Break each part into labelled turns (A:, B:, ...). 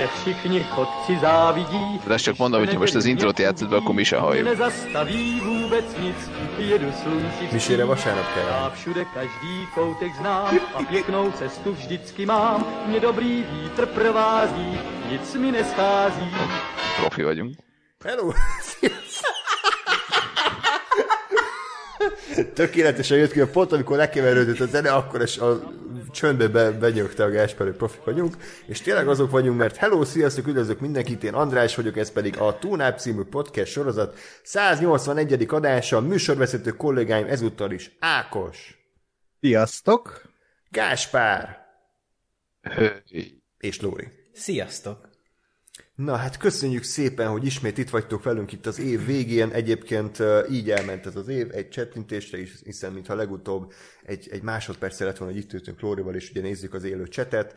A: Mě všichni chodci závidí.
B: Ezt csak mondom, hogy most az introt játszod be, akkor mi se halljuk.
A: Nezastaví vůbec nic, jedu slunci
C: Misére vasárnap kell.
A: Já všude každý koutek znám a pěknou cestu vždycky mám. Mě dobrý vítr provází, nic mi neschází.
B: Profi vagyunk.
C: Hello! Tökéletesen jött ki a pont, amikor lekeverődött a zene, akkor is a csöndbe be, benyögte a Gáspár, hogy profi vagyunk, és tényleg azok vagyunk, mert hello, sziasztok, üdvözlök mindenkit, én András vagyok, ez pedig a Túnáp című podcast sorozat 181. adása, műsorvezető kollégáim ezúttal is Ákos,
D: Sziasztok!
C: Gáspár és Lóri.
E: Sziasztok!
C: Na hát köszönjük szépen, hogy ismét itt vagytok velünk itt az év végén. Egyébként így elment ez az év, egy csettintésre is, hiszen mintha legutóbb egy, egy másodperccel lett volna, hogy itt ültünk Lórival, és ugye nézzük az élő csetet.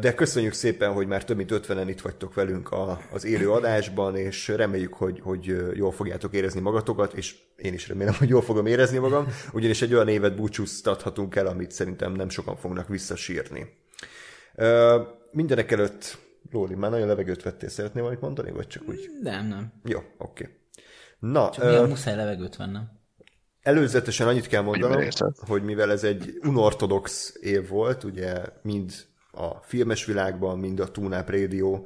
C: De köszönjük szépen, hogy már több mint 50-en itt vagytok velünk a, az élő adásban, és reméljük, hogy, hogy jól fogjátok érezni magatokat, és én is remélem, hogy jól fogom érezni magam, ugyanis egy olyan évet búcsúztathatunk el, amit szerintem nem sokan fognak visszasírni. Mindenek előtt Lóri, már nagyon levegőt vettél, szeretnél valamit mondani, vagy csak úgy?
E: Nem, nem.
C: Jó, oké. Na,
E: Csak
C: ö,
E: muszáj levegőt vennem.
C: előzetesen annyit kell mondanom, hogy mivel ez egy unortodox év volt, ugye mind a filmes világban, mind a Tunap Radio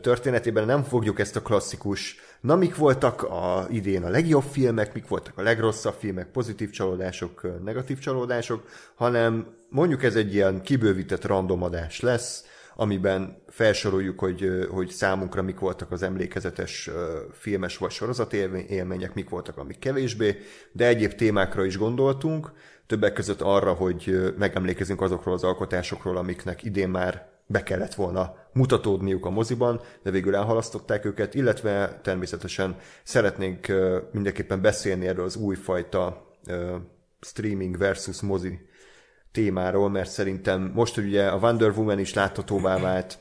C: történetében nem fogjuk ezt a klasszikus, na mik voltak a, idén a legjobb filmek, mik voltak a legrosszabb filmek, pozitív csalódások, negatív csalódások, hanem mondjuk ez egy ilyen kibővített randomadás lesz, amiben felsoroljuk, hogy, hogy számunkra mik voltak az emlékezetes filmes vagy sorozat élmény- élmények, mik voltak, amik kevésbé, de egyéb témákra is gondoltunk, többek között arra, hogy megemlékezünk azokról az alkotásokról, amiknek idén már be kellett volna mutatódniuk a moziban, de végül elhalasztották őket, illetve természetesen szeretnénk mindenképpen beszélni erről az újfajta streaming versus mozi témáról, mert szerintem most hogy ugye a Wonder Woman is láthatóvá vált,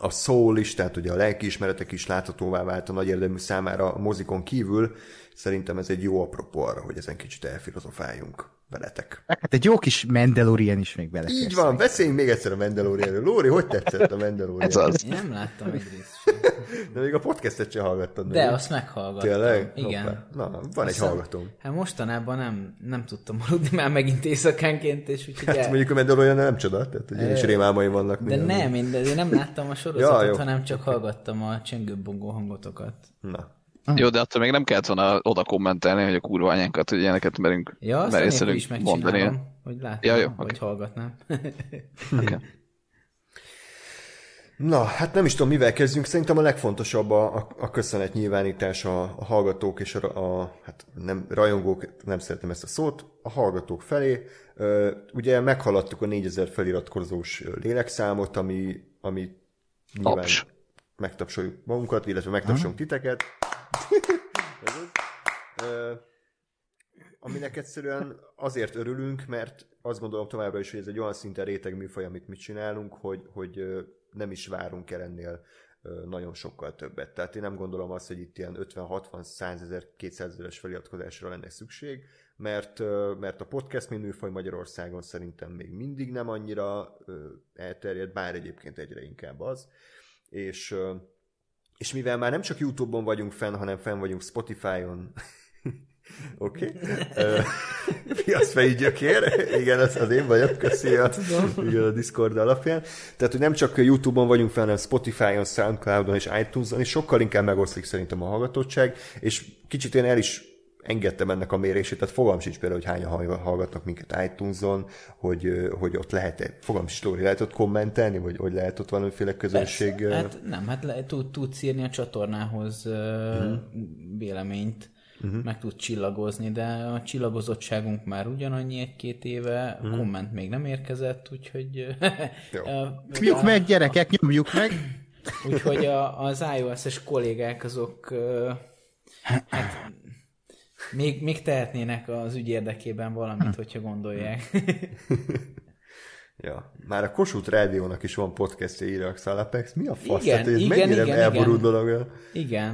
C: a Soul is, tehát ugye a lelkiismeretek is láthatóvá vált a nagy érdemű számára a mozikon kívül. Szerintem ez egy jó apropó arra, hogy ezen kicsit elfilozofáljunk veletek.
D: Hát egy jó kis Mandalorian is még bele.
C: Így van, beszéljünk még egyszer a Mandalorianről. Lóri, hogy tetszett a Mandalorian?
B: Ez az.
E: Én nem láttam egy részt.
C: De még a podcastet sem hallgattad.
E: De
C: meg.
E: azt meghallgattam.
C: Tényleg?
E: Igen.
C: Hoppá. Na, van egy
E: Aztán-
C: hallgatóm.
E: Hát mostanában nem, nem tudtam aludni már megint éjszakánként, és úgyhogy
C: Hát
E: el...
C: mondjuk a Mandalorian nem csoda, tehát én is rémálmaim vannak.
E: De nem, én, de én nem láttam a sorozatot,
C: Ja, jó.
E: hanem csak hallgattam a csengőbongó hangotokat.
C: Na,
B: Jó, de attól még nem kellett volna oda kommentelni, hogy a kurva anyánkat, hogy ilyeneket merünk
E: Ja, azt is megcsinálom, hogy láttam,
B: Ja, jó,
E: vagy
B: oké.
E: hallgatnám.
B: Okay.
C: Na, hát nem is tudom, mivel kezdjünk. Szerintem a legfontosabb a, a, a köszönetnyilvánítás a, a hallgatók és a, a hát nem rajongók, nem szeretem ezt a szót, a hallgatók felé. Ö, ugye meghaladtuk a 4000 feliratkozós lélekszámot, ami, ami nyilván
B: Taps.
C: megtapsoljuk magunkat, illetve megtapsolunk titeket. Ez az. Ö, aminek egyszerűen azért örülünk, mert azt gondolom továbbra is, hogy ez egy olyan szinten réteg műfaj, amit mi csinálunk, hogy, hogy nem is várunk el ennél nagyon sokkal többet. Tehát én nem gondolom azt, hogy itt ilyen 50-60-100 ezer, 200 ezeres feliratkozásra lenne szükség, mert, mert a podcast mint műfaj Magyarországon szerintem még mindig nem annyira ö, elterjed, bár egyébként egyre inkább az. És és mivel már nem csak YouTube-on vagyunk fenn, hanem fenn vagyunk Spotify-on, Oké. Okay. Piacfejű gyökér. Igen, az, az én vagyok, köszi a, a Discord alapján. Tehát, hogy nem csak YouTube-on vagyunk fel, hanem Spotify-on, Soundcloud-on és iTunes-on, és sokkal inkább megoszlik szerintem a hallgatottság, és kicsit én el is engedtem ennek a mérését, tehát fogalmam sincs például, hogy hányan hall- hallgatnak minket iTunes-on, hogy, hogy ott lehet, fogalmam sincs, Lóri, lehet ott kommentelni, vagy hogy lehet ott valamiféle közönség. ö,
E: Hát nem, hát le, tud, tudsz írni a csatornához uh-huh. véleményt, uh-huh. meg tud csillagozni, de a csillagozottságunk már ugyanannyi egy-két éve, uh-huh. komment még nem érkezett, úgyhogy...
C: Jó.
D: Nyomjuk meg, gyerekek, nyomjuk meg!
E: Úgyhogy a, az iOS-es kollégák azok hát, még, még tehetnének az ügy érdekében valamit, hogyha gondolják.
C: Ja, már a Kossuth Rádiónak is van podcastja, írja a Xalapex. Mi a fasz?
E: Igen,
C: Tehát, hogy ez
E: igen,
C: mennyire
E: igen,
C: elborult
E: igen.
C: dolog?
E: Igen.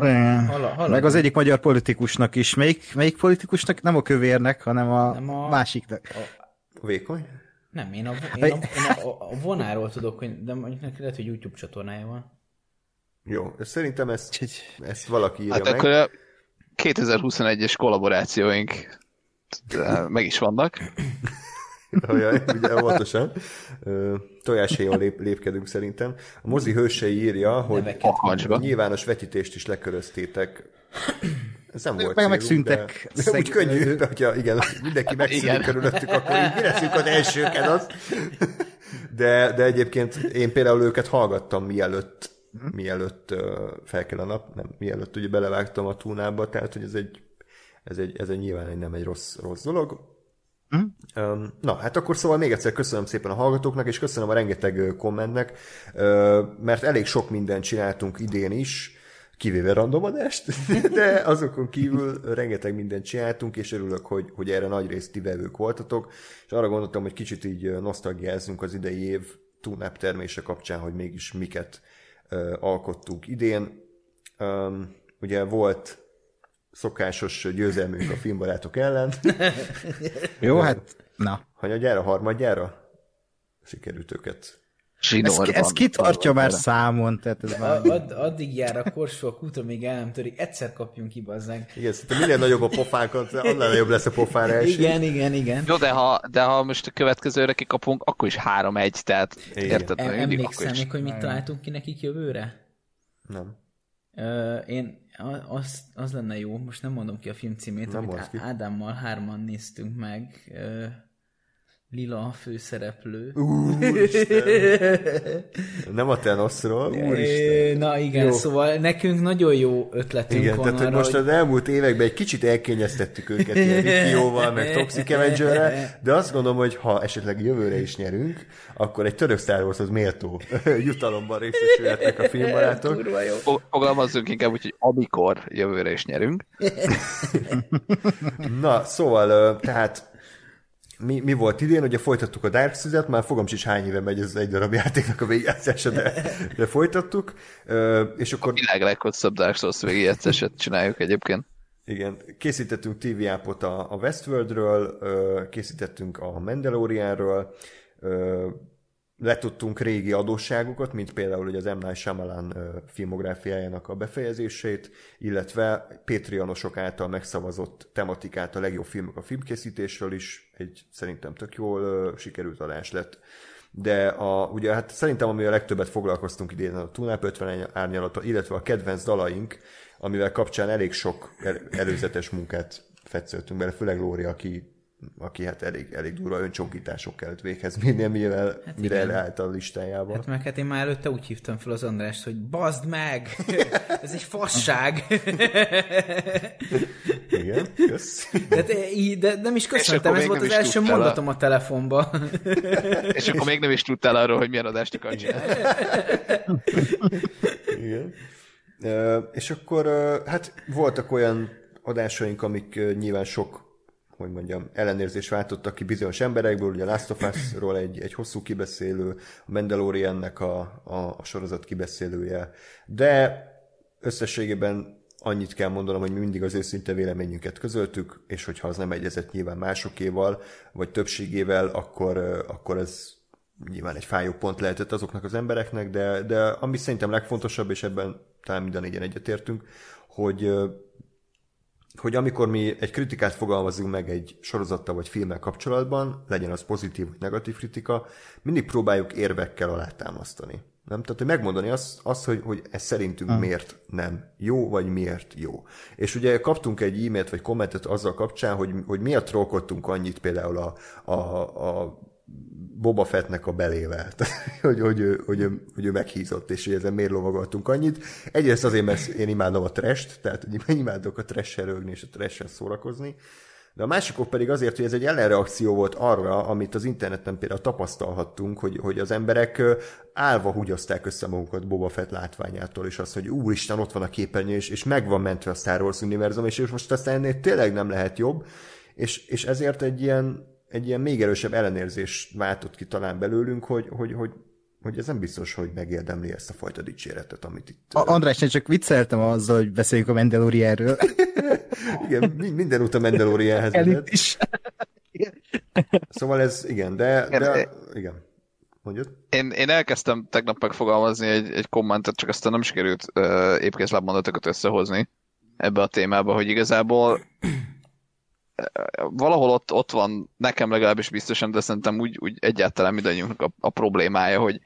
E: Hala, hala,
D: Meg az egyik magyar politikusnak is. Melyik, melyik politikusnak? Nem a kövérnek, hanem a,
E: Nem a-
D: másiknak.
C: Vékony?
E: Nem, én a, én a, én a, a vonáról tudok, hogy, de mondjuk neki lehet, hogy YouTube csatornája van.
C: Jó, szerintem ezt, ezt valaki írja
B: Hát
C: meg.
B: akkor a 2021-es kollaborációink meg is vannak.
C: Ajaj, ugye óvatosan. Ö, Tojáshéjon lép, lépkedünk szerintem. A mozi hősei írja, hogy nyilvános vetítést is leköröztétek. Ez nem volt
D: meg
C: célunk,
D: megszűntek
C: De,
D: szeg-
C: úgy könnyű, de hogyha igen, mindenki megszűnik körülöttük, akkor így mi leszünk az elsőket az. De, de egyébként én például őket hallgattam mielőtt mielőtt ö, fel kell a nap, nem, mielőtt ugye belevágtam a túnába, tehát hogy ez egy, ez egy, ez egy nyilván egy, nem egy rossz, rossz dolog. Um, na, hát akkor szóval még egyszer köszönöm szépen a hallgatóknak, és köszönöm a rengeteg kommentnek, mert elég sok mindent csináltunk idén is, kivéve randomadást, de azokon kívül rengeteg mindent csináltunk, és örülök, hogy, hogy erre nagy részt ti vevők voltatok, és arra gondoltam, hogy kicsit így nosztalgiázzunk az idei év túnáp termése kapcsán, hogy mégis miket ö, alkottunk idén. Ugye volt szokásos győzelmünk a filmbarátok ellen,
D: Jó, hát na.
C: Hanyagyára, harmadjára sikerült őket.
D: Ez,
B: Zsinórban.
D: ez kitartja már számon, tehát ez már...
E: Ad, addig jár a korsó a kútra, még el nem törik. Egyszer kapjunk ki, bazzánk.
C: Igen, szerintem minél nagyobb a pofánkat, annál jobb lesz a pofára első.
E: Igen, igen, igen.
B: Jó, de ha, de ha most a következőre kikapunk, akkor is 3-1, tehát
C: Igen.
B: érted?
E: Em- Emlékszem még, hogy mit találtunk ki nekik jövőre?
C: Nem.
E: Ö, én az, az lenne jó, most nem mondom ki a film címét,
C: Nem
E: amit Ádámmal hárman néztünk meg. Ö, Lila a főszereplő.
C: Nem a Thanosról, úristen.
E: Na igen,
C: Jó.
E: szóval nekünk nagyon jó ötletünk
C: Igen,
E: van
C: tehát hogy
E: arra,
C: most az elmúlt években egy kicsit elkényeztettük őket ilyen Rikióval, meg Toxic avenger de azt gondolom, hogy ha esetleg jövőre is nyerünk, akkor egy török Star Warshoz méltó jutalomban részesülhetnek a filmbarátok.
B: Fogalmazzunk inkább úgy, hogy amikor jövőre is nyerünk.
C: Na, szóval, tehát mi, mi volt idén? Ugye folytattuk a Dark Souls-et, már fogom is hány éve megy ez egy darab játéknak a végigjátszása, de, de folytattuk. Ö, és akkor
B: Világ leghosszabb Dark Souls végigjátszását csináljuk egyébként.
C: igen, készítettünk TV appot a, a Westworldről, készítettünk a Mandalorianről, letudtunk régi adósságokat, mint például ugye az M. Night Shyamalan filmográfiájának a befejezését, illetve Patreonosok által megszavazott tematikát a legjobb filmek a filmkészítésről is, egy szerintem tök jól sikerült adás lett. De a, ugye hát szerintem ami a legtöbbet foglalkoztunk idén a Tunap 50 árnyalata, illetve a kedvenc dalaink, amivel kapcsán elég sok el, előzetes munkát fetszöltünk bele, főleg Lóri, aki aki hát elég, elég durva öncsonkítások kellett véghez vinnie, mivel, hát mire elállt a listájába.
E: Hát meg hát én már előtte úgy hívtam fel az Andrást, hogy bazd meg! Ez egy fasság!
C: Igen, kösz.
E: De, de, így- de nem is köszöntem, ez volt az első
B: tudtál a-
E: mondatom a telefonba.
B: És akkor még nem is tudtál arról, hogy milyen adást akar csinálni.
C: Igen. És akkor hát voltak olyan adásaink, amik nyilván sok hogy mondjam, ellenérzés váltottak ki bizonyos emberekből, ugye Last of Us-ról egy, egy hosszú kibeszélő, a Mandaloriannek a, a, a sorozat kibeszélője, de összességében annyit kell mondanom, hogy mi mindig az őszinte véleményünket közöltük, és hogyha az nem egyezett nyilván másokéval, vagy többségével, akkor, akkor ez nyilván egy fájó pont lehetett azoknak az embereknek, de, de ami szerintem legfontosabb, és ebben talán minden négyen egyetértünk, hogy hogy amikor mi egy kritikát fogalmazunk meg egy sorozattal vagy filmmel kapcsolatban, legyen az pozitív vagy negatív kritika, mindig próbáljuk érvekkel alátámasztani. Nem? Tehát, hogy megmondani azt, azt hogy, hogy ez szerintünk hmm. miért nem jó, vagy miért jó. És ugye kaptunk egy e-mailt vagy kommentet azzal kapcsán, hogy, hogy miért trollkodtunk annyit például a, a, a Boba Fettnek a belével, hogy, hogy, ő, hogy, ő, hogy ő meghízott, és hogy ezen miért lovagoltunk annyit. Egyrészt azért, mert én imádom a trest, tehát hogy imádok a trash rögni és a trash szórakozni, de a másikok pedig azért, hogy ez egy ellenreakció volt arra, amit az interneten például tapasztalhattunk, hogy, hogy az emberek ö, állva húgyozták össze magukat Boba Fett látványától, és azt, hogy úristen, ott van a képernyő, és, és meg mentve a Star Wars univerzum, és most aztán ennél tényleg nem lehet jobb, és, és ezért egy ilyen, egy ilyen még erősebb ellenérzés váltott ki talán belőlünk, hogy, hogy, hogy, hogy ez nem biztos, hogy megérdemli ezt a fajta dicséretet, amit itt...
D: A András, én csak vicceltem azzal, hogy beszéljünk a Mandalorianről.
C: Igen, mi- minden út a Mandalorianhez
D: Elit
C: vezet.
D: is.
C: Szóval ez, igen, de, de igen. Mondjad?
B: Én, én elkezdtem tegnap megfogalmazni egy, egy kommentet, csak aztán nem sikerült uh, épkészláb mondatokat összehozni ebbe a témába, hogy igazából valahol ott, ott van, nekem legalábbis biztosan, de szerintem úgy, úgy egyáltalán mindannyiunknak a, a problémája, hogy,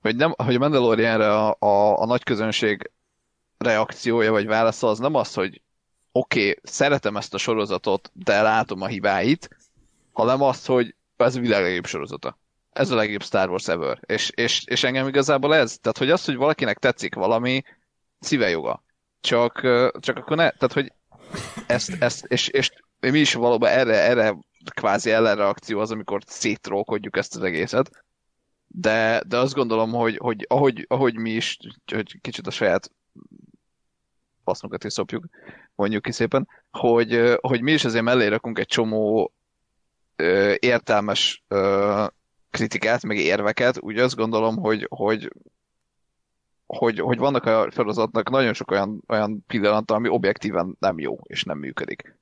B: hogy, nem, hogy a Mandalorianre a, a, a nagy közönség reakciója vagy válasza az nem az, hogy oké, okay, szeretem ezt a sorozatot, de látom a hibáit, hanem az, hogy ez a világ legjobb sorozata. Ez a legjobb Star Wars ever. És, és, és engem igazából ez, tehát hogy az, hogy valakinek tetszik valami, szíve joga. Csak, csak akkor ne, tehát hogy ezt, ezt és, és mi is valóban erre, erre kvázi ellenreakció az, amikor szétrókodjuk ezt az egészet. De, de azt gondolom, hogy, hogy ahogy, ahogy mi is, hogy kicsit a saját fasznunkat is szopjuk, mondjuk ki szépen, hogy, hogy mi is azért mellé rakunk egy csomó ö, értelmes ö, kritikát, meg érveket, úgy azt gondolom, hogy, hogy hogy, hogy vannak a sorozatnak nagyon sok olyan, olyan pillanata, ami objektíven nem jó, és nem működik.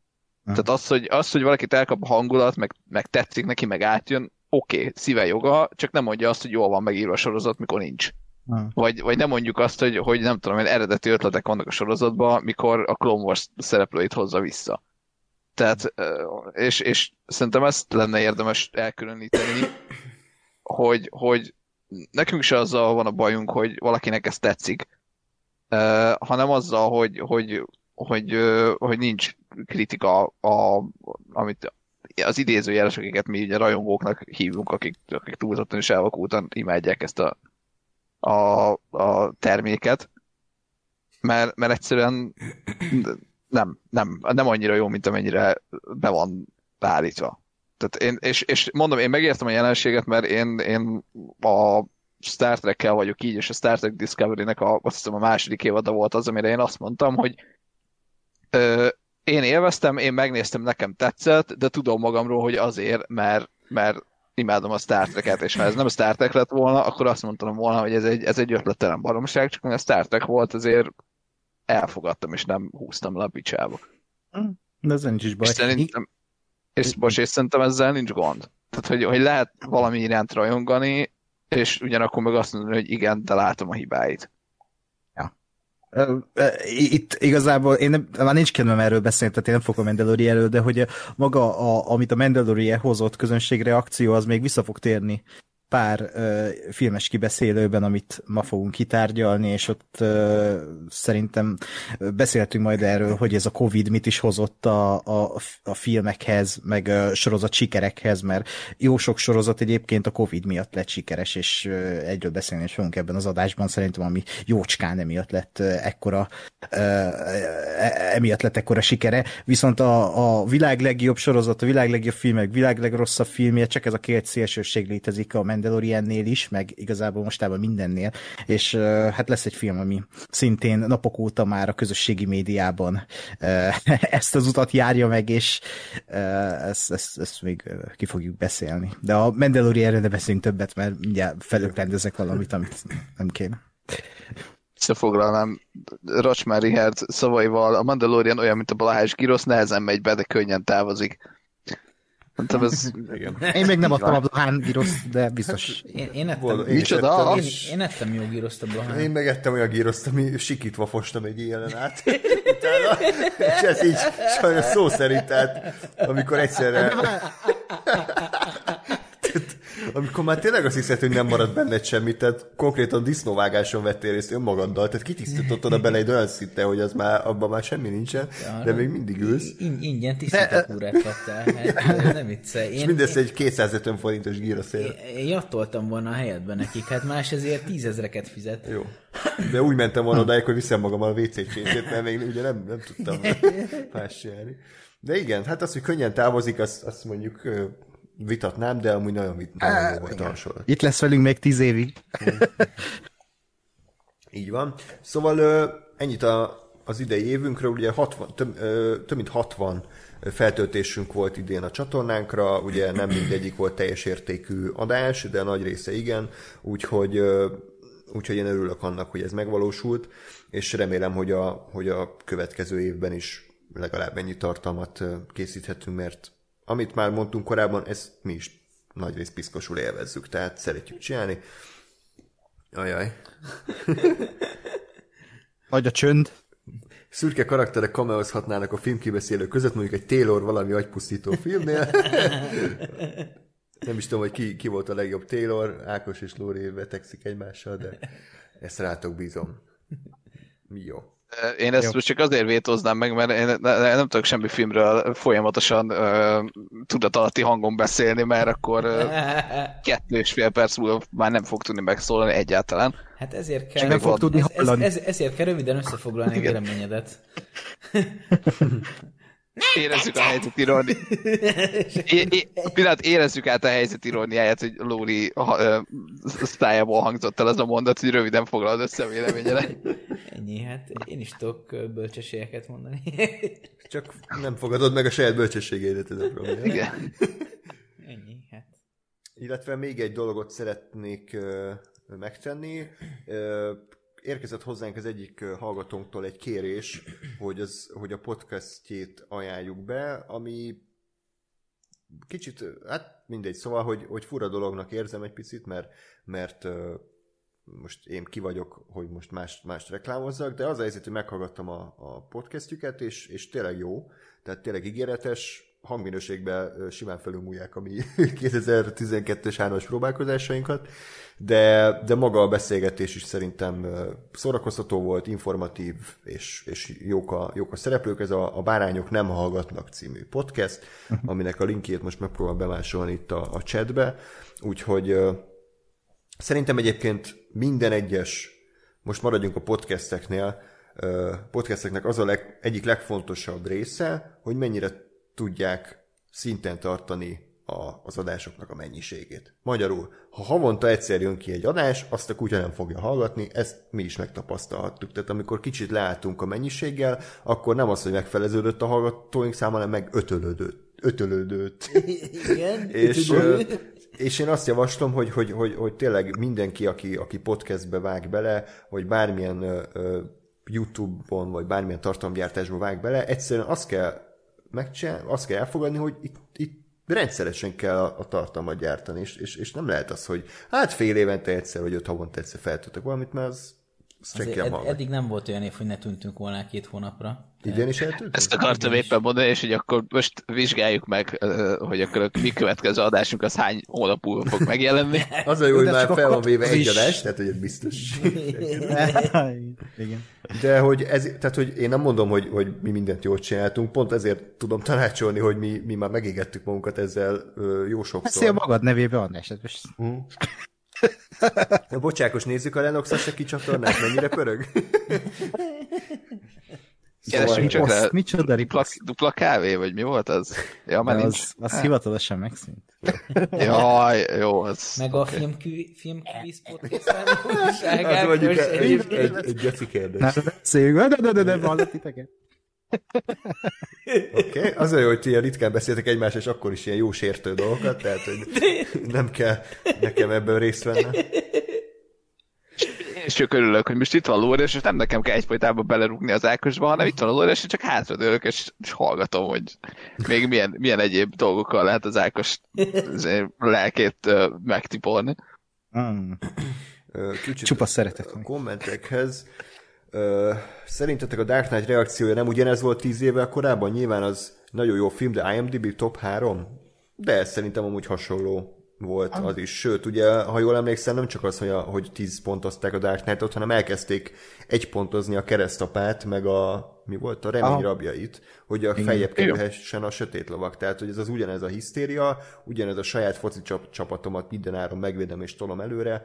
B: Tehát az, hogy, az, hogy valakit elkap a hangulat, meg, meg tetszik neki, meg átjön, oké, okay, szíve joga, csak nem mondja azt, hogy jól van megírva a sorozat, mikor nincs. Vagy, vagy nem mondjuk azt, hogy, hogy nem tudom, hogy eredeti ötletek vannak a sorozatban, mikor a Clone Wars szereplőit hozza vissza. Tehát, és, és szerintem ezt lenne érdemes elkülöníteni, hogy, hogy nekünk se azzal van a bajunk, hogy valakinek ez tetszik, hanem azzal, hogy, hogy, hogy, hogy nincs kritika, a, amit az idézőjeles, akiket mi ugye rajongóknak hívunk, akik, akik túlzottan és elvakultan imádják ezt a, a, a terméket, mert, mert egyszerűen nem, nem, nem annyira jó, mint amennyire be van beállítva. Tehát én, és, és mondom, én megértem a jelenséget, mert én, én a Star Trek-kel vagyok így, és a Star Trek Discovery-nek a, azt hiszem a második évada volt az, amire én azt mondtam, hogy ö, én élveztem, én megnéztem, nekem tetszett, de tudom magamról, hogy azért, mert, mert imádom a Star Trek-et, és ha ez nem a Star Trek lett volna, akkor azt mondtam volna, hogy ez egy, ez egy ötletelen baromság, csak a Star Trek volt, azért elfogadtam, és nem húztam le a picsába.
D: De ez nincs is baj.
B: És szerintem, és, most és szerintem ezzel nincs gond. Tehát, hogy, hogy lehet valami iránt rajongani, és ugyanakkor meg azt mondani, hogy igen, de látom a hibáit.
D: Itt igazából én nem, már nincs kedvem erről beszélni, tehát én nem fogok a Mandalorian de hogy maga, a, amit a Mandalorian hozott közönségreakció, az még vissza fog térni pár uh, filmes kibeszélőben, amit ma fogunk kitárgyalni, és ott uh, szerintem beszéltünk majd erről, hogy ez a Covid mit is hozott a, a, a filmekhez, meg a sorozat sikerekhez, mert jó sok sorozat egyébként a Covid miatt lett sikeres, és uh, egyről beszélni is fogunk ebben az adásban, szerintem ami jócskán emiatt lett ekkora uh, emiatt lett ekkora sikere, viszont a, a világ legjobb sorozat, a világ legjobb filmek, világ legrosszabb filmje, csak ez a két szélsőség létezik a Mandaloriannél is, meg igazából mostában mindennél, és hát lesz egy film, ami szintén napok óta már a közösségi médiában ezt az utat járja meg, és ezt, ezt, ezt még ki fogjuk beszélni. De a Mandalorianre ne beszélünk többet, mert mindjárt felökrendezek valamit, amit nem kéne.
B: Összefoglalnám Racsmár Richard szavaival, a Mandalorian olyan, mint a Balázs Girosz, nehezen megy be, de könnyen távozik. Mondtam, ez...
C: Igen.
D: Én még nem adtam a Blahán gíroszt, de biztos.
E: Én, én ettem,
C: Volna, én
B: Micsoda?
C: ettem,
E: én, én ettem jó gíroszt a Blahán.
C: Én megettem olyan gíroszt, ami sikítva fostam egy éjjelen át. Utána, és ez így sajnos szó szerint, tehát amikor egyszerre... amikor már tényleg azt hiszed, hogy nem marad benned semmit, tehát konkrétan disznóvágáson vettél részt önmagaddal, tehát kitisztítottad a bele egy olyan szinte, hogy az már, abban már semmi nincsen, de még mindig ülsz.
E: In, ingyen tisztítókúrát kaptál. Hát, nem viccelj.
C: És
E: Én,
C: mindez egy 250 forintos gíroszél.
E: én, én jattoltam volna a helyedben nekik, hát más ezért tízezreket fizet.
C: Jó. De úgy mentem volna odáig, hogy viszem magammal a WC mert még ugye nem, nem tudtam más csinálni. De igen, hát az, hogy könnyen távozik, azt, azt mondjuk vitatnám, de amúgy nagyon, vit, nagyon jó volt a sorozat.
D: Itt lesz velünk még tíz évig.
C: Így van. Szóval ö, ennyit a, az idei évünkről, ugye 60, több, ö, több mint 60 feltöltésünk volt idén a csatornánkra, ugye nem mindegyik volt teljes értékű adás, de nagy része igen, úgyhogy, ö, úgyhogy én örülök annak, hogy ez megvalósult, és remélem, hogy a, hogy a következő évben is legalább ennyi tartalmat készíthetünk, mert amit már mondtunk korábban, ezt mi is nagyrészt piszkosul élvezzük, tehát szeretjük csinálni. Ajaj.
D: Nagy a csönd.
C: Szürke karakterek kameozhatnának a filmkibeszélő között, mondjuk egy Taylor valami agypusztító filmnél. Nem is tudom, hogy ki, ki volt a legjobb Taylor, Ákos és Lóri vetekszik egymással, de ezt rátok bízom. Jó.
B: Én ezt most csak azért vétóznám meg, mert én ne- ne- nem tudok semmi filmről folyamatosan uh, tudatalatti hangon beszélni, mert akkor uh, kettő és fél perc múlva már nem fog tudni megszólalni egyáltalán.
E: Hát ezért
D: Csak
E: kell,
D: nem fog tudni
E: ez, ez, ez, ezért kell röviden összefoglalni a
B: Igen.
E: véleményedet.
B: Érezzük a helyzet iróni. É, pillanat, érezzük át a helyzet iróniáját, hogy Lóri sztájából hangzott el az a mondat, hogy röviden foglalod össze a véleményedet.
E: Ennyi, hát én is tudok bölcsességeket mondani.
C: Csak nem fogadod meg a saját bölcsességeidet, ez a probléma.
B: Igen.
E: Ennyi, hát.
C: Illetve még egy dolgot szeretnék megtenni. Érkezett hozzánk az egyik hallgatónktól egy kérés, hogy, az, hogy a podcastjét ajánljuk be, ami kicsit, hát mindegy, szóval, hogy, hogy fura dolognak érzem egy picit, mert, mert most én ki vagyok, hogy most más, mást reklámozzak, de az a helyzet, hogy meghallgattam a, a podcastjüket, és, és tényleg jó, tehát tényleg ígéretes, hangminőségben simán felülmúlják a mi 2012-es hármas próbálkozásainkat, de, de maga a beszélgetés is szerintem szórakoztató volt, informatív, és, és jók, a, jók a szereplők. Ez a, a Bárányok nem hallgatnak című podcast, aminek a linkjét most megpróbálom bemásolni itt a, a chatbe, úgyhogy Szerintem egyébként minden egyes, most maradjunk a podcasteknél, podcasteknek az a leg, egyik legfontosabb része, hogy mennyire tudják szinten tartani a, az adásoknak a mennyiségét. Magyarul, ha havonta egyszer jön ki egy adás, azt a kutya nem fogja hallgatni, ezt mi is megtapasztalhattuk. Tehát amikor kicsit leálltunk a mennyiséggel, akkor nem az, hogy megfeleződött a hallgatóink száma, hanem meg ötölődött. ötölődött.
E: Igen.
C: És, és én azt javaslom, hogy, hogy, hogy, hogy tényleg mindenki, aki, aki podcastbe vág bele, vagy bármilyen YouTube-on, vagy bármilyen tartalomgyártásba vág bele, egyszerűen azt kell megcsinálni, azt kell elfogadni, hogy itt, itt rendszeresen kell a, a tartalmat gyártani, és, és, és nem lehet az, hogy hát fél évente egyszer, vagy öt havonta egyszer feltudtak valamit, mert az, az
E: ed- eddig nem volt olyan év, hogy ne tűntünk volna két hónapra.
C: Igen, is eltűnt?
B: Ezt akartam éppen mondani, és hogy akkor most vizsgáljuk meg, hogy akkor a mi következő adásunk az hány hónap múlva fog megjelenni.
C: Az a jó, hogy már fel van véve egy adás, tehát hogy ez biztos.
D: Igen.
C: De hogy ez, tehát hogy én nem mondom, hogy, hogy mi mindent jól csináltunk, pont ezért tudom tanácsolni, hogy mi, mi már megégettük magunkat ezzel ö, jó
D: Beszél
C: sokszor.
D: magad nevébe, András. hát most
C: Na, bocsákos, nézzük a Lennox Aseki csatornát, mennyire pörög?
B: Keresünk csak rá.
D: micsoda
B: Dupla, dupla kávé, vagy mi volt az? Ja, már nincs.
D: Az, az hivatalosan megszűnt.
B: Jaj, jó, az...
E: Meg a filmkvi- filmkvíz podcast
C: Hát mondjuk egy, egy, egy, egy geci kérdés.
D: Na, beszéljünk, de, de, de, de, hallott titeket?
C: Oké, okay. az a jó, hogy ti ilyen ritkán beszéltek egymás, és akkor is ilyen jó sértő dolgokat, tehát hogy nem kell nekem ebben részt vennem.
B: Is csak örülök, hogy most itt van Lóri, és nem nekem kell egyfolytában belerúgni az Ákosba, hanem itt van a Lóri, és csak hátradőlök, és, és hallgatom, hogy még milyen, milyen egyéb dolgokkal lehet az Ákos lelkét uh, megtipolni.
D: Mm.
C: Ö, Kicsit
D: Csupa szeretet
C: a kommentekhez. Ö, Szerintetek a Dark Knight reakciója nem ugyanez volt tíz évvel korábban? Nyilván az nagyon jó film, de IMDb top 3? De szerintem amúgy hasonló volt az is. Sőt, ugye, ha jól emlékszem, nem csak az, hogy, a, hogy 10 pontozták a Dark Knight-ot, hanem elkezdték egy pontozni a keresztapát, meg a, mi volt, a remény
D: Aha.
C: rabjait, hogy a feljebb kerülhessen a sötét lovak. Tehát, hogy ez az ugyanez a hisztéria, ugyanez a saját foci csap, csapatomat mindenáron megvédem és tolom előre.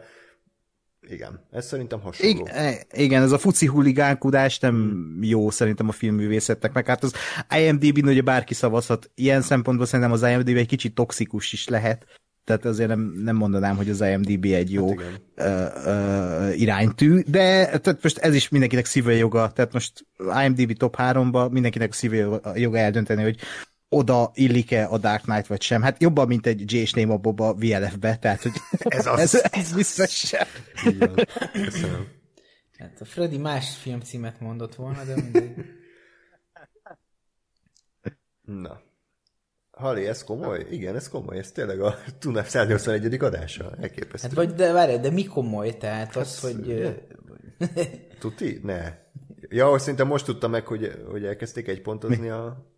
C: Igen, ez szerintem hasonló.
D: Igen, igen, ez a fuci huligánkodás nem jó szerintem a filmművészetnek, meg hát az IMDb-n ugye bárki szavazhat, ilyen szempontból szerintem az IMDb egy kicsit toxikus is lehet, tehát azért nem, nem mondanám, hogy az IMDb egy jó
C: Hát
D: ö, ö, iránytű, de tehát most ez is mindenkinek szíve joga, tehát most IMDb top 3-ba mindenkinek szíve joga eldönteni, hogy oda illik-e a Dark Knight vagy sem. Hát jobban, mint egy J. és Néma Bob a VLF-be, tehát hogy
C: Ez az.
D: ez, ez biztos sem.
C: Köszönöm.
E: Hát a Freddy más filmcímet mondott volna, de mindegy.
C: Na. Hali, ez komoly? Igen, ez komoly. Ez tényleg a Tunap 181. adása. Elképesztő.
E: Hát vagy, de várj, de mi komoly? Tehát az,
C: Hát,
E: hogy...
C: ugye?
E: ö,
C: Tuti? Ne. Ja, hogy szerintem most tudtam meg, hogy, hogy elkezdték egy pontozni a...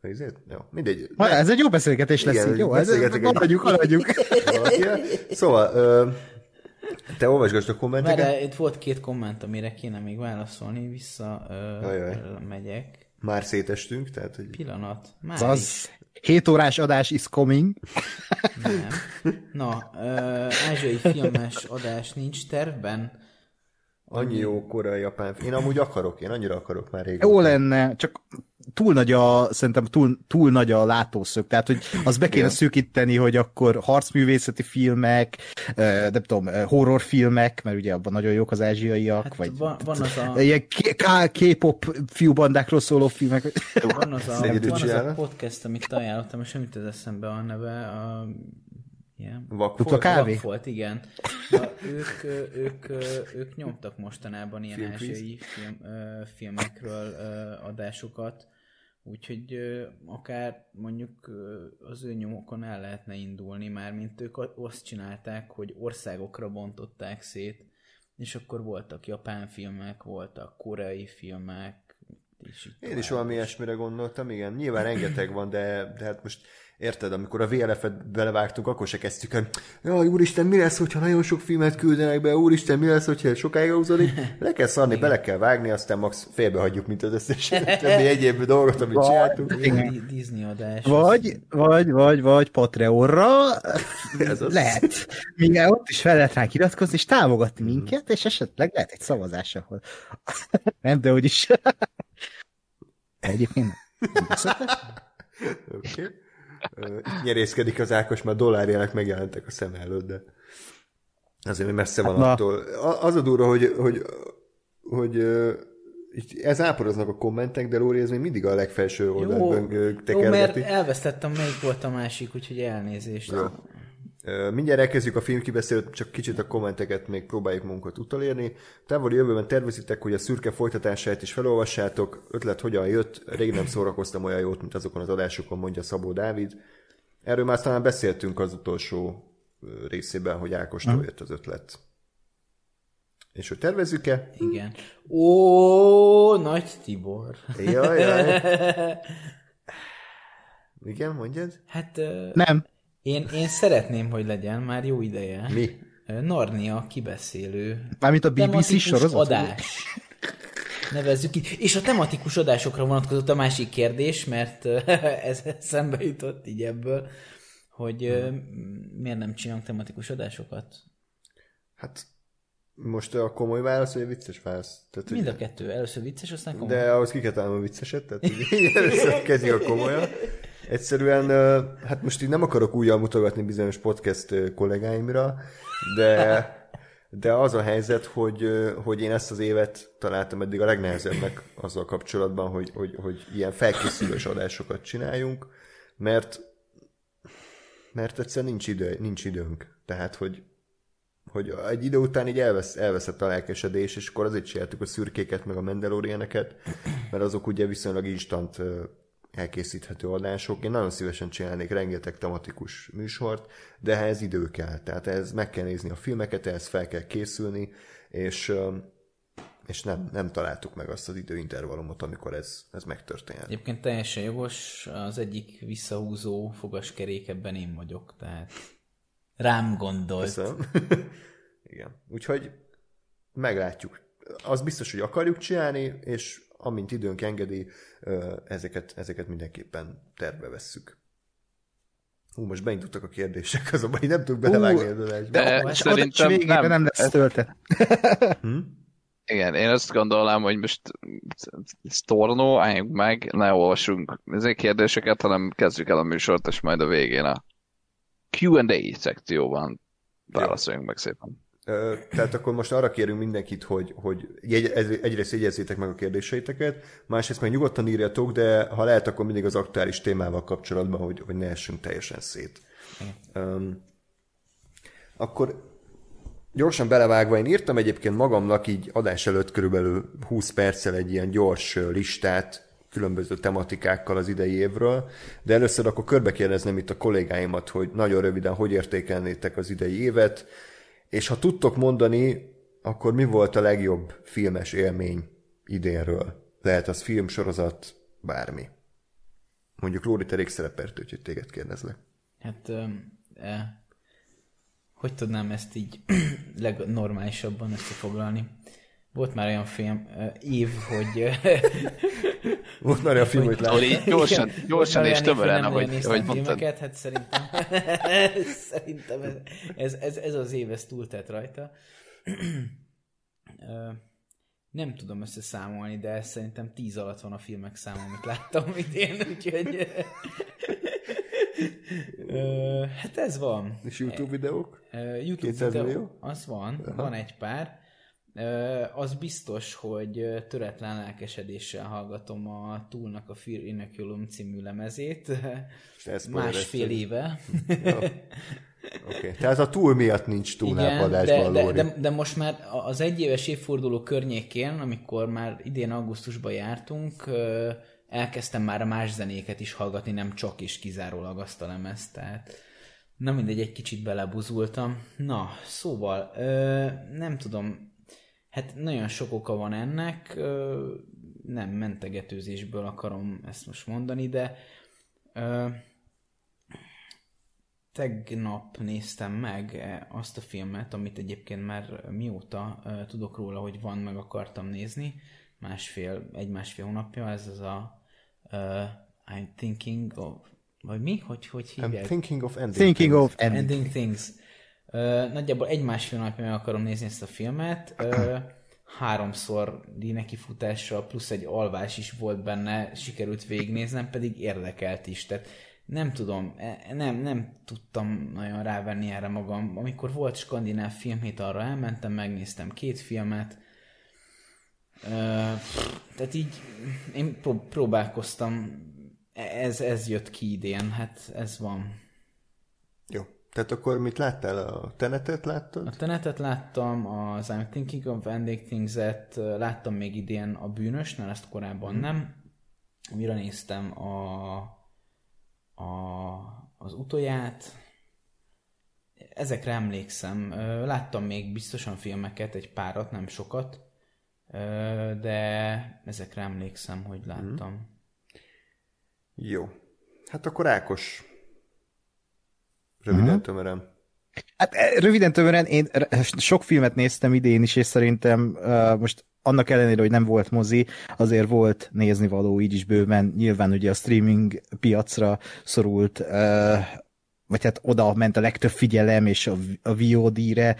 C: Ezért? Jó, mindegy.
D: Ha, ez egy jó beszélgetés lesz,
C: Igen,
D: így, jó? Ez,
C: beszélgetek egy-
D: haladjuk, haladjuk.
C: Valakire. Szóval, ö, te olvasgassd a kommenteket.
E: Várj, itt volt két komment, amire kéne még válaszolni, vissza ö,
C: Ajaj.
E: megyek.
C: Már szétestünk, tehát, hogy
E: Pillanat. Már
D: Az az 7 órás adás is coming.
E: Nem. Na, ö, ázsiai filmes adás nincs tervben.
C: Annyi jó korai japán. Én amúgy akarok, én annyira akarok már régóta.
D: Jó lenne, csak túl nagy a, szerintem túl, túl nagy a látószög, tehát hogy az be kéne szűkíteni, hogy akkor harcművészeti filmek, nem tudom, horrorfilmek, mert ugye abban nagyon jók az ázsiaiak,
E: Hát
D: vagy
E: van, van az a...
D: ilyen K-pop fiúbandákról szóló filmek.
E: Van az a, van az a podcast, amit ajánlottam, és nem jut ez eszembe a neve. A, yeah.
C: Vakfolt?
D: Dupla kávé?
E: volt, igen. Na, ők, ők, ö, ők nyomtak mostanában ilyen
C: Filmkvíz?
E: ázsiai film, filmekről adásokat, úgyhogy akár mondjuk az ő nyomokon el lehetne indulni, már mint ők a- azt csinálták, hogy országokra bontották szét, és akkor voltak japán filmek, voltak koreai filmek, és így
C: Én is valami ilyesmire gondoltam, igen. Nyilván rengeteg van, de, de hát most érted, amikor a VLF-et belevágtunk, akkor se kezdtük el, jaj, úristen, mi lesz, hogyha nagyon sok filmet küldenek be, úristen, mi lesz, hogyha sokáig húzódik, le kell szarni, bele kell vágni, aztán max félbehagyjuk, mint az összes többi egyéb dolgot, amit csináltunk.
E: Di- Disney adás.
D: Vagy, vagy, vagy, vagy Patreonra
C: Ez az.
D: lehet. Mindjárt ott is fel lehet ránk iratkozni, és támogatni minket, és esetleg lehet egy szavazás, ahol nem, de úgyis. Egyébként nem.
C: Oké. Okay. Itt nyerészkedik az Ákos, mert dollárjelek megjelentek a szem előtt, de azért messze van
D: Hát na.
C: attól. A- Az a durva, hogy, hogy, hogy ö, így ez áporoznak a kommentek, de Lóri ez még mindig a legfelső oldalban
E: jó, mert
C: tekergeti.
E: elvesztettem, melyik volt a másik, úgyhogy elnézést.
C: Jó. Mindjárt elkezdjük a filmkibeszélőt, csak kicsit a kommenteket még próbáljuk munkat utolérni. Távoli jövőben tervezitek, hogy a szürke folytatását is felolvassátok. Ötlet hogyan jött, rég nem szórakoztam olyan jót, mint azokon az adásokon, mondja Szabó Dávid. Erről már talán beszéltünk az utolsó részében, hogy Ákostól jött az ötlet. És hogy tervezzük-e?
E: Igen. Ó, Nagy Tibor.
C: Jaj, jaj. Igen, mondjad?
E: Hát ö,
D: Nem.
E: Én, én szeretném, hogy legyen már jó ideje.
C: Mi?
E: Narnia kibeszélő.
D: Mármint a BBC sorozat?
E: adás. Nevezzük így. És a tematikus adásokra vonatkozott a másik kérdés, mert ez szembe jutott így ebből, hogy ö, miért nem csinálunk tematikus adásokat?
C: Hát most a komoly válasz, vagy a vicces válasz? Tehát,
E: Mind a kettő. Először vicces, aztán komoly.
C: De ahhoz ki kell a vicceset, tehát így először kezdjük a komolyan. Egyszerűen, hát most így nem akarok újjal mutogatni bizonyos podcast kollégáimra, de, de az a helyzet, hogy, hogy én ezt az évet találtam eddig a legnehezebbnek azzal kapcsolatban, hogy, hogy, hogy ilyen felkészülős adásokat csináljunk, mert mert egyszerűen nincs, idő, nincs időnk. Tehát, hogy, hogy egy idő után így elvesz, elveszett a lelkesedés, és akkor azért csináltuk a szürkéket, meg a Mandalorianeket, mert azok ugye viszonylag instant elkészíthető adások. Én nagyon szívesen csinálnék rengeteg tematikus műsort, de ehhez idő kell. Tehát ehhez meg kell nézni a filmeket, ehhez fel kell készülni, és, és nem, nem találtuk meg azt az időintervallumot, amikor ez, ez megtörténhet.
E: Egyébként teljesen jogos, az egyik visszahúzó fogaskerék ebben én vagyok, tehát rám gondolt.
C: Köszönöm. Igen. Úgyhogy meglátjuk. Az biztos, hogy akarjuk csinálni, és amint időnk engedi, ezeket, ezeket mindenképpen tervbe vesszük. Hú, most beindultak a kérdések, azonban így nem tudok belevágni az adásba.
B: De szerintem nem,
D: nem lesz töltet.
B: Igen, én azt gondolnám, hogy most sztornó, álljunk meg, ne olvasunk ezért kérdéseket, hanem kezdjük el a műsort, és majd a végén a Q&A szekcióban válaszoljunk meg szépen.
C: Tehát akkor most arra kérünk mindenkit, hogy, hogy egyrészt jegyezzétek meg a kérdéseiteket, másrészt meg nyugodtan írjatok, de ha lehet, akkor mindig az aktuális témával kapcsolatban, hogy, hogy ne essünk teljesen szét. Um, akkor gyorsan belevágva, én írtam egyébként magamnak így adás előtt körülbelül 20 perccel egy ilyen gyors listát különböző tematikákkal az idei évről, de először akkor körbe kérdezném itt a kollégáimat, hogy nagyon röviden hogy értékelnétek az idei évet, és ha tudtok mondani, akkor mi volt a legjobb filmes élmény idénről? Lehet az film, sorozat, bármi. Mondjuk Lóri, te rég szerepelt, úgyhogy téged kérdezlek.
E: Hát, e, hogy tudnám ezt így legnormálisabban összefoglalni? Volt már olyan film, év, hogy...
C: Volt már olyan film, hogy,
B: hogy láttam. Gyorsan, gyorsan és tömören, ahogy, ahogy mondtad.
E: Hát szerintem, szerintem ez, ez, ez, az év, ez túltett rajta. Nem tudom összeszámolni, de szerintem tíz alatt van a filmek száma, amit láttam idén, úgyhogy... hát ez van.
C: És YouTube videók?
E: YouTube videó, millió? az van, Aha. van egy pár. Az biztos, hogy töretlen lelkesedéssel hallgatom a Túlnak a Fear Inoculum című lemezét. Másfél éve.
C: Okay. Tehát a túl miatt nincs túlnápadásban
E: de, de, de, de, most már az egyéves évforduló környékén, amikor már idén augusztusban jártunk, elkezdtem már más zenéket is hallgatni, nem csak és kizárólag azt a lemezt, tehát na mindegy, egy kicsit belebuzultam. Na, szóval, nem tudom, hát nagyon sok oka van ennek, nem mentegetőzésből akarom ezt most mondani, de tegnap néztem meg azt a filmet, amit egyébként már mióta tudok róla, hogy van, meg akartam nézni, másfél, egy-másfél hónapja, ez az a uh, I'm thinking of, vagy mi? Hogy, hogy hívják?
C: I'm thinking of ending
D: thinking
C: things.
D: Of ending,
E: ending things. Uh, nagyjából egy-másfél napja meg akarom nézni ezt a filmet. Uh, háromszor nekifutásra, plusz egy alvás is volt benne, sikerült végignéznem, pedig érdekelt is. Tehát nem tudom, e, nem, nem tudtam nagyon rávenni erre magam. Amikor volt skandináv filmhét, arra elmentem, megnéztem két filmet, tehát így én próbálkoztam, e, ez, ez jött ki idén, hát ez van.
C: Jó. Tehát akkor mit láttál? A Tenetet láttad?
E: A Tenetet láttam, az I'm Thinking of Ending Things-et, láttam még idén a Bűnösnél, ezt korábban hmm. nem. Mire néztem a a, az utoját, ezekre emlékszem. Láttam még biztosan filmeket, egy párat, nem sokat, de ezekre emlékszem, hogy mhm. láttam. Mm.
C: Jó. Hát akkor Ákos. Röviden, mm. tömören.
D: Hát röviden tömören, én sok filmet néztem idén is, és szerintem uh, most annak ellenére, hogy nem volt mozi, azért volt nézni való így is bőven. Nyilván ugye a streaming piacra szorult, vagy hát oda ment a legtöbb figyelem, és a, a VOD-re,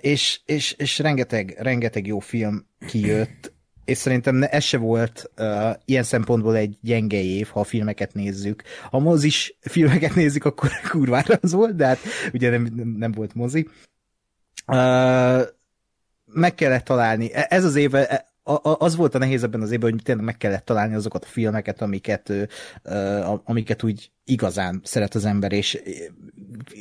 D: és, és, és rengeteg, rengeteg jó film kijött, és szerintem ez se volt uh, ilyen szempontból egy gyenge év, ha a filmeket nézzük. Ha mozis filmeket nézzük, akkor kurvára az volt, de hát ugye nem, nem volt mozi. Uh, meg kellett találni. E, ez az éve, az volt a nehéz ebben az évben, hogy tényleg meg kellett találni azokat a filmeket, amiket, amiket úgy igazán szeret az ember, és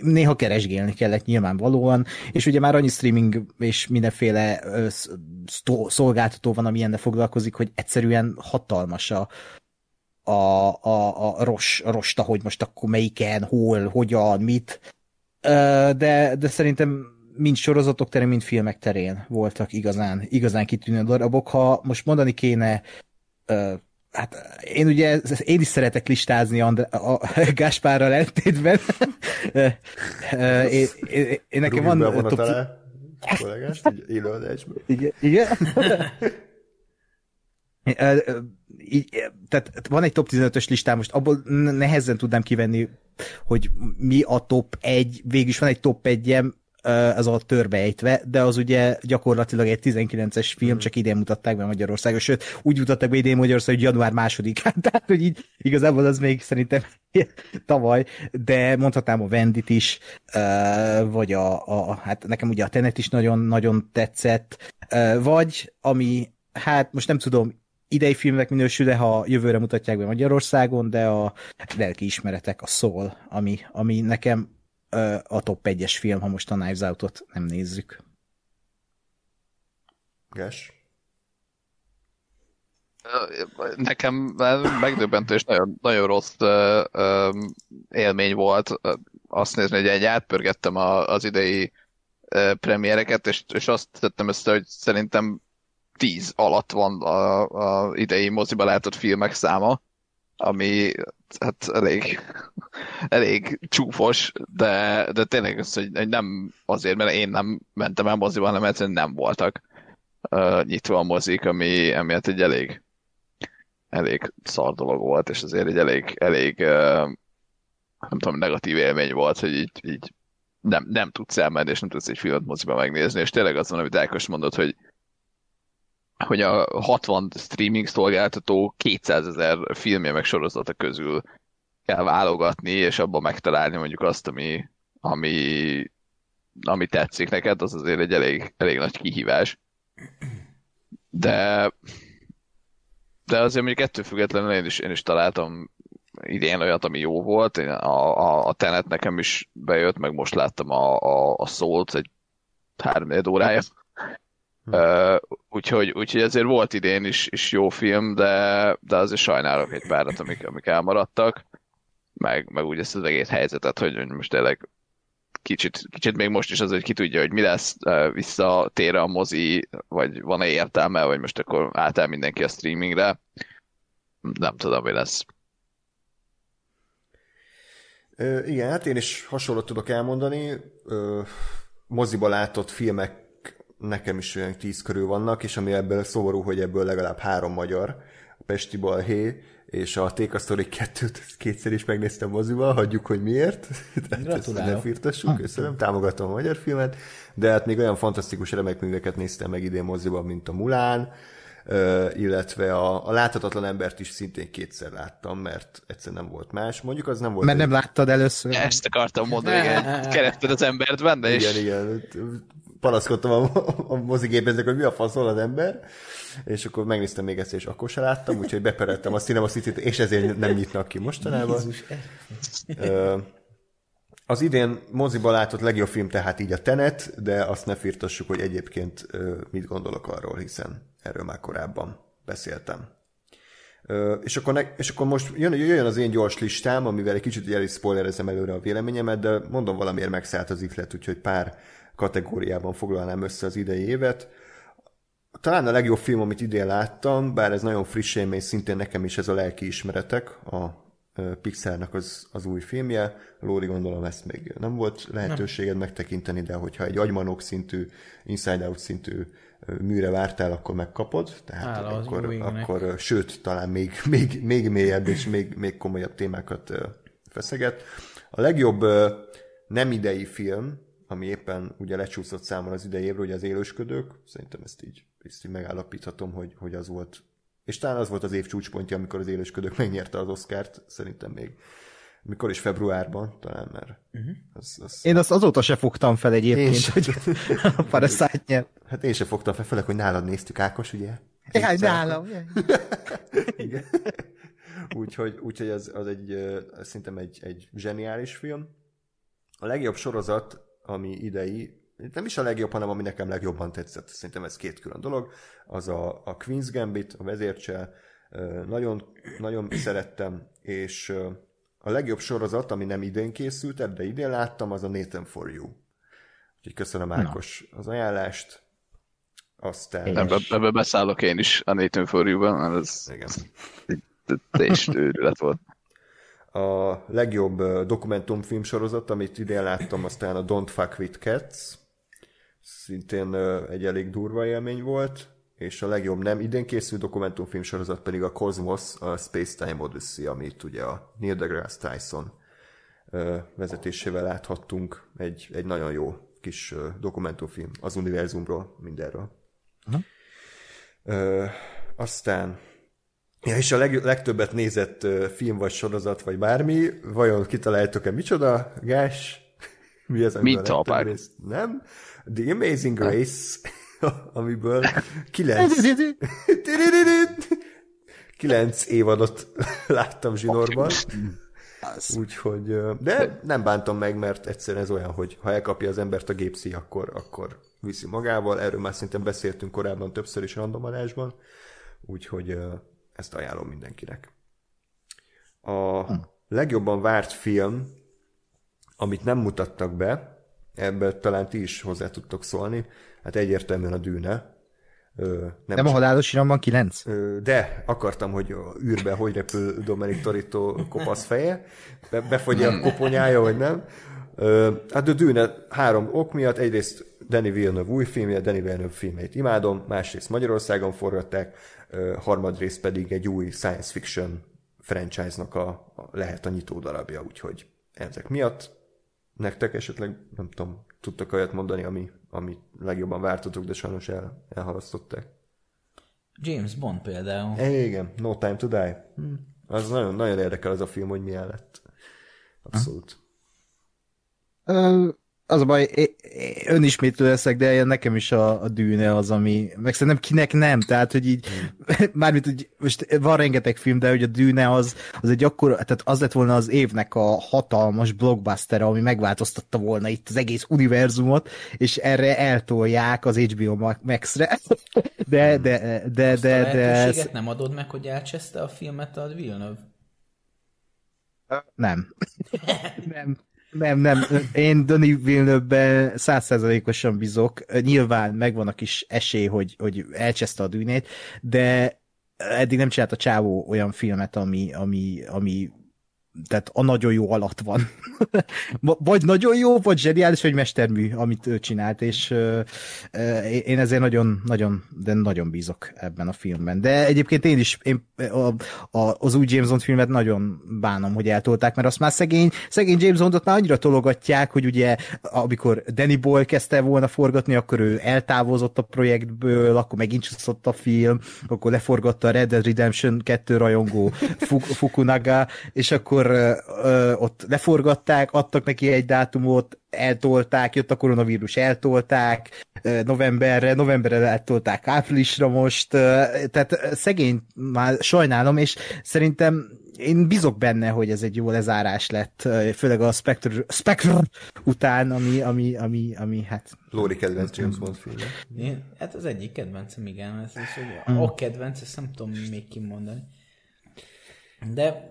D: néha keresgélni kellett nyilvánvalóan, és ugye már annyi streaming és mindenféle szolgáltató van, ami ilyenne foglalkozik, hogy egyszerűen hatalmas a, a, a, a ros, rosta, hogy most akkor melyiken, hol, hogyan, mit, de, de szerintem mind sorozatok terén, mind filmek terén voltak igazán, igazán kitűnő darabok. Ha most mondani kéne, uh, hát én ugye, én is szeretek listázni Andrá, a, a Gáspárral eltétben. én, én, én, nekem van...
C: Top... Alá, kollégást,
D: Igen, igen. így, tehát van egy top 15-ös listám, most abból nehezen tudnám kivenni, hogy mi a top 1, végülis van egy top 1 ez a törbejtve, de az ugye gyakorlatilag egy 19-es film, mm. csak idén mutatták be Magyarországon, sőt, úgy mutatták be idén Magyarországon, hogy január másodikán, tehát hogy így igazából az még szerintem tavaly, de mondhatnám a Vendit is, vagy a, a, hát nekem ugye a Tenet is nagyon-nagyon tetszett, vagy ami, hát most nem tudom, idei filmnek minősül, de ha jövőre mutatják be Magyarországon, de a lelki ismeretek, a Soul, ami, ami nekem a top 1-es film, ha most a Knives Out-ot nem nézzük.
C: Gás?
B: nekem megdöbbentő és nagyon, nagyon rossz élmény volt azt nézni, hogy egy átpörgettem a, az idei premiereket, és, és azt tettem össze, hogy szerintem 10 alatt van a, a idei moziba látott filmek száma, ami hát elég, elég csúfos, de, de tényleg az, hogy, hogy nem azért, mert én nem mentem el moziba, hanem egyszerűen nem voltak uh, nyitva a mozik, ami, hát egy elég elég szar dolog volt, és azért egy elég, elég uh, nem tudom, negatív élmény volt, hogy így, így nem, nem tudsz elmenni, és nem tudsz egy filmet moziba megnézni, és tényleg az van, amit Ákos mondott, hogy hogy a 60 streaming szolgáltató 200 ezer filmje meg sorozata közül kell válogatni, és abban megtalálni mondjuk azt, ami, ami, ami tetszik neked, az azért egy elég, elég nagy kihívás. De de azért mondjuk ettől függetlenül én is, én is találtam idén olyat, ami jó volt. Én a, a, a Tenet nekem is bejött, meg most láttam a, a, a Souls egy három órája. Hm. Uh, úgyhogy, úgyhogy ezért volt idén is, is jó film, de, de azért sajnálok egy párat, amik, amik elmaradtak. Meg, meg úgy ezt az egész helyzetet, hogy most tényleg kicsit, kicsit még most is az, hogy ki tudja, hogy mi lesz, visszatér a mozi, vagy van-e értelme, vagy most akkor átáll mindenki a streamingre. Nem tudom, mi lesz.
C: Ö, igen, hát én is hasonlót tudok elmondani. Ö, moziba látott filmek nekem is olyan tíz körül vannak, és ami ebből szomorú, hogy ebből legalább három magyar. A Pesti Balhé, és a Take a Story 2-t kétszer is megnéztem moziba, hagyjuk, hogy miért. Tehát ezt ne firtassuk, köszönöm, támogatom a magyar filmet, de hát még olyan fantasztikus remek műveket néztem meg idén moziba, mint a Mulán, illetve a, a láthatatlan embert is szintén kétszer láttam, mert egyszer nem volt más. Mondjuk az nem volt...
D: Mert egy... nem láttad először.
B: Ezt akartam mondani, igen. Kerested az embert benne,
C: és... Igen, igen. Panaszkodtam a, a mozigépeznek, hogy mi a faszol az ember és akkor megnéztem még ezt, és akkor se láttam, úgyhogy bepereltem a Cinema city és ezért nem nyitnak ki mostanában. Az idén moziba látott legjobb film tehát így a Tenet, de azt ne firtassuk, hogy egyébként mit gondolok arról, hiszen erről már korábban beszéltem. És akkor, ne, és akkor most jön, jöjjön az én gyors listám, amivel egy kicsit el is spoilerezem előre a véleményemet, de mondom valamiért megszállt az ihlet, úgyhogy pár kategóriában foglalnám össze az idei évet talán a legjobb film, amit idén láttam, bár ez nagyon friss élmény, szintén nekem is ez a lelki ismeretek, a Pixarnak az, az új filmje. Lóri gondolom ezt még nem volt lehetőséged nem. megtekinteni, de hogyha egy agymanok szintű, Inside Out szintű műre vártál, akkor megkapod. Tehát Hála akkor, akkor, sőt, talán még, még, még mélyebb és még, még komolyabb témákat feszeget. A legjobb nem idei film, ami éppen ugye lecsúszott számon az idei évről, ugye az élősködők, szerintem ezt így, ezt így megállapíthatom, hogy, hogy az volt, és talán az volt az év csúcspontja, amikor az élősködők megnyerte az Oscárt, szerintem még mikor is februárban, talán már. Uh-huh.
D: Az, az... Én azt azóta se fogtam fel egyébként, én hogy a Parasite nyert.
C: Hát én se fogtam fel, főleg, hogy nálad néztük, Ákos, ugye?
D: Ja, nálam.
C: Igen. úgyhogy, úgyhogy az, az egy, szerintem egy, egy zseniális film. A legjobb sorozat ami idei, nem is a legjobb, hanem ami nekem legjobban tetszett, szerintem ez két külön dolog, az a, a Queen's Gambit, a vezércsel, nagyon, nagyon szerettem, és a legjobb sorozat, ami nem idén készült, de idén láttam, az a Nathan for You. Úgyhogy köszönöm Ákos az ajánlást. Aztán...
B: Ebbe, ebbe beszállok én is a Nathan for You-ban, mert ez Igen. és őrület volt.
C: A legjobb dokumentumfilm sorozat, amit idén láttam, aztán a Don't Fuck With Cats, szintén egy elég durva élmény volt, és a legjobb nem idén készült dokumentumfilm sorozat pedig a Cosmos, a Space Time Odyssey, amit ugye a Neil deGrasse Tyson vezetésével láthattunk. Egy, egy nagyon jó kis dokumentumfilm az univerzumról, mindenről. Uh-huh. Ö, aztán Ja, és a leg, legtöbbet nézett film vagy sorozat, vagy bármi, vajon kitaláltok-e micsoda? Gás?
B: Mi az, Mint a
C: Nem? The Amazing Grace, amiből kilenc... kilenc évadot láttam zsinórban. Úgyhogy, de nem bántam meg, mert egyszerűen ez olyan, hogy ha elkapja az embert a gépszi, akkor, akkor viszi magával. Erről már szerintem beszéltünk korábban többször is randomadásban. Úgyhogy ezt ajánlom mindenkinek. A legjobban várt film, amit nem mutattak be, ebből talán ti is hozzá tudtok szólni, hát egyértelműen a dűne. Ö, nem,
D: Nem a halálos iramban 9?
C: Ö, De akartam, hogy a űrbe hogy repül Dominic Torito kopasz feje, be, befogy a koponyája, vagy nem. Ö, Hát a Dűne három ok miatt, egyrészt Danny Villeneuve új filmje, Danny Villeneuve filmeit imádom, másrészt Magyarországon forgatták, ö, harmadrészt pedig egy új science fiction franchise-nak a, a lehet a nyitó darabja, úgyhogy ezek miatt nektek esetleg, nem tudom, tudtak olyat mondani, ami, ami legjobban vártatok, de sajnos el, elhalasztották.
E: James Bond például.
C: É, igen, No Time to Die. Az nagyon, nagyon érdekel az a film, hogy milyen lett. Abszolút.
D: Ö, az a baj, é- é- önismétlő leszek, de nekem is a, a dűne az, ami, meg szerintem kinek nem, tehát, hogy így, mármint, hogy most van rengeteg film, de hogy a dűne az, az egy akkor, tehát az lett volna az évnek a hatalmas blockbuster, ami megváltoztatta volna itt az egész univerzumot, és erre eltolják az HBO Ma- Max-re. De, de, de, de,
E: Azt a
D: de, de,
E: lehetőséget nem adod meg, hogy elcseszte a filmet a Villeneuve?
D: Nem. nem. Nem, nem. Én Denis Villeneuve-ben százszerzalékosan bízok. Nyilván megvan a kis esély, hogy, hogy elcseszte a dűnét, de eddig nem csinált a csávó olyan filmet, ami, ami, ami tehát a nagyon jó alatt van. vagy nagyon jó, vagy zseniális, vagy mestermű, amit ő csinált, és én ezért nagyon, nagyon, de nagyon bízok ebben a filmben. De egyébként én is, én a, a, az új James Bond filmet nagyon bánom, hogy eltolták, mert azt már szegény, szegény James Bondot már annyira tologatják, hogy ugye amikor Danny Boyle kezdte volna forgatni, akkor ő eltávozott a projektből, akkor megint csúszott a film, akkor leforgatta a Red Dead Redemption 2 rajongó Fuk- Fukunaga, és akkor ö, ö, ott leforgatták, adtak neki egy dátumot, eltolták, jött a koronavírus, eltolták ö, novemberre, novemberre eltolták áprilisra most, ö, tehát szegény már sajnálom, és szerintem én bizok benne, hogy ez egy jó lezárás lett, főleg a Spectre, Spectre után, ami, ami, ami, ami hát
C: Lóri kedvenc James Bond filmje.
E: Hát az egyik kedvencem, igen. Ez, ez, hogy
C: Hmm.
E: a kedvenc, ezt nem tudom még kimondani. De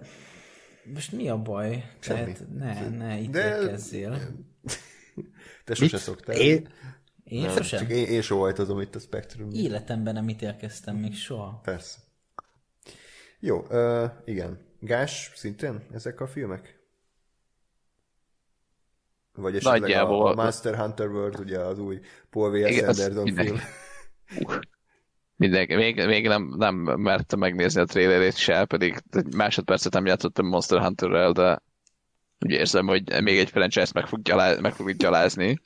E: most mi a baj?
C: Semmi.
E: Tehát ne, ne
C: De-
E: ítélkezzél.
C: Te sose szoktál.
D: én,
E: Én
C: Nem,
E: sosem.
C: Csak én, én sóhajtozom itt a Spectrum.
E: Életemben nem ítélkeztem még soha.
C: Persze. Jó, uh, igen. Gás szintén ezek a filmek? Vagy esetleg
B: Nagyjából.
C: a, a Monster Hunter World, ugye az új Paul
B: az
C: Anderson film.
B: Mindenki, még, még nem, nem mertem megnézni a trailerét se, pedig másodpercet nem játszottam Monster Hunterrel, de úgy érzem, hogy még egy franchise meg fog, gyalá, meg fog gyalázni.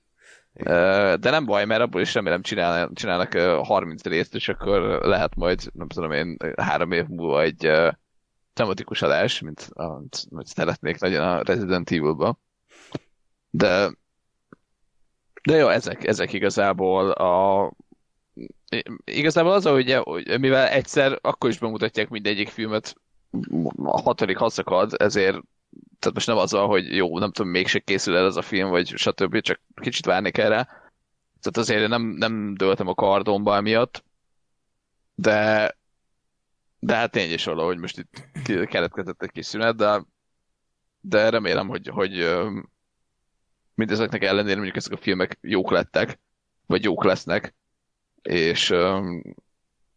B: De nem baj, mert abból is remélem csinálnak, csinálnak ö, 30 részt, és akkor lehet majd, nem tudom én, három év múlva egy tematikus adás, mint amit amit szeretnék nagyon a Resident Evil-ba. De de jó, ezek, ezek igazából a igazából az, hogy, hogy mivel egyszer akkor is bemutatják mindegyik filmet, a hatodik haszakad, ezért tehát most nem az hogy jó, nem tudom, mégse készül el ez a film, vagy stb., csak kicsit várni kell rá. Tehát azért nem, nem döltem a kardomba emiatt, de de hát tény is való, hogy most itt keletkezett egy kis szünet, de, de remélem, hogy, hogy mindezeknek ellenére mondjuk ezek a filmek jók lettek, vagy jók lesznek, és,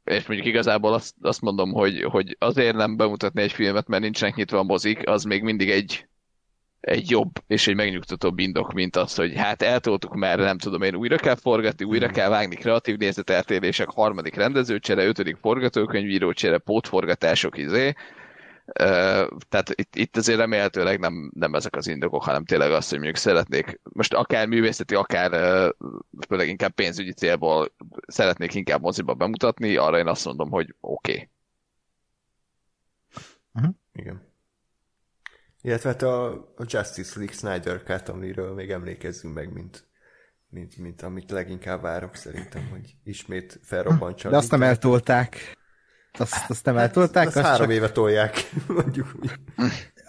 B: és mondjuk igazából azt, azt mondom, hogy, hogy azért nem bemutatni egy filmet, mert nincsenek nyitva a mozik, az még mindig egy, egy jobb és egy megnyugtatóbb indok, mint az, hogy hát eltoltuk, mert nem tudom én, újra kell forgatni, újra kell vágni kreatív nézeteltérések, harmadik rendezőcsere, ötödik forgatókönyvírócsere, pótforgatások, izé. Tehát itt, itt azért remélhetőleg nem, nem ezek az indokok, hanem tényleg azt, hogy mondjuk szeretnék, most akár művészeti, akár főleg inkább pénzügyi célból szeretnék inkább moziba bemutatni, arra én azt mondom, hogy oké. Okay.
C: Igen. Illetve hát a, a Justice League Snyder Cut, amiről még emlékezzünk meg, mint, mint, mint amit leginkább várok szerintem, hogy ismét felrobbantsa.
D: de azt nem eltolták. Azt, azt nem eltolták,
C: Azt
D: azt
C: három
D: csak
C: éve tolják, mondjuk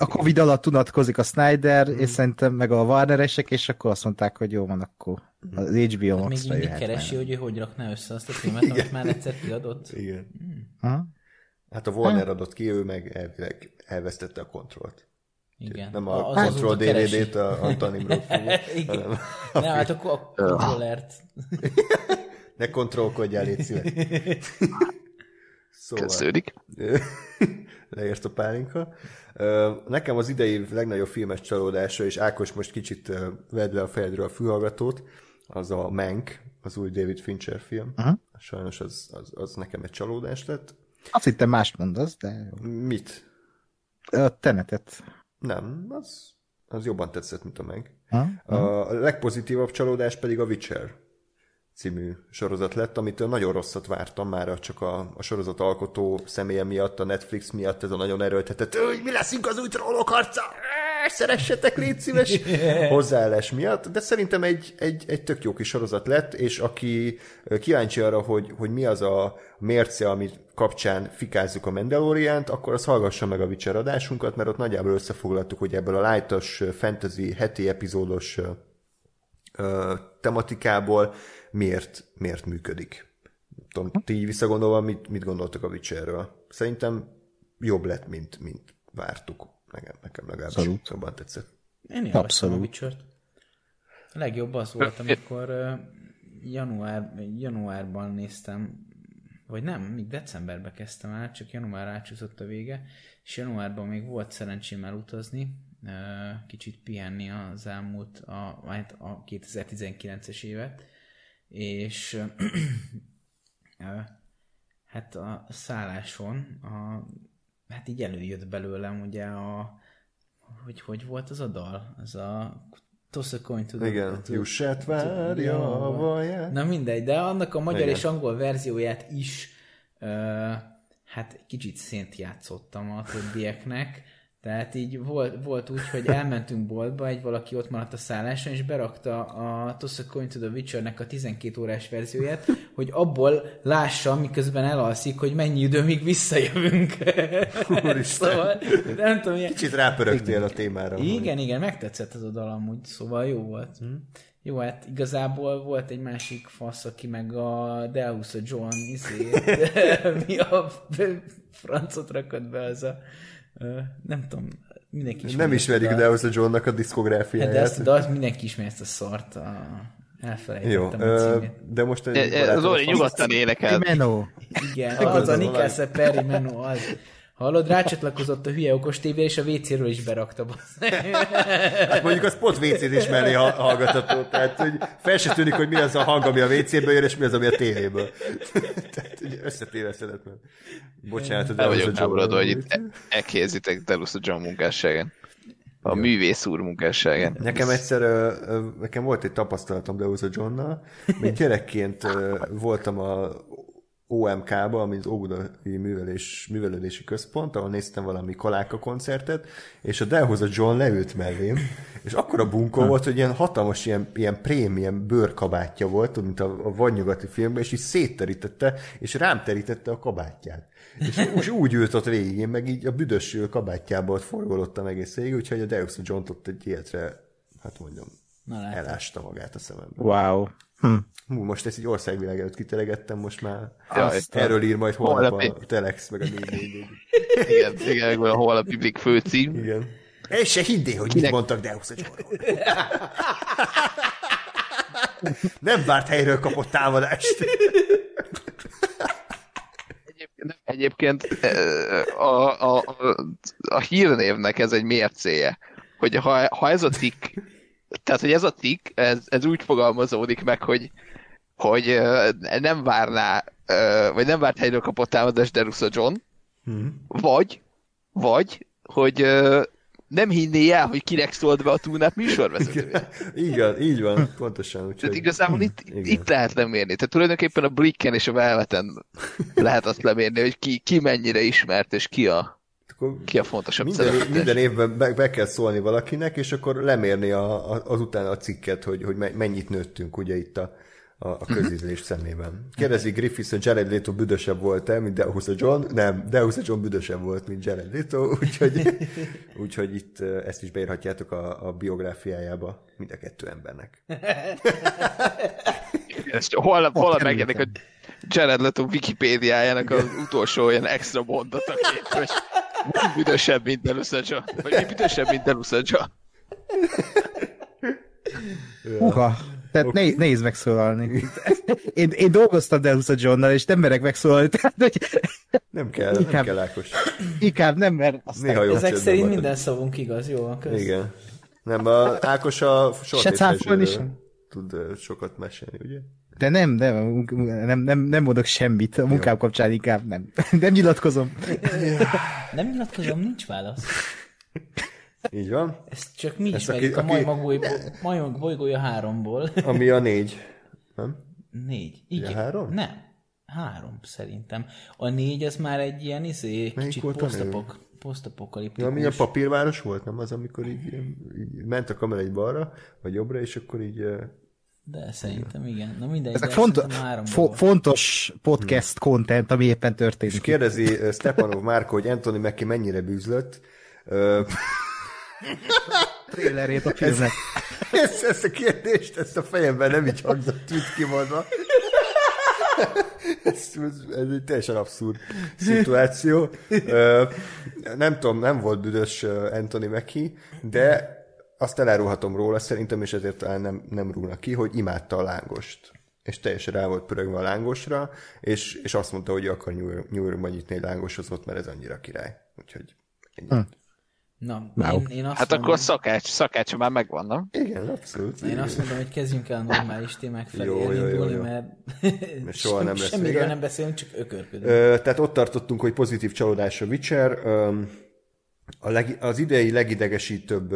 D: a Covid alatt unatkozik a Snyder, és szerintem meg a Warneresek, és akkor azt mondták, hogy jó van, akkor az HBO
E: Még
D: Max-ra
E: mindig
D: jöhet
E: keresi,
D: már.
E: hogy ő hogy rakná össze azt a filmet, amit már egyszer kiadott.
C: Igen.
D: Aha.
C: Hát a Warner adott ki, ő meg elvileg elvesztette a kontrollt.
E: Igen.
C: Nem a
E: Az
C: Control. DVD-t a fogja,
E: Igen.
C: hanem
E: Ne, hát akkor a kontrollert.
C: ne kontrollkodjál, légy szíves. Szóval,
B: Kezdődik.
C: leért a pálinka. Nekem az idei legnagyobb filmes csalódása, és Ákos most kicsit vedd le a fejedről a fülhallgatót, az a Mank, az új David Fincher film.
D: Aha.
C: Sajnos az, az, az nekem egy csalódás lett.
D: Azt hittem mást mondasz, de.
C: Mit?
D: A tenetet.
C: Nem, az, az jobban tetszett, mint a Mank.
D: Ha?
C: A legpozitívabb csalódás pedig a Witcher című sorozat lett, amitől nagyon rosszat vártam már csak a, a sorozat alkotó személye miatt, a Netflix miatt, ez a nagyon erőltetett, hogy mi leszünk az új trollok harca, szeressetek, légy szíves, hozzáállás miatt, de szerintem egy, egy, egy tök jó kis sorozat lett, és aki kíváncsi arra, hogy, hogy mi az a mérce, ami kapcsán fikázzuk a Mandaloriant, akkor az hallgassa meg a Witcher adásunkat, mert ott nagyjából összefoglaltuk, hogy ebből a lightos fantasy heti epizódos tematikából miért, miért működik. Tudom, ti így visszagondolva, mit, mit gondoltok a Witcherről? Szerintem jobb lett, mint, mint vártuk. Nekem, nekem legalábbis
D: Abszolút.
C: jobban tetszett.
E: Én
D: Abszolút.
E: a Witcher-t. A legjobb az volt, amikor január, januárban néztem, vagy nem, még decemberben kezdtem el, csak január átsúszott a vége, és januárban még volt szerencsém elutazni, kicsit pihenni az elmúlt, a, hát a 2019-es évet, és hát a szálláson, a, hát így előjött belőlem ugye a, hogy hogy volt az a dal? Az a Toss a coin to the...
C: Igen, Jussát várja a vaját.
E: Na mindegy, de annak a magyar
C: Igen.
E: és angol verzióját is ö, hát kicsit szént játszottam a többieknek, tehát így volt, volt úgy, hogy elmentünk boltba, egy valaki ott maradt a szálláson, és berakta a Toss a Coin to the Witchernek a 12 órás verzióját, hogy abból lássa, miközben elalszik, hogy mennyi idő, míg visszajövünk.
C: Úristen.
E: szóval, nem tudom, ilyen...
C: Kicsit rápörögtél a témára.
E: Igen, igen, megtetszett ez a dal amúgy, szóval jó volt. Hm? Jó, hát igazából volt egy másik fasz, aki meg a Deus a John izét, mi a francot rakott be az a, nem tudom, mindenki ismeri
C: Nem
E: a
C: ismerjük
E: dalt.
C: Deus a Johnnak a
E: Hát
C: diszkográfiáját.
E: de azt a dalt mindenki ismeri ezt a szart, a...
C: Jó,
E: elfelejtettem a
C: ö,
E: címét.
C: de most egy
B: E- e,
C: barátom-
B: Zoli, nyugodtan énekel.
D: Menó.
E: Igen,
C: Akkor
E: az a
C: az
E: Nikelsze Perry Menno az. Hallod, rácsatlakozott a hülye okos tévé, és a WC-ről is berakta.
C: Hát mondjuk az pont WC-s mellé ha- hallgatható, tehát hogy fel se tűnik, hogy mi az a hang, ami a WC-ből jön, és mi az, ami a tévéből. tehát ugye összetéveszedett, mert bocsánat, a
B: vagyok háborodva, hogy itt e- elkézitek Delusz a John munkásságán. A művész úr munkásságán.
C: Nekem egyszer, nekem volt egy tapasztalatom Deus a Johnnal. Még gyerekként voltam a OMK-ba, ami az Óbudai Művelés, Művelődési Központ, ahol néztem valami Koláka koncertet, és a Deus a John leült mellém, és akkor a bunkó volt, hogy ilyen hatalmas, ilyen, ilyen prém, ilyen bőrkabátja volt, mint a, a vadnyugati filmben, és így szétterítette, és rám terítette a kabátját. És úgy, úgy ült ott végig, én meg így a büdös kabátjába ott forgolottam egész végig, úgyhogy a Deus a John ott egy életre, hát mondjam,
E: Na
C: elásta magát a szemembe.
D: Wow. Hm.
C: Hú, most ezt egy országvilág előtt kitelegettem, most már. Azt erről ír majd holnap
B: Holnapi.
C: a Telex, meg a 444.
B: Igen, igen, a holnapi Big főcím.
C: Igen. El se hiddé, hogy mit
B: Kinek-
C: mondtak Deus a. Nem várt helyről kapott támadást.
B: Egyébként, egyébként ö, a, a, a, a hírnévnek ez egy mércéje, hogy ha, ha ez a tik, tehát hogy ez a tik, ez, ez úgy fogalmazódik meg, hogy, hogy nem várná, vagy nem várt helyről kapott támadást Derusa John, vagy, vagy, hogy nem hinné el, hogy kinek szólt be a túlnap műsorvezetője.
C: Igen, így van, pontosan. Úgyhogy...
B: Tehát igazából itt,
C: Igen.
B: itt lehet lemérni. Tehát tulajdonképpen a Blicken és a Velveten lehet azt lemérni, hogy ki, ki mennyire ismert, és ki a,
C: Akkor
B: ki a fontosabb
C: minden,
B: szereplő.
C: minden évben be, be, kell szólni valakinek, és akkor lemérni a, a, azután a cikket, hogy, hogy me- mennyit nőttünk ugye itt a, a, a közízlés szemében. Kérdezi Griffiths, hogy Jared Leto büdösebb volt-e, mint Deus a John? Nem, Deus a John büdösebb volt, mint Jared Leto, úgyhogy, úgyhogy itt ezt is beírhatjátok a, a biográfiájába mind a kettő embernek.
B: Ezt holnap, holnap megjelenik, hogy Jared Leto Wikipédiájának az utolsó ilyen extra mondataként, hogy mi büdösebb, mint Delusaja. Vagy mi büdösebb, mint Delusaja.
D: Uha, tehát ne, nehéz megszólalni. Én, én dolgoztam Delusa Johnnal, és nem merek megszólalni, tehát hogy
C: Nem kell, nem
D: Inkább-
C: kell Ákos.
D: inkább nem, mert aztán...
C: Néha jó
E: Ezek szerint
C: marad.
E: minden szavunk igaz, jó? Kösz.
C: Igen. Nem, a Ákos a
D: Se cáfolni sem.
C: tud sokat mesélni, ugye?
D: De nem, nem, nem, nem, nem mondok semmit, a munkám kapcsán inkább nem. Nem nyilatkozom.
E: Nem nyilatkozom, nincs válasz.
C: Így van.
E: Ezt csak mi
C: Ezt
E: ismerjük
C: aki-
E: a
C: aki-
E: majmok, bolygó, bolygója háromból.
C: Ami a négy. Nem?
E: Négy. Igen.
C: három?
E: Nem. Három, szerintem. A négy az már egy ilyen izé, kicsit posztapok, posztapokaliptikus.
C: Ja, ami a papírváros volt, nem az, amikor így, így ment a kamera egy balra, vagy jobbra, és akkor így...
E: De szerintem igen. Na mindegy,
D: Ezek
E: háromból
D: fo- fontos podcast content, ami éppen történik.
C: És kérdezi Stepanov Márko, hogy Anthony Mackie mennyire bűzlött. Ö,
D: trailerét a filmnek.
C: ezt, ezt a kérdést, ezt a fejemben nem így hangzott itt kimondva. Ez, ez, ez egy teljesen abszurd szituáció. Ö, nem tudom, nem volt büdös Anthony Mackie, de azt elárulhatom róla szerintem, és ezért talán nem, nem rúgnak ki, hogy imádta a lángost. És teljesen rá volt pörögve a lángosra, és, és azt mondta, hogy akar New York- New Yorkban nyitni egy lángosozót, mert ez annyira király. Úgyhogy ennyi.
D: Hm.
E: Na,
D: Wow.
E: én, én azt
B: Hát
E: mondom,
B: akkor szakács, szakácsa már megvan, nem?
C: Igen, abszolút.
E: Én azt mondom, hogy kezdjünk el normális témák felé
C: Jó, jó, jó,
E: elindulni,
C: jó.
E: mert
C: Mert soha nem lesz
E: semmiről nem beszélünk, csak ökörködünk.
C: Ö, tehát ott tartottunk, hogy pozitív csalódás a Witcher. Ö, a leg, az idei legidegesítőbb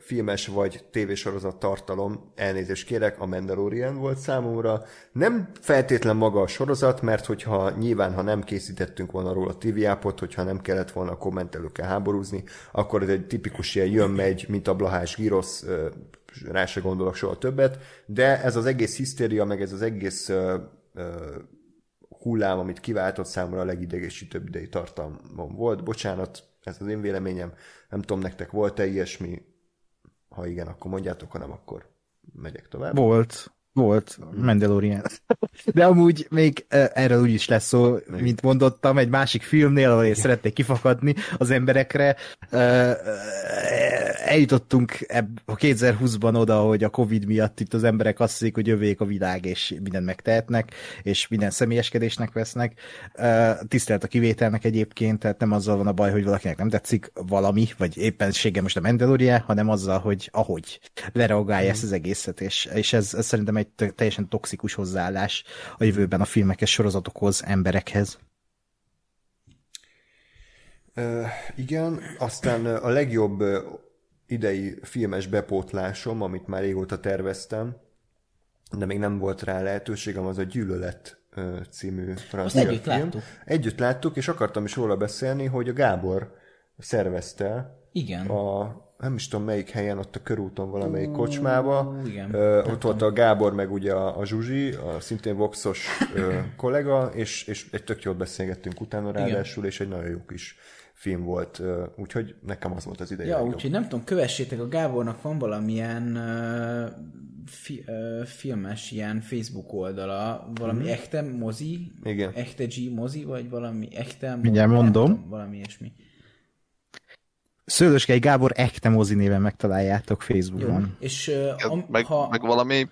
C: filmes vagy tévésorozat tartalom, elnézést kérek, a Mandalorian volt számomra. Nem feltétlen maga a sorozat, mert hogyha nyilván, ha nem készítettünk volna róla TV appot, hogyha nem kellett volna a kommentelőkkel háborúzni, akkor ez egy tipikus ilyen jön-megy, mint a Blahás Girosz, ö, rá se gondolok soha többet, de ez az egész hisztéria, meg ez az egész ö, ö, hullám, amit kiváltott számomra a legidegesítőbb idei tartalmam volt. Bocsánat, ez az én véleményem. Nem tudom, nektek volt-e ilyesmi? Ha igen, akkor mondjátok, ha nem, akkor megyek tovább.
D: Volt, volt, Mandalorian. De amúgy még erről úgy is lesz szó, mint mondottam, egy másik filmnél, ahol én szeretnék kifakadni az emberekre. Eljutottunk ebb, a 2020-ban oda, hogy a Covid miatt itt az emberek azt hiszik, hogy jövék a világ, és mindent megtehetnek, és minden személyeskedésnek vesznek. Tisztelt a kivételnek egyébként, tehát nem azzal van a baj, hogy valakinek nem tetszik valami, vagy éppenséggel most a Mandalorian, hanem azzal, hogy ahogy lereagálja ezt az egészet, és, és ez, ez szerintem egy te- teljesen toxikus hozzáállás a jövőben a filmekhez, sorozatokhoz, emberekhez.
C: Ö, igen, aztán a legjobb idei filmes bepótlásom, amit már régóta terveztem, de még nem volt rá lehetőségem, az a Gyűlölet című francia
E: együtt
C: film.
E: láttuk.
C: Együtt láttuk, és akartam is róla beszélni, hogy a Gábor szervezte
E: Igen.
C: a nem is tudom melyik helyen, ott a körúton valamelyik kocsmába.
E: igen.
C: Ö, ott volt a Gábor, meg ugye a, a Zsuzsi, a szintén Voxos ö, kollega, és, és egy tök jót beszélgettünk utána ráadásul, és egy nagyon jó kis film volt. Úgyhogy nekem az volt az idei
E: Ja, úgyhogy nem tudom, kövessétek, a Gábornak van valamilyen uh, fi, uh, filmes ilyen Facebook oldala, valami mm. echte mozi,
C: Igen.
E: echte G mozi, vagy valami echte
D: Mindjárt
E: nem
D: mondom.
E: tudom, valami ilyesmi.
D: Szőlőskei Gábor ekte mozi néven megtaláljátok
E: Jó.
D: Facebookon.
E: És uh, am,
B: Meg,
E: ha,
B: meg valami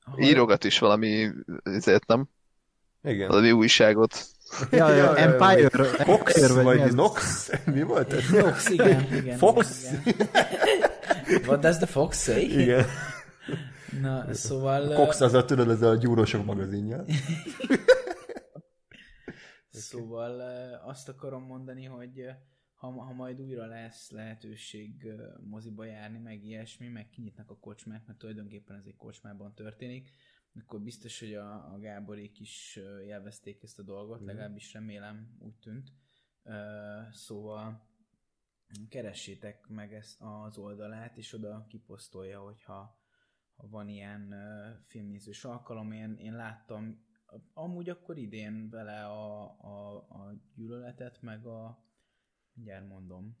E: ha,
B: írogat is valami, ezért nem?
C: Igen.
B: Valami újságot.
D: Ja, ja, Empire,
C: Fox,
D: Empire, vagy
C: vagy? Nox? Mi volt ez?
E: Fox, igen, igen.
C: Fox?
E: Igen. What does the fox say?
C: Igen.
E: Na, szóval...
C: Cox az a, tudod, ez a gyúrósok magazinja.
E: Szóval azt akarom mondani, hogy ha, ha majd újra lesz lehetőség eh, moziba járni, meg ilyesmi, meg kinyitnak a kocsmát, mert tulajdonképpen ez egy kocsmában történik, akkor biztos, hogy a, a Gáborék is élvezték ezt a dolgot, legalábbis remélem, úgy tűnt. Szóval keressétek meg ezt az oldalát, és oda kiposztolja, hogyha ha van ilyen filmnézős alkalom, én, én láttam amúgy akkor idén vele a, a, a gyűlöletet, meg a mindjárt mondom.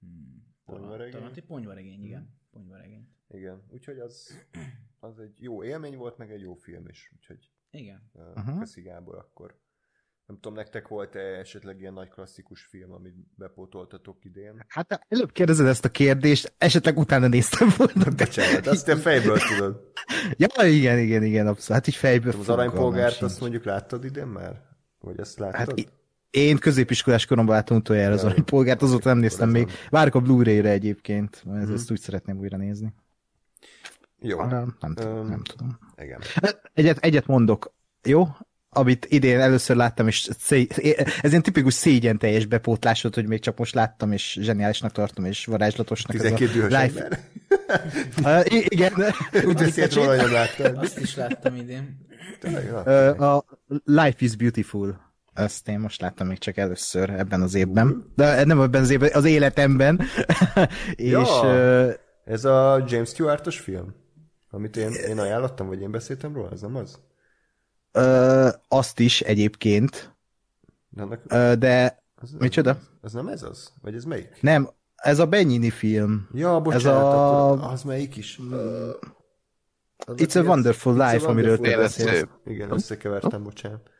E: Hmm,
C: Ponyvaregény?
E: talán- talán- Ponyvaregény, igen. Ponyvaregény.
C: Igen, úgyhogy az, az egy jó élmény volt, meg egy jó film is. Úgyhogy
E: Igen.
C: Uh-huh. Köszi Gábor, akkor nem tudom, nektek volt-e esetleg ilyen nagy klasszikus film, amit bepótoltatok idén?
D: Hát előbb kérdezed ezt a kérdést, esetleg utána néztem volna.
C: Bocsánat, azt te fejből tudod.
D: ja, igen, igen, igen, abszolút. Hát így fejből.
C: Az aranypolgárt azt mondjuk láttad idén már? Vagy ezt láttad? Hát
D: én középiskolás koromban láttam utoljára az aranypolgárt, azóta nem néztem még. Várok a Blu-ray-re egyébként, mert hmm. ezt úgy szeretném újra nézni.
C: Jó.
D: Arra nem, tudom, nem tudom.
C: Igen.
D: Egyet, egyet mondok, jó? Amit idén először láttam, és ez ilyen tipikus szégyen teljes bepótlásod, hogy még csak most láttam, és zseniálisnak tartom, és varázslatosnak.
C: 12 dühös
D: life... uh, igen.
C: Úgy beszélt róla, hogy láttam.
E: Azt is láttam idén.
D: A Life is Beautiful ezt én most láttam még csak először ebben az évben. De nem ebben az évben, az életemben. és, ja, uh,
C: ez a James Stewart-os film? Amit én, én ajánlottam, vagy én beszéltem róla, ez nem az?
D: Uh, azt is egyébként.
C: De, annak...
D: uh, de
C: az
D: micsoda?
C: Az, az nem ez az? Vagy ez melyik?
D: Nem, ez a Benyini film.
C: Ja, bocsánat, ez a... az melyik is? Uh,
D: az It's a Wonderful Life, a amiről
C: te beszélsz. Igen, összekevertem, bocsánat.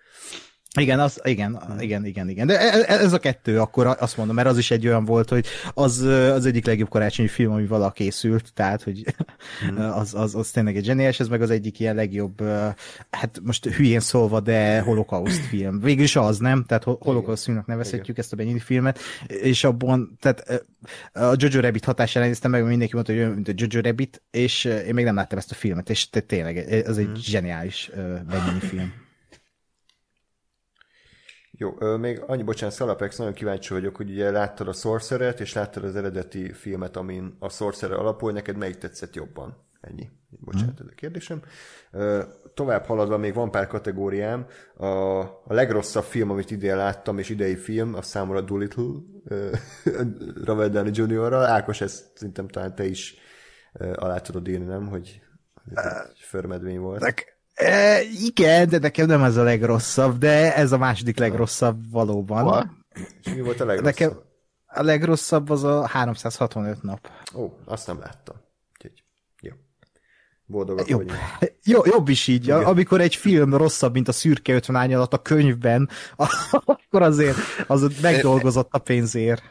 D: Igen, az, igen, igen, igen, igen. De e, e, ez a kettő, akkor azt mondom, mert az is egy olyan volt, hogy az az egyik legjobb karácsonyi film, ami vala készült, tehát, hogy mm. az, az, az tényleg egy zseniás, ez meg az egyik ilyen legjobb, hát most hülyén szólva, de holokauszt film. Végül is az, nem? Tehát holokauszt filmnek nevezhetjük igen. ezt a Benyini filmet, és abban, tehát a Jojo Rabbit hatására néztem meg, mindenki mondta, hogy olyan, mint a Jojo Rabbit, és én még nem láttam ezt a filmet, és tényleg, ez egy mm. zseniális Benyini film.
C: Jó, még annyi, bocsánat, Szalapex, nagyon kíváncsi vagyok, hogy ugye láttad a sorcerer és láttad az eredeti filmet, amin a Sorcerer alapul, neked melyik tetszett jobban? Ennyi. Bocsánat, ez a kérdésem. Tovább haladva még van pár kategóriám. A, a legrosszabb film, amit idén láttam, és idei film, a számomra Doolittle, Robert Downey Jr.-ral. Ákos, ezt szerintem talán te is alá tudod írni, nem? Hogy ez egy förmedvény volt.
D: Nek- E, igen, de nekem nem ez a legrosszabb, de ez a második legrosszabb valóban.
C: Hol? És mi volt a legrosszabb? Nekem
D: a legrosszabb az a 365 nap.
C: Ó, azt nem láttam. Úgyhogy, jó. Boldogak
D: jobb. Jó, jobb is így. Igen. Amikor egy film rosszabb, mint a szürke 50 alatt a könyvben, akkor azért az megdolgozott a pénzért.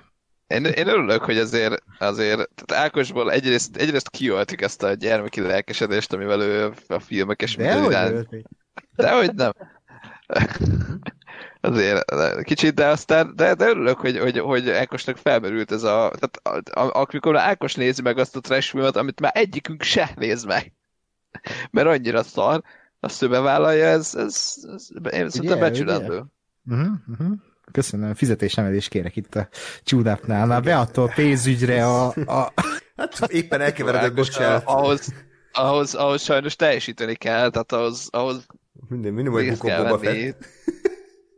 B: Én, én örülök, hogy azért, azért tehát Ákosból egyrészt, egyrészt kiöltük ezt a gyermeki lelkesedést, amivel ő a filmek és
D: minden irán.
B: De hogy nem. azért kicsit, de aztán, de, de örülök, hogy, hogy, hogy Ákosnak felmerült ez a, tehát amikor Ákos nézi meg azt a trash filmet, amit már egyikünk se néz meg. Mert annyira szar, azt ő bevállalja, ez, ez, ez én szerintem becsülendő.
D: Uh-huh, uh-huh. Köszönöm, fizetésemelést kérek itt a csúdápnál. Már beadta a pénzügyre a... a...
C: Hát éppen elkeveredett, bocsánat.
B: Ahhoz, ahhoz, ahhoz sajnos teljesíteni kell, tehát ahhoz, ahhoz
C: minden, minimum egy of Boba Fett.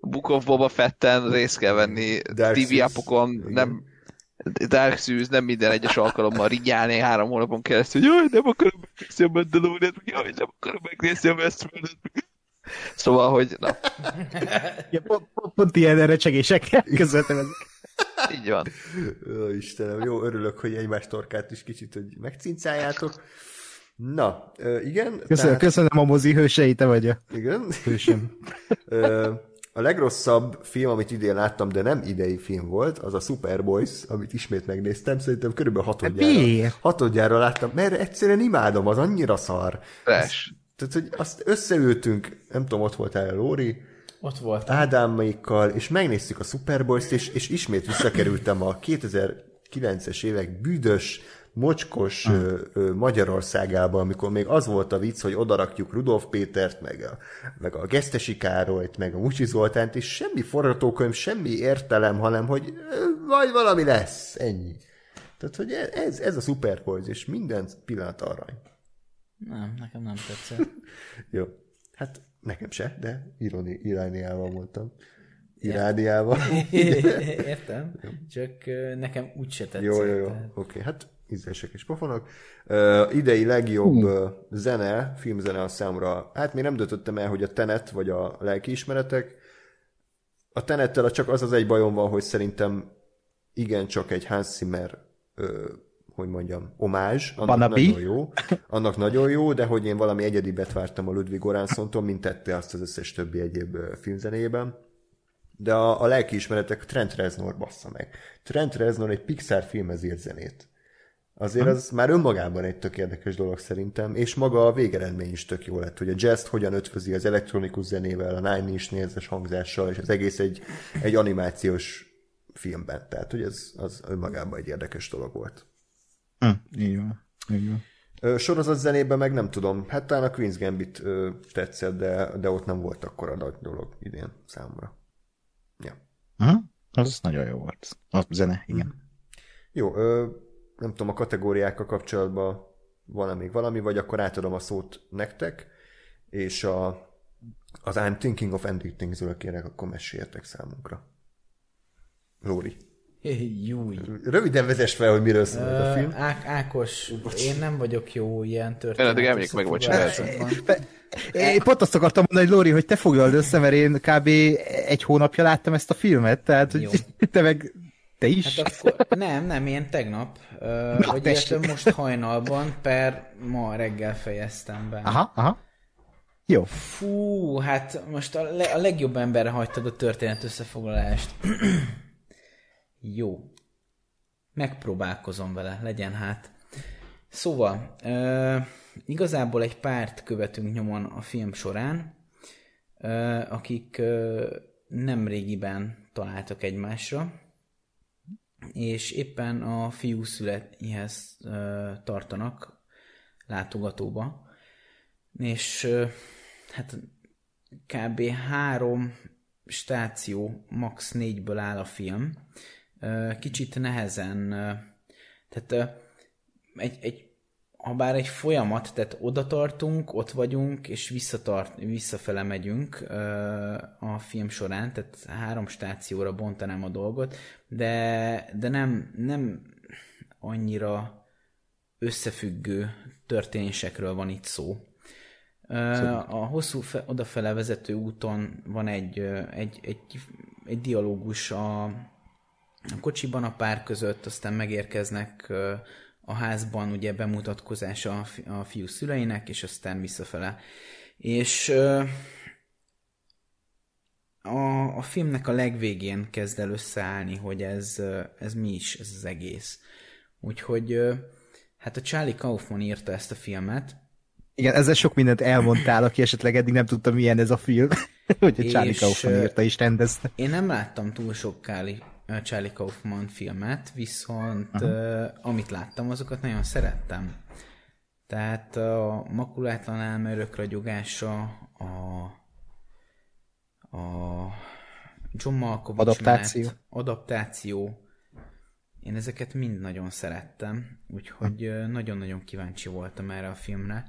B: Book of Boba Fetten részt kell venni, TV appokon nem Dark Souls nem minden egyes alkalommal rigyálni három hónapon keresztül, hogy jaj, nem akarom megnézni a Mandalorian, jaj, nem akarom megnézni a Westworld, Szóval, hogy na.
D: Ja, pont, pont, pont ilyen recsegésekkel közöltem ezek.
B: Így van.
C: Ó, Istenem, jó, örülök, hogy egymás torkát is kicsit, hogy megcincáljátok. Na, igen.
D: Köszönöm, tehát... köszönöm a mozi hősei, te vagy a
C: igen.
D: hősöm.
C: a legrosszabb film, amit idén láttam, de nem idei film volt, az a Superboys, amit ismét megnéztem, szerintem körülbelül hatodjára, hát hatodjára láttam, mert egyszerűen imádom, az annyira szar.
B: Fresh.
C: Tehát, hogy azt összeültünk, nem tudom, ott voltál Lóri,
E: ott volt.
C: Ádámaikkal, és megnéztük a Super Bowl-t, és, és ismét visszakerültem a 2009-es évek büdös, mocskos hmm. ö, ö, Magyarországába, amikor még az volt a vicc, hogy odarakjuk Rudolf Pétert, meg a, meg a Gesztesi Károlyt, meg a Mucsi Zoltánt, és semmi forgatókönyv, semmi értelem, hanem, hogy vagy valami lesz, ennyi. Tehát, hogy ez, ez a Super Bowl, és minden pillanat arany.
E: Nem, nekem nem tetszett.
C: Jó. Hát nekem se, de ironi, irániával mondtam. Irániával.
E: Értem, csak nekem úgy se tetszett.
C: Jó, jó, jó. Tehát... Oké, okay, hát ízlések és pofonok. Uh, idei legjobb uh, zene, filmzene a számra, hát még nem döntöttem el, hogy a Tenet vagy a lelkiismeretek. A Tenettel csak az az egy bajom van, hogy szerintem igen csak egy Hans Zimmer uh, hogy mondjam, omázs, annak
D: Wannabe.
C: nagyon jó, annak nagyon jó, de hogy én valami egyedibet vártam a Ludwig Oransontól, mint tette azt az összes többi egyéb filmzenében. De a, a lelkiismeretek Trent Reznor bassza meg. Trent Reznor egy Pixar filmhez írt zenét. Azért az már önmagában egy tök érdekes dolog szerintem, és maga a végeredmény is tök jó lett, hogy a jazz hogyan ötvözi az elektronikus zenével, a Nine Inch Nails-es hangzással, és az egész egy, egy animációs filmben. Tehát, hogy ez az önmagában egy érdekes dolog volt.
D: Hm, így van. Így van.
C: Sorozat zenében meg nem tudom, hát talán a Queen's Gambit ö, tetszett, de, de ott nem volt akkora nagy dolog idén számomra. Ja.
D: Hm? Az nagyon jó volt. A zene, igen.
C: Jó, ö, nem tudom, a kategóriákkal kapcsolatban van-e még valami, vagy akkor átadom a szót nektek, és a, az I'm thinking of ending things-ről kérek, akkor meséljetek számunkra. Lóri.
E: Júj.
C: Röviden vezess fel, hogy miről szól a film.
E: Á- Ákos, én nem vagyok jó ilyen történet.
B: emlék meg, bocs,
E: összefoglalásokban.
D: Én pont azt akartam mondani, hogy Lóri, hogy te foglald össze, mert én kb. egy hónapja láttam ezt a filmet, tehát hogy te meg te is.
E: Hát akkor, nem, nem, én tegnap, uh, vagy illetve most hajnalban, per ma reggel fejeztem be.
D: Aha, aha. Jó.
E: Fú, hát most a, le, a legjobb emberre hagytad a történet összefoglalást. Jó. Megpróbálkozom vele, legyen hát. Szóval, ö, igazából egy párt követünk nyomon a film során, ö, akik ö, nem régiben találtak egymásra, és éppen a fiú születihez tartanak látogatóba, és ö, hát kb. három stáció, max. négyből áll a film. Kicsit nehezen, tehát egy, egy, ha bár egy folyamat, tehát oda tartunk, ott vagyunk, és visszatart, visszafele megyünk ö, a film során, tehát három stációra bontanám a dolgot, de, de nem, nem annyira összefüggő történésekről van itt szó. Ö, A hosszú fe, odafele vezető úton van egy, egy, egy, egy dialógus a, a kocsiban a pár között, aztán megérkeznek a házban ugye bemutatkozása a, fi, a fiú szüleinek, és aztán visszafele. És a, a filmnek a legvégén kezd el összeállni, hogy ez, ez mi is, ez az egész. Úgyhogy hát a Charlie Kaufman írta ezt a filmet,
D: Igen, ezzel sok mindent elmondtál, aki esetleg eddig nem tudta, milyen ez a film. hogy a Charlie Kaufman írta és rendezte.
E: Én nem láttam túl sok Charlie Kaufman filmet, viszont uh, amit láttam, azokat nagyon szerettem. Tehát a makulátlan elmerők ragyogása, a, a John Malkovich
D: Adaptáció.
E: Menet, adaptáció, én ezeket mind nagyon szerettem, úgyhogy ö, nagyon-nagyon kíváncsi voltam erre a filmre,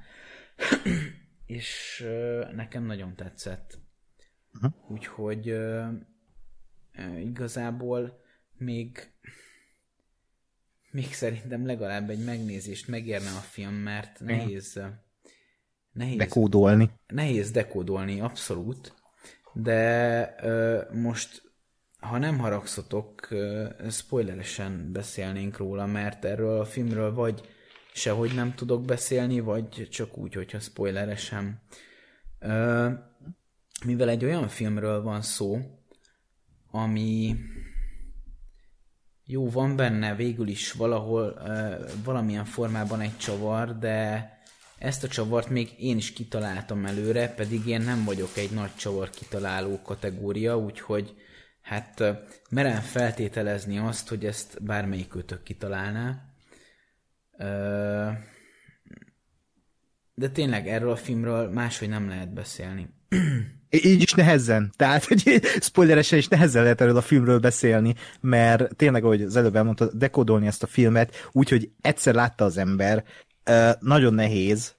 E: és nekem nagyon tetszett. Úgyhogy ö, ö, igazából még még szerintem legalább egy megnézést megérne a film, mert nehéz nehéz,
D: Bekódolni.
E: nehéz dekódolni, abszolút, de ö, most ha nem haragszotok, ö, spoileresen beszélnénk róla, mert erről a filmről vagy sehogy nem tudok beszélni, vagy csak úgy, hogyha spoileresen. Ö, mivel egy olyan filmről van szó, ami jó, van benne végül is valahol valamilyen formában egy csavar, de ezt a csavart még én is kitaláltam előre, pedig én nem vagyok egy nagy csavar kitaláló kategória, úgyhogy hát ö, merem feltételezni azt, hogy ezt bármelyik őtök kitalálná. De tényleg erről a filmről máshogy nem lehet beszélni.
D: Így is nehezen. Tehát, hogy spoileresen is nehezen lehet erről a filmről beszélni, mert tényleg, ahogy az előbb elmondta, dekódolni ezt a filmet, úgyhogy egyszer látta az ember, nagyon nehéz,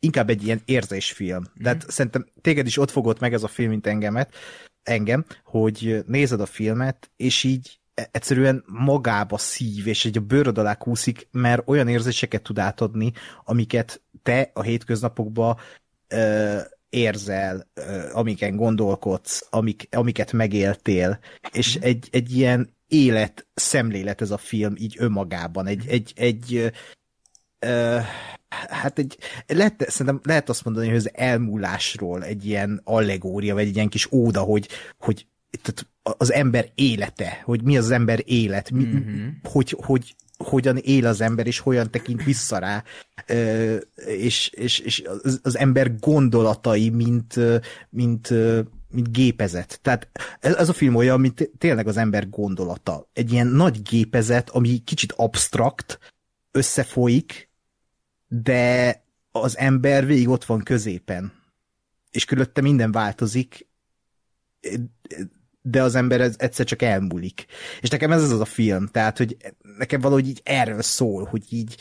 D: inkább egy ilyen érzésfilm. Tehát szerintem téged is ott fogott meg ez a film, mint engemet, engem, hogy nézed a filmet, és így egyszerűen magába szív, és egy a bőröd alá kúszik, mert olyan érzéseket tud átadni, amiket te a hétköznapokban ö, érzel, amiken gondolkodsz, amik, amiket megéltél, és egy, egy ilyen élet szemlélet ez a film így önmagában. Egy, egy, egy ö, hát egy, lehet, szerintem lehet azt mondani, hogy az elmúlásról egy ilyen allegória, vagy egy ilyen kis óda, hogy, hogy tehát az ember élete, hogy mi az ember élet, mi, mm-hmm. hogy, hogy hogyan él az ember, és hogyan tekint vissza rá, és, és, és az, ember gondolatai, mint, mint, mint gépezet. Tehát ez, ez a film olyan, mint tényleg az ember gondolata. Egy ilyen nagy gépezet, ami kicsit abstrakt, összefolyik, de az ember végig ott van középen. És körülötte minden változik, de az ember ez egyszer csak elmúlik. És nekem ez az a film, tehát, hogy nekem valahogy így erről szól, hogy így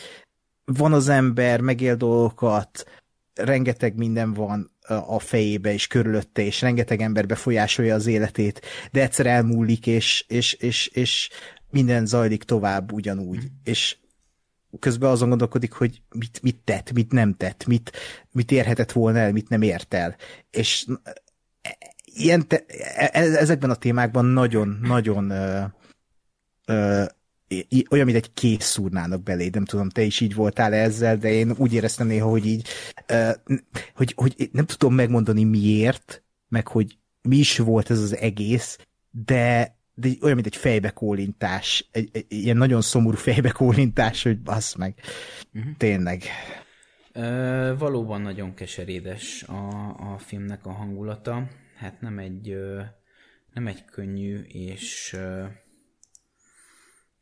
D: van az ember, megél dolgokat, rengeteg minden van a fejébe és körülötte, és rengeteg ember befolyásolja az életét, de egyszer elmúlik, és, és, és, és minden zajlik tovább ugyanúgy. Mm. És közben azon gondolkodik, hogy mit, mit tett, mit nem tett, mit, mit érhetett volna el, mit nem ért el. És ilyen te, e, e, ezekben a témákban nagyon-nagyon olyan, mint egy kész szúrnának belé, nem tudom, te is így voltál -e ezzel, de én úgy éreztem néha, hogy így, ö, hogy, hogy nem tudom megmondani miért, meg hogy mi is volt ez az egész, de, de olyan, mint egy fejbekólintás, egy, egy ilyen nagyon szomorú fejbekólintás, hogy bassz meg. Uh-huh. Tényleg.
E: Ö, valóban nagyon keserédes a, a filmnek a hangulata hát nem egy, nem egy könnyű és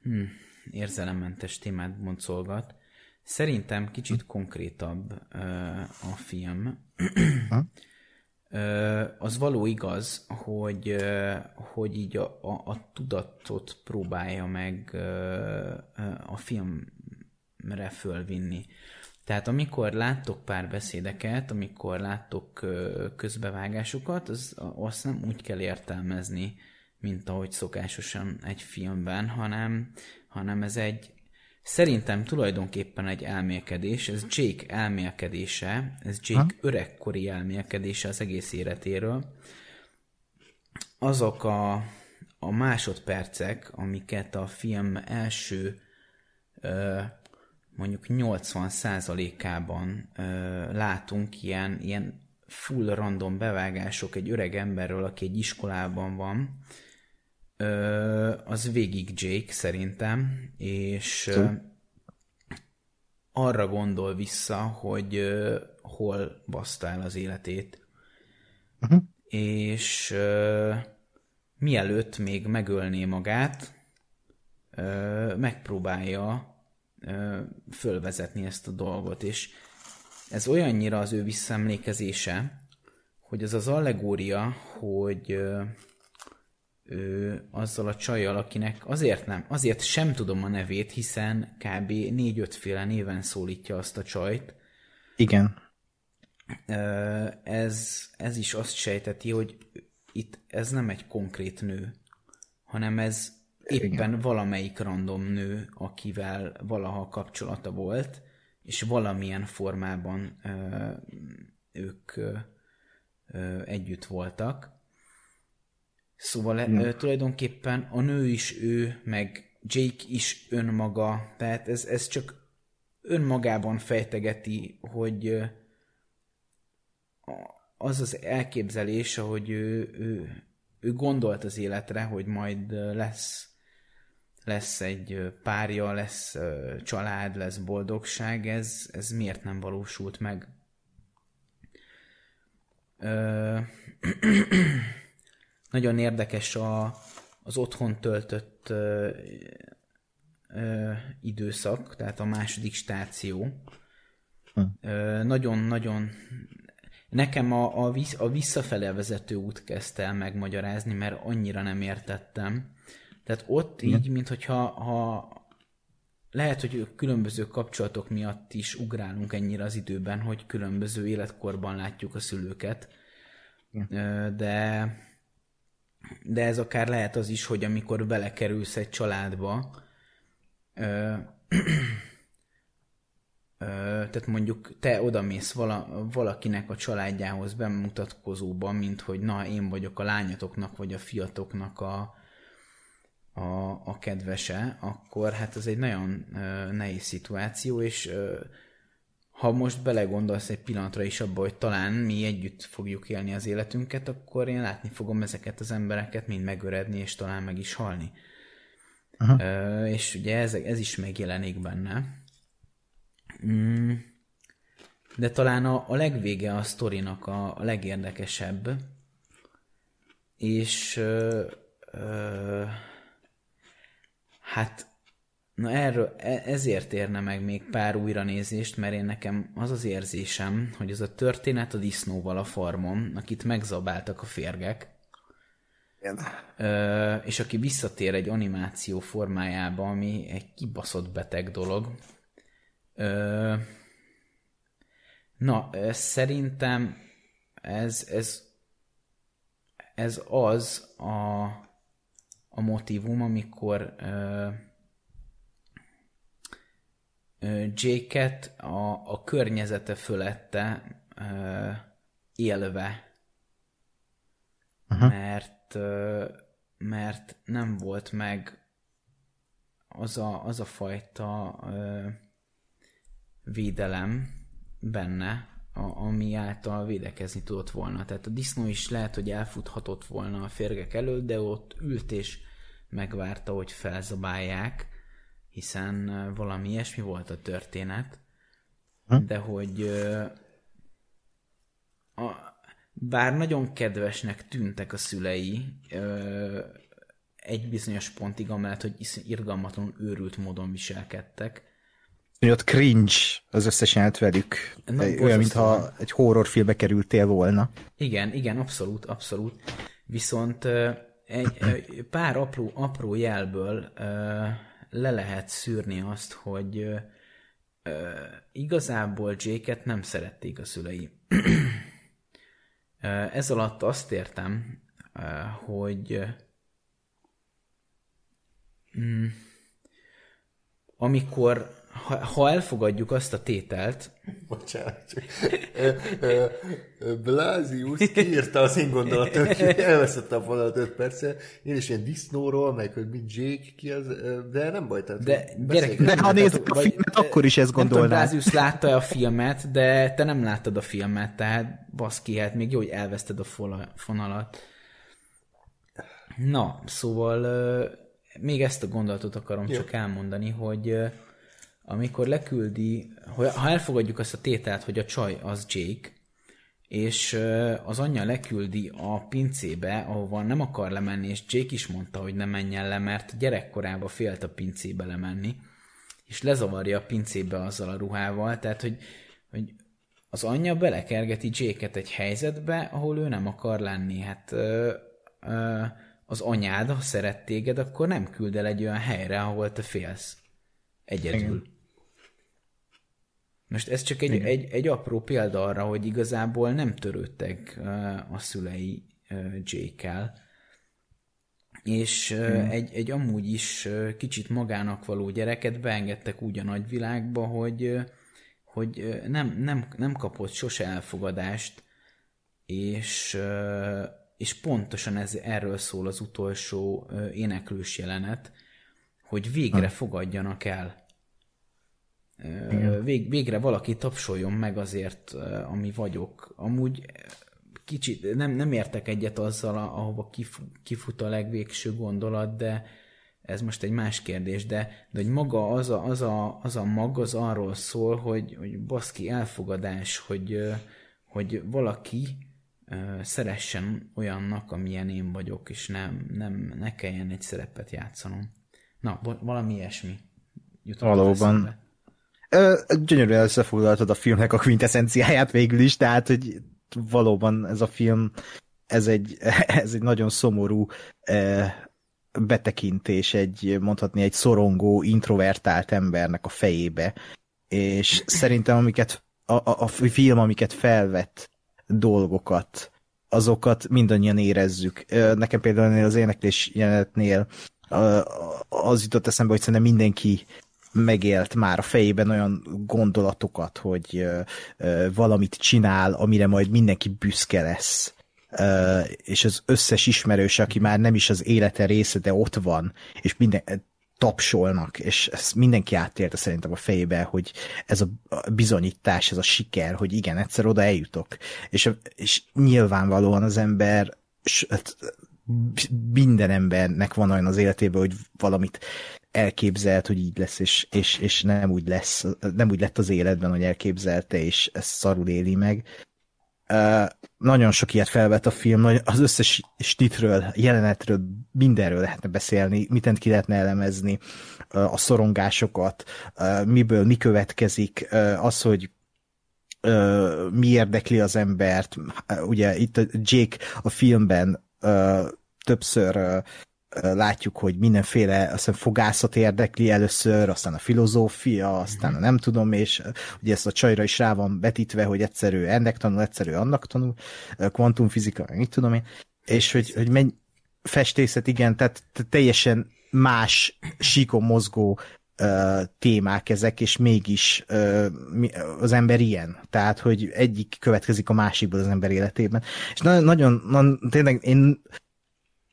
E: hm, érzelemmentes témát boncolgat. Szerintem kicsit konkrétabb a film. az való igaz, hogy, hogy így a, a, a tudatot próbálja meg a filmre fölvinni. Tehát amikor láttok pár beszédeket, amikor láttok közbevágásokat, az, azt nem úgy kell értelmezni, mint ahogy szokásosan egy filmben, hanem, hanem ez egy, szerintem tulajdonképpen egy elmélkedés, ez Jake elmélkedése, ez Jake ha? öregkori elmélkedése az egész életéről. Azok a, a másodpercek, amiket a film első mondjuk 80%-ában látunk ilyen, ilyen full random bevágások egy öreg emberről, aki egy iskolában van, ö, az végig Jake szerintem, és ö, arra gondol vissza, hogy ö, hol baszta el az életét. Uh-huh. És ö, mielőtt még megölné magát, ö, megpróbálja fölvezetni ezt a dolgot, és ez olyannyira az ő visszaemlékezése, hogy az az allegória, hogy ő azzal a csajjal, akinek azért nem, azért sem tudom a nevét, hiszen kb. négy-öt féle néven szólítja azt a csajt.
D: Igen.
E: Ez, ez is azt sejteti, hogy itt ez nem egy konkrét nő, hanem ez éppen Igen. valamelyik random nő, akivel valaha kapcsolata volt, és valamilyen formában ö, ők ö, ö, együtt voltak. Szóval ö, tulajdonképpen a nő is ő, meg Jake is önmaga, tehát ez, ez csak önmagában fejtegeti, hogy az az elképzelés, ahogy ő, ő, ő gondolt az életre, hogy majd lesz lesz egy párja, lesz család, lesz boldogság, ez, ez miért nem valósult meg? Ö, nagyon érdekes a, az otthon töltött ö, ö, időszak, tehát a második stáció. Nagyon-nagyon nekem a, a, a visszafele vezető út kezdte el megmagyarázni, mert annyira nem értettem tehát ott így, mintha ha lehet, hogy különböző kapcsolatok miatt is ugrálunk ennyire az időben, hogy különböző életkorban látjuk a szülőket. Igen. De de ez akár lehet az is, hogy amikor belekerülsz egy családba, ö, ö, tehát mondjuk te odamész vala, valakinek a családjához bemutatkozóban, mint hogy na, én vagyok a lányatoknak vagy a fiatoknak a, a, a kedvese, akkor hát ez egy nagyon ö, nehéz szituáció, és ö, ha most belegondolsz egy pillanatra is abba, hogy talán mi együtt fogjuk élni az életünket, akkor én látni fogom ezeket az embereket mind megöredni, és talán meg is halni. Uh-huh. Ö, és ugye ez, ez is megjelenik benne. Mm. De talán a, a legvége a sztorinak a, a legérdekesebb, és ö, ö, hát na erről, e, ezért érne meg még pár újranézést, mert én nekem az az érzésem, hogy ez a történet a disznóval a farmon, akit megzabáltak a férgek,
B: Igen.
E: Ö, és aki visszatér egy animáció formájába, ami egy kibaszott beteg dolog. Ö, na, szerintem ez, ez, ez az a, a motivum, amikor ö, ö, Jake-et a, a környezete fölette ö, élve uh-huh. mert, ö, mert nem volt meg az a, az a fajta ö, védelem benne, a, ami által védekezni tudott volna. Tehát a disznó is lehet, hogy elfuthatott volna a férgek előtt, de ott ült és megvárta, hogy felzabálják, hiszen valami ilyesmi volt a történet.
D: Hm?
E: De hogy a, bár nagyon kedvesnek tűntek a szülei, egy bizonyos pontig, amellett, hogy irgalmatlanul őrült módon viselkedtek,
D: Ott cringe az összes jelent velük.
E: Na,
D: Olyan,
E: borzasztóan.
D: mintha egy horrorfilmbe kerültél volna.
E: Igen, igen, abszolút, abszolút. Viszont egy ö, pár apró, apró jelből le lehet szűrni azt, hogy igazából Jake-et nem szerették a szülei. Ez alatt azt értem, hogy mm, amikor ha, ha elfogadjuk azt a tételt,
C: Bocsánat. csak- Blázius kiírta az én gondolatot, elvesztettem a fonalat 5 perccel. Én is ilyen disznóról, meg hogy mit Jake ki az, de nem baj. Tehát
E: De gyerek,
D: De ha nézzük a filmet, akkor is ezt
E: Nem tudom,
D: gondolnád.
E: Blázius látta a filmet, de te nem láttad a filmet, tehát baszki, hát még jó, hogy elveszted a fonalat. Na, szóval még ezt a gondolatot akarom jó. csak elmondani, hogy amikor leküldi, ha elfogadjuk azt a tételt, hogy a csaj az Jake, és az anyja leküldi a pincébe, ahova nem akar lemenni, és Jake is mondta, hogy ne menjen le, mert gyerekkorában félt a pincébe lemenni, és lezavarja a pincébe azzal a ruhával, tehát hogy, hogy az anyja belekergeti Jake-et egy helyzetbe, ahol ő nem akar lenni. Hát ö, ö, az anyád, ha szeret téged, akkor nem küld el egy olyan helyre, ahol te félsz. Egyedül. Igen. Most ez csak egy, egy, egy apró példa arra, hogy igazából nem törődtek ö, a szülei ö, Jake-kel, és hmm. egy, egy amúgy is kicsit magának való gyereket beengedtek úgy a nagyvilágba, hogy, hogy nem, nem, nem kapott sose elfogadást, és, és pontosan ez, erről szól az utolsó éneklős jelenet, hogy végre fogadjanak el. Vég, végre valaki tapsoljon meg azért, ami vagyok. Amúgy kicsit nem, nem értek egyet azzal, ahova kif, kifut a legvégső gondolat, de ez most egy más kérdés, de, de hogy maga az a, az, a, az a mag az arról szól, hogy, hogy baszki elfogadás, hogy, hogy valaki szeressen olyannak, amilyen én vagyok, és nem, nem ne kelljen egy szerepet játszanom. Na, valami ilyesmi
D: Valóban.
E: eszembe.
D: Gyönyörűen összefoglaltad a filmnek a quintessenciáját végül is, tehát, hogy valóban ez a film, ez egy, ez egy nagyon szomorú betekintés, egy, mondhatni, egy szorongó, introvertált embernek a fejébe, és szerintem amiket a, a, a film, amiket felvett dolgokat, azokat mindannyian érezzük. Nekem például az éneklés jelenetnél az jutott eszembe, hogy szerintem mindenki megélt már a fejében olyan gondolatokat, hogy valamit csinál, amire majd mindenki büszke lesz. és az összes ismerős, aki már nem is az élete része, de ott van, és minden, tapsolnak, és ezt mindenki átélte szerintem a fejébe, hogy ez a bizonyítás, ez a siker, hogy igen, egyszer oda eljutok. És, és nyilvánvalóan az ember minden embernek van olyan az életében, hogy valamit elképzelt, hogy így lesz, és, és, és nem úgy lesz, nem úgy lett az életben, hogy elképzelte, és ezt szarul éli meg. Uh, nagyon sok ilyet felvett a film, az összes stitről, jelenetről, mindenről lehetne beszélni, mitent ki lehetne elemezni, uh, a szorongásokat, uh, miből mi következik, uh, az, hogy uh, mi érdekli az embert. Uh, ugye itt Jake a filmben uh, többször uh, látjuk, hogy mindenféle aztán fogászat érdekli először, aztán a filozófia, aztán a nem tudom, és ugye ezt a csajra is rá van betítve, hogy egyszerű ennek tanul, egyszerű annak tanul, kvantumfizika, mit tudom én, és hogy, hogy menj, festészet, igen, tehát teljesen más síkon mozgó témák ezek, és mégis uh, az ember ilyen. Tehát, hogy egyik következik a másikból az ember életében. És na- nagyon, na- tényleg én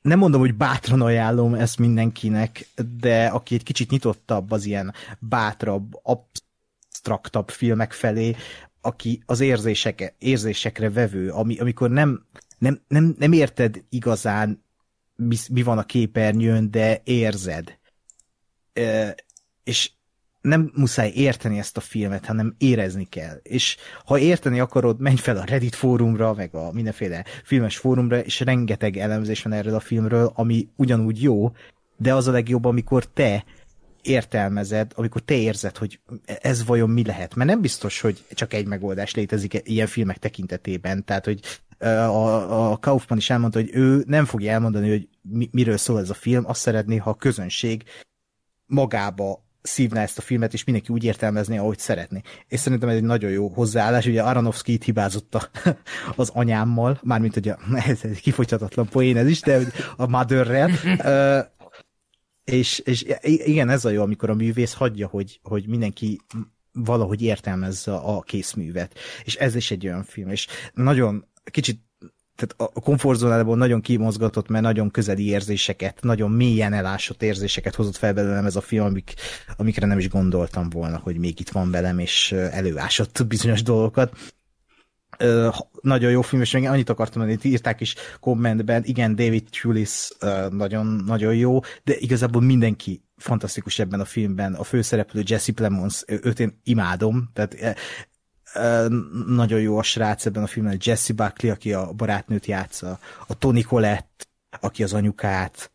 D: nem mondom, hogy bátran ajánlom ezt mindenkinek, de aki egy kicsit nyitottabb az ilyen bátrabb, abstraktabb filmek felé, aki az érzések, érzésekre vevő, ami, amikor nem, nem, nem, nem érted igazán, mi, mi van a képernyőn, de érzed. E, és nem muszáj érteni ezt a filmet, hanem érezni kell. És ha érteni akarod, menj fel a Reddit fórumra, meg a mindenféle filmes fórumra, és rengeteg elemzés van erről a filmről, ami ugyanúgy jó, de az a legjobb, amikor te értelmezed, amikor te érzed, hogy ez vajon mi lehet. Mert nem biztos, hogy csak egy megoldás létezik ilyen filmek tekintetében. Tehát, hogy a, a Kaufman is elmondta, hogy ő nem fogja elmondani, hogy mi, miről szól ez a film, azt szeretné, ha a közönség magába szívná ezt a filmet, és mindenki úgy értelmezni, ahogy szeretné. És szerintem ez egy nagyon jó hozzáállás. Ugye Aronofsky itt hibázott a, az anyámmal, mármint a, ez egy kifogyhatatlan poén ez is, de a motherrel. És, és igen, ez a jó, amikor a művész hagyja, hogy, hogy mindenki valahogy értelmezze a készművet. És ez is egy olyan film, és nagyon kicsit tehát a komfortzónából nagyon kimozgatott, mert nagyon közeli érzéseket, nagyon mélyen elásott érzéseket hozott fel belőlem ez a film, amik, amikre nem is gondoltam volna, hogy még itt van velem, és előásott bizonyos dolgokat. Nagyon jó film, és még annyit akartam mondani, írták is kommentben, igen, David Tulis uh, nagyon, nagyon jó, de igazából mindenki fantasztikus ebben a filmben. A főszereplő Jesse Plemons, őt én imádom, tehát nagyon jó a srác ebben a filmben, Jesse Buckley, aki a barátnőt játsza, a Tony Collette, aki az anyukát,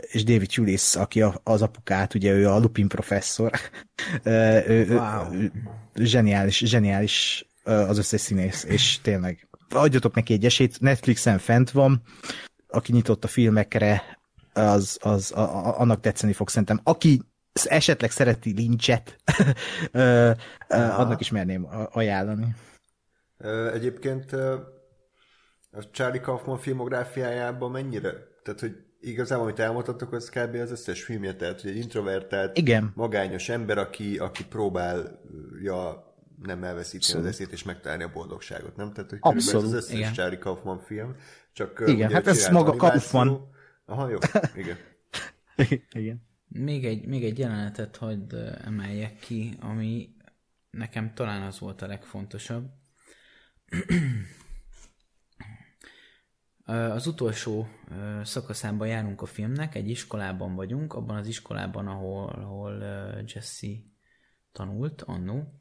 D: és David Julis, aki az apukát, ugye ő a Lupin professzor. ő, wow. ő, zseniális, zseniális az összes színész, és tényleg adjatok neki egy esélyt, Netflixen fent van, aki nyitott a filmekre, az, az a, a, annak tetszeni fog szerintem. Aki esetleg szereti lincset, annak is merném ajánlani.
C: Egyébként a Charlie Kaufman filmográfiájában mennyire, tehát hogy igazából, amit elmondhatok, az kb. az összes filmje, tehát hogy egy introvertált,
D: Igen.
C: magányos ember, aki, aki próbálja nem elveszíteni Abszolút. az eszét és megtalálni a boldogságot, nem? Tehát, hogy Abszolút. az összes Igen. Charlie Kaufman film, csak
D: Igen, hát ez maga Kaufman.
C: Aha, jó, igen.
D: igen.
E: Még egy, még egy jelenetet hagyd emeljek ki, ami nekem talán az volt a legfontosabb. Az utolsó szakaszában járunk a filmnek, egy iskolában vagyunk, abban az iskolában, ahol, ahol Jesse tanult annó,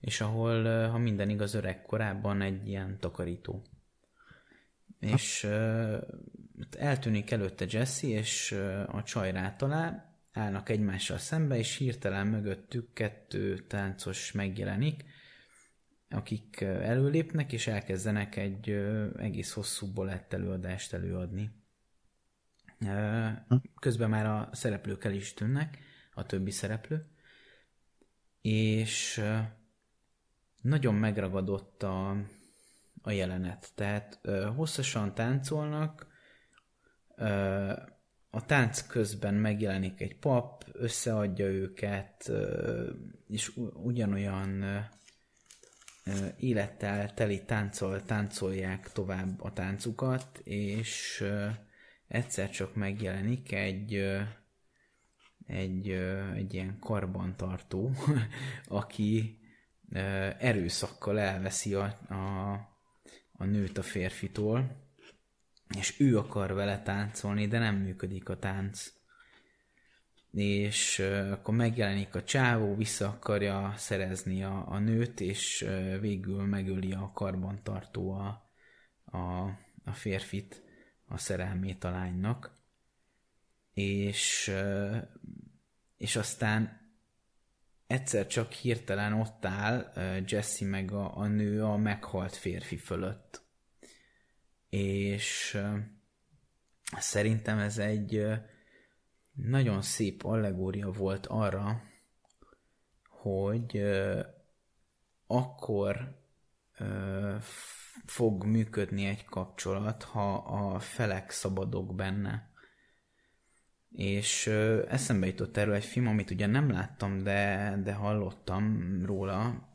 E: és ahol, ha minden igaz, öreg korábban egy ilyen takarító. És eltűnik előtte Jesse, és a csaj rátalál, állnak egymással szembe, és hirtelen mögöttük kettő táncos megjelenik, akik előlépnek, és elkezdenek egy egész hosszú bolett előadást előadni. Közben már a szereplők el is tűnnek, a többi szereplő, és nagyon megragadott a, a jelenet. Tehát hosszasan táncolnak, a tánc közben megjelenik egy pap, összeadja őket, és ugyanolyan élettel teli táncol táncolják tovább a táncukat, és egyszer csak megjelenik egy egy, egy ilyen karbantartó, aki erőszakkal elveszi a, a, a nőt a férfitól, és ő akar vele táncolni, de nem működik a tánc. És akkor megjelenik a csávó, vissza akarja szerezni a, a nőt, és végül megöli a karbantartó a, a, a férfit, a szerelmét a lánynak. És, és aztán egyszer csak hirtelen ott áll Jesse meg a, a nő a meghalt férfi fölött. És szerintem ez egy nagyon szép allegória volt arra, hogy akkor fog működni egy kapcsolat, ha a felek szabadok benne. És eszembe jutott erről egy film, amit ugye nem láttam, de, de hallottam róla.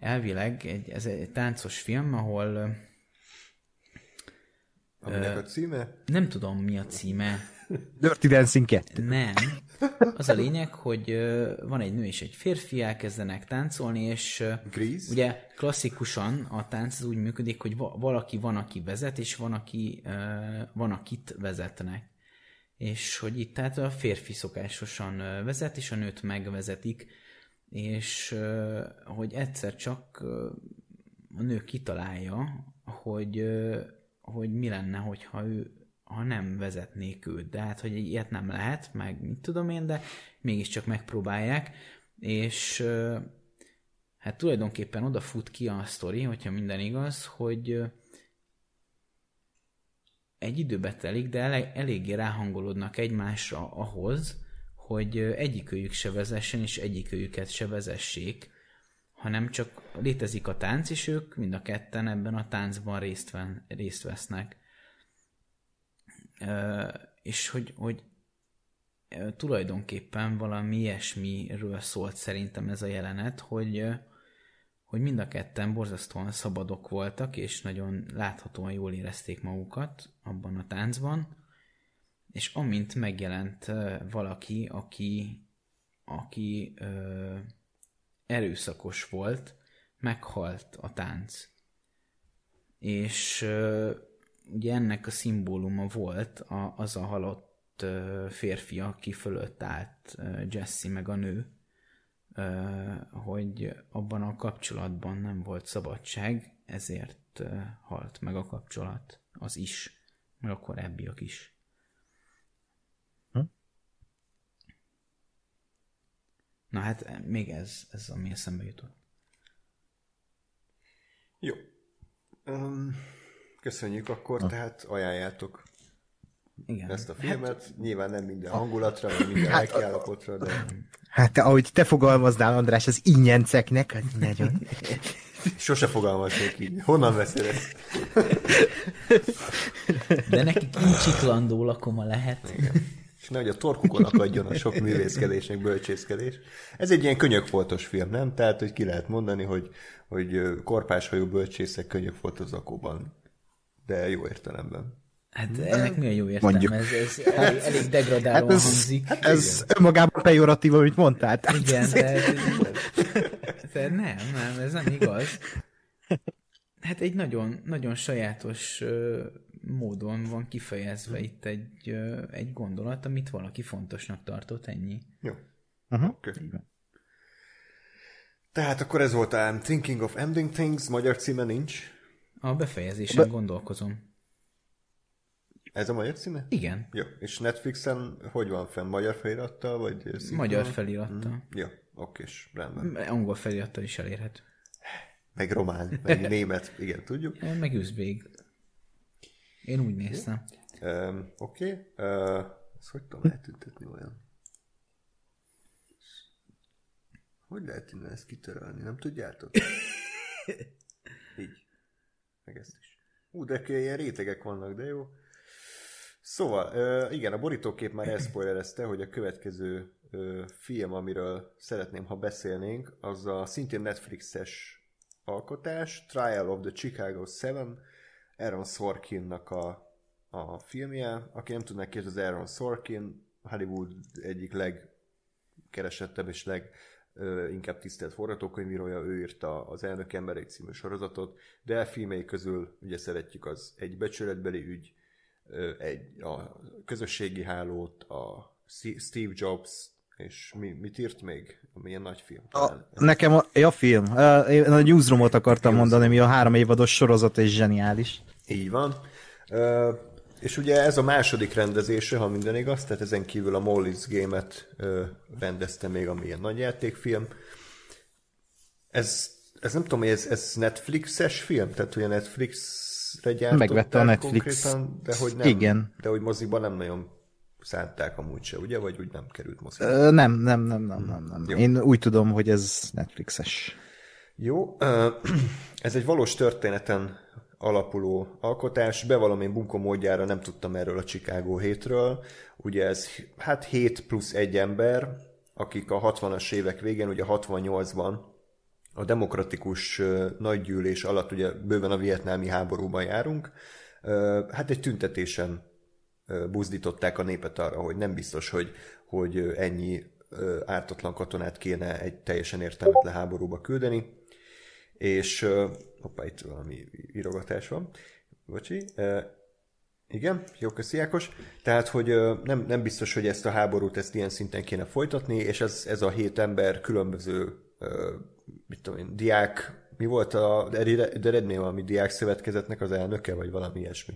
E: Elvileg egy, ez egy táncos film, ahol
C: Aminek a címe?
E: nem tudom mi a címe,
D: Dirty Dancing 2.
E: Nem. Az a lényeg, hogy van egy nő és egy férfi, elkezdenek táncolni, és
C: Grease?
E: ugye klasszikusan a tánc az úgy működik, hogy va- valaki van, aki vezet, és van, aki, van, akit vezetnek. És hogy itt tehát a férfi szokásosan vezet, és a nőt megvezetik, és hogy egyszer csak a nő kitalálja, hogy, hogy mi lenne, hogyha ő ha nem vezetnék őt. De hát, hogy ilyet nem lehet, meg mit tudom én, de mégiscsak megpróbálják, és hát tulajdonképpen oda fut ki a sztori, hogyha minden igaz, hogy egy időbe telik, de ele- eléggé ráhangolódnak egymásra ahhoz, hogy egyikőjük se vezessen, és egyikőjüket se vezessék, hanem csak létezik a tánc, és ők mind a ketten ebben a táncban részt, ven, részt vesznek. És hogy, hogy tulajdonképpen valami ilyesmiről szólt szerintem ez a jelenet, hogy, hogy mind a ketten borzasztóan szabadok voltak, és nagyon láthatóan jól érezték magukat abban a táncban, és amint megjelent valaki, aki, aki ö, erőszakos volt, meghalt a tánc. És ugye ennek a szimbóluma volt a, az a halott ö, férfi, aki fölött állt Jesse meg a nő, hogy abban a kapcsolatban nem volt szabadság, ezért halt meg a kapcsolat, az is, meg a korábbiak is. Na hát még ez, ez ami eszembe jutott.
C: Jó. Um, köszönjük akkor, tehát ajánljátok
E: Igen.
C: ezt a filmet. Hát, Nyilván nem minden hangulatra, vagy minden lelkiállapotra, de
D: Hát te, ahogy te fogalmaznál, András, az ingyenceknek, az nagyon...
C: sose fogalmaznék így. Honnan veszél ezt?
E: De neki kincsiklandó lakoma lehet.
C: És nehogy a torkukon akadjon a sok művészkedésnek bölcsészkedés. Ez egy ilyen könyökfoltos film, nem? Tehát, hogy ki lehet mondani, hogy, hogy korpáshajú bölcsészek könyökfolt az zakóban. De jó értelemben.
E: Hát ennek mi a jó értelme?
D: Mondjuk.
E: Ez, ez elég, elég degradálóan
D: Hát ez,
E: hangzik.
D: ez önmagában pejoratív, amit mondtál. Tehát
E: Igen, de, de nem, nem, ez nem igaz. Hát egy nagyon, nagyon sajátos módon van kifejezve itt egy, egy gondolat, amit valaki fontosnak tartott, ennyi.
C: Jó.
D: Aha.
C: Okay. Tehát akkor ez volt a I'm Thinking of Ending Things, magyar címe nincs.
E: A befejezésen gondolkozom.
C: Ez a magyar címe?
E: Igen,
C: Jó. És Netflixen hogy van fenn? Magyar felirattal, vagy szinkron?
E: magyar felirattal.
C: Jó, okés, rendben.
E: Angol felirattal is elérhető.
C: Meg román, meg német, igen, tudjuk.
E: Meg üzbég. Én úgy néztem.
C: Um, Oké. Okay. Uh, ezt hogy tudom eltüntetni olyan? Hogy lehet innen ezt kitörölni? Nem tudjátok? Így. Meg ezt is. Ú, de ilyen rétegek vannak, de jó. Szóval, igen, a borítókép már elszpoilerezte, hogy a következő film, amiről szeretném, ha beszélnénk, az a szintén Netflixes alkotás, Trial of the Chicago 7, Aaron Sorkinnak a, a filmje. Aki nem tudná ki, az Aaron Sorkin, Hollywood egyik legkeresettebb és leg ö, inkább tisztelt forgatókönyvírója, ő írta az Elnök Ember egy című sorozatot, de filmei közül ugye szeretjük az egy becsületbeli ügy, ö, egy, a közösségi hálót, a Steve Jobs, és mi, mit írt még? Milyen nagy film?
D: A, nekem a, a film. Én a Newsroomot akartam mondani, mi a három évados sorozat és zseniális.
C: Így van. Uh, és ugye ez a második rendezése, ha minden igaz, tehát ezen kívül a Molly's Game-et uh, rendezte még, ami ilyen nagy játékfilm. Ez, ez nem tudom, hogy ez, ez Netflixes film? Tehát ugye Netflixre gyártották
D: Megvette a Netflix.
C: Konkrétan, de hogy nem,
D: Igen.
C: De hogy moziban nem nagyon szánták amúgy se, ugye? Vagy úgy nem került moziba?
D: Ö, nem, nem, nem, nem, nem, nem.
C: Jó.
D: Én úgy tudom, hogy ez Netflixes.
C: Jó, ez egy valós történeten alapuló alkotás. Bevallom, én bunkó módjára nem tudtam erről a Chicago hétről. Ugye ez hát 7 plusz egy ember, akik a 60-as évek végén, ugye 68-ban a demokratikus nagygyűlés alatt, ugye bőven a vietnámi háborúban járunk, hát egy tüntetésen buzdították a népet arra, hogy nem biztos, hogy, hogy ennyi ártatlan katonát kéne egy teljesen értelmetlen háborúba küldeni, és hoppá, itt valami írogatás van, bocsi, igen, jó, köszi Ákos. Tehát, hogy nem, nem biztos, hogy ezt a háborút ezt ilyen szinten kéne folytatni, és ez, ez a hét ember különböző, mit tudom én, diák, mi volt a de eredmény valami diák szövetkezetnek az elnöke, vagy valami ilyesmi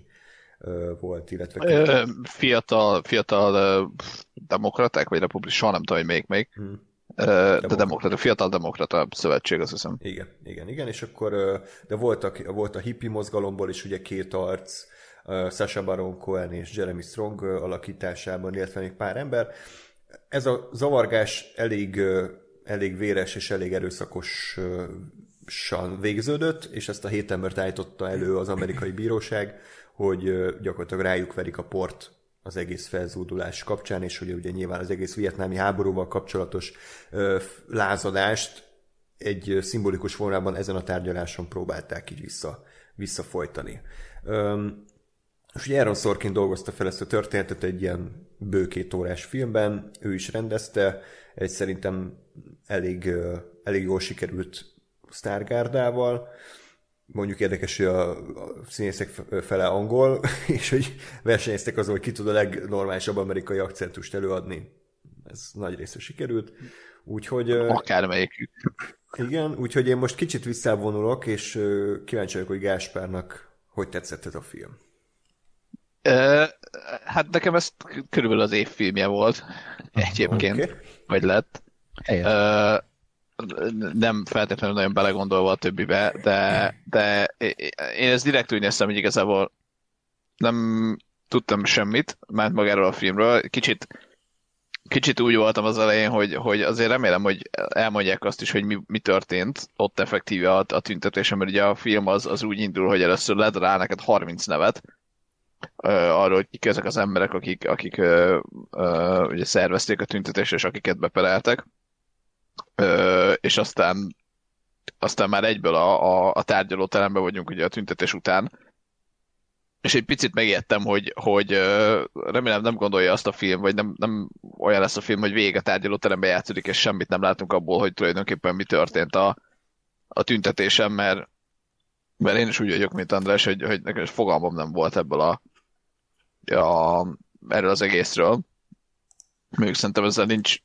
C: volt, illetve
B: Ö, Fiatal, fiatal demokraták, vagy republik, soha nem tudom, hogy melyik még.
C: Hmm.
B: De demokrata, fiatal demokrata szövetség, azt hiszem.
C: Igen, igen, igen, és akkor, de voltak, volt a hippi mozgalomból is ugye két arc, ö, Sacha Baron Cohen és Jeremy Strong alakításában, illetve még pár ember. Ez a zavargás elég, elég véres és elég erőszakosan végződött, és ezt a hét embert állította elő az amerikai bíróság, hogy gyakorlatilag rájuk verik a port az egész felzúdulás kapcsán, és ugye, ugye nyilván az egész vietnámi háborúval kapcsolatos lázadást egy szimbolikus formában ezen a tárgyaláson próbálták így vissza, visszafolytani. És ugye Aaron Sorkin dolgozta fel ezt a történetet egy ilyen bő két órás filmben, ő is rendezte, egy szerintem elég, elég jól sikerült sztárgárdával, mondjuk érdekes, hogy a, a színészek fele angol, és hogy versenyeztek azon, hogy ki tud a legnormálisabb amerikai akcentust előadni. Ez nagy része sikerült. Úgyhogy
B: Akármelyikük.
C: igen, úgyhogy én most kicsit visszavonulok, és kíváncsi vagyok, hogy Gáspárnak hogy tetszett ez a film.
B: Hát nekem ez körülbelül az évfilmje volt egyébként,
C: Oké.
B: vagy lett.
D: Helyes.
B: Nem feltétlenül nagyon belegondolva a többibe, de, de én ezt direkt úgy néztem, hogy igazából nem tudtam semmit, mert magáról a filmről. Kicsit, kicsit úgy voltam az elején, hogy, hogy azért remélem, hogy elmondják azt is, hogy mi, mi történt ott effektíve a, a tüntetésen, mert ugye a film az, az úgy indul, hogy először ledrál neked 30 nevet, arról, hogy kik ezek az emberek, akik, akik ö, ö, ugye szervezték a tüntetést, és akiket bepereltek. És aztán aztán már egyből a, a, a tárgyalóteremben vagyunk ugye a tüntetés után, és egy picit megijedtem, hogy, hogy remélem nem gondolja azt a film, vagy nem, nem olyan lesz a film, hogy végig a tárgyalóteremben játszódik, és semmit nem látunk abból, hogy tulajdonképpen mi történt a, a tüntetésen, mert, mert én is úgy vagyok, mint András, hogy, hogy nekem is fogalmam nem volt ebből a, a erről az egészről. Még szerintem ezzel nincs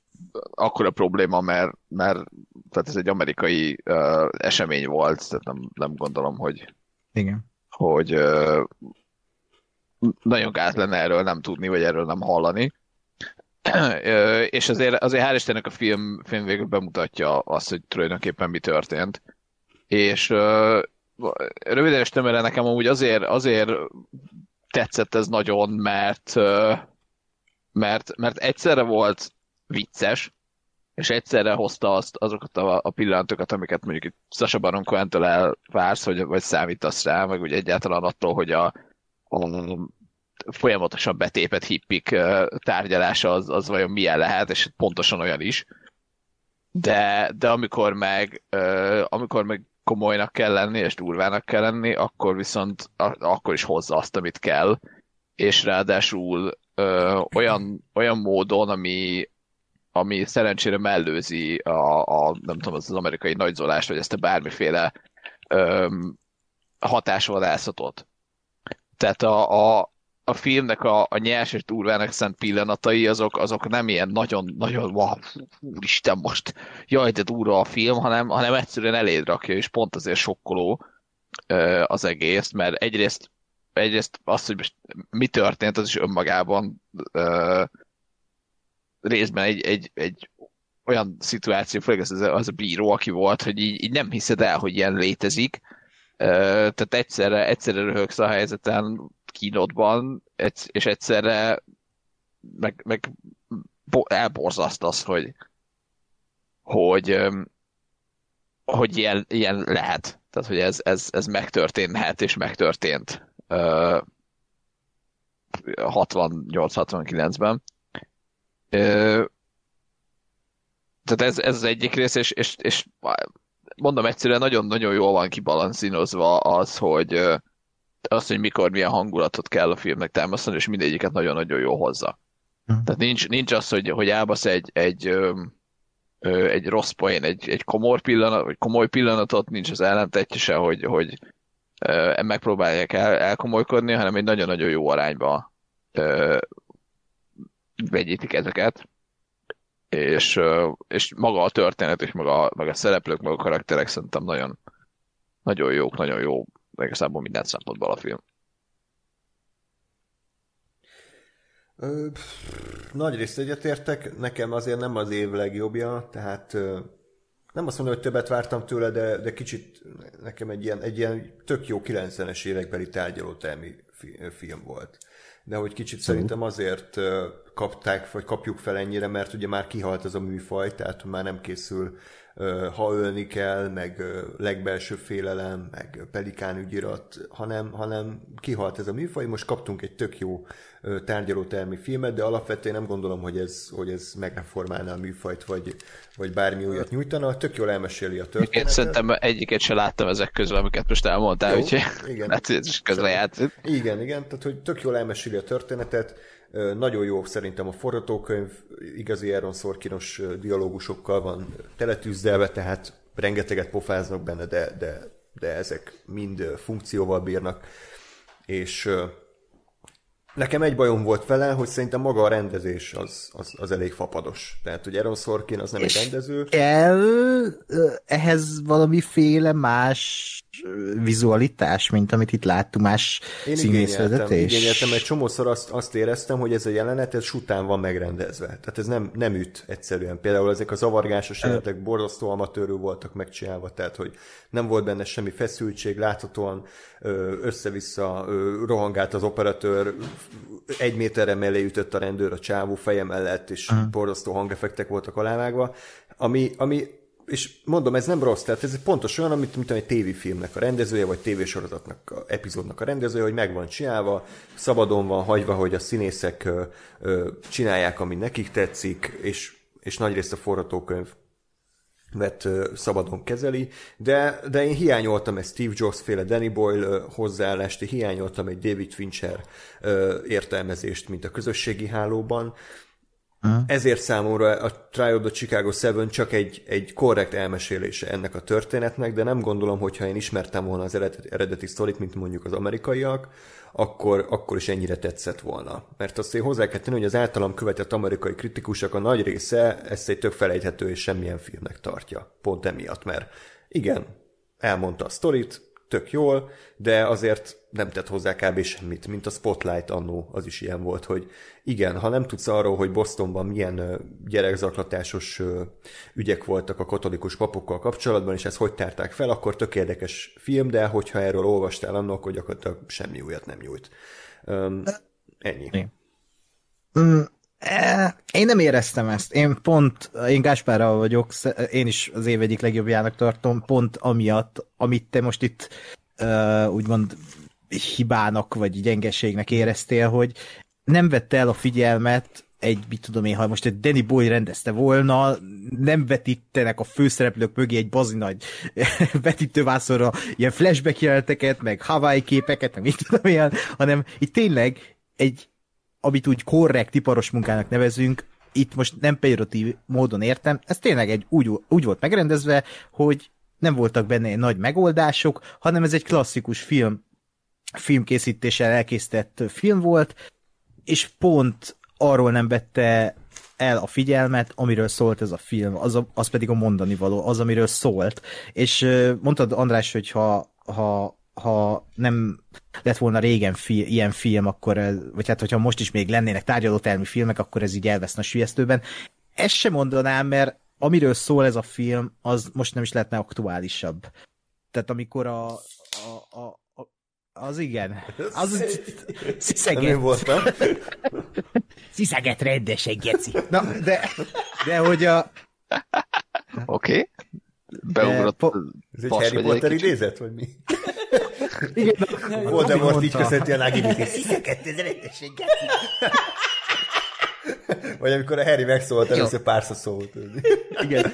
B: akkora probléma, mert, mert tehát ez egy amerikai uh, esemény volt, tehát nem, nem gondolom, hogy,
D: Igen.
B: hogy uh, nagyon gáz lenne erről nem tudni, vagy erről nem hallani. Ö, és azért, azért hál' Istennek a film, film végül bemutatja azt, hogy tulajdonképpen mi történt. És uh, röviden és tömören nekem amúgy azért, azért tetszett ez nagyon, mert, uh, mert, mert egyszerre volt vicces, és egyszerre hozta azt, azokat a, a pillanatokat, amiket mondjuk itt Sasha Baron Cohen-től elvársz, vagy, vagy számítasz rá, meg ugye egyáltalán attól, hogy a, a folyamatosan betépet hippik tárgyalása az, az vajon milyen lehet, és pontosan olyan is. De, de amikor meg, amikor meg komolynak kell lenni, és durvának kell lenni, akkor viszont akkor is hozza azt, amit kell, és ráadásul ö, olyan, olyan módon, ami, ami szerencsére mellőzi a, a nem tudom, az, az amerikai nagyzolást, vagy ezt a bármiféle ö, hatásvadászatot. Tehát a, a, a filmnek a, a nyers és durvának szent pillanatai, azok, azok nem ilyen nagyon-nagyon, wow, úristen most, jaj, de durva a film, hanem, hanem egyszerűen eléd rakja, és pont azért sokkoló ö, az egész, mert egyrészt, egyrészt az, hogy mi történt, az is önmagában ö, részben egy, egy, egy olyan szituáció, főleg az, az a bíró, aki volt, hogy így, így nem hiszed el, hogy ilyen létezik, tehát egyszerre, egyszerre röhögsz a helyzeten kínodban, és egyszerre meg, meg elborzasztasz, hogy hogy, hogy ilyen, ilyen lehet. Tehát, hogy ez, ez, ez megtörténhet, és megtörtént 68-69-ben. Tehát ez, ez az egyik rész, és, és, és mondom egyszerűen nagyon-nagyon jól van kibalanszínozva az, hogy az, hogy mikor milyen hangulatot kell a filmnek támasztani, és mindegyiket nagyon-nagyon jó hozza. Uh-huh. Tehát nincs, nincs az, hogy, hogy elbasz egy, egy, ö, egy rossz poén, egy, egy komor pillanat, vagy komoly pillanatot, nincs az ellentetje se, hogy, hogy ö, megpróbálják el, elkomolykodni, hanem egy nagyon-nagyon jó arányba ö, vegyítik ezeket és, és maga a történet, és maga, maga a szereplők, maga a karakterek szerintem nagyon, nagyon jók, nagyon jó igazából minden szempontból a film.
C: Ö, nagy részt egyetértek, nekem azért nem az év legjobbja, tehát ö, nem azt mondom, hogy többet vártam tőle, de, de kicsit nekem egy ilyen, egy ilyen tök jó 90-es évekbeli tárgyalótelmi film volt de hogy kicsit szóval. szerintem azért kapták, vagy kapjuk fel ennyire, mert ugye már kihalt ez a műfaj, tehát már nem készül ha ölni kell, meg legbelső félelem, meg pelikán ügyirat, hanem, hanem kihalt ez a műfaj, most kaptunk egy tök jó tárgyalótermi filmet, de alapvetően nem gondolom, hogy ez, hogy ez megreformálná a műfajt, vagy, vagy bármi újat nyújtana, tök jól elmeséli a történetet.
B: Én szerintem egyiket se láttam ezek közül, amiket most elmondtál, jó, úgyhogy igen. hát ez is közre
C: Igen, igen, tehát hogy tök jól elmeséli a történetet, nagyon jó szerintem a forgatókönyv, igazi Aaron Sorkinos dialógusokkal van teletűzdelve, tehát rengeteget pofáznak benne, de, de, de ezek mind funkcióval bírnak, és Nekem egy bajom volt vele, hogy szerintem maga a rendezés az, az, az elég fapados. Tehát, hogy Aaron Sorkin az nem egy rendező.
D: Kell ehhez valamiféle más vizualitás, mint amit itt láttunk, más
C: Én színészvezetés? Én igényeltem, egy csomószor azt, azt éreztem, hogy ez a jelenet, ez után van megrendezve. Tehát ez nem, nem üt egyszerűen. Például ezek a zavargásos jelenetek borzasztó amatőrül voltak megcsinálva, tehát hogy nem volt benne semmi feszültség, láthatóan össze-vissza rohangált az operatőr, egy méterre mellé ütött a rendőr a csávó feje mellett, és uh-huh. borzasztó hangefektek voltak alávágva, ami, ami és mondom, ez nem rossz, tehát ez pontos olyan, amit mint egy tévéfilmnek a rendezője, vagy tévésorozatnak, a epizódnak a rendezője, hogy meg van csinálva, szabadon van hagyva, hogy a színészek ö, ö, csinálják, ami nekik tetszik, és, és nagyrészt a forgatókönyv mert szabadon kezeli, de, de én hiányoltam egy Steve Jobs féle Danny Boyle hozzáállást, hiányoltam egy David Fincher értelmezést, mint a közösségi hálóban, Uh-huh. Ezért számomra a Trial of the Chicago 7 csak egy, egy korrekt elmesélése ennek a történetnek, de nem gondolom, hogyha én ismertem volna az eredeti, eredeti sztorit, mint mondjuk az amerikaiak, akkor, akkor is ennyire tetszett volna. Mert azt én hozzá kell tenni, hogy az általam követett amerikai kritikusok a nagy része ezt egy tök felejthető és semmilyen filmnek tartja. Pont emiatt, mert igen, elmondta a sztorit, tök jól, de azért nem tett hozzá kb. semmit, mint a Spotlight annó, az is ilyen volt, hogy igen, ha nem tudsz arról, hogy Bostonban milyen gyerekzaklatásos ügyek voltak a katolikus papokkal kapcsolatban, és ezt hogy tárták fel, akkor tök érdekes film, de hogyha erről olvastál annak, hogy gyakorlatilag semmi újat nem nyújt. Um, ennyi.
D: Mm, e, én nem éreztem ezt. Én pont, én Gáspárral vagyok, én is az év egyik legjobbjának tartom, pont amiatt, amit te most itt uh, úgymond hibának vagy gyengeségnek éreztél, hogy nem vette el a figyelmet egy, mit tudom én, ha most egy Danny Boy rendezte volna, nem vetítenek a főszereplők mögé egy bazi nagy vetítővászorra ilyen flashback jeleneteket, meg Hawaii képeket, meg mit tudom ilyen, hanem itt tényleg egy, amit úgy korrekt, iparos munkának nevezünk, itt most nem pejoratív módon értem, ez tényleg egy úgy, úgy volt megrendezve, hogy nem voltak benne nagy megoldások, hanem ez egy klasszikus film, filmkészítéssel elkészített film volt, és pont arról nem vette el a figyelmet, amiről szólt ez a film, az, a, az pedig a mondani való, az, amiről szólt. És mondtad, András, hogy ha, ha, ha nem lett volna régen fi, ilyen film, akkor, vagy hát hogyha most is még lennének tárgyalótermi filmek, akkor ez így elveszne a sülyeztőben. Ezt sem mondanám, mert amiről szól ez a film, az most nem is lehetne aktuálisabb. Tehát amikor a, a, a, az igen. Az
C: sziszeget. voltam.
D: sziszeget rendesen, geci. Na, de, de hogy a...
B: Oké. Okay. Beugrott. Po...
C: Ez egy Harry Potter egy idézet, vagy mi? Igen. Voldemort így köszönti a Nagini. Sziszeget, ez rendesen, geci. Vagy amikor a Harry megszólalt, először párszor szólt.
D: Igen.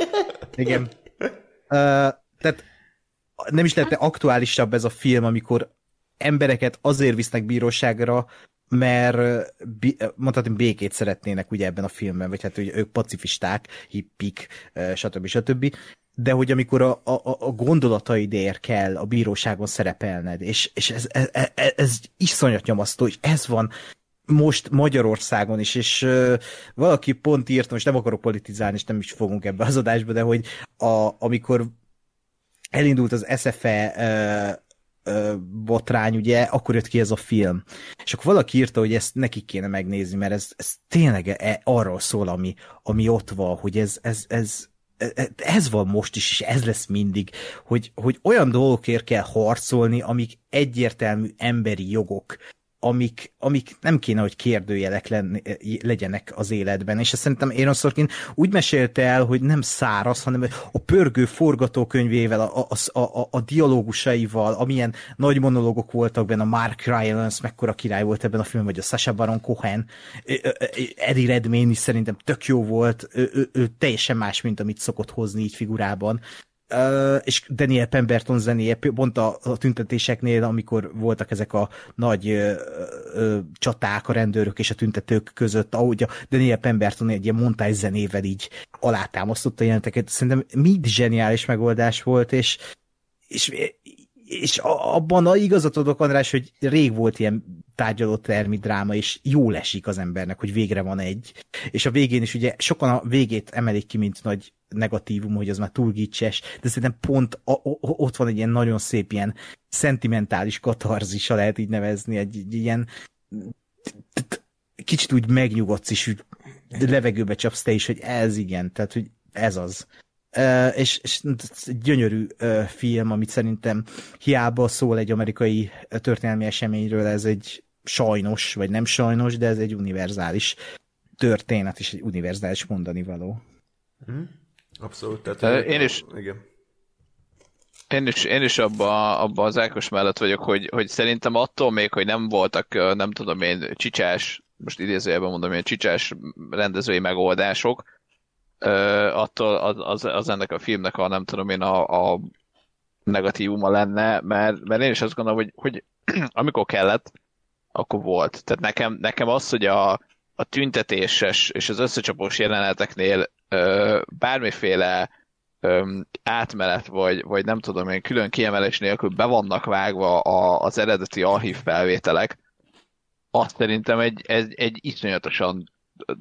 D: Igen. Uh, tehát nem is lenne aktuálisabb ez a film, amikor embereket azért visznek bíróságra, mert mondhatom békét szeretnének ugye ebben a filmben, vagy hát hogy ők pacifisták, hippik, stb. stb. De hogy amikor a, a, a gondolataidért kell a bíróságon szerepelned, és, és ez, ez, ez, ez iszonyat nyomasztó, és ez van most Magyarországon is, és valaki pont írta, most nem akarok politizálni, és nem is fogunk ebbe az adásba, de hogy a, amikor elindult az SFE botrány, ugye, akkor jött ki ez a film. És akkor valaki írta, hogy ezt nekik kéne megnézni, mert ez, ez tényleg e, arról szól, ami, ami ott van, hogy ez, ez, ez, ez, ez van most is, és ez lesz mindig, hogy, hogy olyan dolgokért kell harcolni, amik egyértelmű emberi jogok, amik, amik nem kéne, hogy kérdőjelek lenni, legyenek az életben. És ezt szerintem Aaron Sorkin úgy mesélte el, hogy nem száraz, hanem a pörgő forgatókönyvével, a, a, a, a dialógusaival, amilyen nagy monológok voltak benne, a Mark Rylance, mekkora király volt ebben a filmben, vagy a Sasha Baron Cohen, Eddie Redmayne is szerintem tök jó volt, ő, ő, ő teljesen más, mint amit szokott hozni így figurában. És Daniel Pemberton zenéje, pont a, a tüntetéseknél, amikor voltak ezek a nagy uh, uh, csaták a rendőrök és a tüntetők között, ahogy a Daniel Pemberton egy ilyen montáj zenével így alátámasztotta jelenteket, szerintem mind zseniális megoldás volt, és, és és abban a igazat adok, András, hogy rég volt ilyen tárgyaló termi dráma, és jól esik az embernek, hogy végre van egy. És a végén is ugye sokan a végét emelik ki, mint nagy negatívum, hogy az már túl gicses, de szerintem pont a, a, ott van egy ilyen nagyon szép ilyen szentimentális katarzisa, lehet így nevezni, egy, egy ilyen kicsit úgy megnyugodsz, és úgy levegőbe csapsz te is, hogy ez igen, tehát hogy ez az. Uh, és, és gyönyörű uh, film, amit szerintem hiába szól egy amerikai történelmi eseményről, ez egy sajnos, vagy nem sajnos, de ez egy univerzális történet, és egy univerzális mondani való.
C: Mm. Abszolút. Tehát,
B: én is, igen. Én is, én is abba, abba az Ákos mellett vagyok, hogy, hogy szerintem attól még, hogy nem voltak, nem tudom én, csicsás, most idézőjelben mondom, hogy csicsás rendezői megoldások, attól az, az, ennek a filmnek a nem tudom én a, a negatívuma lenne, mert, mert én is azt gondolom, hogy, hogy amikor kellett, akkor volt. Tehát nekem, nekem az, hogy a, a tüntetéses és az összecsapós jeleneteknél ö, bármiféle ö, átmenet, vagy, vagy nem tudom én, külön kiemelés nélkül be vannak vágva a, az eredeti archív felvételek, azt szerintem egy, egy, egy iszonyatosan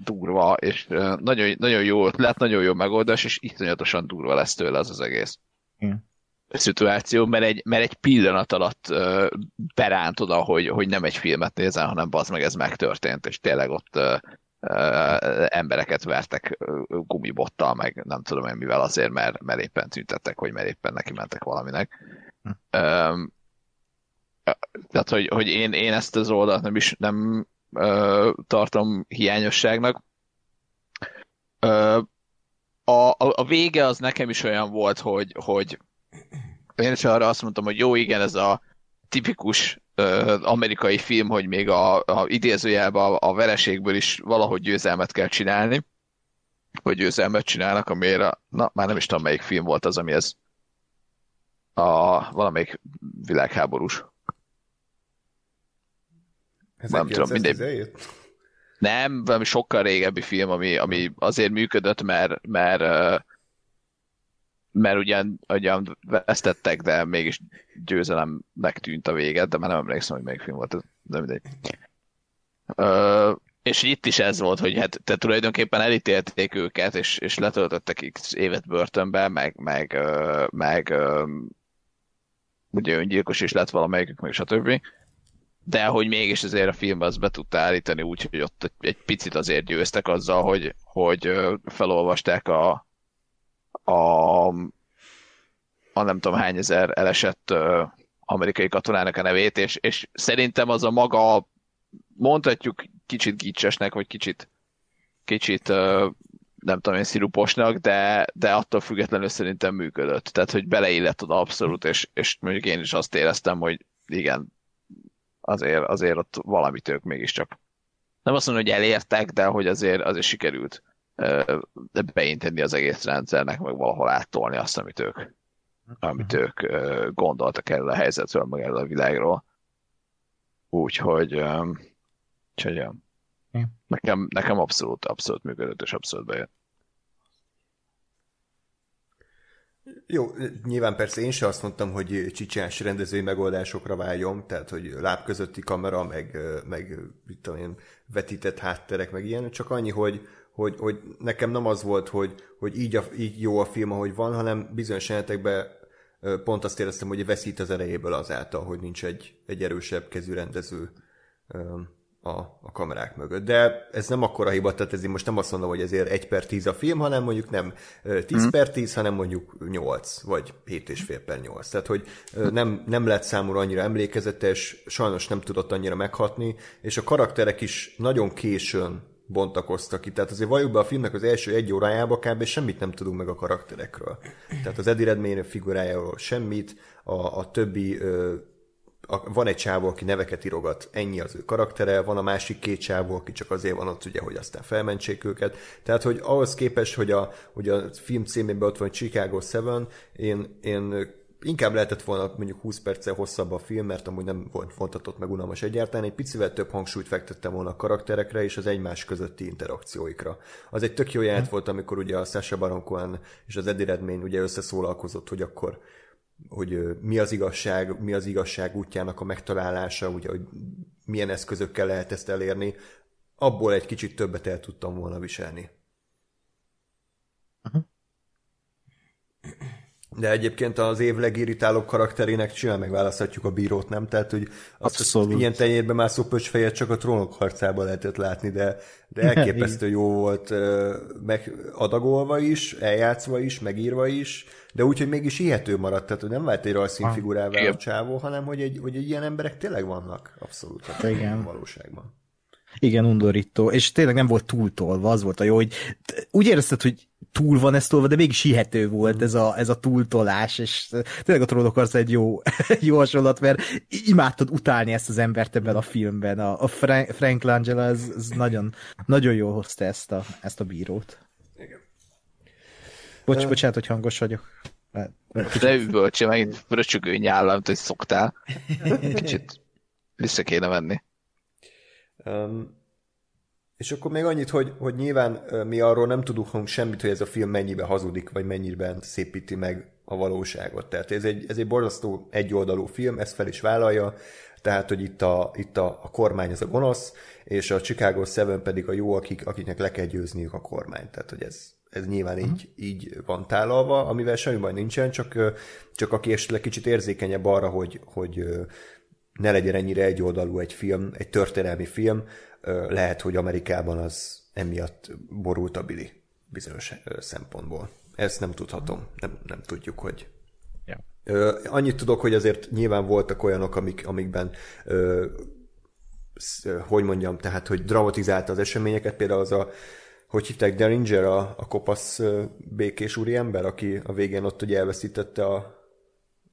B: durva, és nagyon, nagyon jó ötlet, nagyon jó megoldás, és iszonyatosan durva lesz tőle az az egész. Igen. szituáció, mert egy, mert egy pillanat alatt uh, beránt oda, hogy, hogy nem egy filmet nézel, hanem az meg ez megtörtént, és tényleg ott uh, uh, embereket vertek uh, gumibottal, meg nem tudom én mivel azért, mert, mert éppen tüntettek, vagy mert éppen neki mentek valaminek. Hm. Um, tehát, hogy, hogy én, én ezt az oldalt nem is nem tartom hiányosságnak. Uh, a, a, a vége az nekem is olyan volt, hogy, hogy én is arra azt mondtam, hogy jó, igen, ez a tipikus ö, amerikai film, hogy még a, a idézőjelben a, a vereségből is valahogy győzelmet kell csinálni, vagy győzelmet csinálnak, amire, na, már nem is tudom, melyik film volt az, ami ez a valamelyik világháborús. Nem tudom, mindegy.
C: 1917?
B: Nem, valami sokkal régebbi film, ami, ami azért működött, mert, mert, mert ugyan, ugyan vesztettek, de mégis győzelemnek tűnt a vége, de már nem emlékszem, hogy melyik film volt ez, de mindegy. Ö, és itt is ez volt, hogy hát te tulajdonképpen elítélték őket, és, és letöltöttek x évet börtönbe, meg, meg, meg ugye öngyilkos is lett valamelyikük, meg stb. De hogy mégis azért a filmben azt be tudta állítani úgy, hogy ott egy, picit azért győztek azzal, hogy, hogy felolvasták a, a, a nem tudom hány ezer elesett amerikai katonának a nevét, és, és szerintem az a maga, mondhatjuk kicsit gicsesnek, vagy kicsit, kicsit nem tudom én, sziruposnak, de, de attól függetlenül szerintem működött. Tehát, hogy beleillett oda abszolút, és, és mondjuk én is azt éreztem, hogy igen, azért, azért ott valamit ők mégiscsak. Nem azt mondom, hogy elértek, de hogy azért, azért sikerült beinteni az egész rendszernek, meg valahol áttolni azt, amit ők, amit ők gondoltak erről a helyzetről, meg erről a világról. Úgyhogy, úgyhogy nekem, nekem abszolút, abszolút működött, és abszolút bejött.
C: Jó, nyilván persze én sem azt mondtam, hogy csicsás rendezői megoldásokra váljon, tehát hogy láb közötti kamera, meg, meg mit tudom én, vetített hátterek, meg ilyen, csak annyi, hogy, hogy, hogy nekem nem az volt, hogy, hogy így, a, így jó a film, ahogy van, hanem bizonyos jelenetekben ö, pont azt éreztem, hogy veszít az erejéből azáltal, hogy nincs egy, egy erősebb kezű rendező a, a kamerák mögött. De ez nem akkora hiba, tehát ezért most nem azt mondom, hogy ezért 1 per 10 a film, hanem mondjuk nem ö, 10 mm. per 10, hanem mondjuk 8, vagy 7 és fél per 8. Tehát, hogy ö, nem, nem lett számomra annyira emlékezetes, sajnos nem tudott annyira meghatni, és a karakterek is nagyon későn bontakoztak ki. Tehát azért valljuk be a filmnek az első egy órájába kb. semmit nem tudunk meg a karakterekről. Tehát az Eddie Redmayne figurájáról semmit, a, a többi ö, a, van egy csávó, aki neveket írogat, ennyi az ő karaktere, van a másik két csávó, aki csak azért van ott, ugye, hogy aztán felmentsék őket. Tehát, hogy ahhoz képest, hogy a, hogy a film címében ott van Chicago 7, én, én inkább lehetett volna mondjuk 20 perccel hosszabb a film, mert amúgy nem volt fontatott meg unalmas egyáltalán, egy picivel több hangsúlyt fektettem volna a karakterekre és az egymás közötti interakcióikra. Az egy tök jó jelent volt, amikor ugye a Sasha Baron Cohen és az Eddie Redmayne ugye összeszólalkozott, hogy akkor hogy mi az igazság, mi az igazság útjának a megtalálása, ugye, hogy milyen eszközökkel lehet ezt elérni, abból egy kicsit többet el tudtam volna viselni. De egyébként az év legirritálóbb karakterének simán megválaszthatjuk a bírót, nem? Tehát, hogy azt
D: Abszolút.
C: ilyen tenyérbe mászó pöcsfejet csak a trónok harcában lehetett látni, de, de elképesztő jó volt meg adagolva is, eljátszva is, megírva is, de úgy, hogy mégis ihető maradt, tehát hogy nem vált egy rajszínfigurává a csávó, hanem hogy, egy, hogy egy ilyen emberek tényleg vannak abszolút a
D: Igen.
C: valóságban.
D: Igen, undorító. És tényleg nem volt túltolva, az volt a jó, hogy úgy érezted, hogy túl van ez tolva, de mégis hihető volt ez a, ez a túltolás, és tényleg a trónok arca egy jó, jó hasonlat, mert imádtad utálni ezt az embert ebben a filmben. A, a Frank, Frank Langella, ez, ez nagyon, nagyon jól hozta ezt a, ezt a bírót.
C: Igen.
D: Bocs, bocsánat, hogy hangos vagyok.
B: De üvöltse, megint fröcsögő nyállam, hogy szoktál. Kicsit vissza kéne venni.
C: Um, és akkor még annyit, hogy, hogy nyilván mi arról nem tudunk semmit, hogy ez a film mennyibe hazudik, vagy mennyiben szépíti meg a valóságot. Tehát ez egy, ez egy borzasztó egyoldalú film, ezt fel is vállalja, tehát, hogy itt a, itt a, a kormány az a gonosz, és a Chicago 7 pedig a jó, akik, akiknek le kell győzniük a kormányt. Tehát, hogy ez, ez nyilván így, így van tálalva, amivel semmi baj nincsen, csak, csak aki esetleg kicsit érzékenyebb arra, hogy, hogy ne legyen ennyire egyoldalú egy film, egy történelmi film, lehet, hogy Amerikában az emiatt borult a bili bizonyos szempontból. Ezt nem tudhatom, nem, nem tudjuk, hogy. Ö, annyit tudok, hogy azért nyilván voltak olyanok, amik, amikben ö, sz- ö, hogy mondjam, tehát, hogy dramatizálta az eseményeket, például az a hogy hívták Derringer, a, a kopasz békés úriember, aki a végén ott ugye elveszítette a,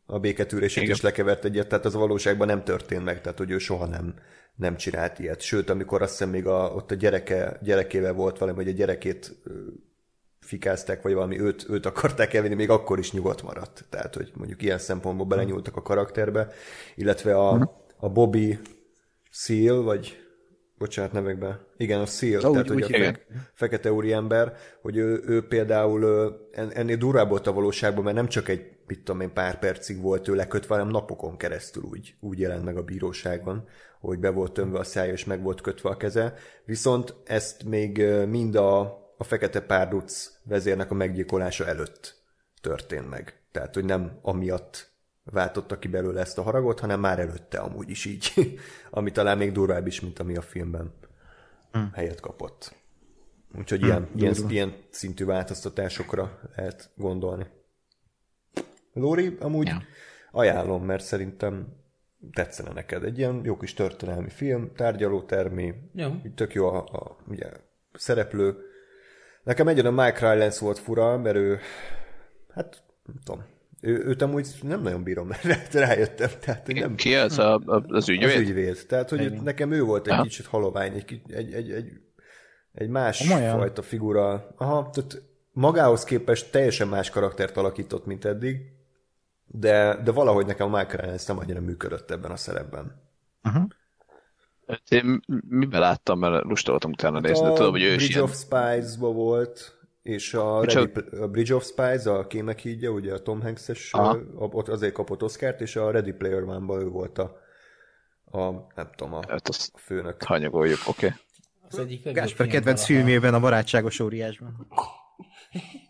C: a béketűrését
B: Igen.
C: is lekevert egyet, tehát az a valóságban nem történt meg, tehát hogy ő soha nem, nem csinált ilyet. Sőt, amikor azt hiszem még a, ott a gyereke, gyerekével volt valami, hogy a gyerekét fikázták, vagy valami őt, őt akarták elvinni, még akkor is nyugodt maradt. Tehát, hogy mondjuk ilyen szempontból belenyúltak a karakterbe, illetve a, a Bobby Seal, vagy bocsánat nevekben, igen, a Seal,
D: Ó,
C: tehát
D: úgy-
C: hogy
D: úgy
C: a fe, fekete úriember, hogy ő, ő például ennél durvább volt a valóságban, mert nem csak egy, mit tudom én, pár percig volt ő lekötve, hanem napokon keresztül úgy, úgy jelent meg a bíróságon, hogy be volt tömve a szája, és meg volt kötve a keze. Viszont ezt még mind a, a fekete párduc vezérnek a meggyilkolása előtt történt meg. Tehát, hogy nem amiatt váltotta ki belőle ezt a haragot, hanem már előtte amúgy is így, ami talán még durvább is, mint ami a filmben helyet kapott. Úgyhogy ilyen, ilyen, ilyen szintű változtatásokra lehet gondolni. Lóri, amúgy
E: Ja.
C: ajánlom, mert szerintem tetszene neked. Egy ilyen jó kis történelmi film, tárgyalótermi,
E: Jó.
C: így tök jó a, a ugye, szereplő. Nekem egyen a Mike Rylance volt fura, mert ő, hát nem tudom, ő, őt amúgy nem nagyon bírom, mert rájöttem. Tehát, nem,
B: Ki az a, a, az
C: az
B: ügyvéd?
C: ügyvéd. Tehát, hogy
D: Igen.
C: nekem ő volt egy
B: Aha.
C: kicsit halovány, egy, egy, egy, egy, egy más
D: Komolyan?
C: fajta figura. Aha, tehát magához képest teljesen más karaktert alakított, mint eddig, de, de valahogy nekem a Michael Rylance nem annyira működött ebben a szerepben.
B: Én miben láttam, mert lusta voltam utána nézni, de
C: Hát a
B: tudom, hogy ő is
C: Bridge
B: ilyen.
C: of Spies-ba volt, és a? Ready, a Bridge of Spies, a Kémek hídja, ugye a Tom Hanks-es, ott azért kapott Oscárt, és a Ready Player One-ba ő volt a, a nem tudom, a,
B: Hát azt
C: a főnök.
B: hanyagoljuk, oké. Okay.
E: Az egyik film
D: kedvenc filmjében, a barátságos óriásban.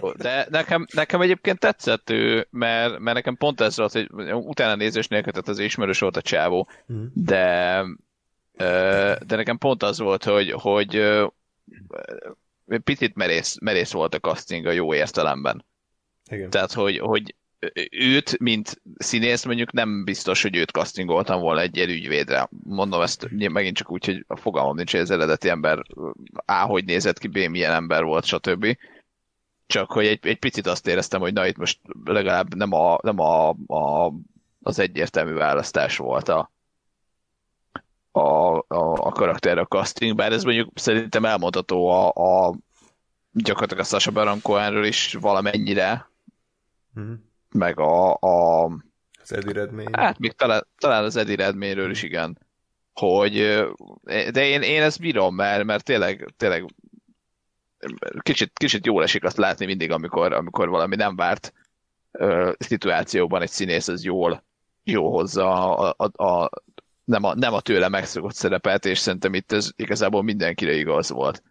B: Jó, de nekem, nekem egyébként tetszett ő, mert, mert nekem pont ez volt, hogy utána nézés nélkül, tehát az ismerős volt a csávó, de, ö, de nekem pont az volt, hogy, hogy picit merész, merész volt a casting a jó értelemben.
C: Igen.
B: Tehát, hogy, hogy őt, mint színész, mondjuk nem biztos, hogy őt castingoltam volna egy ilyen ügyvédre. Mondom ezt megint csak úgy, hogy a fogalmam nincs, hogy az eredeti ember A, hogy nézett ki, B, milyen ember volt, stb. Csak, hogy egy, egy picit azt éreztem, hogy na itt most legalább nem, a, nem a, a, az egyértelmű választás volt a, a, a, a karakter a casting, bár ez mondjuk szerintem elmondható a, a gyakorlatilag a Sasha Baron Cohenről is valamennyire,
C: Mhm.
B: meg a, a
C: Az Eddie Redmayne.
B: hát még talán, talán az Eddie Redmayről is igen, hogy de én, én ezt bírom, mert, mert tényleg, tényleg kicsit, kicsit jól esik azt látni mindig, amikor, amikor valami nem várt ö, szituációban egy színész az jól, jó hozza a, a, a, nem, a, nem a tőle megszokott szerepet, és szerintem itt ez igazából mindenkire igaz volt.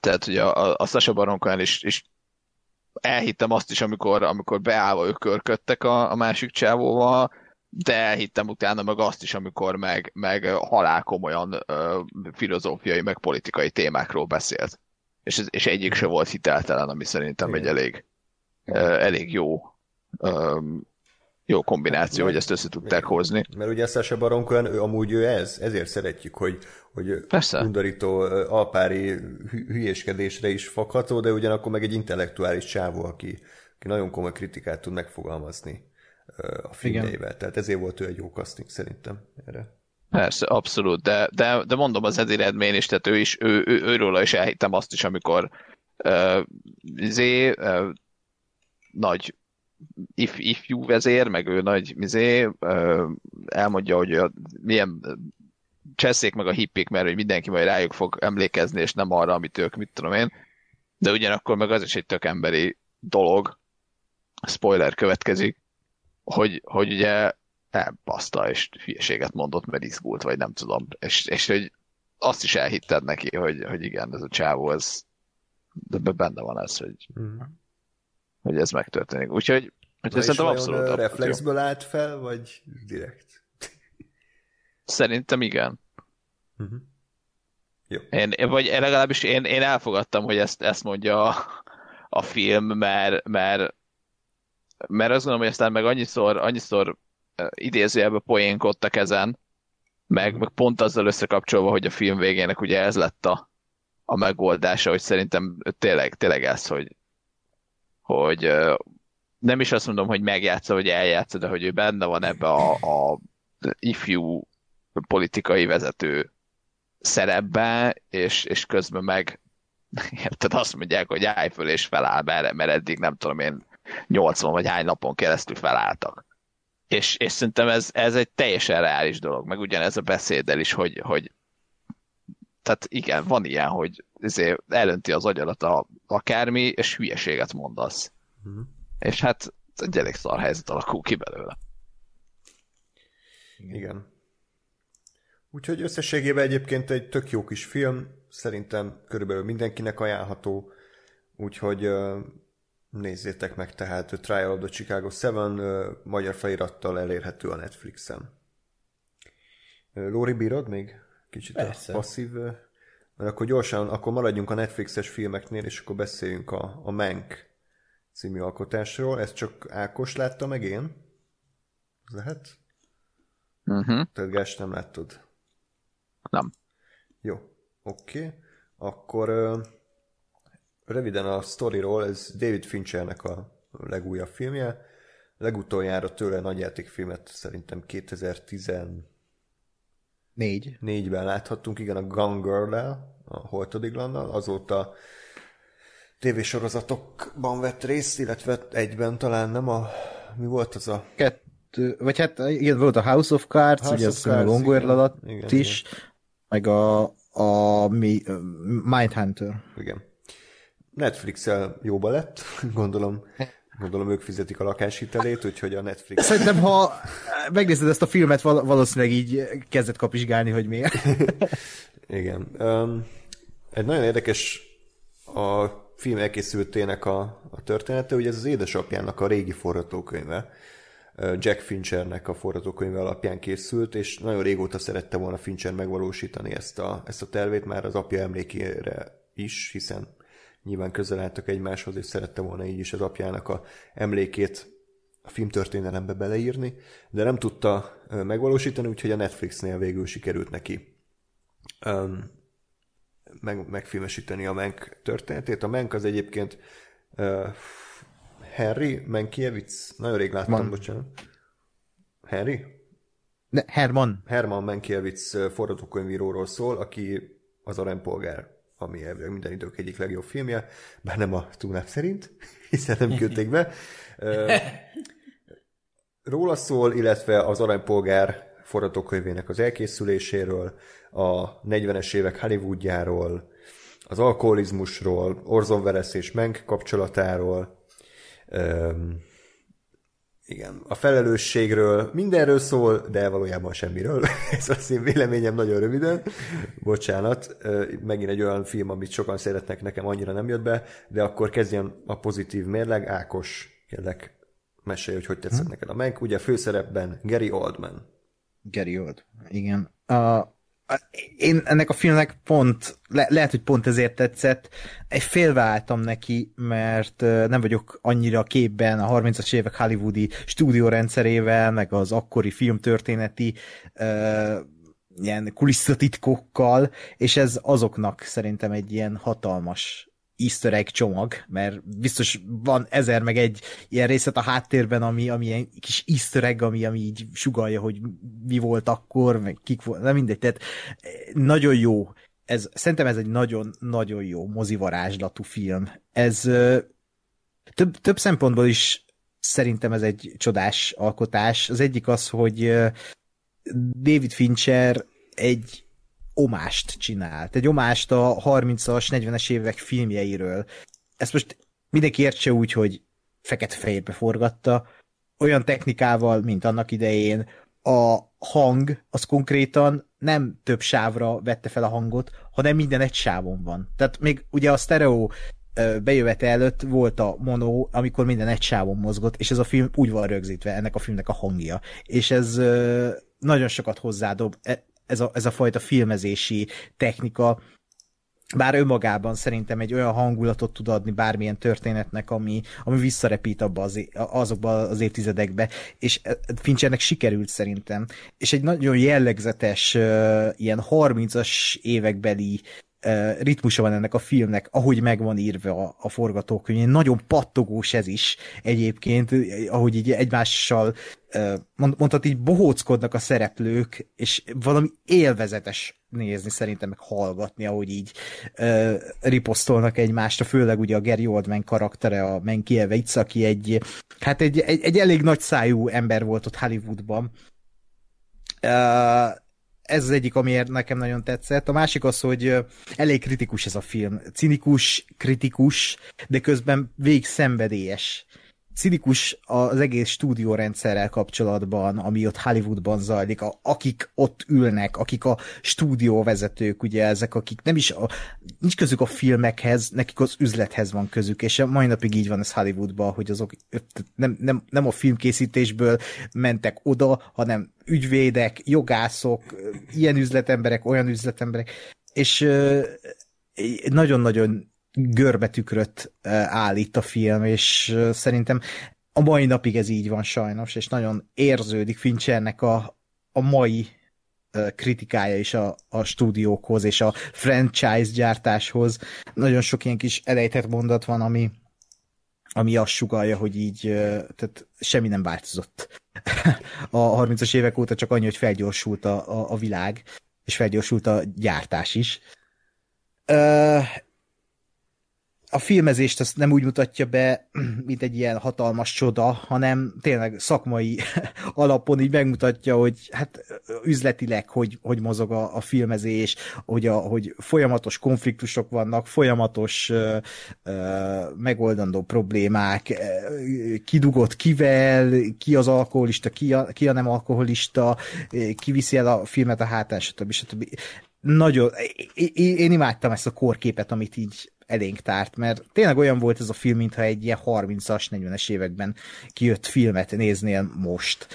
B: Tehát, hogy a, a, a Sasha Baron Cohen is, is elhittem azt is, amikor, amikor beállva ők körködtek a, a másik csávóval, de elhittem utána meg azt is, amikor meg, meg halál komolyan ö, filozófiai, meg politikai témákról beszélt. És, és egyik se volt hiteltelen, ami szerintem egy elég, ö, elég jó ö, jó kombináció, hogy ezt össze tudták hozni.
C: Mert ugye Sasha Baron Cohen, ő, amúgy ő ez, ezért szeretjük, hogy, hogy
B: Persze.
C: undorító alpári hü- hülyéskedésre is fogható, de ugyanakkor meg egy intellektuális csávó, aki, aki nagyon komoly kritikát tud megfogalmazni a filmjeivel. Tehát ezért volt ő egy jó casting szerintem erre.
B: Persze, abszolút, de, de, de mondom az Eddie Redmayne is, tehát ő is, ő, ő, őről is elhittem azt is, amikor uh, zé, uh, nagy if, ifjú vezér, meg ő nagy mizé, uh, elmondja, hogy a, milyen cseszék meg a hippik, mert hogy mindenki majd rájuk fog emlékezni, és nem arra, amit ők, mit tudom én. De ugyanakkor meg az is egy tök emberi dolog, spoiler következik, hogy, hogy ugye elbaszta, és hülyeséget mondott, mert izgult, vagy nem tudom. És, és hogy azt is elhitted neki, hogy, hogy igen, ez a csávó, ez de be- benne van ez, hogy,
C: Mm.
B: hogy ez megtörténik. Úgyhogy, úgyhogy szerintem abszolút, jó.
C: reflexből állt fel, vagy direkt?
B: Szerintem igen.
C: Mhm. Jó.
B: Én, vagy én legalábbis én, én elfogadtam, hogy ezt, ezt mondja a, a film, mert, mert, mert azt gondolom, hogy aztán meg annyiszor, annyiszor idézőjelben poénkodtak ezen, meg, meg pont azzal összekapcsolva, hogy a film végének ugye ez lett a, a megoldása, hogy szerintem tényleg, tényleg ez, hogy, hogy nem is azt mondom, hogy megjátsza, hogy eljátsza, de hogy ő benne van ebbe a, a ifjú politikai vezető szerepbe, és, és közben meg érted, azt mondják, hogy állj föl és feláll, mert, mert eddig nem tudom én 80 vagy hány napon keresztül felálltak. És, és szerintem ez, ez egy teljesen reális dolog, meg ugyanez a beszéddel is, hogy, hogy tehát igen, van ilyen, hogy ezért elönti az agyarat a, akármi, és hülyeséget mondasz. Mm. És hát egy elég szar helyzet alakul ki belőle.
C: Igen. Igen. Úgyhogy összességében egyébként egy tök jó kis film, szerintem körülbelül mindenkinek ajánlható, úgyhogy nézzétek meg tehát a Trial of the Chicago 7 magyar felirattal elérhető a Netflixen. Lóri, bírod még? Kicsit Persze. a passzív... Mert akkor gyorsan, akkor maradjunk a Netflixes filmeknél, és akkor beszéljünk a, a Mank című alkotásról. Ezt csak Ákos látta meg én? Lehet?
B: Uh-huh.
C: Tehát Gás nem láttad?
B: Nem.
C: Jó, oké. Okay. Akkor röviden a storyról, ez David Finchernek a legújabb filmje. Legutoljára tőle nagyjátékfilmet szerintem 2014
D: Négy.
C: Négyben láthattunk, igen, a Gone girl a Holtodiglannal, azóta tévésorozatokban vett részt, illetve egyben talán nem a... Mi volt az a...
D: Kettő, vagy hát igen, volt a House of Cards, House ugye az a Long alatt is, igen. meg a, a mi, Mindhunter.
C: Igen. Netflix-el jóba lett, gondolom. Gondolom ők fizetik a lakáshitelét, úgyhogy a Netflix...
D: Szerintem, ha megnézed ezt a filmet, valószínűleg így kezdett kapizsgálni, hogy miért.
C: Igen. Um, egy nagyon érdekes a film elkészültének a, a története, ugye ez az édesapjának a régi forgatókönyve. Jack Finchernek a forgatókönyve alapján készült, és nagyon régóta szerette volna Fincher megvalósítani ezt a, ezt a tervét már az apja emlékére is, hiszen nyilván közel álltak egymáshoz, és szerette volna így is az apjának a emlékét a filmtörténelembe beleírni, de nem tudta megvalósítani, úgyhogy a Netflixnél végül sikerült neki um, meg, megfilmesíteni a Menk történetét. A Menk az egyébként uh, Harry Mankiewicz, nagyon rég láttam, Man. bocsánat. Harry?
D: Ne, Herman.
C: Herman Mankiewicz forgatókönyvíróról szól, aki az aranypolgár ami elvileg minden idők egyik legjobb filmje, bár nem a túlnáp szerint, hiszen nem küldték be. Róla szól, illetve az Aranypolgár forgatókönyvének az elkészüléséről, a 40-es évek Hollywoodjáról, az alkoholizmusról, Orson Welles és Menk kapcsolatáról, igen, a felelősségről mindenről szól, de valójában semmiről. Ez az én véleményem nagyon röviden. Bocsánat, megint egy olyan film, amit sokan szeretnek, nekem annyira nem jött be, de akkor kezdjen a pozitív mérleg. Ákos, kérlek, mesélj, hogy hogy tetszett hmm. neked a meg. Ugye főszerepben Gary Oldman.
D: Gary Old, igen. A, én ennek a filmnek pont, le, lehet, hogy pont ezért tetszett, egy félváltam neki, mert nem vagyok annyira képben a 30-as évek hollywoodi stúdiórendszerével, meg az akkori filmtörténeti uh, ilyen kulisszatitkokkal, és ez azoknak szerintem egy ilyen hatalmas easter egg csomag, mert biztos van ezer meg egy ilyen részlet a háttérben, ami, ami ilyen kis easter egg, ami, ami így sugalja, hogy mi volt akkor, meg kik volt, nem mindegy, tehát eh, nagyon jó. Ez, szerintem ez egy nagyon-nagyon jó mozivarázslatú film. Ez több, több szempontból is szerintem ez egy csodás alkotás. Az egyik az, hogy David Fincher egy omást csinált. Egy omást a 30-as, 40-es évek filmjeiről. Ezt most mindenki értse úgy, hogy fekete-fehérbe forgatta, olyan technikával, mint annak idején, a hang az konkrétan nem több sávra vette fel a hangot, hanem minden egy sávon van. Tehát még ugye a stereo bejövete előtt volt a mono, amikor minden egy sávon mozgott, és ez a film úgy van rögzítve, ennek a filmnek a hangja. És ez nagyon sokat hozzádob e, ez a, ez a fajta filmezési technika, bár önmagában szerintem egy olyan hangulatot tud adni bármilyen történetnek, ami, ami visszarepít abba az, azokba az évtizedekbe, és e, Finchernek sikerült szerintem. És egy nagyon jellegzetes, ilyen 30-as évekbeli ritmusa van ennek a filmnek, ahogy meg van írva a, a forgatókönyv. Nagyon pattogós ez is egyébként, ahogy így egymással mondhat így bohóckodnak a szereplők, és valami élvezetes nézni, szerintem meg hallgatni, ahogy így uh, riposztolnak egymást, főleg ugye a Gary Oldman karaktere, a Menkiewicz, aki egy, hát egy, egy, egy elég nagy szájú ember volt ott Hollywoodban. Uh, ez az egyik, amiért nekem nagyon tetszett. A másik az, hogy elég kritikus ez a film. Cinikus, kritikus, de közben végig szenvedélyes cinikus az egész stúdiórendszerrel kapcsolatban, ami ott Hollywoodban zajlik, a, akik ott ülnek, akik a stúdióvezetők, ugye ezek, akik nem is, a, nincs közük a filmekhez, nekik az üzlethez van közük, és a mai napig így van ez Hollywoodban, hogy azok nem, nem, nem a filmkészítésből mentek oda, hanem ügyvédek, jogászok, ilyen üzletemberek, olyan üzletemberek, és nagyon-nagyon görbetükröt áll itt a film, és szerintem a mai napig ez így van sajnos, és nagyon érződik Finchernek a, a mai kritikája is a, a stúdiókhoz és a franchise gyártáshoz. Nagyon sok ilyen kis elejtett mondat van, ami, ami azt sugalja, hogy így tehát semmi nem változott. a 30-as évek óta csak annyi, hogy felgyorsult a, a, a világ, és felgyorsult a gyártás is a filmezést azt nem úgy mutatja be, mint egy ilyen hatalmas csoda, hanem tényleg szakmai alapon így megmutatja, hogy hát üzletileg, hogy, hogy mozog a, a filmezés, hogy, a, hogy folyamatos konfliktusok vannak, folyamatos uh, uh, megoldandó problémák, kidugott kivel, ki az alkoholista, ki a, ki a nem alkoholista, ki viszi el a filmet a hátán, stb. stb. Nagyon, én imádtam ezt a korképet, amit így elénk tárt, mert tényleg olyan volt ez a film, mintha egy ilyen 30-as, 40-es években kijött filmet néznél most.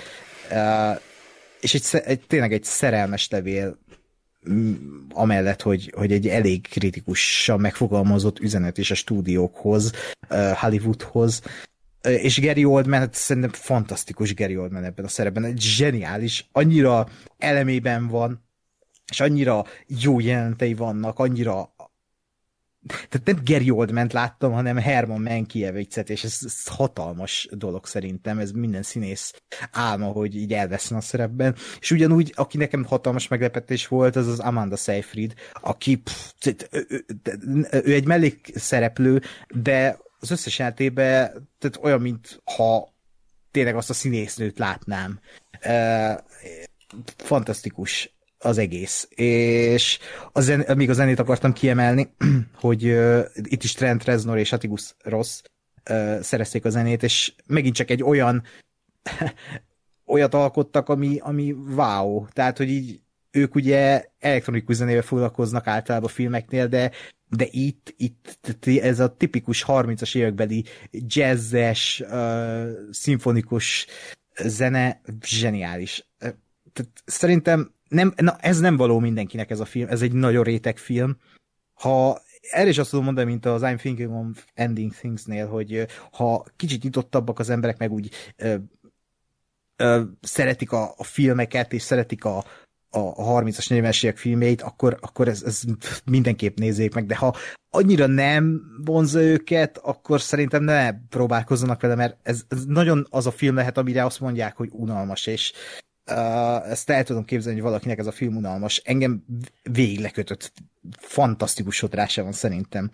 D: Uh, és egy, egy, tényleg egy szerelmes levél amellett, hogy, hogy egy elég kritikusan megfogalmazott üzenet is a stúdiókhoz, Hollywoodhoz, és Gary Oldman, hát szerintem fantasztikus Gary Oldman ebben a szerepben, egy zseniális, annyira elemében van, és annyira jó jelentei vannak, annyira tehát nem Gary Oldman láttam, hanem Herman Mankiewicz-et, és ez, ez hatalmas dolog szerintem, ez minden színész álma, hogy így elveszne a szerepben, és ugyanúgy, aki nekem hatalmas meglepetés volt, az az Amanda Seyfried, aki pff, ő, ő, ő egy mellékszereplő, de az összes jelentében tehát olyan, mint ha tényleg azt a színésznőt látnám. Uh, fantasztikus az egész. És a zen, még a zenét akartam kiemelni, hogy uh, itt is Trent Reznor és Atticus Ross uh, szerezték a zenét, és megint csak egy olyan olyat alkottak, ami, ami wow. Tehát, hogy így ők ugye elektronikus zenével foglalkoznak általában a filmeknél, de de itt, itt ez a tipikus 30-as évekbeli jazzes, uh, szimfonikus zene zseniális. Tehát szerintem nem, na, ez nem való mindenkinek ez a film, ez egy nagyon réteg film. Ha erre is azt tudom mondani, mint az I'm Thinking of Ending Things-nél, hogy ha kicsit nyitottabbak az emberek, meg úgy ö, ö, szeretik a, a filmeket, és szeretik a, a, a 30-as, 40-es évek filmjeit, akkor, akkor ez, ez mindenképp nézzék meg, de ha annyira nem vonza őket, akkor szerintem ne próbálkozzanak vele, mert ez, ez nagyon az a film lehet, amire azt mondják, hogy unalmas, és Uh, ezt el tudom képzelni, hogy valakinek ez a film unalmas. Engem végig lekötött. Fantasztikus sodrása van szerintem.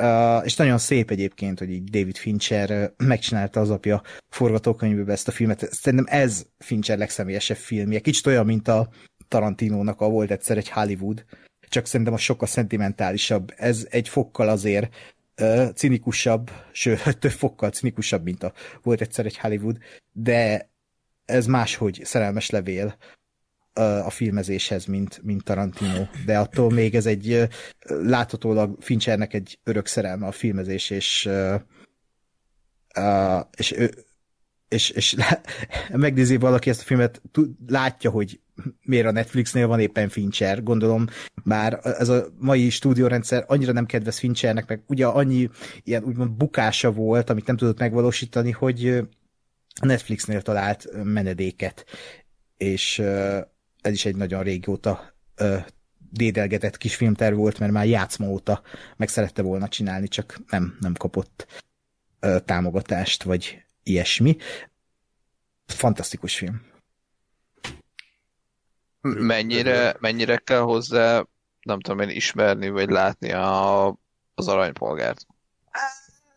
D: Uh, és nagyon szép egyébként, hogy így David Fincher megcsinálta az apja forgatókönyvbe ezt a filmet. Szerintem ez Fincher legszemélyesebb filmje. Kicsit olyan, mint a Tarantinónak a volt egyszer egy Hollywood, csak szerintem a sokkal szentimentálisabb. Ez egy fokkal azért uh, cinikusabb, sőt, több fokkal cinikusabb, mint a volt egyszer egy Hollywood, de ez máshogy szerelmes levél a filmezéshez, mint, mint Tarantino, de attól még ez egy láthatólag Finchernek egy örök szerelme a filmezés, és és, és, és megnézi valaki ezt a filmet, látja, hogy miért a Netflixnél van éppen Fincher, gondolom, már ez a mai stúdiórendszer annyira nem kedves Finchernek, meg ugye annyi ilyen úgymond bukása volt, amit nem tudott megvalósítani, hogy Netflixnél talált menedéket, és ez is egy nagyon régóta dédelgetett kis filmterv volt, mert már játszma óta meg szerette volna csinálni, csak nem, nem kapott támogatást, vagy ilyesmi. Fantasztikus film.
B: Mennyire, mennyire kell hozzá, nem tudom én, ismerni vagy látni a, az aranypolgárt?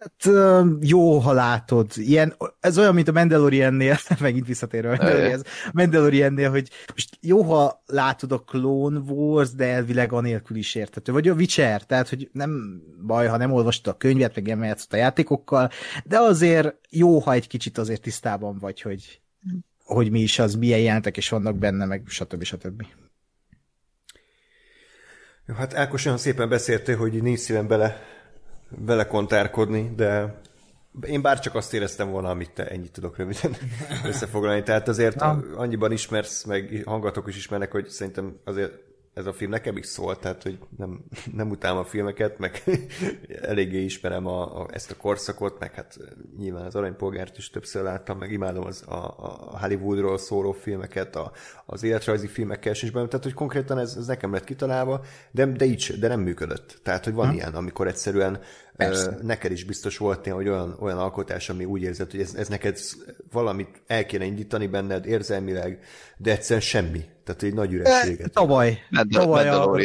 D: Hát, jó, ha látod. Ilyen, ez olyan, mint a Mandaloriannél, megint visszatérve a Mandalorian, Mandaloriannél, hogy most jó, ha látod a Clone Wars, de elvileg anélkül is értető. Vagy a Witcher, tehát, hogy nem baj, ha nem olvastad a könyvet, meg nem a játékokkal, de azért jó, ha egy kicsit azért tisztában vagy, hogy, hogy mi is az, milyen jelentek és vannak benne, meg stb. stb.
C: Jó, hát Ákos olyan szépen beszéltél, hogy nincs szívem bele vele kontárkodni, de én bár csak azt éreztem volna, amit te ennyit tudok röviden összefoglalni. Tehát azért Na. annyiban ismersz, meg hangatok is ismernek, hogy szerintem azért ez a film nekem is szólt, tehát hogy nem, nem utálom a filmeket, meg eléggé ismerem a, a, ezt a korszakot, meg hát nyilván az Aranypolgárt is többször láttam, meg imádom az, a, a Hollywoodról szóló filmeket, a, az életrajzi filmekkel is benne, tehát hogy konkrétan ez, ez nekem lett kitalálva, de, de így, de nem működött. Tehát, hogy van ha. ilyen, amikor egyszerűen Persze. neked is biztos volt hogy olyan, olyan alkotás, ami úgy érzed, hogy ez, ez neked valamit el kéne indítani benned érzelmileg, de egyszerűen semmi. Tehát egy nagy ürességet.
D: Tavaly.
B: tavaly a,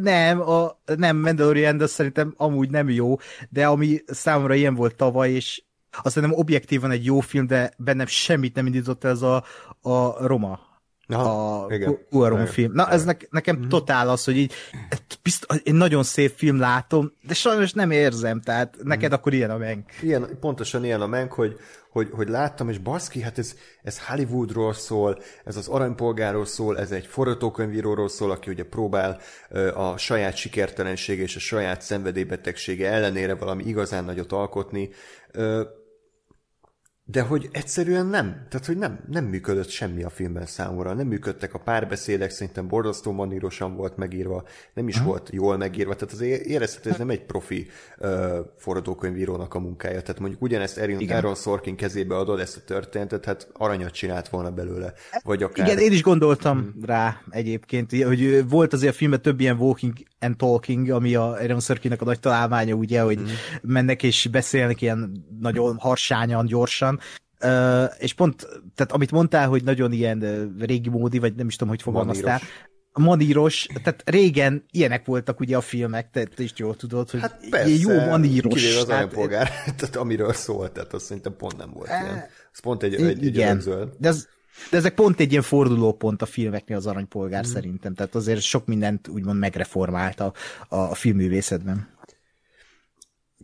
D: nem, a, nem Mandalorian, de szerintem amúgy nem jó, de ami számomra ilyen volt tavaly, és azt nem objektívan egy jó film, de bennem semmit nem indított ez a, a Roma Aha, a Cuaron film. Na, ez ne, nekem mm-hmm. totál az, hogy így bizt, egy nagyon szép film látom, de sajnos nem érzem, tehát neked mm. akkor ilyen a menk.
C: Ilyen, pontosan ilyen a menk, hogy, hogy, hogy láttam, és baszki, hát ez, ez Hollywoodról szól, ez az aranypolgáról szól, ez egy forgatókönyvíróról szól, aki ugye próbál a saját sikertelensége és a saját szenvedélybetegsége ellenére valami igazán nagyot alkotni de hogy egyszerűen nem, tehát hogy nem, nem működött semmi a filmben számomra, nem működtek a párbeszédek, szerintem borzasztó manírosan volt megírva, nem is uh-huh. volt jól megírva, tehát azért érezhető, ez nem egy profi uh, forradókönyvírónak a munkája, tehát mondjuk ugyanezt Aaron, Aaron Sorkin kezébe adod ezt a történetet, hát aranyat csinált volna belőle, vagy akár...
D: Igen, én is gondoltam hmm. rá egyébként, hogy volt azért a filmben több ilyen walking and talking, ami a Aaron Sorkinnak a nagy találmánya, ugye, hogy hmm. mennek és beszélnek ilyen nagyon harsányan, gyorsan, Uh, és pont, tehát amit mondtál, hogy nagyon ilyen régi módi, vagy nem is tudom, hogy fogalmaztál, maníros, tehát régen ilyenek voltak ugye a filmek, te, te is jól tudod, hogy
C: hát persze, jó maníros. Kivéve az hát, polgár, tehát amiről szólt, tehát az szerintem pont nem volt e, ilyen. Ez pont egy, egy, igen, egy
D: de, ez, de ezek pont egy ilyen fordulópont a filmeknél az aranypolgár hmm. szerintem, tehát azért sok mindent úgymond megreformált a, a filmművészetben.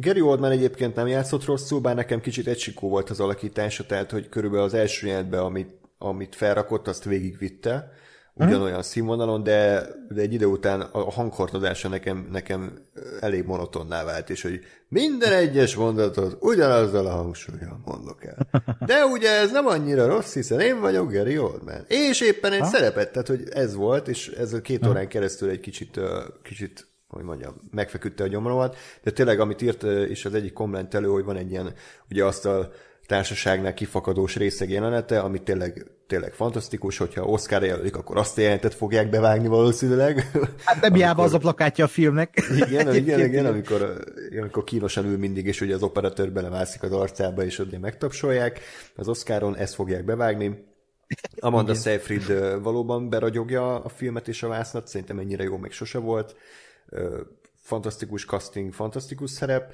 C: Gary Oldman egyébként nem játszott rosszul, bár nekem kicsit egysikó volt az alakítása, tehát hogy körülbelül az első jelentben, amit, amit felrakott, azt végigvitte, ugyanolyan hmm. színvonalon, de, de egy idő után a hangkortodása nekem, nekem elég monotonná vált, és hogy minden egyes mondatot ugyanazzal a hangsúlyjal mondok el. De ugye ez nem annyira rossz, hiszen én vagyok Gary Oldman. És éppen egy ha? szerepet, tehát hogy ez volt, és ez a két órán keresztül egy kicsit, kicsit hogy mondjam, megfeküdte a gyomromat, de tényleg, amit írt és az egyik kommentelő, hogy van egy ilyen, ugye azt a társaságnál kifakadós részeg jelenete, ami tényleg, tényleg fantasztikus, hogyha Oscar jelölik, akkor azt a jelentet fogják bevágni valószínűleg.
D: Hát nem hiába az a plakátja a filmnek.
C: Igen, igen, igen, amikor, amikor kínosan ül mindig, és ugye az operatőr belemászik az arcába, és ugye megtapsolják. Az Oscaron ezt fogják bevágni. Amanda Seyfried valóban beragyogja a filmet és a vásznat, szerintem ennyire jó még sose volt fantasztikus casting, fantasztikus szerep,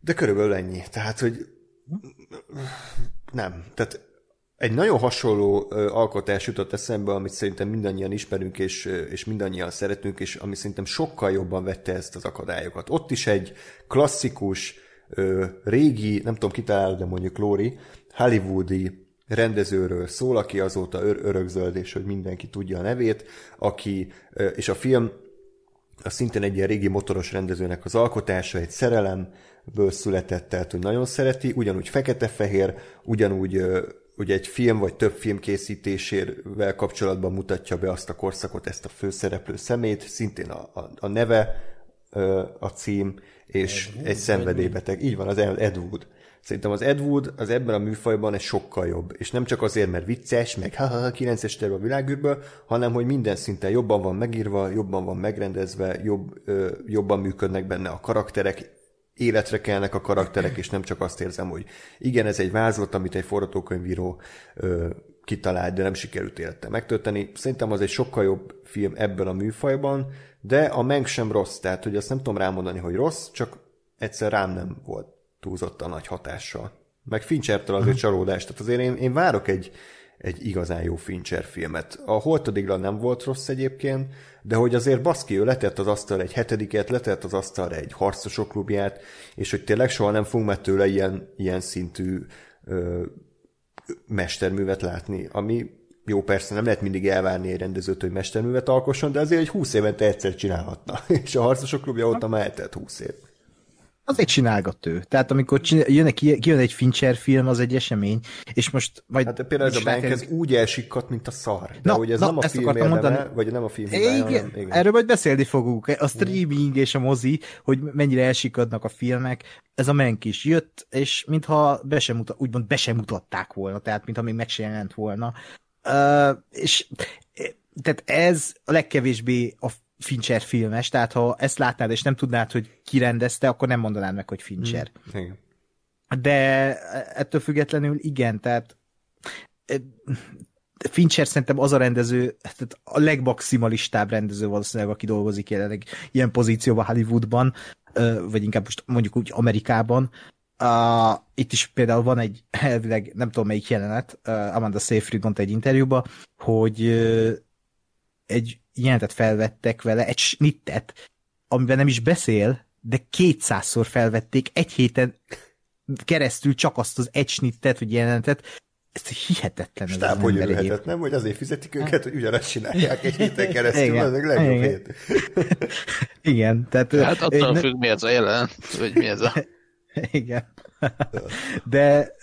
C: de körülbelül ennyi. Tehát, hogy nem. Tehát egy nagyon hasonló alkotás jutott eszembe, amit szerintem mindannyian ismerünk, és, és mindannyian szeretünk, és ami szerintem sokkal jobban vette ezt az akadályokat. Ott is egy klasszikus, régi, nem tudom kitalálni, de mondjuk Lóri, hollywoodi rendezőről szól, aki azóta ör- örökzöld, és hogy mindenki tudja a nevét, aki, és a film a szintén egy ilyen régi motoros rendezőnek az alkotása, egy szerelemből született, tehát hogy nagyon szereti, ugyanúgy fekete-fehér, ugyanúgy ugye egy film vagy több film készítésével kapcsolatban mutatja be azt a korszakot, ezt a főszereplő szemét, szintén a, a, a neve a cím, és Ed egy szenvedélybeteg. Így van, az Ed Wood. Szerintem az Ed az ebben a műfajban egy sokkal jobb. És nem csak azért, mert vicces, meg ha 9-es terve a világűrből, hanem hogy minden szinten jobban van megírva, jobban van megrendezve, jobb, ö, jobban működnek benne a karakterek, életre kelnek a karakterek, és nem csak azt érzem, hogy igen, ez egy vázlat, amit egy forgatókönyvíró ö, kitalált, de nem sikerült élettel megtölteni. Szerintem az egy sokkal jobb film ebben a műfajban, de a Meng sem rossz, tehát hogy azt nem tudom rámondani, hogy rossz, csak egyszer rám nem volt túlzottan nagy hatással. Meg Finchertől azért csalódás, tehát azért én, én várok egy, egy igazán jó Fincher filmet. A Holtodigla nem volt rossz egyébként, de hogy azért baszki, ő letett az asztal egy hetediket, letett az asztalra egy harcosok klubját, és hogy tényleg soha nem fogunk meg tőle ilyen, ilyen szintű ö, mesterművet látni, ami jó, persze nem lehet mindig elvárni egy rendezőt, hogy mesterművet alkosson, de azért egy 20 évente egyszer csinálhatna. És a harcosok klubja óta már eltelt 20 év.
D: Azért csinálgat ő. Tehát amikor csinál, jön, kijön egy Fincher film, az egy esemény, és most majd...
C: Hát például ez a bank, ez úgy elsikkadt, mint a szar. De na, hogy ez
D: na,
C: nem a film érdeme, mondani. vagy nem a film hibája,
D: igen, hanem, igen. Erről majd beszélni fogunk. A streaming és a mozi, hogy mennyire elsikadnak a filmek. Ez a menk is jött, és mintha be sem mutat, úgymond be sem mutatták volna, tehát mintha még meg sem jelent volna. Uh, és tehát ez a legkevésbé a Fincher filmes, tehát ha ezt látnád és nem tudnád, hogy ki rendezte, akkor nem mondanád meg, hogy Fincher. Mm, igen. De ettől függetlenül igen, tehát Fincher szerintem az a rendező, tehát a legmaximalistább rendező valószínűleg, aki dolgozik jelenleg ilyen pozícióban Hollywoodban, vagy inkább most mondjuk úgy Amerikában. Uh, itt is például van egy, elvileg nem tudom melyik jelenet, uh, Amanda Seyfried mondta egy interjúban, hogy egy jelentet felvettek vele, egy snittet, amiben nem is beszél, de kétszázszor felvették egy héten keresztül csak azt az egy snittet, vagy jelentet, ez hihetetlen.
C: Stáb, hogy örülhetett, nem? Hogy azért fizetik őket, hogy ugyanazt csinálják egy héten keresztül, Igen. az a legjobb Igen. hét.
D: Igen, tehát...
B: Hát attól függ, mi ez a jelen, vagy mi ez a...
D: Igen. De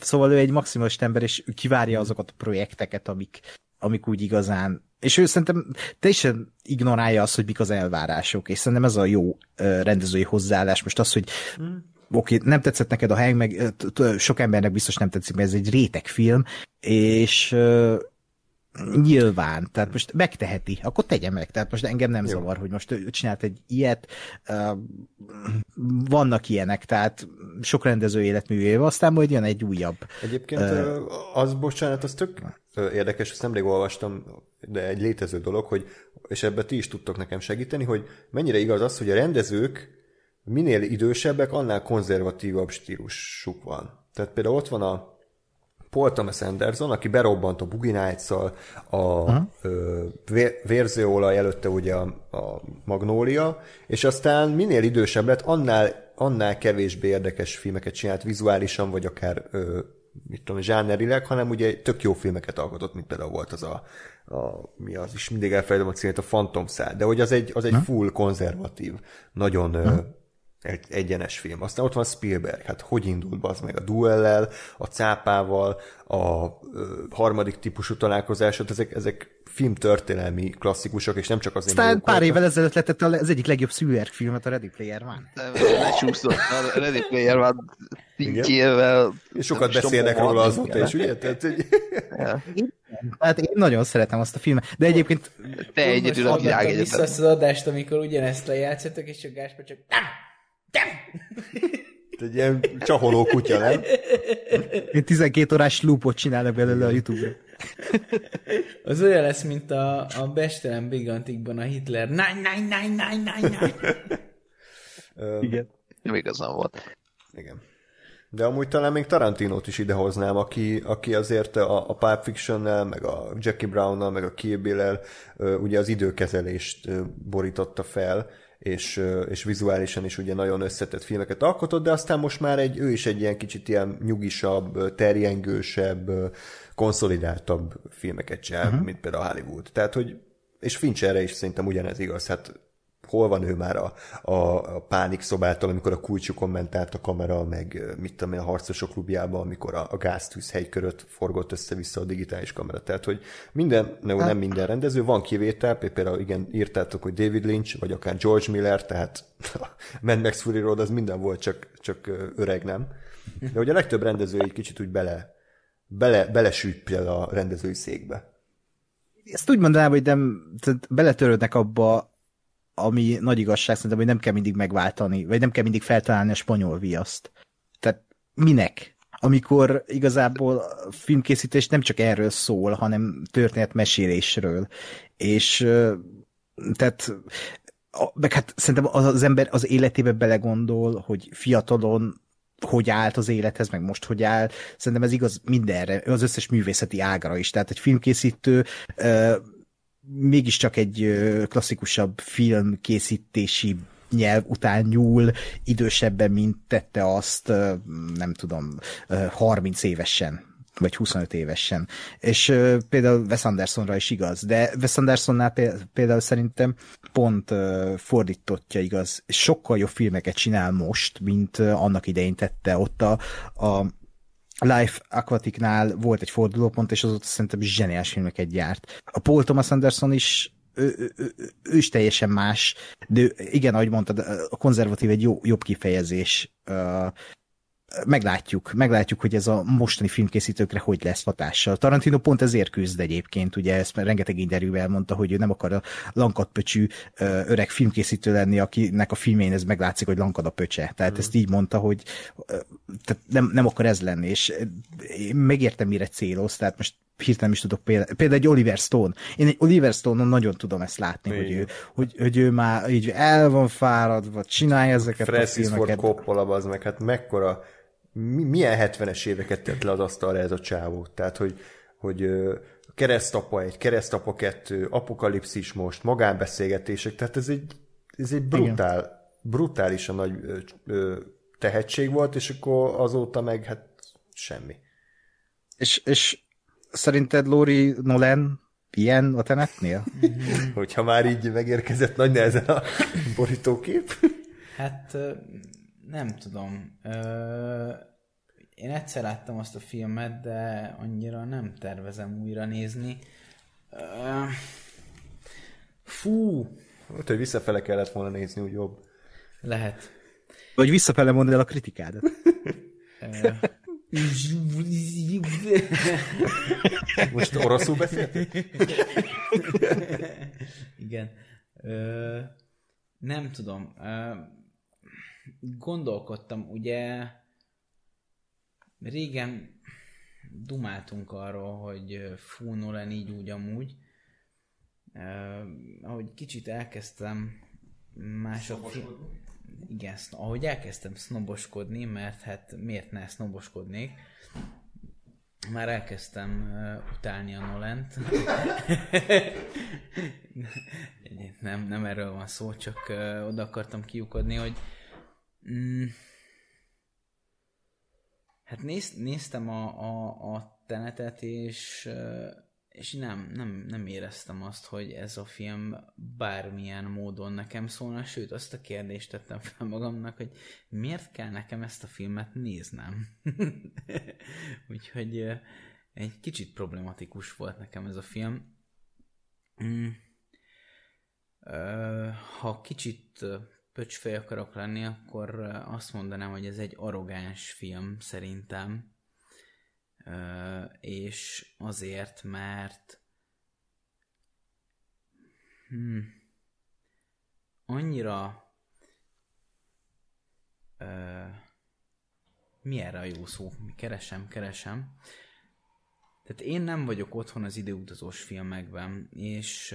D: szóval ő egy maximalist ember, és kivárja azokat a projekteket, amik, amik úgy igazán és ő szerintem teljesen ignorálja azt, hogy mik az elvárások, és szerintem ez a jó rendezői hozzáállás. Most az, hogy mm. oké, okay, nem tetszett neked a hang, meg sok embernek biztos nem tetszik, mert ez egy réteg film, és Nyilván, tehát most megteheti, akkor tegye meg, tehát most engem nem Jó. zavar, hogy most ő csinált egy ilyet, vannak ilyenek, tehát sok rendező életművéve, aztán majd jön egy újabb.
C: Egyébként uh, az, bocsánat, az tök érdekes, ezt nemrég olvastam, de egy létező dolog, hogy, és ebben ti is tudtok nekem segíteni, hogy mennyire igaz az, hogy a rendezők minél idősebbek, annál konzervatívabb stílusuk van. Tehát például ott van a Paul Thomas Anderson, aki berobbant a Boogie nights a vérzőolaj előtte ugye a, a Magnólia, és aztán minél idősebb lett, annál, annál kevésbé érdekes filmeket csinált vizuálisan, vagy akár ö, mit tudom, zsánerileg, hanem ugye tök jó filmeket alkotott, mint például volt az a, a mi az is, mindig elfelejtem a címét, a Phantom Szál, de hogy az egy, az egy full konzervatív, nagyon ö, egy egyenes film. Aztán ott van Spielberg, hát hogy indult az meg a duellel, a cápával, a ö, harmadik típusú találkozásot, ezek, ezek filmtörténelmi klasszikusok, és nem csak azért
D: Aztán pár évvel ezelőtt lett az egyik legjobb Spielberg filmet, a Ready Player One.
B: Lecsúszott, a Ready Player One szintjével.
C: És sokat beszélnek róla azóta is, ugye? Tehát, hogy...
D: Hát én nagyon szeretem azt a filmet, de egyébként...
B: Te egyedül a világ
E: egyetem. Vissza azt az adást, amikor ugyanezt lejátszottak, és a Gáspár csak...
C: Egy ilyen csaholó kutya, nem?
D: Én 12 órás loopot csinálnak belőle a Youtube-ra.
E: Az olyan lesz, mint a, a Bestelen Bigantikban a Hitler. Nine, nine, nine, nine, nine, nine.
D: Igen.
B: Nem igazán volt.
C: Igen. De amúgy talán még Tarantinót is idehoznám, aki, aki azért a, a Pulp Fiction-nel, meg a Jackie Brown-nal, meg a Kill Bill-el ugye az időkezelést borította fel, és, és vizuálisan is ugye nagyon összetett filmeket alkotott, de aztán most már egy, ő is egy ilyen kicsit ilyen nyugisabb, terjengősebb, konszolidáltabb filmeket csinál, uh-huh. mint például Hollywood. Tehát, hogy és Fincherre is szerintem ugyanez igaz, hát hol van ő már a, a, a pánik szobától, amikor a kulcsú kommentált a kamera, meg mit tudom én, a harcosok klubjában, amikor a, a gáztűz helyköröt forgott össze-vissza a digitális kamera. Tehát, hogy minden, nem, nem minden rendező, van kivétel, például igen, írtátok, hogy David Lynch, vagy akár George Miller, tehát Mad Max Fury Road az minden volt, csak, csak öreg nem. De hogy a legtöbb rendező egy kicsit úgy bele, bele, belesült például a rendezői székbe.
D: Ezt úgy mondanám, hogy nem, tehát beletörődnek abba, ami nagy igazság szerintem, hogy nem kell mindig megváltani, vagy nem kell mindig feltalálni a spanyol viaszt. Tehát minek? Amikor igazából a filmkészítés nem csak erről szól, hanem történetmesélésről. És tehát meg hát szerintem az, az ember az életébe belegondol, hogy fiatalon hogy állt az élethez, meg most hogy áll. Szerintem ez igaz mindenre, az összes művészeti ágra is. Tehát egy filmkészítő mégiscsak egy klasszikusabb filmkészítési nyelv után nyúl idősebben, mint tette azt, nem tudom, 30 évesen vagy 25 évesen. És uh, például Wes Andersonra is igaz, de Wes Andersonnál például szerintem pont uh, fordítottja igaz. Sokkal jobb filmeket csinál most, mint uh, annak idején tette ott a, a Life Aquaticnál volt egy fordulópont, és azóta szerintem zseniás filmeket gyárt. A Paul Thomas Anderson is ő, ő, ő, ő is teljesen más, de igen, ahogy mondtad, a konzervatív egy jó, jobb kifejezés. Meglátjuk, meglátjuk, hogy ez a mostani filmkészítőkre hogy lesz hatással. Tarantino pont ezért küzd egyébként, ugye ezt rengeteg interjúvel mondta, hogy ő nem akar a lankadpöcsű öreg filmkészítő lenni, akinek a filmén ez meglátszik, hogy lankad a pöcse. Tehát mm. ezt így mondta, hogy tehát nem, nem akar ez lenni, és én megértem, mire céloz, tehát most hirtelen is tudok például, például egy Oliver Stone. Én egy Oliver Stone-on nagyon tudom ezt látni, hogy ő, hogy, hogy ő már így el van fáradva, csinálja ezeket
C: Francis a filmeket. Ford Coppola, az meg, hát mekkora milyen 70-es éveket tett le az asztalra ez a csávó. Tehát, hogy, hogy keresztapa egy, keresztapa kettő, apokalipszis most, magánbeszélgetések, tehát ez egy, ez egy brutál, Igen. brutálisan nagy ö, ö, tehetség volt, és akkor azóta meg hát semmi.
D: És, és szerinted Lori Nolan ilyen a tenetnél?
C: Hogyha már így megérkezett nagy nehezen a borítókép.
E: Hát nem tudom. Én egyszer láttam azt a filmet, de annyira nem tervezem újra nézni. Fú!
C: Hát, hogy visszafele kellett volna nézni, úgy jobb.
E: Lehet.
D: Vagy visszafele mondd el a kritikádat.
C: Most oroszul beszéltél?
E: Igen. Ö, nem tudom. Ö, gondolkodtam, ugye régen dumáltunk arról, hogy fú, Nolan így úgy amúgy. Uh, ahogy kicsit elkezdtem mások... Igen, ahogy elkezdtem sznoboskodni, mert hát miért ne sznoboskodnék, már elkezdtem uh, utálni a Nolent. nem, nem erről van szó, csak uh, oda akartam kiukodni, hogy Mm. Hát néz, néztem a, a, a tenetet, és, és nem, nem, nem éreztem azt, hogy ez a film bármilyen módon nekem szólna, sőt azt a kérdést tettem fel magamnak, hogy miért kell nekem ezt a filmet néznem. Úgyhogy egy kicsit problematikus volt nekem ez a film. Mm. Ha kicsit pöcsfej akarok lenni, akkor azt mondanám, hogy ez egy arrogáns film szerintem. És azért, mert hmm, annyira mi erre a jó szó? Keresem, keresem. Tehát én nem vagyok otthon az időutazós filmekben, és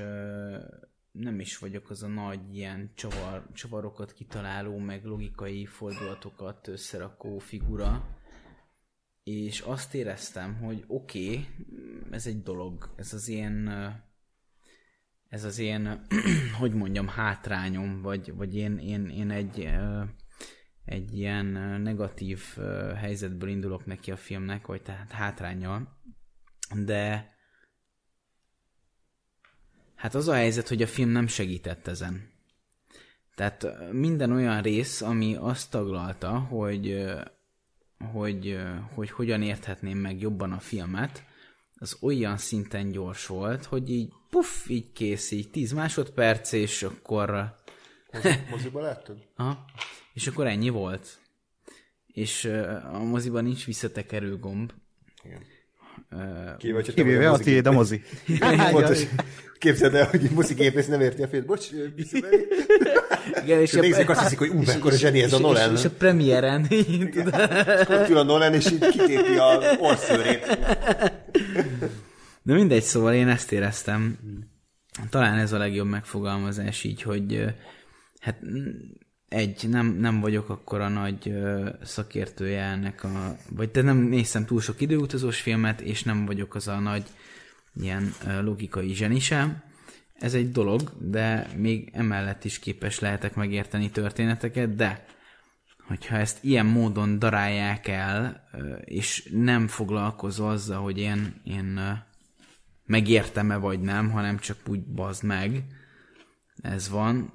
E: nem is vagyok az a nagy ilyen csavar, csavarokat kitaláló, meg logikai fordulatokat összerakó figura, és azt éreztem, hogy oké, okay, ez egy dolog, ez az ilyen ez az én, hogy mondjam, hátrányom, vagy, vagy én, én, én egy, egy ilyen negatív helyzetből indulok neki a filmnek, vagy tehát hátrányjal, de Hát az a helyzet, hogy a film nem segített ezen. Tehát minden olyan rész, ami azt taglalta, hogy, hogy, hogy hogyan érthetném meg jobban a filmet, az olyan szinten gyors volt, hogy így puff, így kész, így 10 másodperc, és akkor...
C: Moziba láttad?
E: Aha. És akkor ennyi volt. És a moziban nincs visszatekerő gomb.
C: Igen.
E: Uh,
C: Kivéve,
D: Kivéve a
C: mozi-
D: tiéd a mozi.
C: Pontos. Képzeld el, hogy egy moszigépész nem érti a film. Bocs, visszabeli.
E: igen, és,
C: És nézzük, azt hiszik, hogy ú, mekkora zseni ez a Nolan.
E: És, és a premiéren, tudod,
C: És ott ül a Nolan, és így kitépi a orszőrét.
E: De mindegy, szóval én ezt éreztem. Talán ez a legjobb megfogalmazás így, hogy hát mm, egy, nem, nem vagyok akkora nagy szakértője ennek a, vagy te nem néztem túl sok időutazós filmet, és nem vagyok az a nagy ilyen logikai zseni sem. Ez egy dolog, de még emellett is képes lehetek megérteni történeteket, de hogyha ezt ilyen módon darálják el, és nem foglalkozol azzal, hogy én, én megértem-e vagy nem, hanem csak úgy bazd meg, ez van,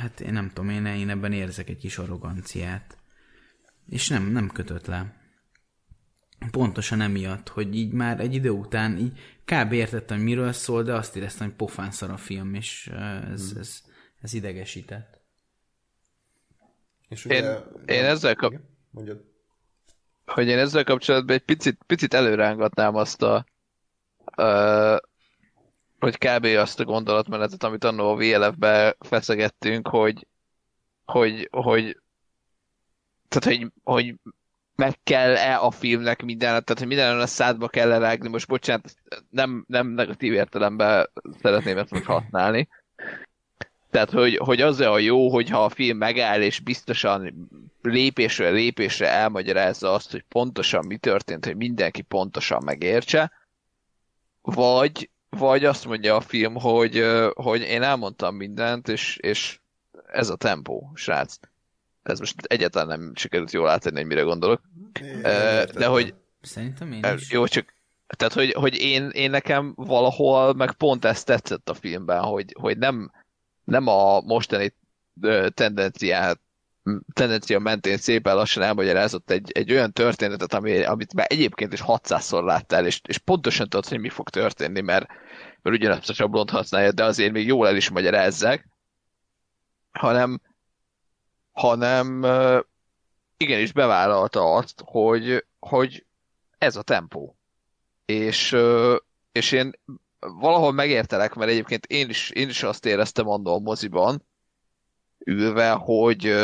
E: hát én nem tudom, én, én ebben érzek egy kis arroganciát. És nem, nem kötött le. Pontosan emiatt, hogy így már egy idő után így kb. értettem, hogy miről szól, de azt éreztem, hogy pofán szar a film, és ez, ez, ez idegesített.
C: És
B: Én, én ezzel kap,
C: Igen, Mondjad.
B: hogy én ezzel kapcsolatban egy picit, picit előrángatnám azt a ö, hogy kb. azt a gondolatmenetet, amit annó a VLF-be feszegettünk, hogy hogy, hogy tehát, hogy, hogy meg kell-e a filmnek minden, tehát, hogy minden a szádba kell -e rágni. Most bocsánat, nem, nem negatív értelemben szeretném ezt most használni. Tehát, hogy, hogy az a jó, hogyha a film megáll, és biztosan lépésről lépésre elmagyarázza azt, hogy pontosan mi történt, hogy mindenki pontosan megértse, vagy, vagy azt mondja a film, hogy, hogy én elmondtam mindent, és, és ez a tempó, srác. Ez most egyáltalán nem sikerült jól átadni, hogy mire gondolok. Ö, De hogy,
E: Szerintem én is.
B: Jó, csak tehát, hogy, hogy én, én nekem valahol meg pont ezt tetszett a filmben, hogy, hogy nem, nem a mostani tendenciát tendencia mentén szépen lassan elmagyarázott egy, egy olyan történetet, ami, amit már egyébként is 600-szor láttál, és, és pontosan tudod, hogy mi fog történni, mert, mert ugyanazt a sablont használja, de azért még jól el is magyarázzák, hanem, hanem igenis bevállalta azt, hogy, hogy ez a tempó. És, és én valahol megértelek, mert egyébként én is, én is azt éreztem annól a moziban, ülve, hogy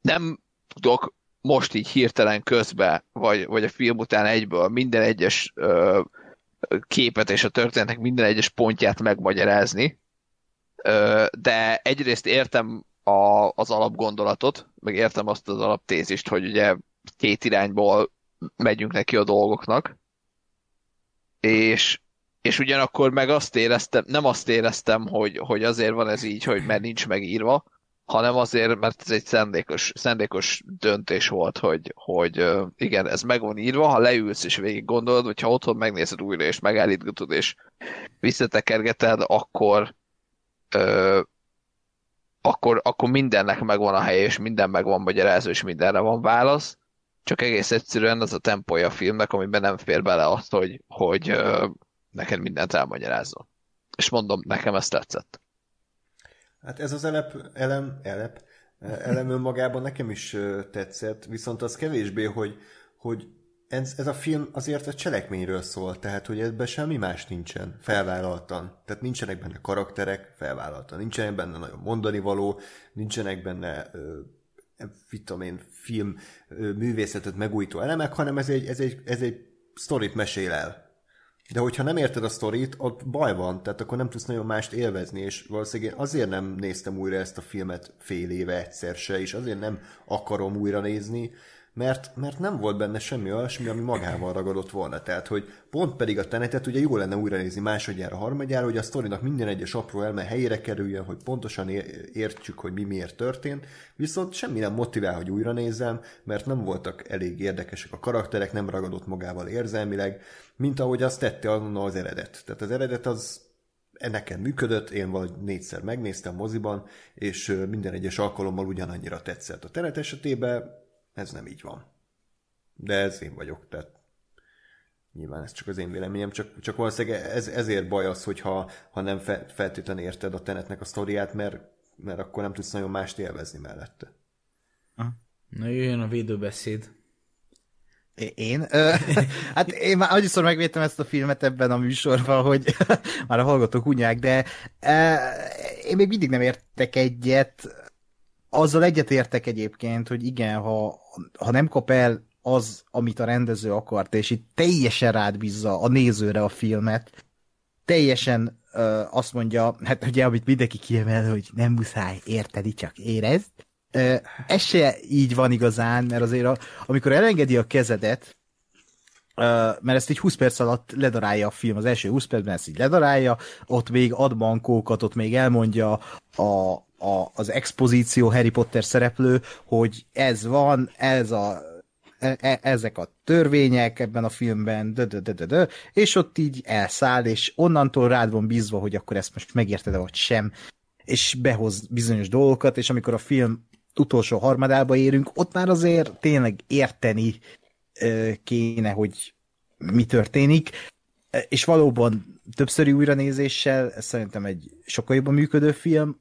B: nem tudok most így hirtelen közbe, vagy, vagy a film után egyből minden egyes ö, képet és a történetnek minden egyes pontját megmagyarázni, ö, de egyrészt értem a, az alapgondolatot, meg értem azt az alaptézist, hogy ugye két irányból megyünk neki a dolgoknak, és, és ugyanakkor meg azt éreztem, nem azt éreztem, hogy, hogy azért van ez így, hogy mert nincs megírva, hanem azért, mert ez egy szándékos, szándékos döntés volt, hogy, hogy igen, ez meg van írva, ha leülsz és végig gondolod, vagy ha otthon megnézed újra és megállítgatod és visszatekergeted, akkor ö, akkor, akkor mindennek megvan a helye, és minden megvan magyarázó, és mindenre van válasz. Csak egész egyszerűen az a tempója a filmnek, amiben nem fér bele azt, hogy, hogy ö, neked mindent elmagyarázol. És mondom, nekem ez tetszett.
C: Hát ez az elep, elem, elep, elem önmagában nekem is tetszett, viszont az kevésbé, hogy, hogy ez, ez a film azért a cselekményről szól, tehát hogy ebben semmi más nincsen, felvállaltan. Tehát nincsenek benne karakterek, felvállaltan. Nincsenek benne nagyon mondani való, nincsenek benne ö, tudom film ö, művészetet megújító elemek, hanem ez egy, ez egy, ez egy sztorit mesél el. De hogyha nem érted a sztorit, ott baj van, tehát akkor nem tudsz nagyon mást élvezni, és valószínűleg én azért nem néztem újra ezt a filmet fél éve egyszer se, és azért nem akarom újra nézni, mert, mert nem volt benne semmi olyasmi, ami magával ragadott volna. Tehát, hogy pont pedig a tenetet ugye jó lenne újra nézni másodjára, harmadjára, hogy a sztorinak minden egyes apró elme helyére kerüljön, hogy pontosan értsük, hogy mi miért történt, viszont semmi nem motivál, hogy újra nézzem, mert nem voltak elég érdekesek a karakterek, nem ragadott magával érzelmileg, mint ahogy azt tette annól az eredet. Tehát az eredet az nekem működött, én vagy négyszer megnéztem moziban, és minden egyes alkalommal ugyanannyira tetszett. A tenet esetében ez nem így van. De ez én vagyok, tehát nyilván ez csak az én véleményem, csak, csak valószínűleg ez, ezért baj az, hogyha ha nem fe, feltétlenül érted a tenetnek a sztoriát, mert, mert akkor nem tudsz nagyon mást élvezni mellette.
E: Na jöjjön a védőbeszéd.
D: Én? hát én már annyiszor megvédtem ezt a filmet ebben a műsorban, hogy már a hallgatók unják, de én még mindig nem értek egyet. Azzal egyet értek egyébként, hogy igen, ha, ha nem kap el az, amit a rendező akart, és itt teljesen rád bízza a nézőre a filmet, teljesen azt mondja, hát ugye, amit mindenki kiemel, hogy nem muszáj érteni, csak érezd, ez se így van igazán, mert azért a, amikor elengedi a kezedet, mert ezt így 20 perc alatt ledarálja a film, az első 20 percben ezt így ledarálja, ott még ad bankókat, ott még elmondja a, a, az expozíció Harry Potter szereplő, hogy ez van, ez a e, e, ezek a törvények ebben a filmben, dö, dö, dö, dö, dö, és ott így elszáll, és onnantól rád van bízva, hogy akkor ezt most megérted-e vagy sem, és behoz bizonyos dolgokat, és amikor a film utolsó harmadába érünk, ott már azért tényleg érteni kéne, hogy mi történik, és valóban többszöri újranézéssel, ez szerintem egy sokkal jobban működő film,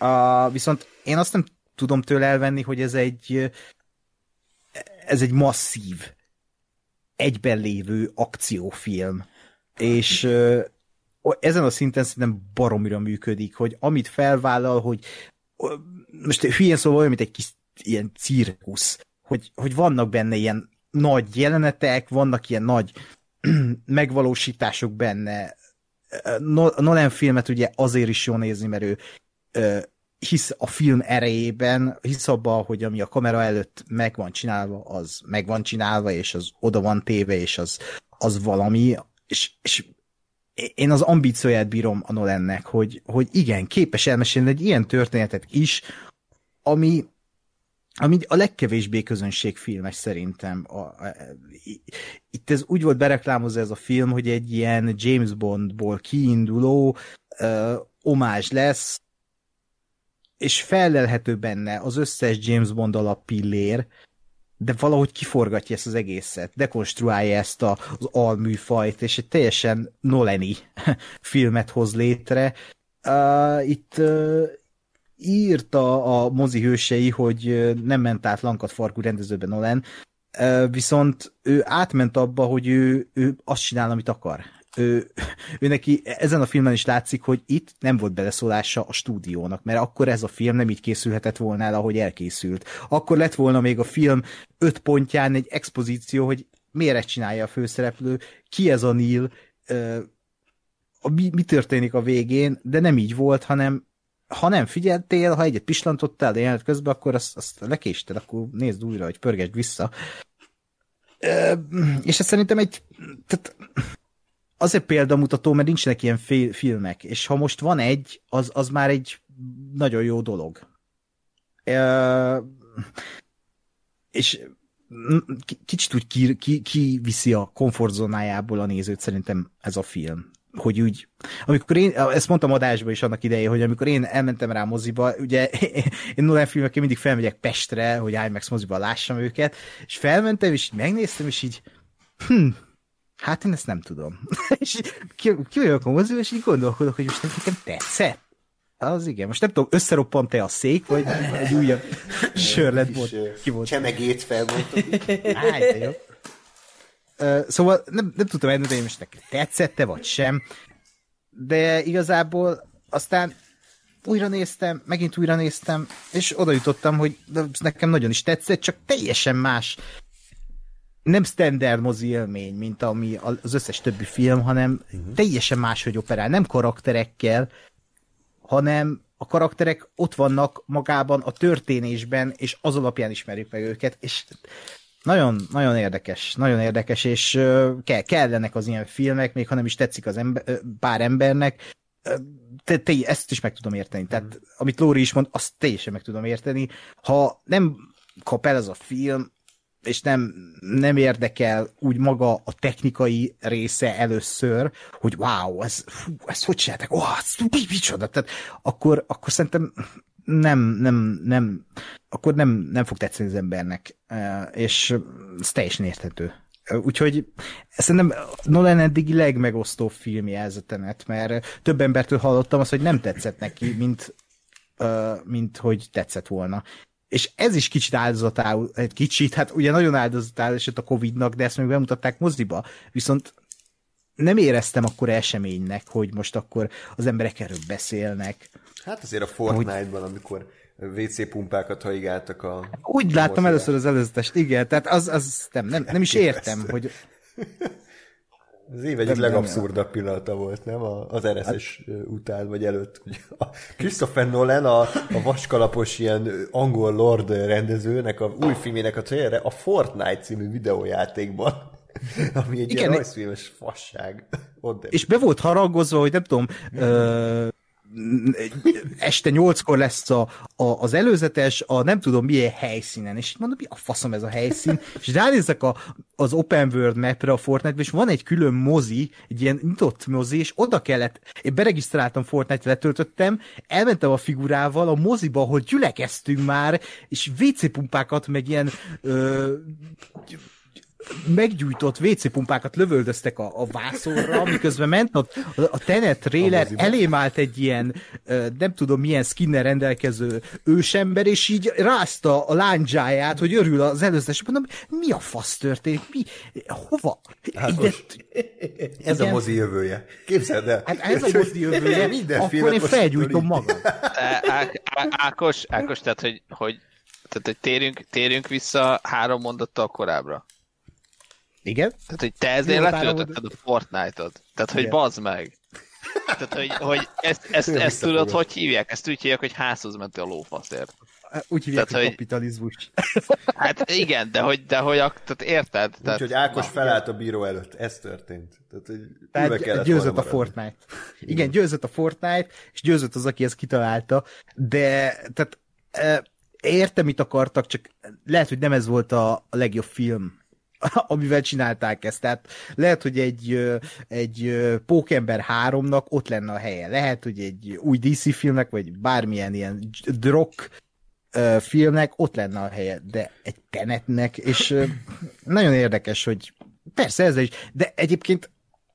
D: uh, viszont én azt nem tudom tőle elvenni, hogy ez egy ez egy masszív, egyben lévő akciófilm, és uh, ezen a szinten szerintem baromira működik, hogy amit felvállal, hogy most hülyén szóval olyan, mint egy kis ilyen cirkusz, hogy, hogy vannak benne ilyen nagy jelenetek, vannak ilyen nagy megvalósítások benne. Nolan filmet ugye azért is jó nézni, mert ő hisz a film erejében, hisz abban, hogy ami a kamera előtt meg van csinálva, az meg van csinálva, és az oda van téve, és az, az valami, és, és én az ambícióját bírom a Nolannek, hogy, hogy igen, képes elmesélni egy ilyen történetet is, ami, ami a legkevésbé közönségfilmes szerintem. A, a, itt ez úgy volt bereklámozva ez a film, hogy egy ilyen James Bondból kiinduló uh, omázs lesz, és felelhető benne az összes James Bond alap pillér, de valahogy kiforgatja ezt az egészet, dekonstruálja ezt a, az alműfajt, és egy teljesen Noleni filmet hoz létre. Uh, itt uh, írta a mozi hősei, hogy nem ment át lankat farkú rendezőben Nolan, uh, viszont ő átment abba, hogy ő, ő azt csinál, amit akar ő, neki ezen a filmen is látszik, hogy itt nem volt beleszólása a stúdiónak, mert akkor ez a film nem így készülhetett volna el, ahogy elkészült. Akkor lett volna még a film öt pontján egy expozíció, hogy miért ezt csinálja a főszereplő, ki ez a Neil, mi, mi történik a végén, de nem így volt, hanem ha nem figyeltél, ha egyet pislantottál, de jelenet közben, akkor azt, azt lekésted, akkor nézd újra, hogy pörgesd vissza. és ez szerintem egy tehát azért példamutató, mert nincsenek ilyen filmek, és ha most van egy, az, az már egy nagyon jó dolog. E, és kicsit úgy ki, ki, ki viszi a komfortzónájából a nézőt szerintem ez a film. Hogy úgy, amikor én, ezt mondtam adásban is annak idején, hogy amikor én elmentem rá moziba, ugye én Nolan filmekkel mindig felmegyek Pestre, hogy IMAX moziba lássam őket, és felmentem, és megnéztem, és így hm, Hát én ezt nem tudom. és ki, ki a moziba, és így gondolkodok, hogy most nekem tetszett. Az igen, most nem tudom, összeroppant-e a szék, vagy egy újabb sörlet volt.
C: Ki volt. Csemegét felmondtam.
D: Áj, jó. Uh, szóval nem, nem tudtam eldönteni, hogy most nekem tetszette, vagy sem. De igazából aztán újra néztem, megint újra néztem, és oda jutottam, hogy nekem nagyon is tetszett, csak teljesen más nem standard mozi élmény, mint ami az összes többi film, hanem uh-huh. teljesen máshogy operál. Nem karakterekkel, hanem a karakterek ott vannak magában a történésben, és az alapján ismerjük meg őket, és nagyon, nagyon érdekes, nagyon érdekes, és kell, kellenek az ilyen filmek, még ha nem is tetszik az ember, pár embernek, te, te, ezt is meg tudom érteni. Tehát, uh-huh. amit Lóri is mond, azt teljesen meg tudom érteni. Ha nem kap el ez a film, és nem, nem érdekel úgy maga a technikai része először, hogy wow, ez, fú, ez hogy csináltak, oh, ez mi, micsoda, tehát akkor, akkor szerintem nem, nem, nem, akkor nem, nem fog tetszeni az embernek, és ez teljesen érthető. Úgyhogy szerintem Nolan eddigi legmegosztóbb filmje ez mert több embertől hallottam azt, hogy nem tetszett neki, mint, mint hogy tetszett volna. És ez is kicsit áldozatául, egy kicsit, hát ugye nagyon áldozatául esett a Covid-nak, de ezt még bemutatták moziba, viszont nem éreztem akkor eseménynek, hogy most akkor az emberek erről beszélnek.
C: Hát azért a Fortnite-ban, amikor WC pumpákat haigáltak a...
D: Úgy láttam először az előzetest, igen, tehát az, az nem, nem, nem is értem, hogy...
C: Az év egyik legabszurdabb pillanata volt, nem? Az RSS hát... után, vagy előtt. A Christopher Nolan, a, a vaskalapos ilyen angol lord rendezőnek a új filmének a trailerre a Fortnite című videójátékban, ami egy Igen, ilyen rajzfilmes fasság.
D: Ott és be volt haragozva, hogy nem tudom, ö, este nyolckor lesz a, a, az előzetes, a nem tudom milyen helyszínen, és mondom, mi a faszom ez a helyszín, és ránézek a, az open world mapre a Fortnite-be, és van egy külön mozi, egy ilyen nyitott mozi, és oda kellett, én beregisztráltam Fortnite, letöltöttem, elmentem a figurával a moziba, ahol gyülekeztünk már, és WC pumpákat, meg ilyen ö, meggyújtott WC pumpákat lövöldöztek a, a vászorra, miközben ment a, a Tenet trailer, elém állt egy ilyen, nem tudom milyen skinner rendelkező ősember, és így rázta a lándzsáját, hogy örül az előzetes. Mondom, mi a fasz történik? Mi? Hova?
C: Ide... Ez Igen. a mozi jövője. Képzeld el.
D: Hát ez a mozi jövője, Minden akkor én felgyújtom magam.
B: Ákos, Ákos, tehát, hogy, hogy tehát, hogy térjünk, térjünk vissza három mondattal korábbra.
D: Igen?
B: Tehát, hogy te ezért letöltötted a Fortnite-ot. Tehát, hogy bazd meg. Tehát, hogy, hogy ezt, ezt, ezt tudod, hogy hívják? Ezt úgy hívják, hogy házhoz mentél a lófaszért.
D: Úgy hívják, tehát, hogy kapitalizmus.
B: Hát igen, de hogy, de hogy tehát érted?
C: Tehát, Úgyhogy Ákos felállt a bíró előtt. Ez történt. Tehát, hogy
D: tehát győzött a Fortnite. Igen, győzött a Fortnite, és győzött az, aki ezt kitalálta, de tehát értem, mit akartak, csak lehet, hogy nem ez volt a, a legjobb film amivel csinálták ezt. Tehát lehet, hogy egy, egy Pókember 3-nak ott lenne a helye. Lehet, hogy egy új DC filmnek, vagy bármilyen ilyen drog filmnek ott lenne a helye, de egy tenetnek, és nagyon érdekes, hogy persze ez is, de egyébként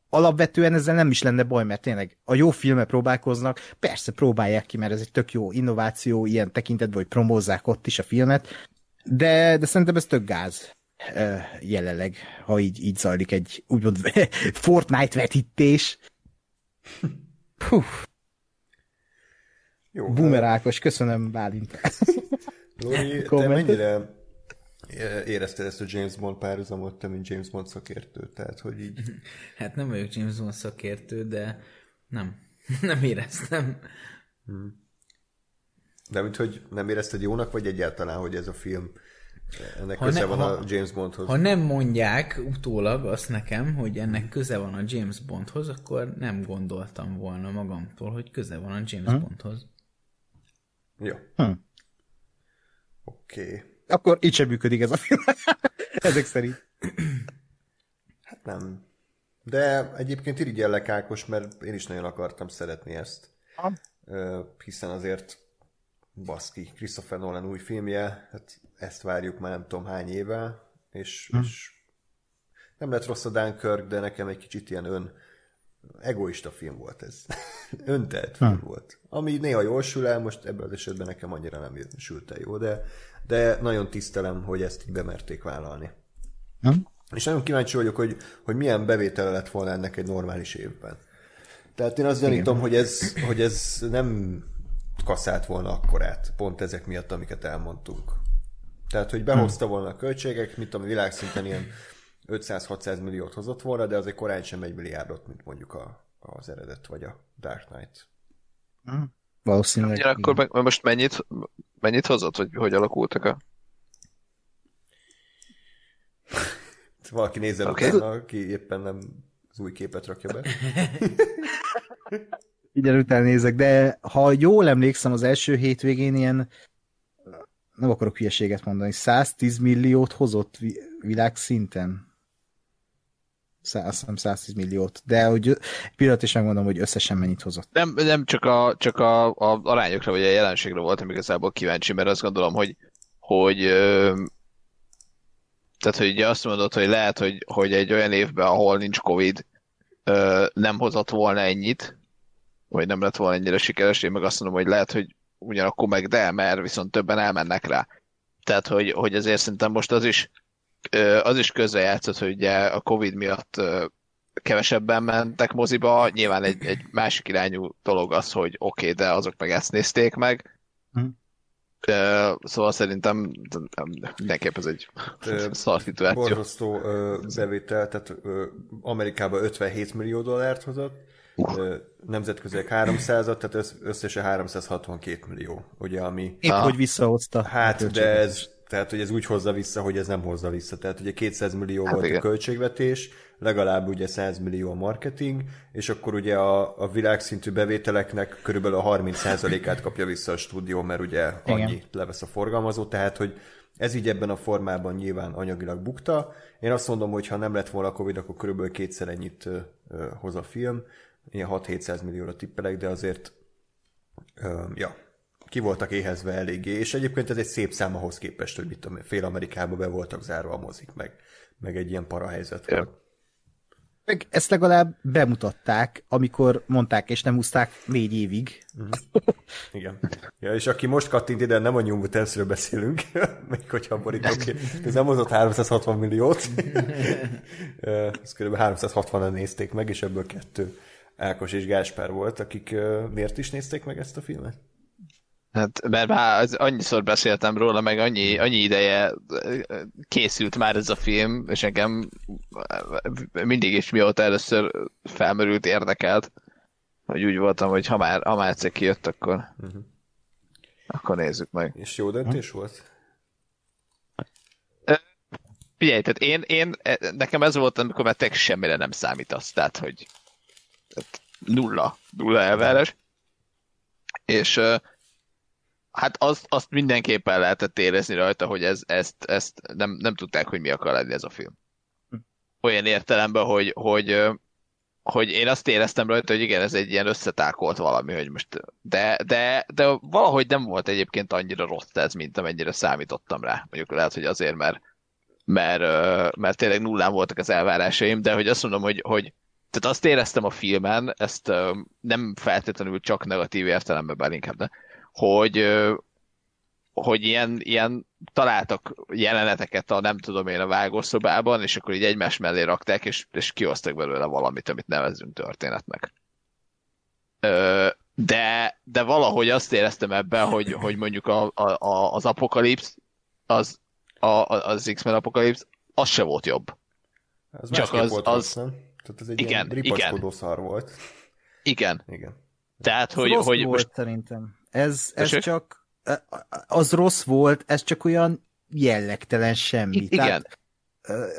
D: alapvetően ezzel nem is lenne baj, mert tényleg a jó filmek próbálkoznak, persze próbálják ki, mert ez egy tök jó innováció ilyen tekintetben, hogy promózzák ott is a filmet, de, de szerintem ez tök gáz jelenleg, ha így, így zajlik egy úgymond Fortnite vetítés. Puh. Jó, Boomerákos, köszönöm Bálint.
C: Lóri, te mennyire érezted ezt a James Bond párhuzamot, te, mint James Bond szakértő? Tehát, hogy így...
E: Hát nem vagyok James Bond szakértő, de nem. Nem éreztem. Hmm.
C: De mint hogy nem érezted jónak, vagy egyáltalán, hogy ez a film ennek ha köze ne, van ha, a James Bondhoz.
E: Ha nem mondják utólag azt nekem, hogy ennek köze van a James Bondhoz, akkor nem gondoltam volna magamtól, hogy köze van a James hm? Bondhoz.
C: Jó. Hm. Oké. Okay.
D: Akkor így sem működik ez a film. Ezek szerint.
C: Hát nem. De egyébként irigyellek Ákos, mert én is nagyon akartam szeretni ezt. Ha. Hiszen azért baszki, Christopher Nolan új filmje, hát ezt várjuk már nem tudom hány éve, és, hm. és nem lett rossz a Dunkirk, de nekem egy kicsit ilyen ön egoista film volt ez. Öntelt film hm. volt. Ami néha jól sül el, most ebben az esetben nekem annyira nem sült el jó, de, de nagyon tisztelem, hogy ezt így bemerték vállalni. Hm. És nagyon kíváncsi vagyok, hogy, hogy milyen bevétele lett volna ennek egy normális évben. Tehát én azt gyanítom, hogy ez, hogy ez nem kaszált volna akkorát, pont ezek miatt, amiket elmondtunk. Tehát, hogy behozta volna a költségek, mint a világszinten ilyen 500-600 milliót hozott volna, de azért korán sem egy milliárdot, mint mondjuk a, az eredet vagy a Dark Knight.
D: Hm. Valószínűleg.
B: Ja, akkor meg, most mennyit, mennyit hozott, vagy hogy alakultak a...
C: Valaki nézze okay. utána, aki éppen nem az új képet rakja be.
D: Igen, utána nézek, de ha jól emlékszem, az első hétvégén ilyen nem akarok hülyeséget mondani, 110 milliót hozott világszinten. Azt hiszem 110 milliót, de hogy pillanat is megmondom, hogy összesen mennyit hozott.
B: Nem, nem csak, a, csak a, a arányokra vagy a jelenségre voltam igazából kíváncsi, mert azt gondolom, hogy, hogy tehát, hogy ugye azt mondod, hogy lehet, hogy, hogy egy olyan évben, ahol nincs Covid, nem hozott volna ennyit, vagy nem lett volna ennyire sikeres, én meg azt mondom, hogy lehet, hogy ugyanakkor meg de, mert viszont többen elmennek rá. Tehát, hogy, hogy azért szerintem most az is, az is közrejátszott, hogy ugye a Covid miatt kevesebben mentek moziba, nyilván egy, egy másik irányú dolog az, hogy oké, okay, de azok meg ezt nézték meg. Hm. Szóval szerintem mindenképp ez egy szar szituáció.
C: Borzasztó bevétel, tehát Amerikában 57 millió dollárt hozott, nemzetközileg 300 tehát összesen 362 millió, ugye, ami...
D: Épp, hogy visszahozta.
C: Hát, de ez, tehát, hogy ez úgy hozza vissza, hogy ez nem hozza vissza. Tehát ugye 200 millió hát volt igen. a költségvetés, legalább ugye 100 millió a marketing, és akkor ugye a, a világszintű bevételeknek körülbelül a 30%-át kapja vissza a stúdió, mert ugye annyi igen. levesz a forgalmazó, tehát hogy ez így ebben a formában nyilván anyagilag bukta. Én azt mondom, hogy ha nem lett volna a Covid, akkor körülbelül kétszer ennyit hoz a film, ilyen 6-700 millióra tippelek, de azért um, ja, ki voltak éhezve eléggé, és egyébként ez egy szép szám ahhoz képest, hogy mit tudom, fél Amerikába be voltak zárva a mozik, meg, meg egy ilyen parahelyzet ja. volt.
D: Meg ezt legalább bemutatták, amikor mondták, és nem húzták négy évig. Uh-huh.
C: Igen. Ja, és aki most kattint ide, nem a New Mutants-ről beszélünk, még hogyha borítok ki. Ez nem hozott 360 milliót. Ezt kb. 360-an nézték meg, és ebből kettő Ákos és Gáspár volt, akik miért is nézték meg ezt a filmet?
B: Hát, mert már az, annyiszor beszéltem róla, meg annyi, annyi ideje készült már ez a film, és engem mindig is mióta először felmerült, érdekelt, hogy úgy voltam, hogy ha már, ha már egyszer kijött, akkor, uh-huh. akkor nézzük meg.
C: És jó döntés uh-huh. volt?
B: Figyelj, tehát én, én, nekem ez volt, amikor már tek semmire nem számítasz, tehát hogy tehát nulla, nulla elvárás. És hát azt, azt mindenképpen lehetett érezni rajta, hogy ez, ezt, ezt nem, nem tudták, hogy mi akar lenni ez a film. Hm. Olyan értelemben, hogy, hogy, hogy én azt éreztem rajta, hogy igen, ez egy ilyen összetákolt valami, hogy most, de, de, de valahogy nem volt egyébként annyira rossz ez, mint amennyire számítottam rá. Mondjuk lehet, hogy azért, mert, mert, mert tényleg nullán voltak az elvárásaim, de hogy azt mondom, hogy, hogy tehát azt éreztem a filmen, ezt nem feltétlenül csak negatív értelemben, bár inkább, de, hogy, hogy ilyen, ilyen találtak jeleneteket a nem tudom én a vágószobában, és akkor így egymás mellé rakták, és, és kihoztak belőle valamit, amit nevezünk történetnek. De, de valahogy azt éreztem ebben, hogy, hogy mondjuk a, a, a, az apokalipsz, az, a, az X-Men apokalipsz, az se volt jobb.
C: Ez Csak az, volt az, nem? Tehát ez egy igen, ilyen igen. szar volt.
B: Igen.
C: Igen.
B: Tehát, hogy...
D: rossz
B: hogy
D: volt most... szerintem. Ez, ez csak... Az rossz volt, ez csak olyan jellegtelen semmi.
B: I- igen. Tehát,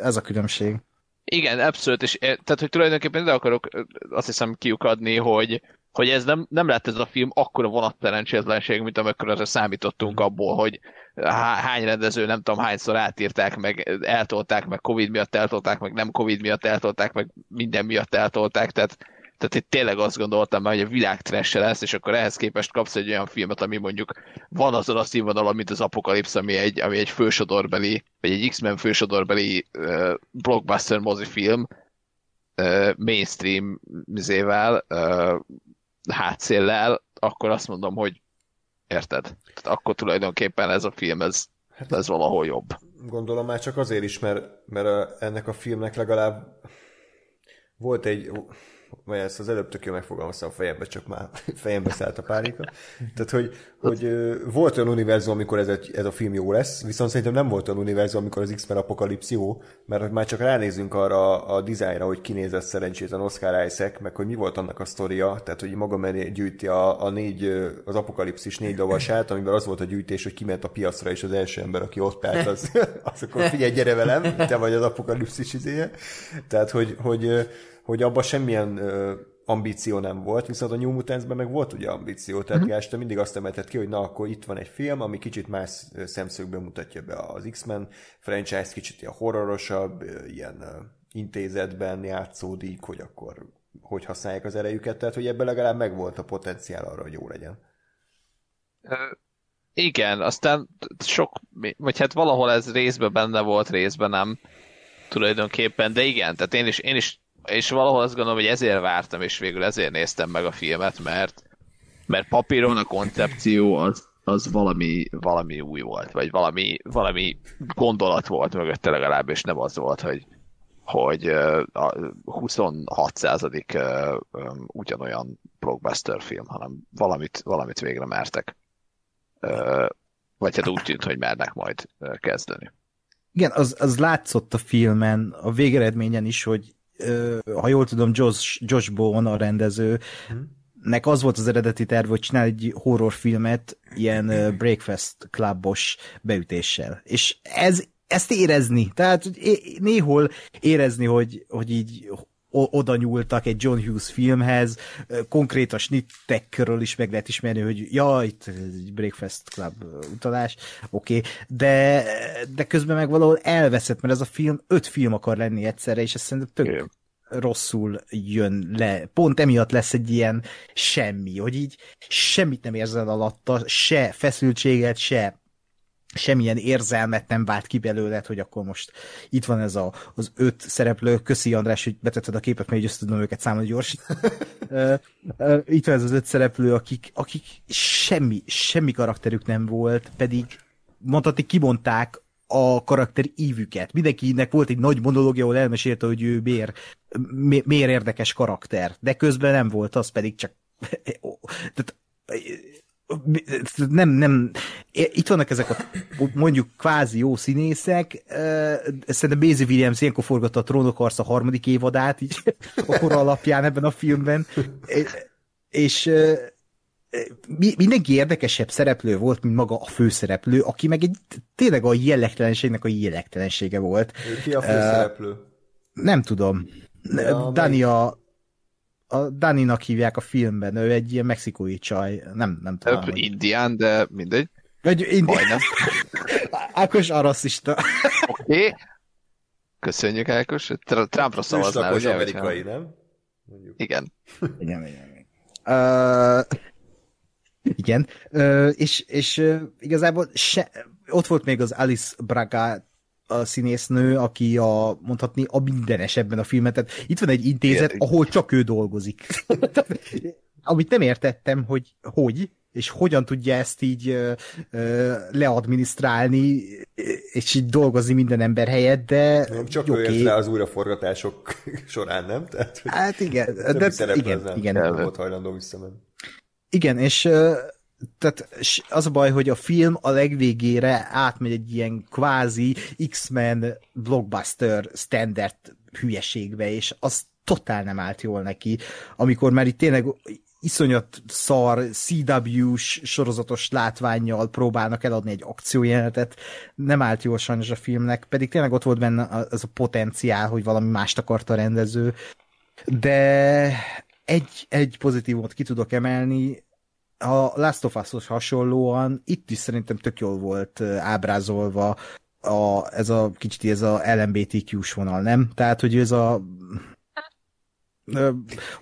D: ez a különbség.
B: Igen, abszolút, és tehát, hogy tulajdonképpen ide akarok azt hiszem kiukadni, hogy, hogy ez nem, nem lett ez a film akkora vonatszerencsétlenség, mint amikor számítottunk abból, hogy hány rendező, nem tudom hányszor átírták, meg eltolták, meg Covid miatt eltolták, meg nem Covid miatt eltolták, meg minden miatt eltolták, tehát tehát itt tényleg azt gondoltam hogy a világ trash lesz, és akkor ehhez képest kapsz egy olyan filmet, ami mondjuk van azon a színvonalon, mint az Apokalipsz, ami egy, ami egy fősodorbeli, vagy egy X-Men fősodorbeli uh, blockbuster mozifilm, uh, mainstream mizével, uh, hátszéllel, akkor azt mondom, hogy érted? Tehát akkor tulajdonképpen ez a film, ez, hát, ez valahol jobb.
C: Gondolom már csak azért is, mert, mert ennek a filmnek legalább volt egy vagy ezt az előbb tök megfogalmaztam a fejembe, csak már fejembe szállt a párika. Tehát, hogy, hogy volt olyan univerzum, amikor ez a, ez a film jó lesz, viszont szerintem nem volt olyan univerzum, amikor az X-Men Apokalipsz jó, mert már csak ránézünk arra a dizájnra, hogy kinézett szerencsétlen Oscar Isaac, meg hogy mi volt annak a sztoria, tehát hogy maga mellé gyűjti a, a négy, az apokalipszis négy lovasát, amiben az volt a gyűjtés, hogy kiment a piacra, és az első ember, aki ott állt, az, az akkor figyelj, gyere velem, te vagy az apokalipszis izéje. Tehát, hogy, hogy hogy abban semmilyen ö, ambíció nem volt, viszont a New Mutantsben meg volt ugye ambíció, tehát uh-huh. te mindig azt emelted ki, hogy na akkor itt van egy film, ami kicsit más szemszögben mutatja be az X-Men franchise, kicsit ilyen horrorosabb, ilyen intézetben játszódik, hogy akkor hogy használják az erejüket, tehát hogy ebben legalább megvolt a potenciál arra, hogy jó legyen.
B: Igen, aztán sok, vagy hát valahol ez részben benne volt, részben nem tulajdonképpen, de igen, tehát én is, én is és valahol azt gondolom, hogy ezért vártam, és végül ezért néztem meg a filmet, mert, mert papíron a koncepció az, az valami, valami új volt, vagy valami, valami gondolat volt mögötte legalább, és nem az volt, hogy, hogy a 26 századik ugyanolyan blockbuster film, hanem valamit, valamit végre mertek. Vagy hát úgy tűnt, hogy mernek majd kezdeni.
D: Igen, az, az látszott a filmen, a végeredményen is, hogy ha jól tudom, Josh, Josh Bowen a rendező, hmm. nek az volt az eredeti terv, hogy csinál egy horrorfilmet ilyen Breakfast Clubos beütéssel. És ez, ezt érezni, tehát néhol érezni, hogy, hogy így oda nyúltak egy John Hughes filmhez, konkrét a snittekről is meg lehet ismerni, hogy ja, itt egy Breakfast Club utalás, oké, okay. de, de közben meg valahol elveszett, mert ez a film öt film akar lenni egyszerre, és ezt szerintem tök Igen. rosszul jön le. Pont emiatt lesz egy ilyen semmi, hogy így semmit nem érzel alatta, se feszültséget, se semmilyen érzelmet nem vált ki belőled, hogy akkor most itt van ez a, az öt szereplő, köszi András, hogy betetted a képet, mert így össze tudom őket számolni gyors. itt van ez az öt szereplő, akik, akik semmi, semmi karakterük nem volt, pedig mondhatni kibonták a karakter ívüket. Mindenkinek volt egy nagy monológia, ahol elmesélte, hogy ő miért, miért érdekes karakter, de közben nem volt, az pedig csak tehát nem, nem, itt vannak ezek a mondjuk kvázi jó színészek, szerintem Maisie Williams ilyenkor forgatta a Trónok a harmadik évadát, így a kor alapján ebben a filmben, és mindenki érdekesebb szereplő volt, mint maga a főszereplő, aki meg egy tényleg a jellegtelenségnek a jellegtelensége volt.
C: Ki a főszereplő? Uh,
D: nem tudom. Ja, Dani a, Daninak hívják a filmben, ő egy ilyen mexikói csaj, nem, nem tudom.
B: Több indián, de mindegy.
D: Vagy indián. Ákos a rasszista.
B: Oké. Okay. Köszönjük, Ákos. Trumpra szavaznál,
C: ugye? amerikai, nem?
B: Mondjuk. Igen.
D: igen, igen. Uh, igen, uh, és, és uh, igazából se, ott volt még az Alice Braga a színésznő, aki a, mondhatni, a mindenes ebben a filmet. Tehát itt van egy intézet, ahol csak ő dolgozik. Amit nem értettem, hogy hogy, és hogyan tudja ezt így ö, ö, leadminisztrálni, és így dolgozni minden ember helyett, de...
C: Nem csak okay. ő le az újraforgatások során, nem? Tehát,
D: hát igen, de, igen, igen.
C: Nem volt hajlandó visszamenni.
D: Igen, és tehát az a baj, hogy a film a legvégére átmegy egy ilyen kvázi X-Men blockbuster standard hülyeségbe, és az totál nem állt jól neki, amikor már itt tényleg iszonyat szar CW-s sorozatos látványjal próbálnak eladni egy akciójelenetet, nem állt jól sajnos a filmnek, pedig tényleg ott volt benne az a potenciál, hogy valami mást akart a rendező, de egy, egy pozitívumot ki tudok emelni, a Last of Us-hoz hasonlóan itt is szerintem tök jól volt ábrázolva a, ez a kicsit ez a LMBTQ-s vonal, nem? Tehát, hogy ez a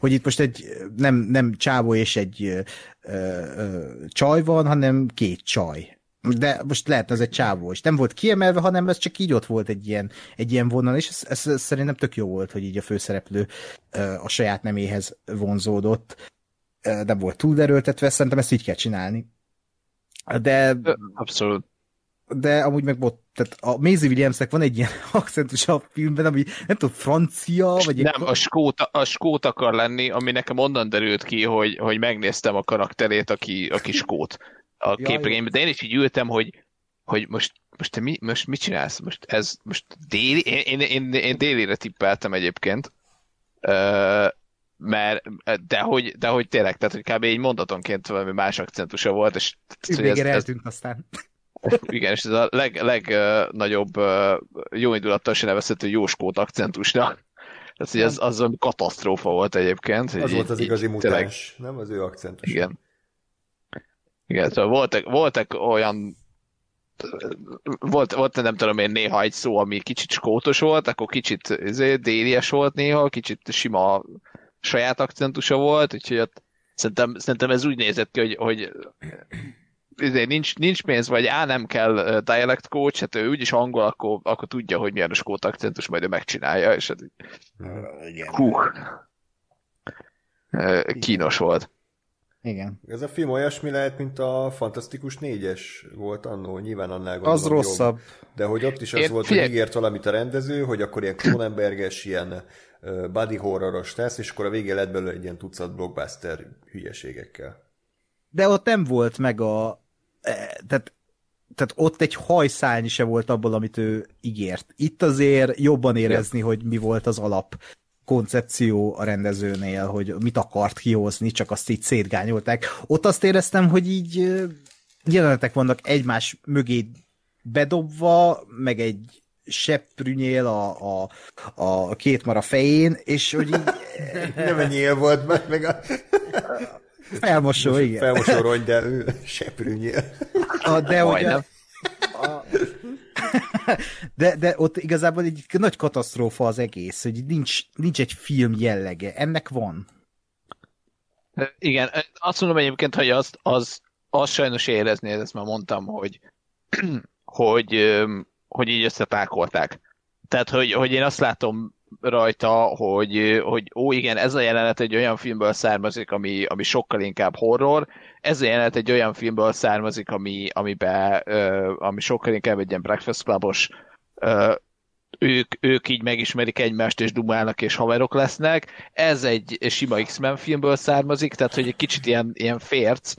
D: hogy itt most egy nem, nem csávó és egy ö, ö, csaj van, hanem két csaj. De most lehet ez egy csávó, és nem volt kiemelve, hanem ez csak így ott volt egy ilyen, egy ilyen vonal, és ez, ez, ez szerintem tök jó volt, hogy így a főszereplő ö, a saját neméhez vonzódott nem volt túl erőltetve, szerintem ezt így kell csinálni. De...
B: Abszolút.
D: De amúgy meg bot, tehát a Maisie Williamsnek van egy ilyen akcentus a filmben, ami nem tudom, francia, vagy...
B: Nem, egy... a, skót, a skót akar lenni, ami nekem onnan derült ki, hogy, hogy megnéztem a karakterét, aki, aki skót a képregényben, de én is így ültem, hogy, hogy most, most te mi, most mit csinálsz? Most ez, most déli, én, én, én, én délire tippeltem egyébként, mert de hogy, de hogy tényleg, tehát hogy kb. egy mondatonként valami más akcentusa volt, és
D: ez, ez, aztán.
B: Igen, és ez a legnagyobb leg, uh, jó indulattal se nevezhető jóskót akcentusnak Tehát, hogy az, az olyan katasztrófa volt egyébként. hogy
C: Az
B: így-
C: volt az
B: így
C: igazi
B: tényleg-
C: mutáns, nem? Az ő akcentus.
B: Igen. Igen, szóval voltak, voltak olyan volt, volt, nem tudom én, néha egy szó, ami kicsit skótos volt, akkor kicsit izé, délies volt néha, kicsit sima saját akcentusa volt, úgyhogy ott szerintem, szerintem ez úgy nézett ki, hogy, hogy izé, nincs, nincs pénz, vagy á, nem kell dialect coach, hát ő úgyis angol, akkor, akkor tudja, hogy milyen a skót akcentus, majd ő megcsinálja, és hát
D: Igen.
B: hú, kínos volt.
D: Igen.
C: Ez a film olyasmi lehet, mint a Fantasztikus négyes volt annó, nyilván annál gondolom
D: Az rosszabb.
C: Jobb. De hogy ott is az
B: Én-
C: volt,
B: figyelj-
C: hogy ígért valamit a rendező, hogy akkor ilyen Cronenberges, ilyen body horroros tesz, és akkor a végén lett belőle egy ilyen tucat blockbuster hülyeségekkel.
D: De ott nem volt meg a... eh, Tehát, tehát ott egy hajszálni se volt abból, amit ő ígért. Itt azért jobban érezni, hogy mi volt az alap koncepció a rendezőnél, hogy mit akart kihozni, csak azt így szétgányolták. Ott azt éreztem, hogy így jelenetek vannak egymás mögé bedobva, meg egy seprűnyél a, a, a két mara fején, és hogy így
C: Nem ennyi él volt meg, meg a
D: felmosó, igen.
C: felmosó rongy, de ő seprűnyél.
D: A, de a, de, de ott igazából egy nagy katasztrófa az egész, hogy nincs, nincs egy film jellege. Ennek van.
B: Igen, azt mondom egyébként, hogy azt, az, az sajnos érezni, ezt már mondtam, hogy, hogy, hogy így összepákolták. Tehát, hogy, hogy én azt látom rajta, hogy, hogy ó igen, ez a jelenet egy olyan filmből származik, ami, ami sokkal inkább horror, ez a jelenet egy olyan filmből származik, ami, amiben, ö, ami sokkal inkább egy ilyen breakfast clubos ö, ők, ők így megismerik egymást, és dumálnak, és haverok lesznek. Ez egy sima X-Men filmből származik, tehát hogy egy kicsit ilyen, ilyen férc,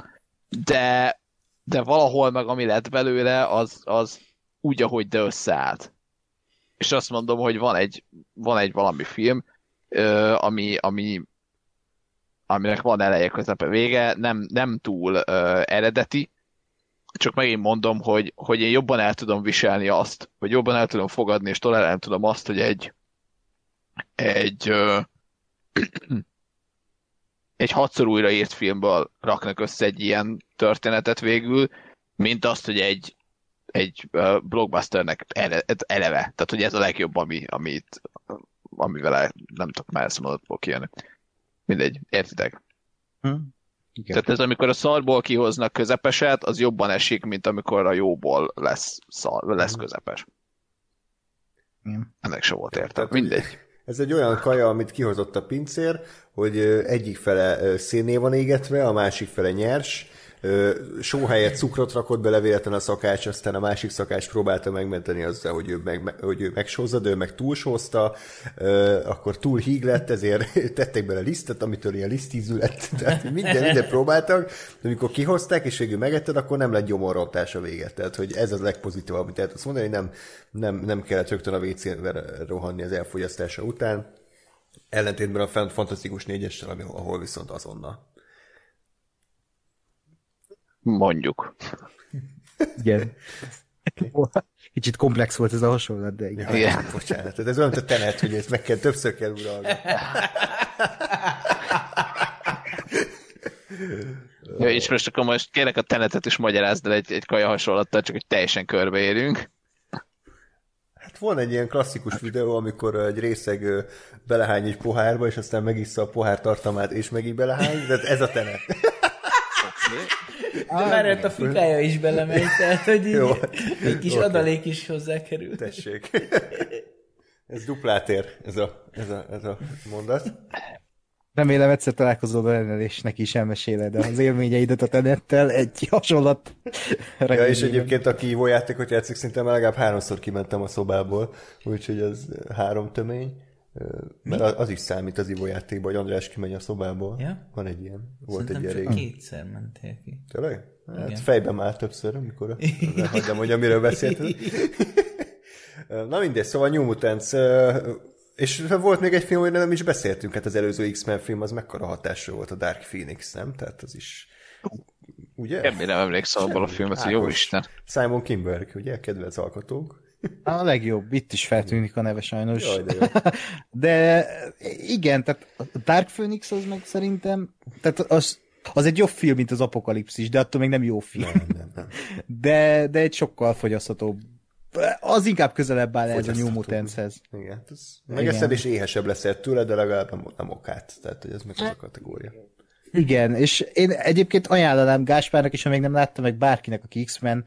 B: de, de valahol meg ami lett belőle, az, az úgy, ahogy de összeállt. És azt mondom, hogy van egy, van egy valami film, ami, ami, aminek van eleje, közepe, vége, nem, nem túl ö, eredeti, csak megint mondom, hogy, hogy én jobban el tudom viselni azt, vagy jobban el tudom fogadni, és tolerálni tudom azt, hogy egy egy ö, egy hatszor újraírt filmből raknak össze egy ilyen történetet végül, mint azt, hogy egy egy blockbusternek ele, eleve. Tehát, hogy ez a legjobb, ami, amit, amivel el, nem tudok már ezt mondatból kijönni. Mindegy, értitek?
D: Hm? Igen.
B: Tehát ez amikor a szarból kihoznak közepeset, az jobban esik, mint amikor a jóból lesz, szar, lesz közepes.
D: Igen.
B: Ennek se volt értelme. Mindegy.
C: Ez egy olyan kaja, amit kihozott a pincér, hogy egyik fele szénné van égetve, a másik fele nyers, só helyett cukrot rakott bele véletlen a szakács, aztán a másik szakács próbálta megmenteni azzal, hogy ő, meg, hogy ő megsózza, de ő meg túlsózta, akkor túl híg lett, ezért tettek bele lisztet, amitől ilyen lisztízű lett, tehát minden, minden próbáltak, de amikor kihozták, és végül megetted, akkor nem lett gyomorrontás a vége. Tehát, hogy ez az legpozitívabb, amit el tudsz mondani, hogy nem, nem, nem kellett rögtön a WC-be rohanni az elfogyasztása után, ellentétben a Fan- Fantasztikus négyessel, ahol viszont azonnal.
B: Mondjuk.
D: Igen. Kicsit komplex volt ez a hasonlat, de igen.
B: Igen.
C: Bocsánat, tehát ez olyan, a tenet, hogy ezt meg kell, többször kell uralni.
B: Ja, és most akkor most kérlek a tenetet is magyarázd el egy, egy kaja hasonlattal, csak hogy teljesen körbeérünk.
C: Hát van egy ilyen klasszikus videó, amikor egy részeg belehány egy pohárba, és aztán megissza a pohár tartalmát, és megint belehány, tehát ez a tenet.
E: De már ott a fikája is belemegy, tehát hogy így
C: Jó.
E: egy kis
C: Oké.
E: adalék is hozzákerült.
C: Tessék. Ez duplát ér, ez a, ez a, ez a mondat.
D: Remélem egyszer találkozol vele, és neki is elmeséled az élményeidet a tenettel egy hasonlat.
C: Ja, és egyébként aki jó játékot játszik, szinte már legalább háromszor kimentem a szobából, úgyhogy ez három tömény. Mert az is számít az ivójátékban, hogy András kimegy a szobából.
E: Ja?
C: Van egy ilyen. Volt
E: Szerintem
C: egy ilyen
E: csak
C: régi.
E: kétszer mentél ki.
C: Tényleg? Hát
E: Igen.
C: fejben már többször, amikor nem hagyjam, hogy amiről beszéltünk. Na mindegy, szóval New Mutants, és volt még egy film, hogy nem is beszéltünk, hát az előző X-Men film az mekkora hatásra volt a Dark Phoenix, nem? Tehát az is... Ugye?
B: Én nem emlékszem abból a filmet, hogy jó. Isten.
C: Simon Kimberg, ugye? Kedvenc alkotók.
D: A legjobb, itt is feltűnik a neve sajnos.
C: Jaj, de jó.
D: De igen, tehát a Dark Phoenix az meg szerintem, tehát az, az egy jobb film, mint az Apokalipszis, de attól még nem jó film.
C: Nem, nem, nem.
D: De, de egy sokkal fogyaszthatóbb. Az inkább közelebb áll ez a New. Mutants-hez.
C: Igen, ez megeszed és éhesebb leszel tőle, de legalább nem, nem okát. Tehát, hogy ez meg az a kategória.
D: Igen, és én egyébként ajánlanám Gáspárnak is, ha még nem látta, meg bárkinek, aki X-Men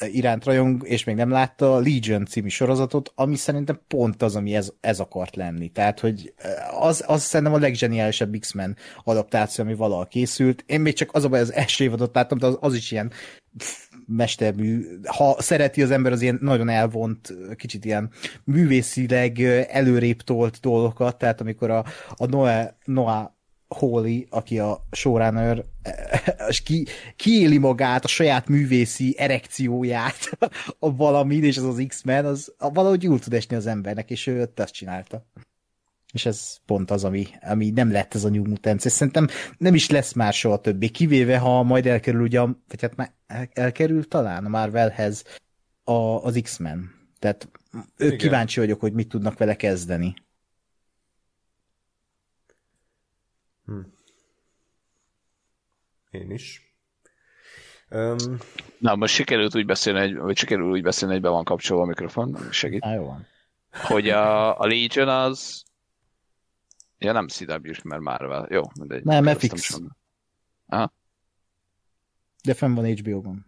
D: iránt rajong, és még nem látta a Legion című sorozatot, ami szerintem pont az, ami ez, ez akart lenni. Tehát, hogy az, az szerintem a leggeniálisabb X-Men adaptáció, ami valaha készült. Én még csak az a baj, az első évadot láttam, de az, az is ilyen pff, mestermű. Ha szereti az ember az ilyen nagyon elvont, kicsit ilyen művészileg előrébb tolt dolgokat, tehát amikor a, a Noah, Noah Hawley, aki a showrunner, és ki, kiéli magát, a saját művészi erekcióját a valamin, és az az X-Men, az valahogy jól tud esni az embernek, és ő ott azt csinálta. És ez pont az, ami, ami nem lett ez a New Mutants, és szerintem nem is lesz már soha többé, kivéve, ha majd elkerül ugye, vagy hát már el- elkerül talán a Marvelhez a, az X-Men. Tehát ők kíváncsi vagyok, hogy mit tudnak vele kezdeni.
C: Én is. Um,
B: Na, most sikerült úgy beszélni, vagy sikerül úgy beszélni, hogy be van kapcsolva a mikrofon, segít.
D: Á, jó van.
B: Hogy a, a Legion az... Ja, nem CW-s, mert Marvel. Jó, mindegy.
D: Nem,
B: Kérdeztem
D: FX.
B: sem. Aha,
D: De fenn van HBO-ban.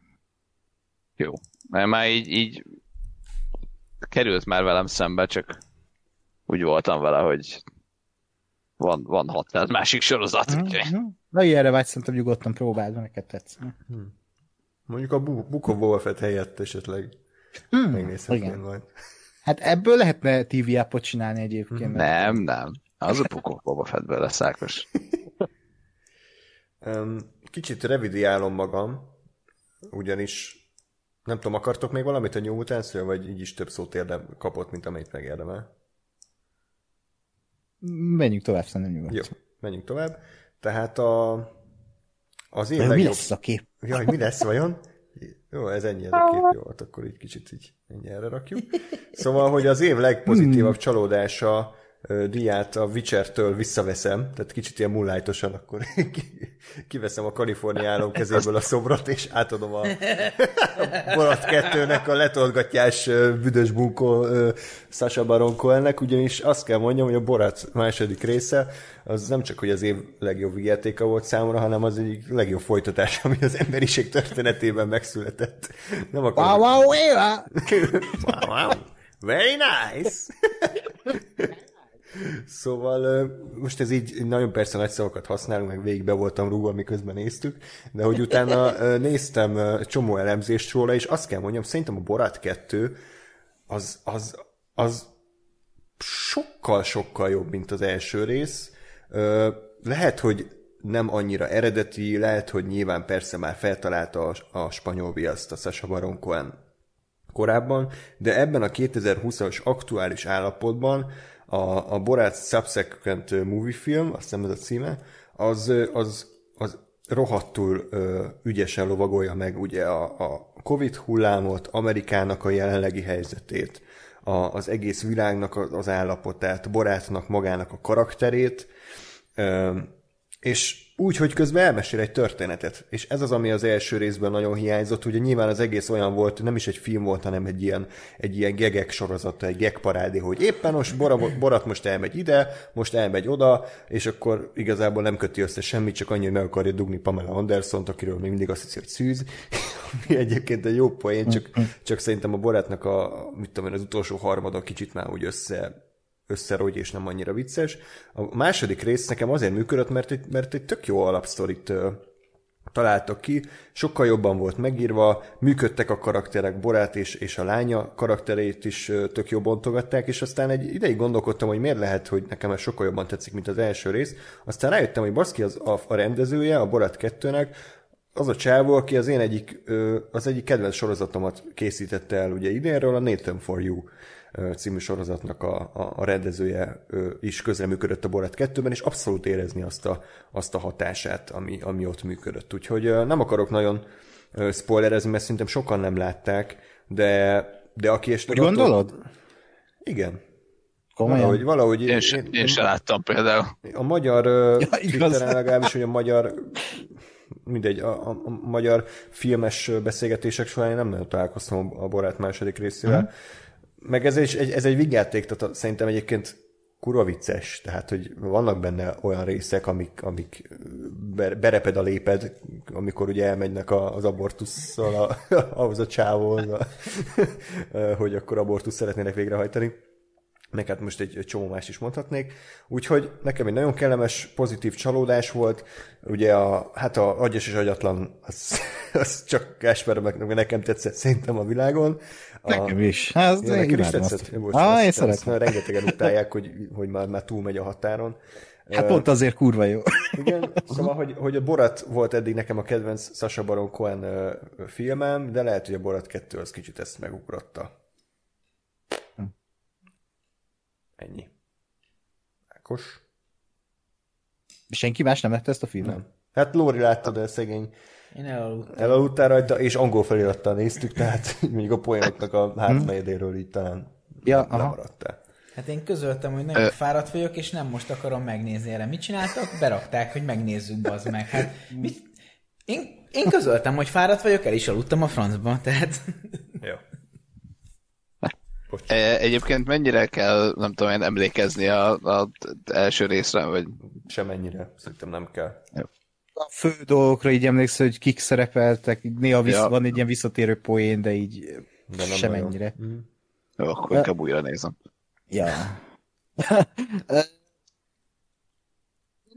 B: jó. Mert már így, így került már velem szembe, csak úgy voltam vele, hogy van, van 600 másik sorozat, úgyhogy...
D: Mhm. Na, ilyenre vágy, szerintem nyugodtan próbáld, mert neked tetsz.
C: mondjuk a Book of Boba Fett helyett esetleg
D: Hmm,
C: megnézhetnél
D: igen.
C: majd.
D: Hát ebből lehetne TV appot csinálni egyébként. mert-
B: Nem, nem. Az a pukó Boba Fettből lesz Ákos.
C: Um, kicsit revidiálom magam, ugyanis nem tudom, akartok még valamit a New mutants vagy így is több szót érdem, kapott, mint amit megérdemel?
D: Menjünk tovább, szerintem
C: Jó,
D: nyugodtan.
C: menjünk tovább. Tehát a, az én
D: Mi
C: legjobb...
D: lesz a kép?
C: Jaj, mi lesz vajon? Jó, ez ennyi, ez a kép jó, hát akkor így kicsit így ennyi erre rakjuk. Szóval, hogy az év legpozitívabb csalódása ö, díját a Witcher-től visszaveszem, tehát kicsit ilyen mullájtosan, akkor ki- kiveszem a Kalifornia állam kezéből a szobrot, és átadom a, a Borat 2-nek a letolgatjás büdös bunkó Sasha Baron Cohennek, ugyanis azt kell mondjam, hogy a Borat második része az nem csak, hogy az év legjobb vigyátéka volt számomra, hanem az egyik legjobb folytatás, ami az emberiség történetében megszületett. Nem akarom...
D: Wow, wow, wow.
C: wow, wow. Very nice! Szóval most ez így nagyon persze nagy szavakat használunk, meg végig be voltam rúgva, miközben néztük, de hogy utána néztem csomó elemzést róla, és azt kell mondjam, szerintem a Borat 2 az, az, az sokkal-sokkal jobb, mint az első rész. Lehet, hogy nem annyira eredeti, lehet, hogy nyilván persze már feltalálta a, a spanyol viaszt a Sasha Baron Cohen korábban, de ebben a 2020-as aktuális állapotban a, a Borat Subsequent Movie Film, azt hiszem ez a címe, az, az, az rohadtul ö, ügyesen lovagolja meg ugye a, a Covid hullámot, Amerikának a jelenlegi helyzetét, a, az egész világnak a- az állapotát, Borátnak magának a karakterét, ö, és úgy, hogy közben elmesél egy történetet. És ez az, ami az első részben nagyon hiányzott. Ugye nyilván az egész olyan volt, nem is egy film volt, hanem egy ilyen, egy ilyen gegek sorozata, egy geg parádé, hogy éppen most Bora, Borat most elmegy ide, most elmegy oda, és akkor igazából nem köti össze semmit, csak annyi, hogy meg akarja dugni Pamela Andersont, akiről még mindig azt hiszi, hogy szűz. Ami egyébként egy jó poén, csak, csak szerintem a Boratnak a, mit tudom én, az utolsó harmada kicsit már úgy össze összerogy és nem annyira vicces. A második rész nekem azért működött, mert egy, mert egy tök jó alapsztorit találtak ki, sokkal jobban volt megírva, működtek a karakterek, Borát és, és a lánya karakterét is tök jó bontogatták, és aztán egy ideig gondolkodtam, hogy miért lehet, hogy nekem ez sokkal jobban tetszik, mint az első rész. Aztán rájöttem, hogy baszki az, a, a rendezője, a Borát 2-nek, az a csávó, aki az én egyik, az egyik kedvenc sorozatomat készítette el ugye idénről, a Nathan for You című sorozatnak a, a, a rendezője is közreműködött a Borat 2-ben, és abszolút érezni azt a, azt a hatását, ami, ami ott működött. Úgyhogy nem akarok nagyon spoilerezni, mert szerintem sokan nem látták, de De aki esetleg...
D: Úgy
C: attól-
D: gondolod?
C: Igen.
D: Komolyan?
C: Valahogy, valahogy
B: Én, se, én se láttam például.
C: A magyar ja. Twitteren legalábbis, hogy a magyar mindegy, a, a, a magyar filmes beszélgetések során én nem nagyon találkoztam a Borát második részével.
D: Mhm.
C: Meg ez egy, ez egy vigyáték, tehát szerintem egyébként kurva vicces, tehát hogy vannak benne olyan részek, amik, amik be- bereped a léped, amikor ugye elmegynek az abortusszal a, ahhoz a csávóhoz, a, hogy akkor abortusz szeretnének végrehajtani meg hát most egy, csomó más is mondhatnék. Úgyhogy nekem egy nagyon kellemes, pozitív csalódás volt. Ugye a, hát a agyas és agyatlan, az, az csak Kásper, meg nekem tetszett szerintem a világon.
D: Nekem is. Hát,
C: Ja, nekem is tetszett.
D: azt.
C: Most,
D: Ah, én szeretem.
C: rengetegen utálják, hogy, hogy már, már túlmegy a határon.
D: Hát pont azért kurva jó.
C: Igen, szóval, hogy, hogy a Borat volt eddig nekem a kedvenc Sasha Baron Cohen filmem, de lehet, hogy a Borat 2 az kicsit ezt megugrotta. Ennyi. Ákos?
D: Senki más nem lett ezt a filmet?
C: Nem. Hát Lóri látta, de szegény
E: Én elaludtam.
C: elaludtál rajta, és angol felirattal néztük, tehát mondjuk a poénoknak a hátmegyedéről így talán
D: Ja,
C: lemaradtál.
E: Hát én közöltem, hogy nagyon fáradt vagyok, és nem most akarom megnézni erre. Mit csináltak? Berakták, hogy megnézzük, bazd meg. Hát, mit? Én, én közöltem, hogy fáradt vagyok, el is aludtam a francba, tehát...
C: Jó.
B: E, Egyébként mennyire kell, nem tudom én, emlékezni a, a első részre, vagy
C: Semennyire, szerintem nem kell.
D: A fő dolgokra így emlékszel, hogy kik szerepeltek, néha visz,
B: Ja.
D: van egy ilyen visszatérő poén, de így
C: De nem
D: semennyire.
B: jó, akkor inkább újra nézem.
D: Ja.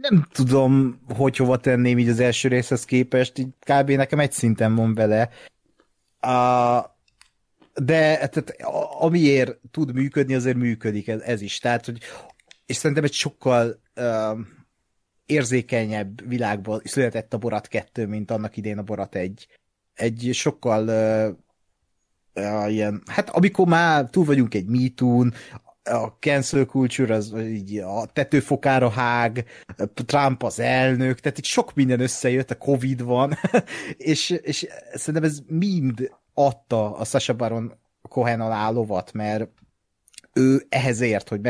D: nem tudom, hogy hova tenném így az első részhez képest, így kb. nekem egy szinten van vele. A, de tehát, amiért tud működni, azért működik ez, ez is. Tehát, hogy, és szerintem egy sokkal uh, érzékenyebb világban született a Borat 2, mint annak idén a Borat 1. Egy sokkal uh, uh, ilyen, hát amikor már túl vagyunk egy MeToo-n, a cancel culture az így a tetőfokára hág, Trump az elnök, tehát itt sok minden összejött, a Covid van, és, és szerintem ez mind adta a Sasha Baron Cohen alá lovat, mert ő ehhez ért, hogy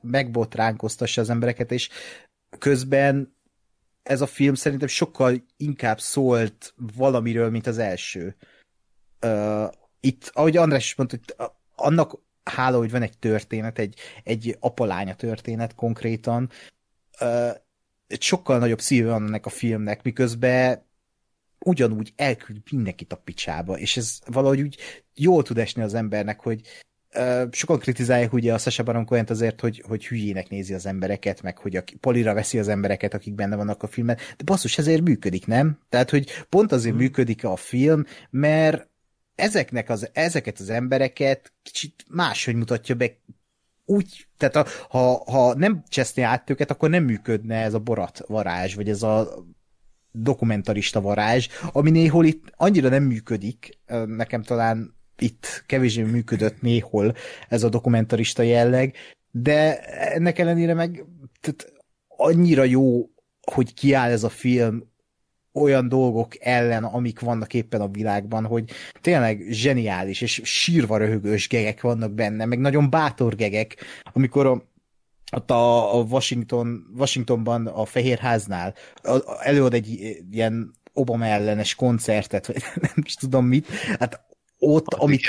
D: megbotránkoztassa az embereket, és közben ez a film szerintem sokkal inkább szólt valamiről, mint az első. Uh, itt, ahogy András is mondta, annak hála, hogy van egy történet, egy, egy apalánya történet konkrétan, uh, sokkal nagyobb szíve van ennek a filmnek, miközben ugyanúgy elküld mindenkit a picsába, és ez valahogy úgy jól tud esni az embernek, hogy sokan kritizálják ugye a Sasha Baron cohen azért, hogy, hogy hülyének nézi az embereket, meg hogy a, polira veszi az embereket, akik benne vannak a filmben, de basszus, ezért működik, nem? Tehát, hogy pont azért hmm. működik a film, mert ezeknek az, ezeket az embereket kicsit máshogy mutatja be, úgy, tehát a, ha, ha nem cseszné át őket, akkor nem működne ez a borat varázs, vagy ez a dokumentarista varázs, ami néhol itt annyira nem működik, nekem talán itt kevésbé működött néhol ez a dokumentarista jelleg, de ennek ellenére meg tehát annyira jó, hogy kiáll ez a film olyan dolgok ellen, amik vannak éppen a világban, hogy tényleg zseniális, és sírva röhögős gegek vannak benne, meg nagyon bátor gegek, amikor a, ott a, a Washington, Washingtonban a Fehérháznál előad egy ilyen Obama ellenes koncertet, vagy nem is tudom mit, hát ott, amit,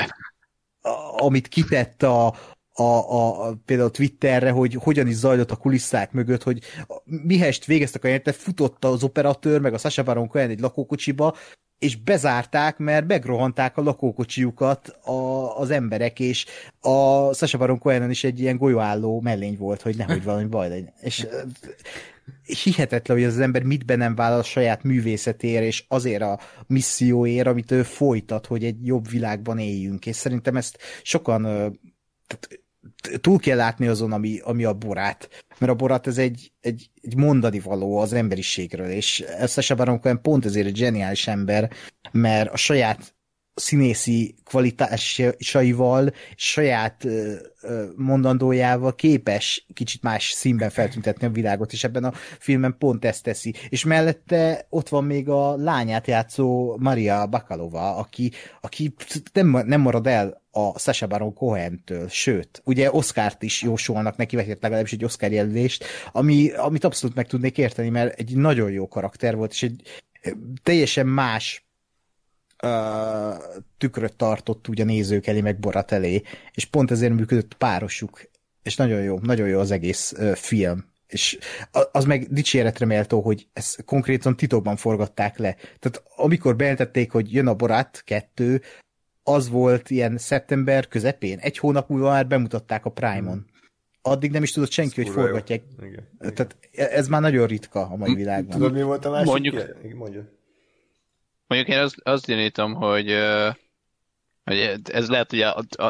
D: a, amit kitett a, a, a, a, például Twitterre, hogy hogyan is zajlott a kulisszák mögött, hogy mihest végeztek a jelentet, futott az operatőr, meg a Sasha Baron Cohen egy lakókocsiba, és bezárták, mert megrohanták a lakókocsiukat a, az emberek, és a Sasha Baron Cohen is egy ilyen golyóálló mellény volt, hogy nehogy valami baj legyen. És hihetetlen, hogy az ember mit nem vállal a saját művészetére, és azért a misszióért, amit ő folytat, hogy egy jobb világban éljünk. És szerintem ezt sokan tehát, túl kell látni azon, ami, ami a borát. Mert a borát ez egy, egy, egy mondani való az emberiségről, és Sasha Baron Cohen pont ezért egy zseniális ember, mert a saját színészi kvalitásaival, saját mondandójával képes kicsit más színben feltüntetni a világot, és ebben a filmben pont ezt teszi. És mellette ott van még a lányát játszó Maria Bakalova, aki, aki nem, nem marad el a Sasha Baron Cohen-től, sőt, ugye Oscárt is jósolnak neki, vagy hát legalábbis egy Oscar jelölést, ami, amit abszolút meg tudnék érteni, mert egy nagyon jó karakter volt, és egy teljesen más uh, tükröt tartott úgy a nézők elé, meg Borat elé, és pont ezért működött párosuk, és nagyon jó, nagyon jó az egész uh, film, és az meg dicséretre méltó, hogy ezt konkrétan titokban forgatták le. Tehát amikor bejelentették, hogy jön a Borat 2, az volt ilyen szeptember közepén, egy hónap múlva már bemutatták a Prime-on. Hmm. Addig nem is tudott senki, ez hogy forgatják. Igen, igen. Tehát ez már nagyon ritka a mai világban.
C: Tudod, mi volt a másik?
B: Mondjuk, Mondjuk. Mondjuk én azt, azt gyanítom, hogy, hogy ez lehet, hogy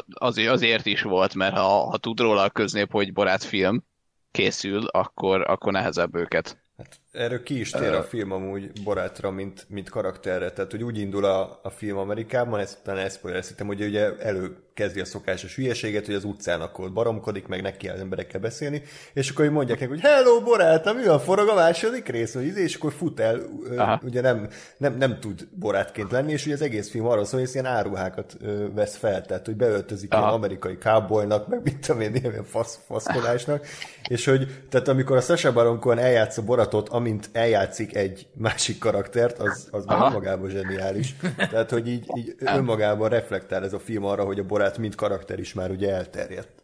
B: azért, azért is volt, mert ha, ha tud róla a köznép, hogy barátfilm készül, akkor, akkor nehezebb őket.
C: Hát erről ki is tér a film amúgy barátra, mint, mint karakterre. Tehát, hogy úgy indul a, a film Amerikában, ezt talán ezt spoilerezhetem, hogy ugye előkezdi a szokásos hülyeséget, hogy az utcán akkor baromkodik, meg neki az emberekkel beszélni, és akkor hogy mondják neki, hogy hello barátom, mi a forog a második rész, vagy izé, és akkor fut el, Aha. ugye nem, nem, nem tud barátként lenni, és ugye az egész film arról szól, hogy ilyen áruhákat vesz fel, tehát hogy beöltözik Aha. ilyen amerikai cowboynak, meg mit tudom én, ilyen fasz, faszkodásnak, és hogy tehát amikor a Sasha Baron Cohen eljátsza Boratot, amint eljátszik egy másik karaktert, az, az már önmagában zseniális. Tehát, hogy így, így önmagában reflektál ez a film arra, hogy a Borát mint karakter is már ugye elterjedt.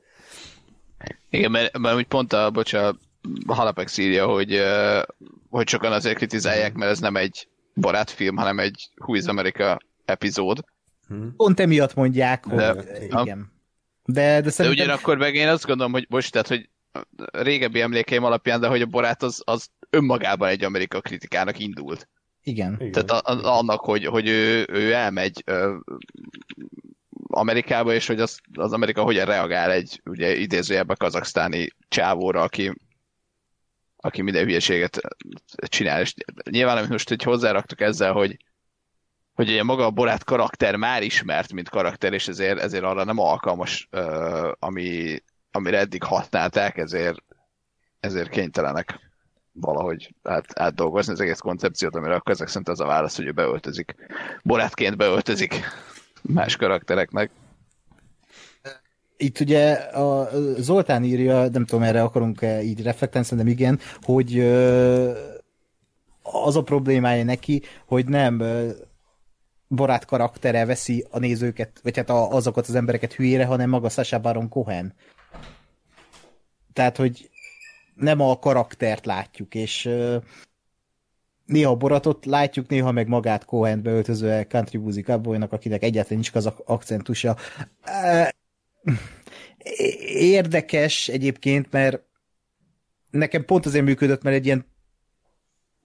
B: Igen, mert, mert úgy pont a, bocsánat, Halapex írja, hogy, hogy sokan azért kritizálják, mert ez nem egy barátfilm, hanem egy Who is America epizód.
D: Hmm. Pont emiatt mondják, hogy de, igen. De, de,
B: szerintem... de ugyanakkor meg én azt gondolom, hogy most, tehát, hogy régebbi emlékeim alapján, de hogy a barát az, az önmagában egy Amerika kritikának indult.
D: Igen.
B: Tehát a, a, annak, hogy, hogy ő, ő elmegy ö, Amerikába, és hogy az, az Amerika hogyan reagál egy ugye idézőjelben kazaksztáni csávóra, aki, aki minden hülyeséget csinál. És nyilván, amit most hogy hozzáraktuk ezzel, hogy, hogy ugye maga a borát karakter már ismert, mint karakter, és ezért, ezért arra nem alkalmas, uh, ami, amire eddig használták, ezért, ezért kénytelenek valahogy át, átdolgozni az egész koncepciót, amire akkor ezek szerint az a válasz, hogy ő beöltözik. Borátként beöltözik más karaktereknek.
D: Itt ugye a Zoltán írja, nem tudom, erre akarunk -e így reflektálni, szerintem igen, hogy az a problémája neki, hogy nem barát karaktere veszi a nézőket, vagy hát azokat az embereket hülyére, hanem maga Sasha Baron Cohen. Tehát, hogy nem a karaktert látjuk, és néha Boratot látjuk, néha meg magát Cohen beöltöző country music cowboynak, akinek egyáltalán nincs az akcentusa. Érdekes egyébként, mert nekem pont azért működött, mert egy ilyen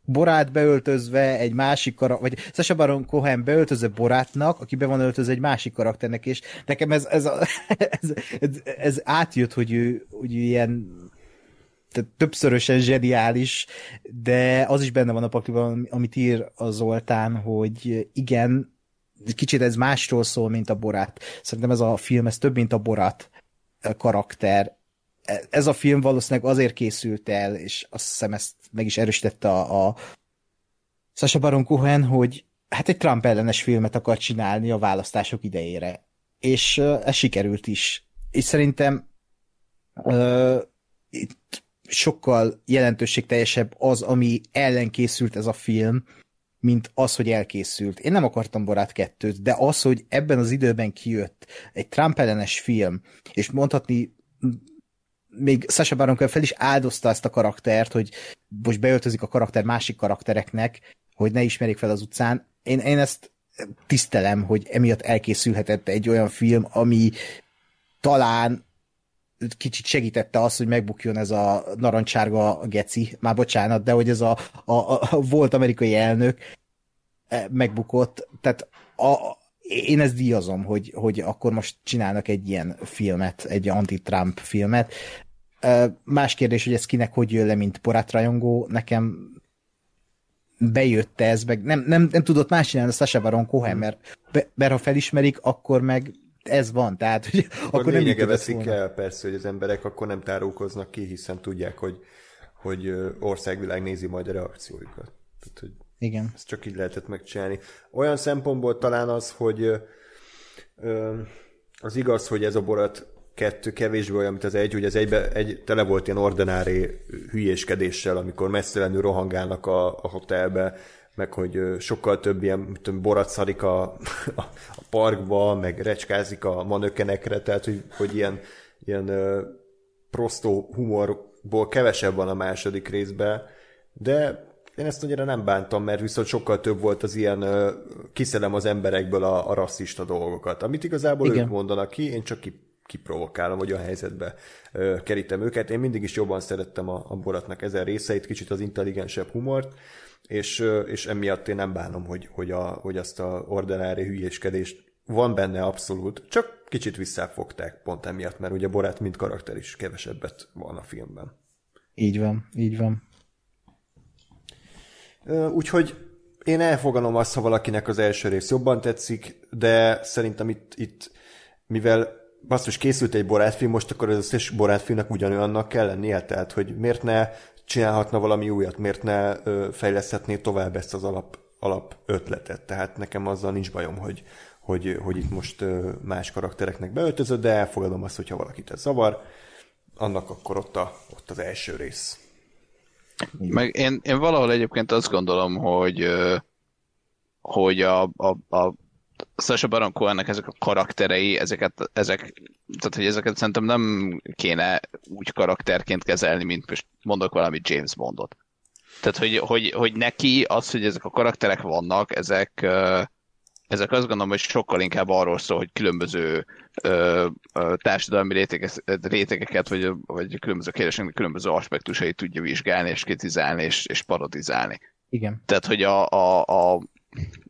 D: Borát beöltözve egy másik karakter, vagy Sasha Baron Cohen beöltözve Borátnak, aki be van öltözve egy másik karakternek, és nekem ez, ez, ez, ez, ez átjött, hogy ő, hogy ő ilyen tehát többszörösen zseniális, de az is benne van a pakliban, amit ír a Zoltán, hogy igen, kicsit ez másról szól, mint a Borát. Szerintem ez a film, ez több, mint a Borát karakter. Ez a film valószínűleg azért készült el, és azt hiszem ezt meg is erősítette a, a Sasha Baron Cohen, hogy hát egy Trump ellenes filmet akar csinálni a választások idejére. És ez sikerült is. És szerintem uh, itt sokkal jelentőségteljesebb az, ami ellen készült ez a film, mint az, hogy elkészült. Én nem akartam Borát kettőt, de az, hogy ebben az időben kijött egy Trump ellenes film, és mondhatni még Sasha Baron fel is áldozta ezt a karaktert, hogy most beöltözik a karakter másik karaktereknek, hogy ne ismerik fel az utcán. Én, én ezt tisztelem, hogy emiatt elkészülhetett egy olyan film, ami talán kicsit segítette azt, hogy megbukjon ez a narancsárga geci, már bocsánat, de hogy ez a, a, a volt amerikai elnök e, megbukott, tehát a, én ezt díjazom, hogy, hogy akkor most csinálnak egy ilyen filmet, egy anti-Trump filmet. Más kérdés, hogy ez kinek hogy jön le, mint borátrajongó, nekem bejött ez, meg nem, nem, nem tudott más csinálni a Sasha Baron Cohen, mert, mert ha felismerik, akkor meg ez van, tehát hogy
C: Akkor,
D: akkor nem
C: lényege veszik
D: volna.
C: el persze, hogy az emberek akkor nem tárulkoznak ki, hiszen tudják, hogy, hogy országvilág nézi majd a reakciójukat. Tehát, hogy
D: Igen.
C: ezt csak így lehetett megcsinálni. Olyan szempontból talán az, hogy ö, az igaz, hogy ez a borat kettő kevésbé olyan, mint az egy, hogy az egybe, egy tele volt ilyen ordinári hülyéskedéssel, amikor messzelenül rohangálnak a, a hotelbe, meg hogy sokkal több ilyen tudom, borat szarik a, a, a parkba, meg recskázik a manökenekre, tehát hogy, hogy ilyen, ilyen ö, prostó humorból kevesebb van a második részben, de én ezt annyira nem bántam, mert viszont sokkal több volt az ilyen kiszedem az emberekből a, a rasszista dolgokat, amit igazából
D: Igen.
C: ők mondanak ki, én csak ki, kiprovokálom, hogy a helyzetbe ö, kerítem őket. Én mindig is jobban szerettem a, a Boratnak ezen részeit, kicsit az intelligensebb humort, és, és emiatt én nem bánom, hogy, hogy, a, hogy azt a ordinári hülyéskedést van benne abszolút, csak kicsit visszafogták pont emiatt, mert ugye Borát mint karakter is kevesebbet van a filmben.
D: Így van, így van.
C: Úgyhogy én elfogadom azt, ha valakinek az első rész jobban tetszik, de szerintem itt, itt mivel basszus készült egy borátfilm, most akkor az összes borátfilmnek ugyanolyannak kell lennie, tehát hogy miért ne csinálhatna valami újat, miért ne fejleszthetné tovább ezt az alap, alap ötletet. Tehát nekem azzal nincs bajom, hogy, hogy, hogy itt most más karaktereknek beöltözött, de elfogadom azt, hogyha valakit ez zavar, annak akkor ott, a, ott az első rész.
B: Meg én, én valahol egyébként azt gondolom, hogy hogy a, a, a Sasha Baron Cohennek ezek a karakterei, ezeket, ezek, tehát hogy ezeket szerintem nem kéne úgy karakterként kezelni, mint most mondok valami James Bondot. Tehát, hogy, hogy, hogy neki az, hogy ezek a karakterek vannak, ezek, ezek azt gondolom, hogy sokkal inkább arról szól, hogy különböző ö, ö, társadalmi réteges, rétegeket, vagy, vagy különböző kérdéseknek különböző aspektusait tudja vizsgálni, és kritizálni, és, és parodizálni.
D: Igen.
B: Tehát, hogy a, a, a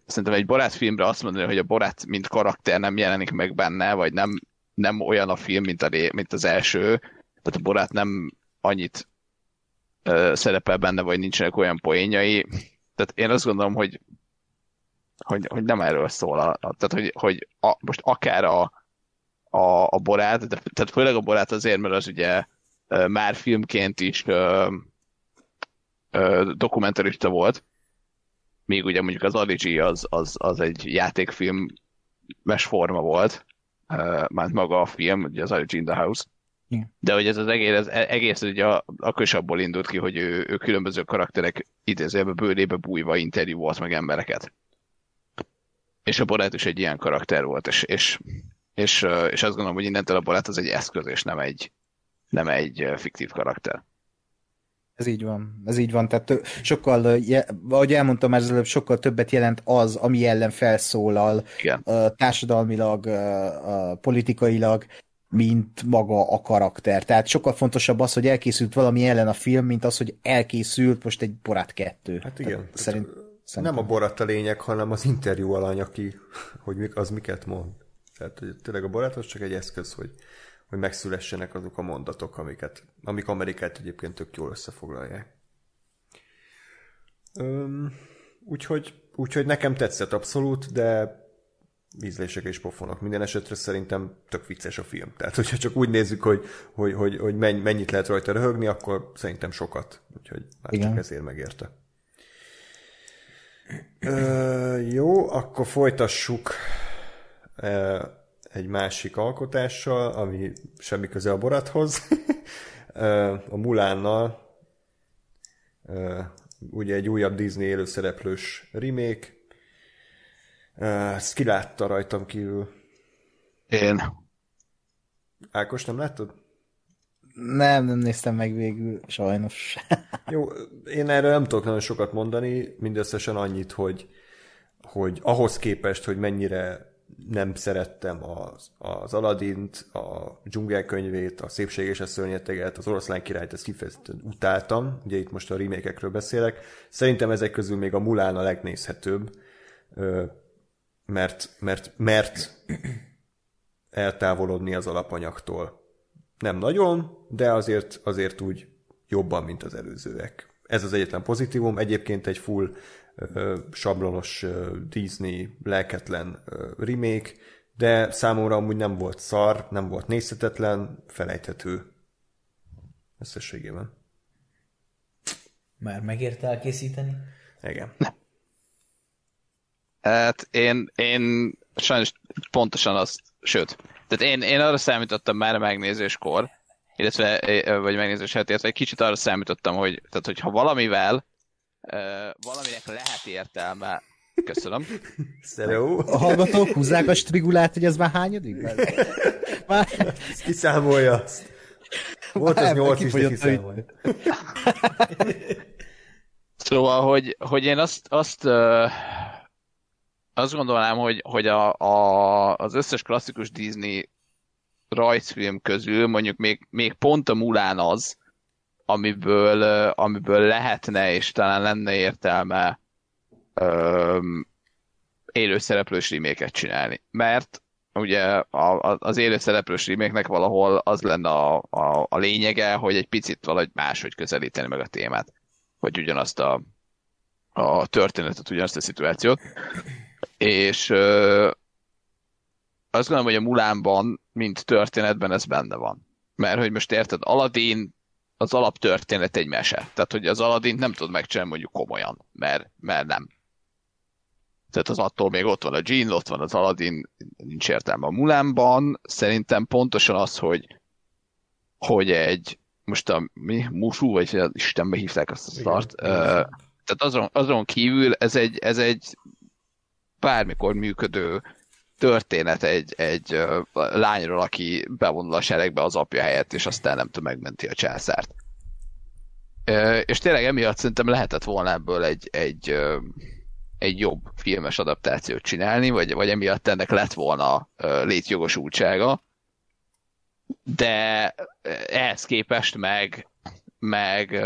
B: szerintem egy barátfilmre azt mondani, hogy a barát mint karakter nem jelenik meg benne, vagy nem, nem olyan a film, mint, a, mint az első, tehát a barát nem annyit ö, szerepel benne, vagy nincsenek olyan poénjai. Tehát én azt gondolom, hogy hogy, hogy nem erről szól. A, a, tehát, hogy, hogy a, most akár a, a, a borát, de, tehát főleg a borát azért, mert az ugye ö, már filmként is ö, ö, dokumentarista volt, még ugye mondjuk az Aligi az, az, az egy játékfilmes forma volt, uh, már maga a film, ugye az Aligi in the House. De hogy ez az egész, ez egész ugye a- akkor is abból indult ki, hogy ő, ő különböző karakterek idézőjelben bőrébe bújva interjúolt meg embereket. És a Borát is egy ilyen karakter volt, és, és, és, és azt gondolom, hogy innentől a Borát az egy eszköz, és nem egy, nem egy fiktív karakter.
D: Ez így van, ez így van, tehát sokkal, ahogy elmondtam már előbb, sokkal többet jelent az, ami ellen felszólal
B: Igen.
D: társadalmilag, politikailag, mint maga a karakter. Tehát sokkal fontosabb az, hogy elkészült valami ellen a film, mint az, hogy elkészült most egy Borát kettő.
C: Hát igen.
D: Tehát Szerint,
C: Nem a Borat a lényeg, hanem az interjú alany, aki, hogy az miket mond. Tehát hogy tényleg a Borat az csak egy eszköz, hogy, hogy megszülessenek azok a mondatok, amiket, amik Amerikát egyébként tök jól összefoglalják. Öm, úgyhogy, úgyhogy nekem tetszett abszolút, de ízlések és pofonok. Minden esetre szerintem tök vicces a film. Tehát, hogyha csak úgy nézzük, hogy, hogy, hogy, hogy menny- mennyit lehet rajta röhögni, akkor szerintem sokat. Úgyhogy már
D: Igen.
C: csak ezért megérte. Ö, jó, akkor folytassuk ö, egy másik alkotással, ami semmi köze a Borathoz. Ö, a Mulánnal ö, ugye egy újabb Disney élőszereplős remake. Ö, Ezt ki látta rajtam kívül.
B: Én.
C: Ákos, nem láttad?
D: Nem, nem néztem meg végül, sajnos.
C: Jó, én erről nem tudok nagyon sokat mondani, mindösszesen annyit, hogy, hogy ahhoz képest, hogy mennyire nem szerettem az, az Aladint, a dzsungelkönyvét, a Szépség és a Szörnyeteget, az Oroszlán királyt, ezt kifejezetten utáltam, ugye itt most a remékekről beszélek. Szerintem ezek közül még a Mulán a legnézhetőbb, mert, mert, mert eltávolodni az alapanyagtól. Nem nagyon, de azért, azért úgy jobban, mint az előzőek. Ez az egyetlen pozitívum. Egyébként egy full ö, sablonos ö, Disney lelketlen ö, remake, de számomra amúgy nem volt szar, nem volt nézhetetlen, felejthető összességében.
E: Már megérte elkészíteni?
C: Igen.
B: Hát én, én sajnos pontosan azt, sőt, tehát én, én arra számítottam már a megnézéskor, illetve, vagy megnézés helyett, illetve egy kicsit arra számítottam, hogy, tehát, hogy ha valamivel, valaminek lehet értelme, köszönöm,
C: Szeró.
D: A hallgatók húzzák a strigulát, hogy ez már hányadik? Már...
C: Kiszámolja azt. Volt az
D: Már
C: nyolc is, de kiszámolja.
B: Szóval, hogy, hogy én azt, azt, ö, azt gondolnám, hogy, hogy a, a, az összes klasszikus Disney rajzfilm közül mondjuk még, még pont a Mulán az, amiből, amiből lehetne és talán lenne értelme öm, élőszereplős reméket csinálni. Mert ugye a, a, az élőszereplős reméknek valahol az lenne a, a, a lényege, hogy egy picit valahogy máshogy közelíteni meg a témát. Vagy ugyanazt a, a történetet, ugyanazt a szituációt. És ö, azt gondolom, hogy a Mulánban, mint történetben ez benne van. Mert hogy most érted, Aladdin az alaptörténet egy mese. Tehát, hogy az Aladdin nem tud megcsinálni mondjuk komolyan, mert, mert nem. Tehát az attól még ott van a Jean, ott van az Aladdin, nincs értelme a Mulánban. Szerintem pontosan az, hogy, hogy egy, most a mi, Musú, vagy Istenbe hívták azt a szart, tehát azon, azon kívül ez egy, ez egy bármikor működő történet egy, egy lányról, aki bevonul a seregbe az apja helyett, és aztán nem tud megmenti a császárt. És tényleg emiatt szerintem lehetett volna ebből egy, egy, egy jobb filmes adaptációt csinálni, vagy, vagy emiatt ennek lett volna létjogosultsága. De ehhez képest meg, meg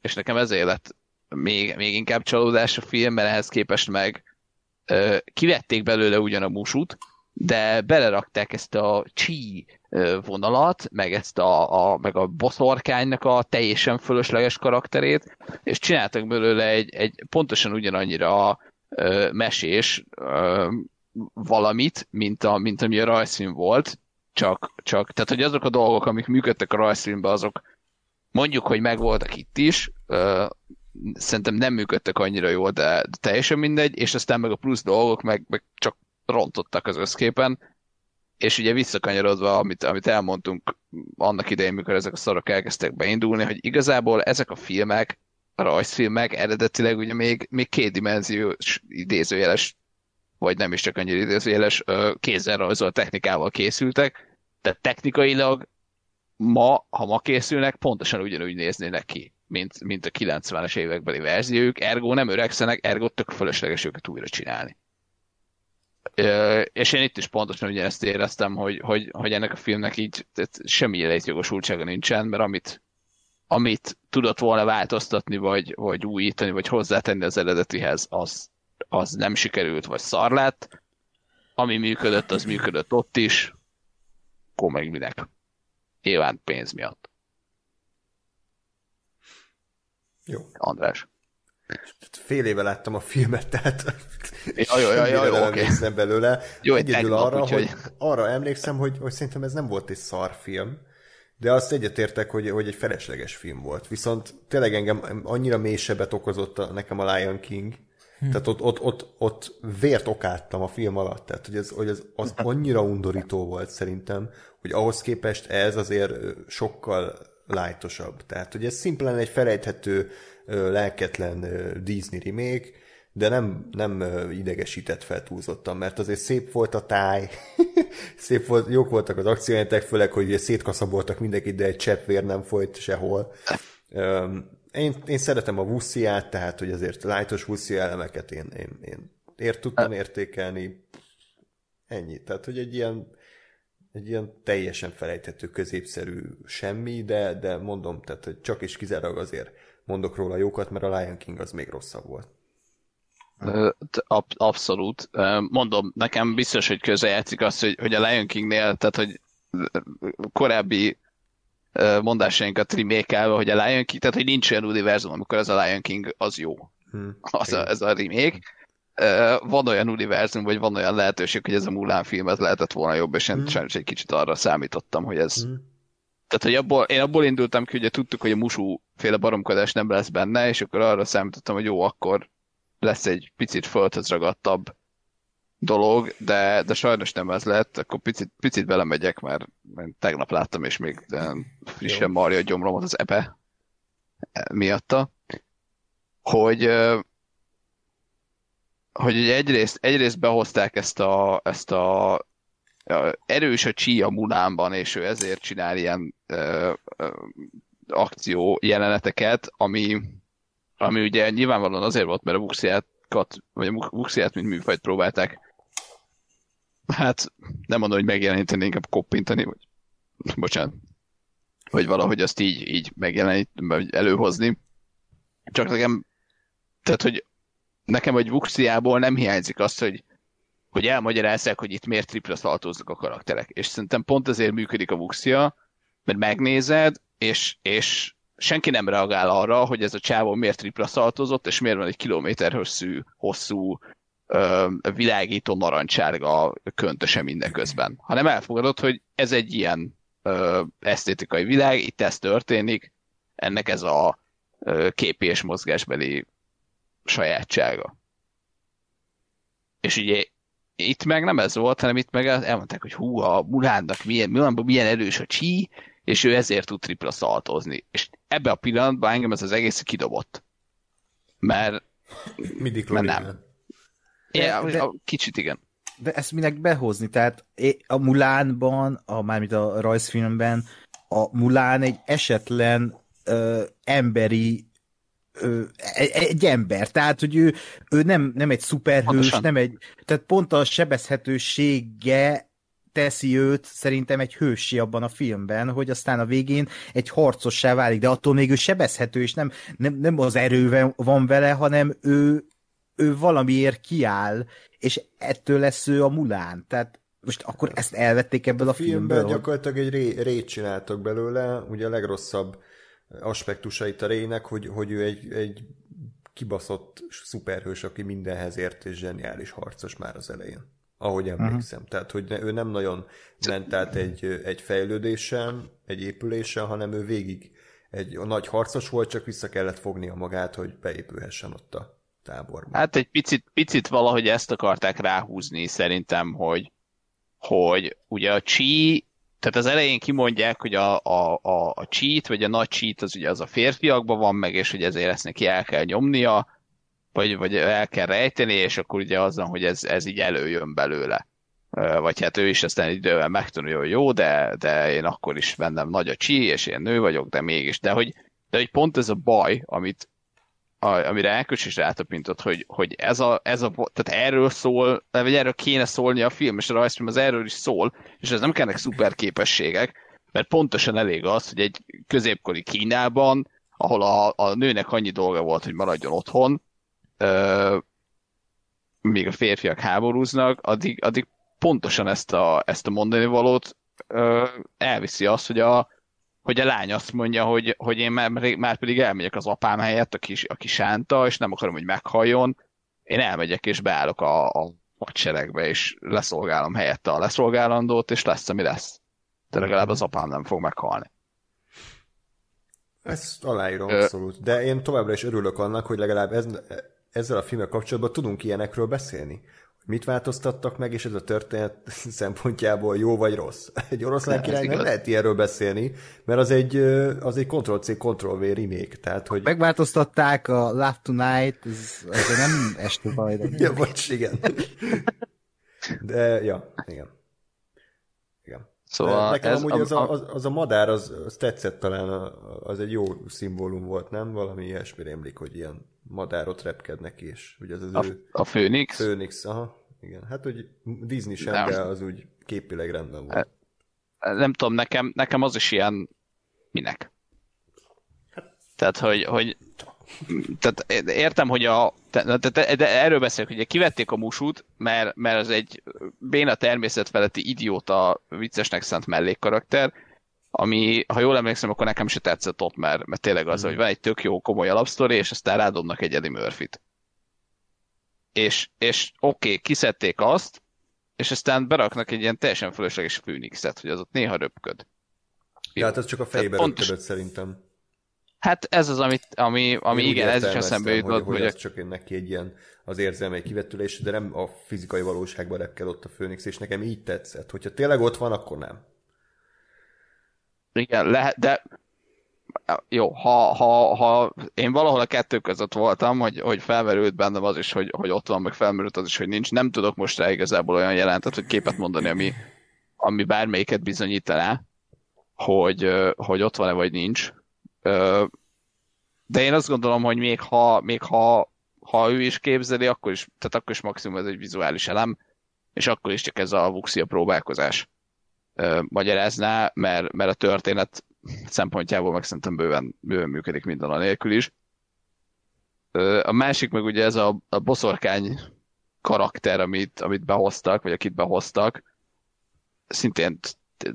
B: és nekem ezért lett még, még inkább csalódás a film, mert ehhez képest meg kivették belőle ugyan a musut, de belerakták ezt a csí vonalat, meg ezt a, a, meg a boszorkánynak a teljesen fölösleges karakterét, és csináltak belőle egy, egy pontosan ugyanannyira ö, mesés ö, valamit, mint, a, mint ami a rajzfilm volt, csak, csak, tehát hogy azok a dolgok, amik működtek a rajzfilmben, azok mondjuk, hogy megvoltak itt is, ö, szerintem nem működtek annyira jól, de, teljesen mindegy, és aztán meg a plusz dolgok meg, meg csak rontottak az összképen, és ugye visszakanyarodva, amit, amit elmondtunk annak idején, mikor ezek a szarok elkezdtek beindulni, hogy igazából ezek a filmek, a rajzfilmek eredetileg ugye még, még kétdimenziós idézőjeles, vagy nem is csak annyira idézőjeles, kézzel rajzolt technikával készültek, tehát technikailag ma, ha ma készülnek, pontosan ugyanúgy néznének ki, mint, mint a 90-es évekbeli verziók, ergo nem öregszenek, ergo tök fölösleges őket újra csinálni. És én itt is pontosan ugyanezt éreztem, hogy, hogy, hogy ennek a filmnek így tehát semmi létjogosultsága nincsen, mert amit, amit tudott volna változtatni, vagy, vagy újítani, vagy hozzátenni az eredetihez, az, az nem sikerült, vagy szar lett. Ami működött, az működött ott is. Akkor meg minek? Nyilván pénz miatt.
C: Jó.
B: András.
C: Fél éve láttam a filmet, tehát
B: Ja, jó, jó, jó,
C: semmire
B: jó,
C: nem
B: oké.
C: emlékszem belőle.
B: Jó, egy
C: Egyedül arra,
B: úgyhogy-
C: hogy, arra emlékszem, hogy, hogy szerintem ez nem volt egy szar film, de azt egyetértek, hogy, hogy egy felesleges film volt. Viszont tényleg engem annyira mélysebbet okozott a, nekem a Lion King, hm. tehát ott, ott, ott, ott vért okáttam a film alatt, tehát hogy, ez, hogy ez, az annyira undorító volt szerintem, hogy ahhoz képest ez azért sokkal lájtosabb. Tehát, hogy ez szimplán egy felejthető, lelketlen Disney remake, de nem, nem idegesített fel túlzottan, mert azért szép volt a táj, szép volt, jók voltak az akciójelentek, főleg, hogy szétkaszaboltak mindenkit, de egy csepp vér nem folyt sehol. Én, én szeretem a Wussziát, tehát, hogy azért lájtos Wussi elemeket én, én, én ért tudtam értékelni. Ennyi. Tehát, hogy egy ilyen, egy ilyen teljesen felejthető, középszerű semmi, de, de mondom, tehát hogy csak és kizárólag azért mondok róla jókat, mert a Lion King az még rosszabb volt.
B: Ab- Abszolút. Mondom, nekem biztos, hogy közrejátszik az, hogy, hogy a Lion Kingnél, tehát hogy korábbi mondásainkat remékelve, hogy a Lion King, tehát hogy nincs olyan univerzum, amikor az a Lion King az jó.
C: Hmm.
B: az a, ez a remake. Van olyan univerzum, vagy van olyan lehetőség, hogy ez a Mulan film ez lehetett volna jobb, és én
C: Hmm.
B: sajnos egy kicsit arra számítottam, hogy ez...
C: Hmm.
B: Tehát, hogy abból, én abból indultam ki, hogy tudtuk, hogy a Musú féle baromkodás nem lesz benne, és akkor arra számítottam, hogy jó, akkor lesz egy picit földhöz ragadtabb dolog, de, de sajnos nem ez lett, akkor picit, picit belemegyek, mert én tegnap láttam, és még frissen marja a gyomromat az epe miatta, hogy hogy ugye egyrészt, egyrészt behozták ezt a, ezt a, a erős a csí a Mulánban, és ő ezért csinál ilyen ö, ö, akció jeleneteket, ami, ami ugye nyilvánvalóan azért volt, mert a Vuxiákat, vagy a Vuxiát, mint műfajt próbálták hát nem mondom, hogy megjeleníteni, inkább koppintani, vagy bocsánat, vagy valahogy azt így, így megjeleníteni, vagy előhozni. Csak nekem, tehát, hogy nekem egy Vuxiából nem hiányzik az, hogy, hogy elmagyarázzák, hogy itt miért tripla szaltóznak a karakterek. És szerintem pont ezért működik a Vuxia, mert megnézed, és, és senki nem reagál arra, hogy ez a csávó miért tripla szaltozott, és miért van egy kilométer hosszú, hosszú ö, világító narancsárga köntöse mindeközben. Hanem elfogadod, hogy ez egy ilyen ö, esztétikai világ, itt ez történik, ennek ez a ö, képi és mozgásbeli sajátsága. És ugye itt meg nem ez volt, hanem itt meg elmondták, hogy hú, a Mulánnak milyen, Mulánban milyen erős a csí, és ő ezért tud tripla szaltozni. És ebbe a pillanatban engem ez az egész kidobott. Mert
C: Mindig
B: Mert nem. Ja,
D: de-
B: kicsit igen.
D: De ezt minek behozni? Tehát a Mulánban, a, mármint a rajzfilmben, a Mulán egy esetlen ö, emberi egy, egy ember, tehát hogy ő, ő nem, nem egy szuperhős,
B: Pontosan.
D: nem egy, tehát pont a sebezhetősége teszi őt szerintem egy hősi abban a filmben, hogy aztán a végén egy harcossá válik, de attól még ő sebezhető, és nem, nem, nem az erővel van vele, hanem ő, ő valamiért kiáll, és ettől lesz ő a Mulán. Tehát most akkor ezt elvették ebből a,
C: A
D: filmből? hogy-
C: gyakorlatilag egy ré, rét csináltak belőle, ugye a legrosszabb aspektusait a rének, hogy, hogy ő egy, egy kibaszott szuperhős, aki mindenhez ért, és zseniális harcos már az elején. Ahogy emlékszem. Uh-huh. Tehát, hogy ne, ő nem nagyon ment át egy, egy fejlődésen, egy épülésen, hanem ő végig egy a nagy harcos volt, csak vissza kellett fognia magát, hogy beépülhessen ott a táborban.
B: Hát egy picit, picit valahogy ezt akarták ráhúzni szerintem, hogy, hogy ugye a csí, tehát az elején kimondják, hogy a, a, a, a cheat, vagy a nagy cheat az ugye az a férfiakban van meg, és hogy ezért ezt neki el kell nyomnia, vagy, vagy el kell rejteni, és akkor ugye azon, hogy ez, ez így előjön belőle. Vagy hát ő is aztán idővel megtanulja, hogy jó, de, de én akkor is bennem nagy a csí, és én nő vagyok, de mégis. De hogy, de hogy pont ez a baj, amit, a, amire Ákos is rátapintott, hogy, hogy ez a, ez a, tehát erről szól, vagy erről kéne szólni a film, és a rajzfilm az erről is szól, és ez nem kellnek szuper képességek, mert pontosan elég az, hogy egy középkori Kínában, ahol a, a nőnek annyi dolga volt, hogy maradjon otthon, ö, míg a férfiak háborúznak, addig, addig pontosan ezt a, ezt a mondani valót ö, elviszi azt, hogy a, hogy a lány azt mondja, hogy, hogy én már, már pedig elmegyek az apám helyett, aki, aki sánta, és nem akarom, hogy meghalljon. Én elmegyek és beállok a, a hadseregbe, és leszolgálom helyette a leszolgálandót, és lesz, ami lesz. De legalább az apám nem fog meghalni.
C: Ezt aláírom
B: Ö-
C: abszolút. De én továbbra is örülök annak, hogy legalább ez, ezzel a filmmel kapcsolatban tudunk ilyenekről beszélni. Mit változtattak meg, és ez a történet szempontjából jó vagy rossz. Egy oroszlán király nem
B: igaz.
C: lehet ilyenről beszélni, mert az egy, az egy Ctrl-C, Ctrl-V remake. Tehát, hogy...
D: Megváltoztatták a Love Tonight, ez, ez nem este baj, de...
C: Ja, bocs, igen. De, ja, igen. Igen.
B: Szóval
C: Nekem
B: ez
C: amúgy az,
B: a,
C: a, az, az a madár, az, az tetszett talán, a- az egy jó szimbólum volt, nem? Valami ilyesmi rémlik, hogy ilyen madárot repkednek, és ugye az az
B: a,
C: ő
B: a Főnix.
C: Phoenix, aha, igen. Hát, hogy Disney sem,
B: Nem.
C: de az úgy képileg rendben volt.
B: nem tudom, nekem, nekem az is ilyen minek. Tehát, hogy, hogy tehát értem, hogy a te, te, te, de erről beszélek, hogy kivették a musút, mert, mert az egy béna természetfeletti idióta viccesnek szánt mellékkarakter, ami, ha jól emlékszem, akkor nekem se tetszett ott, mert, mert tényleg az, hogy van egy tök jó komoly alapsztori, és aztán rádobnak egy Eddie Murphy-t. És, és oké, okay, kiszedték azt, és aztán beraknak egy ilyen teljesen fölösleges Phoenixet, hogy az ott néha röpköd.
C: Ja, hát ez csak a fejébe pontos... röpködött szerintem.
B: Hát ez az, amit, ami, ami igen, ez is eszembe jutott.
C: Hogy, hogy, hogy ez csak neki egy ilyen az érzelmei kivetülés, de nem a fizikai valóságban repkel ott a Főnix, és nekem így tetszett. Hogyha tényleg ott van, akkor nem.
B: Igen, lehet, de jó, ha, ha, ha én valahol a kettő között voltam, hogy, hogy felmerült bennem az is, hogy, hogy ott van, meg felmerült az is, hogy nincs, nem tudok most rá igazából olyan jelentet, hogy képet mondani, ami, ami bármelyiket bizonyítaná, hogy, hogy ott van-e vagy nincs. De én azt gondolom, hogy még ha, még ha, ha ő is képzeli, akkor is, tehát akkor is maximum ez egy vizuális elem, és akkor is csak ez a vuxia próbálkozás magyarázná, mert, mert a történet szempontjából meg szerintem bőven, bőven működik minden a nélkül is. A másik meg ugye ez a, a boszorkány karakter, amit, amit behoztak, vagy akit behoztak, szintén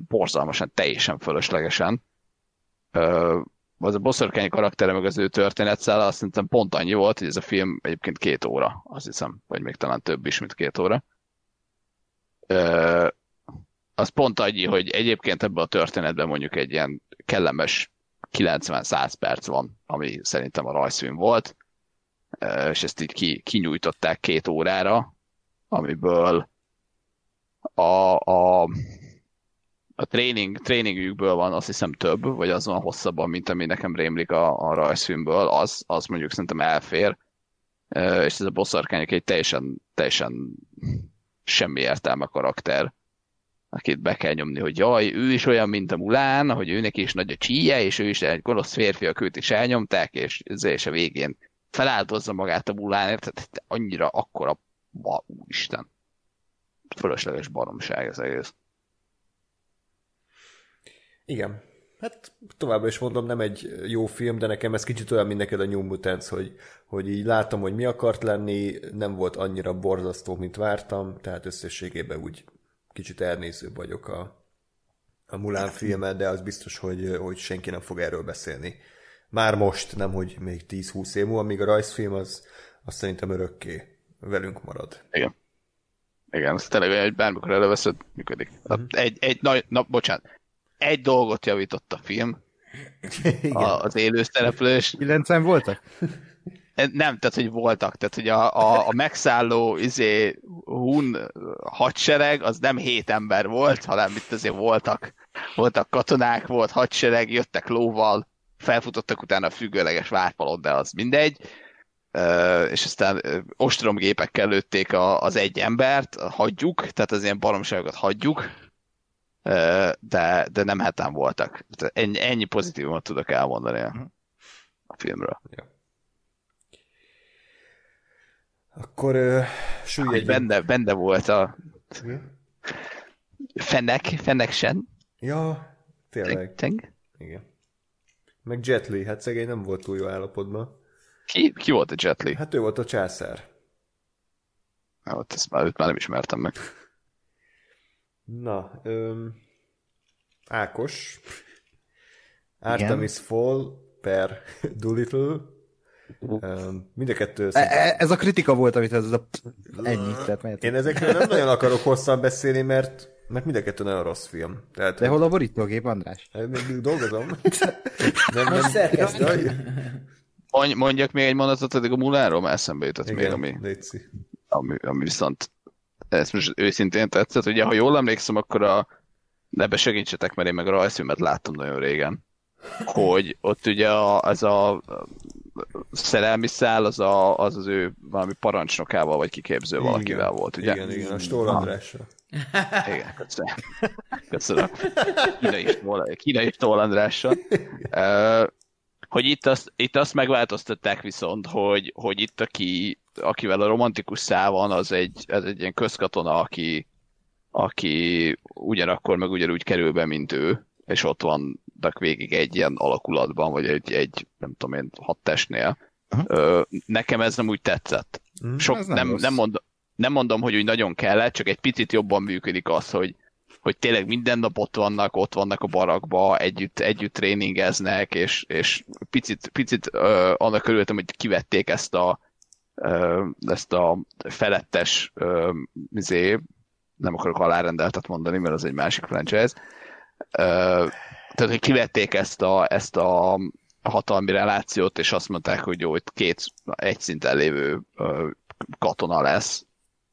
B: borzalmasan, teljesen fölöslegesen. Az a boszorkány karaktere, meg az ő történetszála, azt szerintem pont annyi volt, hogy ez a film egyébként két óra, azt hiszem, vagy még talán több is, mint két óra az pont annyi, hogy egyébként ebben a történetben mondjuk egy ilyen kellemes 90-100 perc van, ami szerintem a rajzfilm volt, és ezt így ki, kinyújtották két órára, amiből a, a, a tréning, tréningükből van azt hiszem több, vagy az van hosszabban, mint ami nekem rémlik a, a rajzfilmből, az, az mondjuk szerintem elfér, és ez a bosszarkányok egy teljesen, teljesen semmi értelme karakter akit be kell nyomni, hogy jaj, ő is olyan, mint a Mulán, hogy őnek is nagy a csíje, és ő is egy gonosz férfi, a őt is elnyomták, és, és a végén feláldozza magát a Mulánért, tehát annyira akkora, ma, úristen, fölösleges baromság ez egész.
C: Igen. Hát továbbra is mondom, nem egy jó film, de nekem ez kicsit olyan, mint neked a New Mutants, hogy, hogy így látom, hogy mi akart lenni, nem volt annyira borzasztó, mint vártam, tehát összességében úgy kicsit elnézőbb vagyok a, a Mulán filmet, de az biztos, hogy, hogy senki nem fog erről beszélni. Már most, nem hogy még 10-20 év múlva, míg a rajzfilm az, az szerintem örökké velünk marad.
B: Igen. Igen, ez tényleg olyan, hogy bármikor előveszed, működik. Uh-huh. Egy, egy, na, na, bocsánat, egy dolgot javított a film, Igen. A, az élő szereplős.
D: Kilencen voltak?
B: Nem, tehát, hogy voltak. Tehát, hogy a, a, a megszálló izé, hun hadsereg az nem hét ember volt, hanem itt azért voltak, voltak katonák, volt hadsereg, jöttek lóval, felfutottak utána a függőleges várpalon, de az mindegy. Uh, és aztán ostromgépekkel lőtték a, az egy embert, hagyjuk, tehát az ilyen baromságokat hagyjuk, de, de nem heten voltak. Ennyi, ennyi pozitívumot tudok elmondani a, a filmről. Ja.
C: Akkor uh,
B: egy... Benne, benne volt a Fennek, Fennek sen.
C: Ja, tényleg.
B: Teng?
C: Igen. Meg Jet Li, hát szegény nem volt túl jó állapotban.
B: Ki, ki volt a Jet Li?
C: Hát ő volt a császár.
B: Na, ott ezt már, őt már nem ismertem meg.
C: Na, öm, Ákos. Artemis Fall per Doolittle Mind a kettő...
D: E, e, ez a kritika volt, amit ez a... Ennyi. Tehát
C: Én ezekről nem nagyon akarok hosszan beszélni, mert mert mind a kettő nagyon rossz film.
D: Tehát, De hol a borítógép, András?
C: Még dolgozom.
E: nem, nem,
B: Mondj, mondjak még egy mondatot addig a Muláról, mert eszembe jutott Igen, még, ami, ami, ami viszont ez most őszintén tetszett. Ugye, ha jól emlékszem, akkor a ebbe segítsetek, mert én meg a rajzfilmet láttam nagyon régen hogy ott ugye a, ez a szerelmi szál az, a, az az ő valami parancsnokával vagy kiképző igen, valakivel volt, ugye?
C: Igen, igen, a Stór Andrásra.
B: Igen, köszönöm. Köszönöm. Kínai Andrásra. Uh, hogy itt azt, itt azt megváltoztatták viszont, hogy, hogy itt aki, akivel a romantikus szál van, az egy, ez egy ilyen közkatona, aki, aki ugyanakkor meg ugyanúgy kerül be, mint ő, és ott van végig egy ilyen alakulatban, vagy egy, egy nem tudom én, hat testnél. Ö, nekem ez nem úgy tetszett. Mm, Sok, nem, nem, nem, mondom, nem mondom, hogy úgy nagyon kellett, csak egy picit jobban működik az, hogy, hogy tényleg minden nap ott vannak, ott vannak a barakba, együtt, együtt tréningeznek, és, és picit, picit uh, annak körülöttem, hogy kivették ezt a uh, ezt a felettes uh, izé, nem akarok alárendeltet mondani, mert az egy másik franchise. Uh, tehát, hogy kivették ezt a, ezt a hatalmi relációt, és azt mondták, hogy jó, itt két egy szinten lévő uh, katona lesz.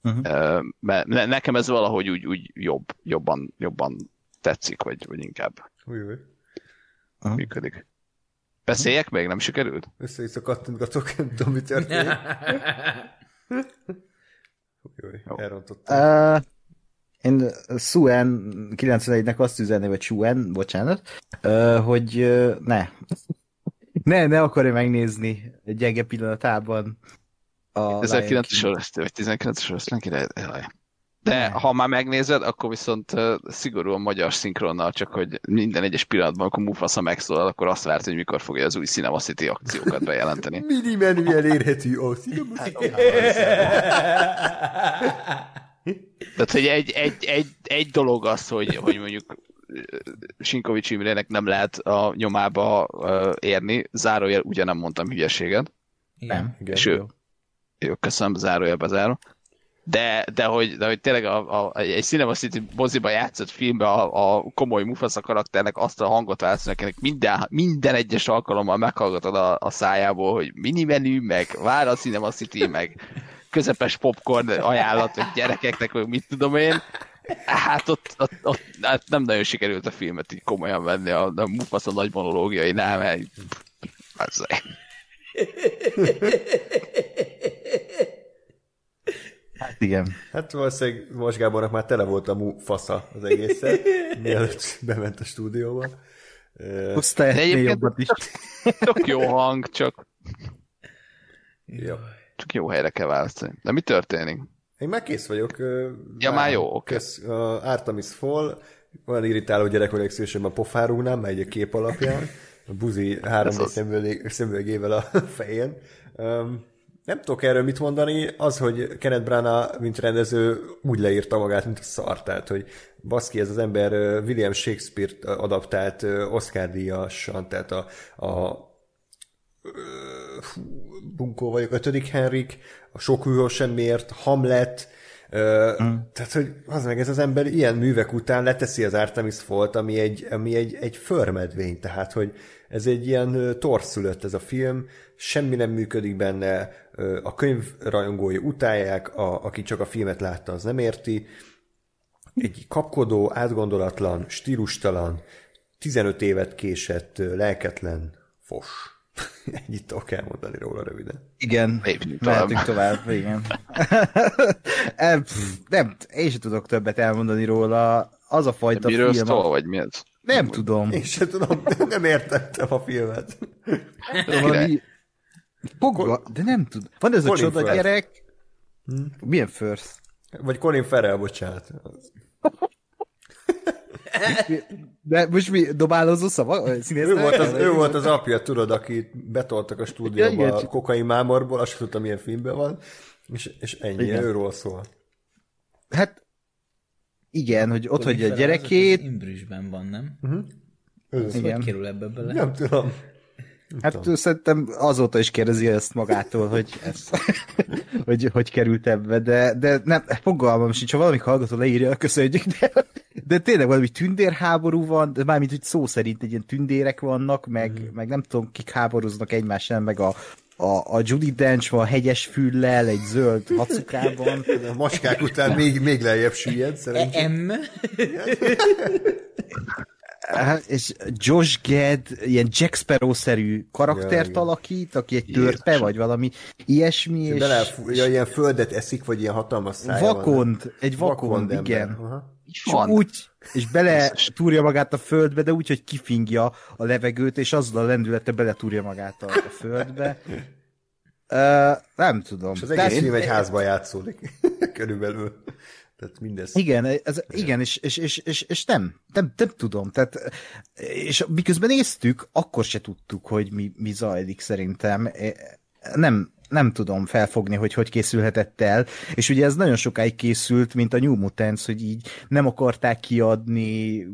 B: Uh-huh. Uh, mert nekem ez valahogy úgy, úgy jobb, jobban, jobban tetszik, vagy, vagy inkább
C: új.
B: uh-huh. működik. Beszéljek még? Nem sikerült?
C: Össze-vissza kattintgatok, nem tudom, mi történik.
B: Jó.
C: elrontottam.
D: Uh, én Suen 91-nek azt üzenni, vagy Suen, bocsánat, uh, hogy uh, ne. ne, ne akarja megnézni egy gyenge pillanatában a
B: 19-es orosz, vagy 19-es orosz, király. De ha már megnézed, akkor viszont uh, szigorúan magyar szinkronnal, csak hogy minden egyes pillanatban, amikor Mufasa megszólal, akkor azt várt, hogy mikor fogja az új Cinema City akciókat bejelenteni.
C: Mini menü elérhető a Cinema
B: Tehát, hogy egy, egy, egy, egy dolog az, hogy, hogy mondjuk Sinkovics Imrének nem lehet a nyomába uh, érni, zárójel ugye nem mondtam hülyeséget,
E: Igen.
C: Igen,
B: és ő, jó, köszönöm, zárójelbe zárom. De, de, hogy, de hogy tényleg a, a, egy Cinema City moziba játszott filmben a, a komoly Mufasa karakternek azt a hangot változnak, akinek minden, minden egyes alkalommal meghallgatod a, a szájából, hogy minimenü, meg vár a Cinema City, meg közepes popcorn ajánlat, vagy gyerekeknek, vagy mit tudom én. Hát ott, ott, ott hát nem nagyon sikerült a filmet így komolyan venni, a, a Mufasa nagy monológiainál, mert az,
D: Hát igen.
C: Hát valószínűleg Most Gábornak már tele volt a fasza az egészen, mielőtt bement a stúdióba.
D: Hozta ennél jobbat is.
B: tök jó hang, csak,
C: Jó.
B: Csak jó helyre kell választani. De mi történik?
C: Én már kész vagyok.
B: Ja,
C: várom.
B: már jó, oké.
C: Kész. Uh, Artemis Fall, olyan irritáló gyerek, hogy legszívesebben pofárúgnám, már egy kép alapján. A buzi három szemüvegével a fején. Um, nem tudok erről mit mondani, az, hogy Kenneth Branagh, mint rendező, úgy leírta magát, mint a szar, tehát, hogy baszki, ez az ember William Shakespeare-t adaptált Oscar-díjasan, tehát a, a bunkó vagyok, ötödik Henrik, a sok hűhó semmiért, Hamlet, ö, mm. tehát, hogy az meg ez az ember ilyen művek után leteszi az Artemis Folt, ami egy, ami egy, egy förmedvény, tehát, hogy ez egy ilyen torszülött ez a film, semmi nem működik benne, a könyv rajongói utálják, a, aki csak a filmet látta, az nem érti, egy kapkodó, átgondolatlan, stílustalan, 15 évet késett, lelketlen fos. Ennyit tudok elmondani róla röviden.
D: Igen, mehetünk tovább, igen. Nem, én sem tudok többet elmondani róla. Az a fajta
B: Miről
D: film,
B: szól, vagy mi ez?
D: nem tudom.
C: Én sem tudom, nem értettem a filmet.
D: Valami... Pogba, de nem tudom. Van ez a
C: Colin
D: csoda
C: Firth.
D: gyerek. Milyen Firth?
C: Vagy Colin Farrell, bocsánat.
D: De most mi dobálózó szava? Színész
C: Ő volt, az, ő volt az apja, tudod, akit betoltak a stúdióba a kokain mámorból, azt tudtam, milyen filmben van, és, és ennyi,
D: Igen.
C: őről szól.
D: Hát igen, hogy ott hagyja a gyerekét.
E: az Imbrüsben van, nem?
C: Ő,
D: Igen.
E: Hogy kerül ebbe bele?
C: nem tudom.
D: Hát ő szerintem azóta is kérdezi ezt magától, hogy ez, hogy, hogy került ebbe, de, de nem, fogalmam sincs, ha valami hallgató leírja, köszönjük, de, de tényleg valami tündérháború van, de mármint, hogy szó szerint egy ilyen tündérek vannak, meg,
C: Mhm.
D: meg nem tudom, kik háborúznak egymás ellen, meg a, a, a Judy Dench van hegyes füllel, egy zöld hacukában.
C: A macskák után még, még lejjebb süllyed, szerintem.
E: M.
D: Hát, és Josh Gad ilyen Jack Sparrow-szerű karaktert
C: Ja,
D: alakít, aki egy törpe, vagy valami ilyesmi, és,
C: Bele, ja, ilyen földet eszik, vagy ilyen hatalmas szája van.
D: vakond, egy vakond,
C: ember.
D: igen.
C: Aha.
D: És
B: Van.
D: úgy, és bele túrja magát a földbe, de úgy, hogy kifingja a levegőt, és azzal a lendülete beletúrja magát a, a földbe. Uh, nem tudom.
C: És az egész film egy házban játszódik. Körülbelül. Tehát mindez.
D: Igen, ez, igen és, és, és, és, és nem, nem, nem tudom. Tehát, és miközben néztük, akkor se tudtuk, hogy mi, mi zajlik szerintem. Nem, nem tudom felfogni, hogy hogy készülhetett el, és ugye ez nagyon sokáig készült, mint a New Mutants, hogy így nem akarták kiadni,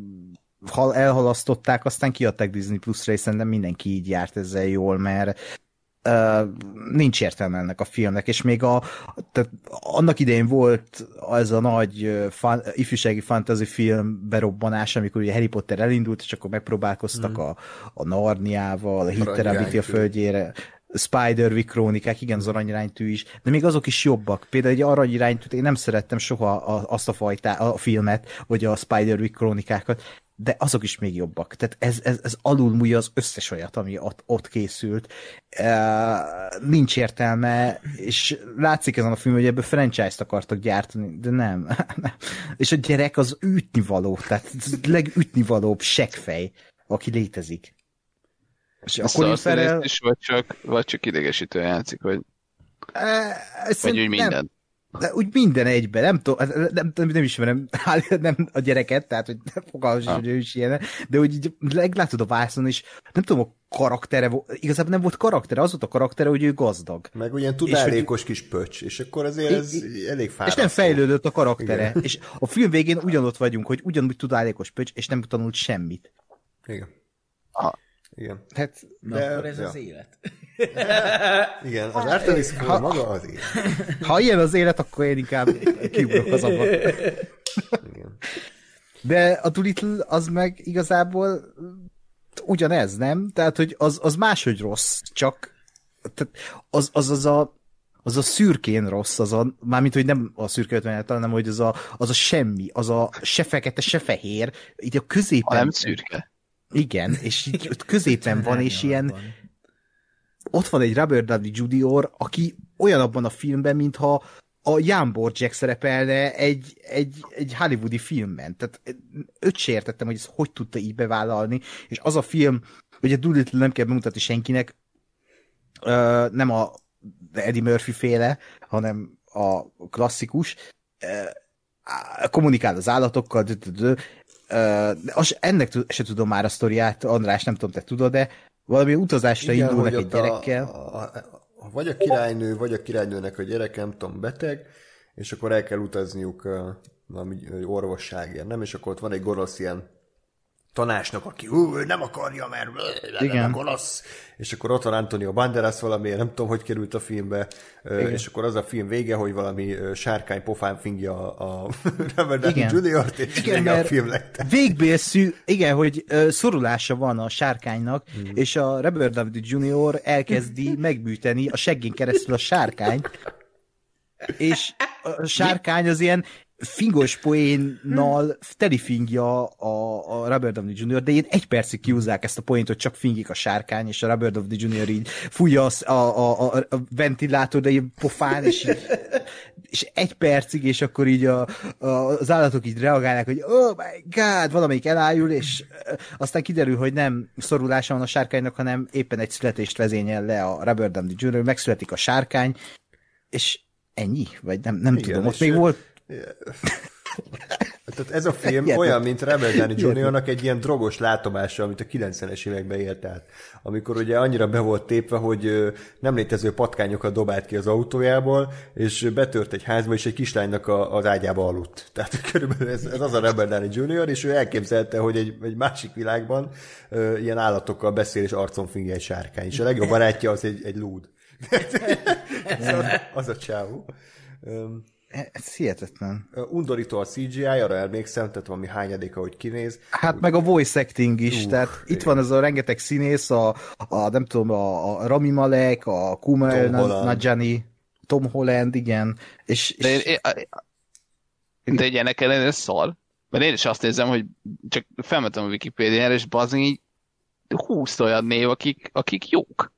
D: hal elhalasztották, aztán kiadták Disney Plus-ra, és szerintem mindenki így járt ezzel jól, mert nincs értelme ennek a filmnek, és még a, tehát annak idején volt ez a nagy fan, ifjúsági fantasy film berobbanás, amikor ugye Harry Potter elindult, és akkor megpróbálkoztak mm. a, a Narniával, a Hitterabiti a földjére, Spider-Wick krónikák, igen, az aranyránytű is, de még azok is jobbak. Például egy aranyiránytűt én nem szerettem soha azt a fajta a filmet, vagy a Spider-Wick krónikákat, de azok is még jobbak. Tehát ez, ez, ez alulmúlja az összes olyat, ami ott, ott készült. Uh, nincs értelme, és látszik ezen a film, hogy ebből franchise-t akartak gyártani, de nem. és a gyerek az ütnivaló, tehát legütnivalóbb seggfej, aki létezik.
B: És akkor Colin Farrell... is, vagy csak, vagy csak idegesítő játszik, vagy, uh, vagy úgy minden. Nem
D: de úgy minden egyben, nem tudom, nem, nem, nem ismerem nem a gyereket, tehát hogy nem fogalmam is, hogy ő is ilyen, de úgy így látod a vászon, és nem tudom, a karaktere, igazából nem volt karaktere, az volt a karaktere, hogy ő gazdag.
C: Meg olyan tudálékos kis pöcs, és akkor azért ez é, elég fáradt.
D: És nem fejlődött a karaktere. Igen. És a film végén ugyanott vagyunk, hogy ugyanúgy tudálékos pöcs, és nem tanult semmit.
C: Igen.
D: Ha.
C: Igen.
E: Hát, Na, de, akkor ez ja. az élet.
C: Igen, az Artemis ha, maga az élet.
D: Ha ilyen az élet, akkor én inkább kiugrok az abba. Igen. De a Doolittle az meg igazából ugyanez, nem? Tehát, hogy az, az máshogy rossz, csak tehát az, az, az a az a szürkén rossz, az a, mármint, hogy nem a szürke 50 hanem, hogy az a, az a semmi, az a se fekete, se fehér, így a középen.
B: A nem szürke.
D: Igen, és így ott középen van, és ilyen ott van egy Robert Downey Jr., aki olyan abban a filmben, mintha a Jan Borjak szerepelne egy, egy, egy hollywoodi filmben. Tehát őt se értettem, hogy ezt hogy tudta így bevállalni, és az a film, a Doolittle nem kell bemutatni senkinek, nem a Eddie Murphy féle, hanem a klasszikus, kommunikál az állatokkal, de az, ennek se tudom már a sztoriát, András, nem tudom, te tudod, de valami utazásra Igen, indulnak egy gyerekkel. A, a,
C: a, vagy a királynő, vagy a királynőnek a gyereke, nem tudom, beteg, és akkor el kell utazniuk valami orvosságért, nem? És akkor ott van egy gonosz ilyen tanácsnak, aki ú, ő nem akarja, mert Igen. gonosz. És akkor ott van Antonio Banderas valamiért, nem tudom, hogy került a filmbe, Igen. és akkor az a film vége, hogy valami sárkány pofán fingja a Robert Downey Jr.-t, és igen, mert a film lett.
D: Végbélszű, igen, hogy szorulása van a sárkánynak, hmm. és a Robert Downey Jr. elkezdi megbűteni a seggén keresztül a sárkányt, és a sárkány az ilyen fingos poénnal telifingja a, a Robert Downey Jr., de én egy percig kiúzzák ezt a poént, hogy csak fingik a sárkány, és a Robert Downey Jr. így fújja a, a, a, a ventilátor, de ilyen pofán, és, így, és egy percig, és akkor így a, a, az állatok így reagálnak, hogy oh my god, valamelyik elájul, és aztán kiderül, hogy nem szorulása van a sárkánynak, hanem éppen egy születést vezényel le a Robert Downey Jr., megszületik a sárkány, és ennyi, vagy nem, nem Igen, tudom, ott még volt
C: Tehát ez a film Ilyen, olyan, mint Rebel Downey Jr.-nak egy ilyen drogos látomása, amit a 90-es években élt át. Amikor ugye annyira be volt tépve, hogy nem létező patkányokat dobált ki az autójából, és betört egy házba, és egy kislánynak a, az ágyába aludt. Tehát körülbelül ez, ez az a Rebel Downey Jr., és ő elképzelte, hogy egy, egy másik világban ilyen állatokkal beszél, és arcon fingja egy sárkány. És a legjobb barátja az egy, egy lúd. az, a, az a csávó. Um,
D: ez hihetetlen.
C: Undorító a CGI, arra emlékszem, tehát valami hányadéka, hogy kinéz.
D: Hát meg a voice acting is, uh, tehát igen. itt van ez a rengeteg színész, a, a nem tudom, a, a Rami Malek, a Kumail Najani, Tom Holland, igen. És,
B: de, én, én, de egy ennek ellenére szar. Mert én is azt érzem, hogy csak felmentem a Wikipédiára, és bazni így húsz olyan név, akik, akik jók.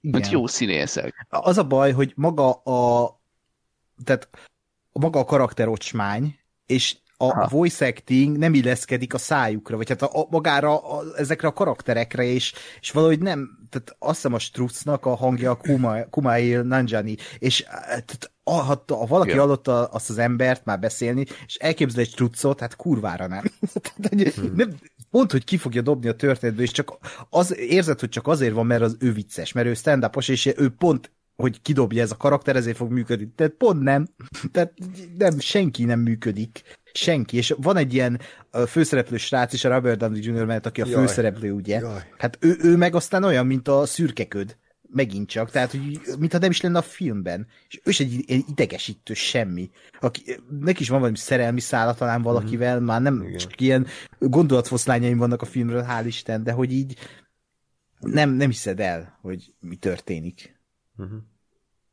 B: Igen. Mert jó színészek.
D: Az a baj, hogy maga a tehát maga a karakterocsmány, és a ha. voice acting nem illeszkedik a szájukra, vagy hát a, a magára, a, ezekre a karakterekre, és, és valahogy nem, tehát azt hiszem a Strutznak a hangja a Kuma, Kumail Nanjani, és e, tehát, a, ha, ha valaki ja. hallotta azt az embert már beszélni, és elképzel egy Strutzot, hát kurvára nem. hmm. nem pont, hogy ki fogja dobni a történetből, és csak az érzed, hogy csak azért van, mert az ő vicces, mert ő stand és ő pont hogy kidobja ez a karakter, ezért fog működni. Tehát pont nem. Tehát nem, senki nem működik. Senki. És van egy ilyen főszereplő srác is, a Robert Downey Jr. mellett, aki a
C: Jaj.
D: főszereplő, ugye?
C: Jaj.
D: Hát ő, ő meg aztán olyan, mint a szürkeköd. Megint csak. Tehát, hogy mintha nem is lenne a filmben. És ő is egy, idegesítő semmi. Aki, neki is van valami szerelmi szála talán valakivel, már nem
C: Igen.
D: csak ilyen gondolatfoszlányaim vannak a filmről, hál' Isten, de hogy így nem, nem hiszed el, hogy mi történik.
C: Mhm.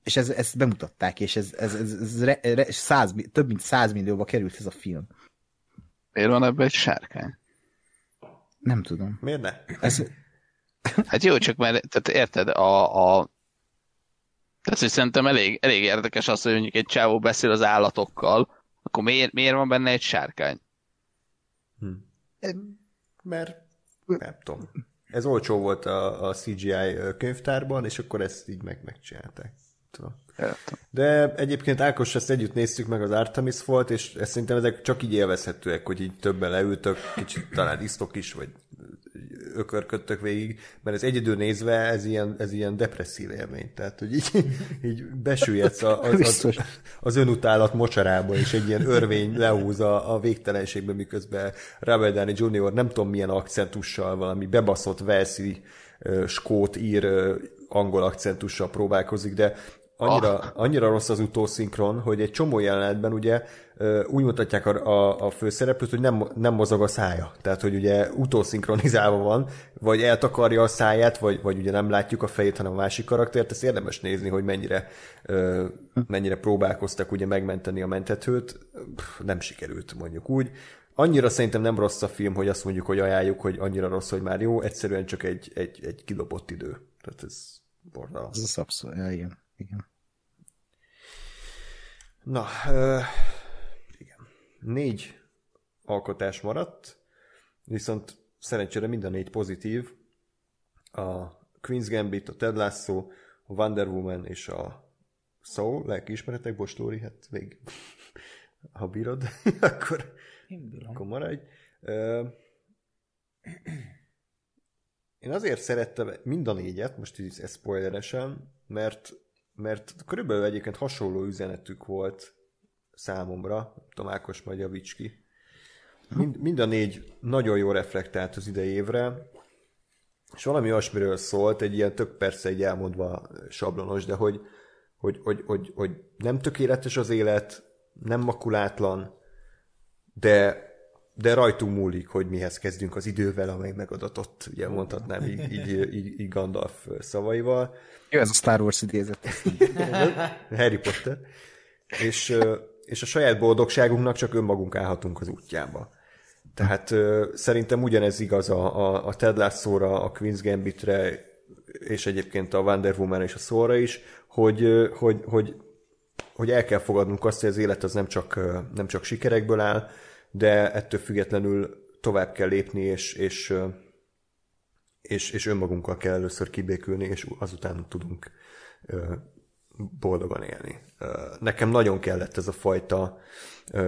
D: És ez, ezt bemutatták, és ez, ez, ez, ez re, re, száz, több mint 100 millióba került ez a film.
B: Miért van ebben egy sárkány?
D: Nem tudom.
C: Miért ne?
D: Ez,
B: Hát jó, csak mert, tehát érted, a, a tehát, hogy szerintem elég, elég érdekes az, hogy mondjuk egy csávó beszél az állatokkal, akkor miért, miért van benne egy sárkány?
C: Mert nem tudom. Ez olcsó volt a, a CGI könyvtárban, és akkor ezt így meg megcsinálták. Tudom. De egyébként Ákos, ezt együtt néztük meg az Artemis volt, és ezt szerintem ezek csak így élvezhetőek, hogy így többen leültök, kicsit talán isztok is, vagy ökörködtök végig, mert ez egyedül nézve ez ilyen, ez ilyen depresszív élmény. Tehát, hogy így, így besüllyedsz a- az, az, az önutálat mocsarába, és egy ilyen örvény lehúz a, a végtelenségbe, miközben Robert Downey Jr. nem tudom milyen akcentussal, valami bebaszott velszi, skót, ír, angol akcentussal próbálkozik, de annyira, annyira rossz az utószinkron, hogy egy csomó jelenetben ugye úgy mutatják a, a, a főszereplőt, hogy nem, nem mozog a szája. Tehát, hogy ugye utószinkronizálva van, vagy eltakarja a száját, vagy, vagy ugye nem látjuk a fejét, hanem a másik karaktert. Ezt érdemes nézni, hogy mennyire, ö, mennyire próbálkoztak ugye megmenteni a mentetőt. Pff, Nem sikerült, mondjuk úgy. Annyira szerintem nem rossz a film, hogy azt mondjuk, hogy ajánljuk, hogy annyira rossz, hogy már jó, egyszerűen csak egy, egy, egy kidobott idő. Tehát ez borzalmas.
D: ez az abszolút, ja, igen. Igen.
C: Na, ö, igen. Négy alkotás maradt, viszont szerencsére mind a négy pozitív. A Queen's Gambit, a Ted Lasso, a Wonder Woman és a Soul, lelkiismeretek, bocs Lóri, hát még ha bírod, akkor, akkor maradj. Ö, én azért szerettem mind a négyet, most így ez spoileresen, mert, mert körülbelül egyébként hasonló üzenetük volt számomra, nem tudom, Ákos majd javíts ki. Mind, mind a négy nagyon jól reflektált az idei évre, és valami olyasmiről szólt, egy ilyen tök persze egy elmondva sablonos, de hogy, hogy, hogy, hogy, hogy nem tökéletes az élet, nem makulátlan, de, de rajtunk múlik, hogy mihez kezdünk az idővel, amely megadatott, ugye mondhatnám így, így, így, így Gandalf szavaival.
D: Jó, ez a Star Wars idézet.
C: Harry Potter. És, és a saját boldogságunknak csak önmagunk állhatunk az útjába. Tehát szerintem ugyanez igaz a, a, a Ted Lasso-ra, a Queen's Gambitre, és egyébként a Wonder Woman és a Szóra is, hogy, hogy, hogy, hogy el kell fogadnunk azt, hogy az élet az nem csak, nem csak sikerekből áll, de ettől függetlenül tovább kell lépni, és, és, és, és önmagunkkal kell először kibékülni, és azután tudunk boldogan élni. Nekem nagyon kellett ez a fajta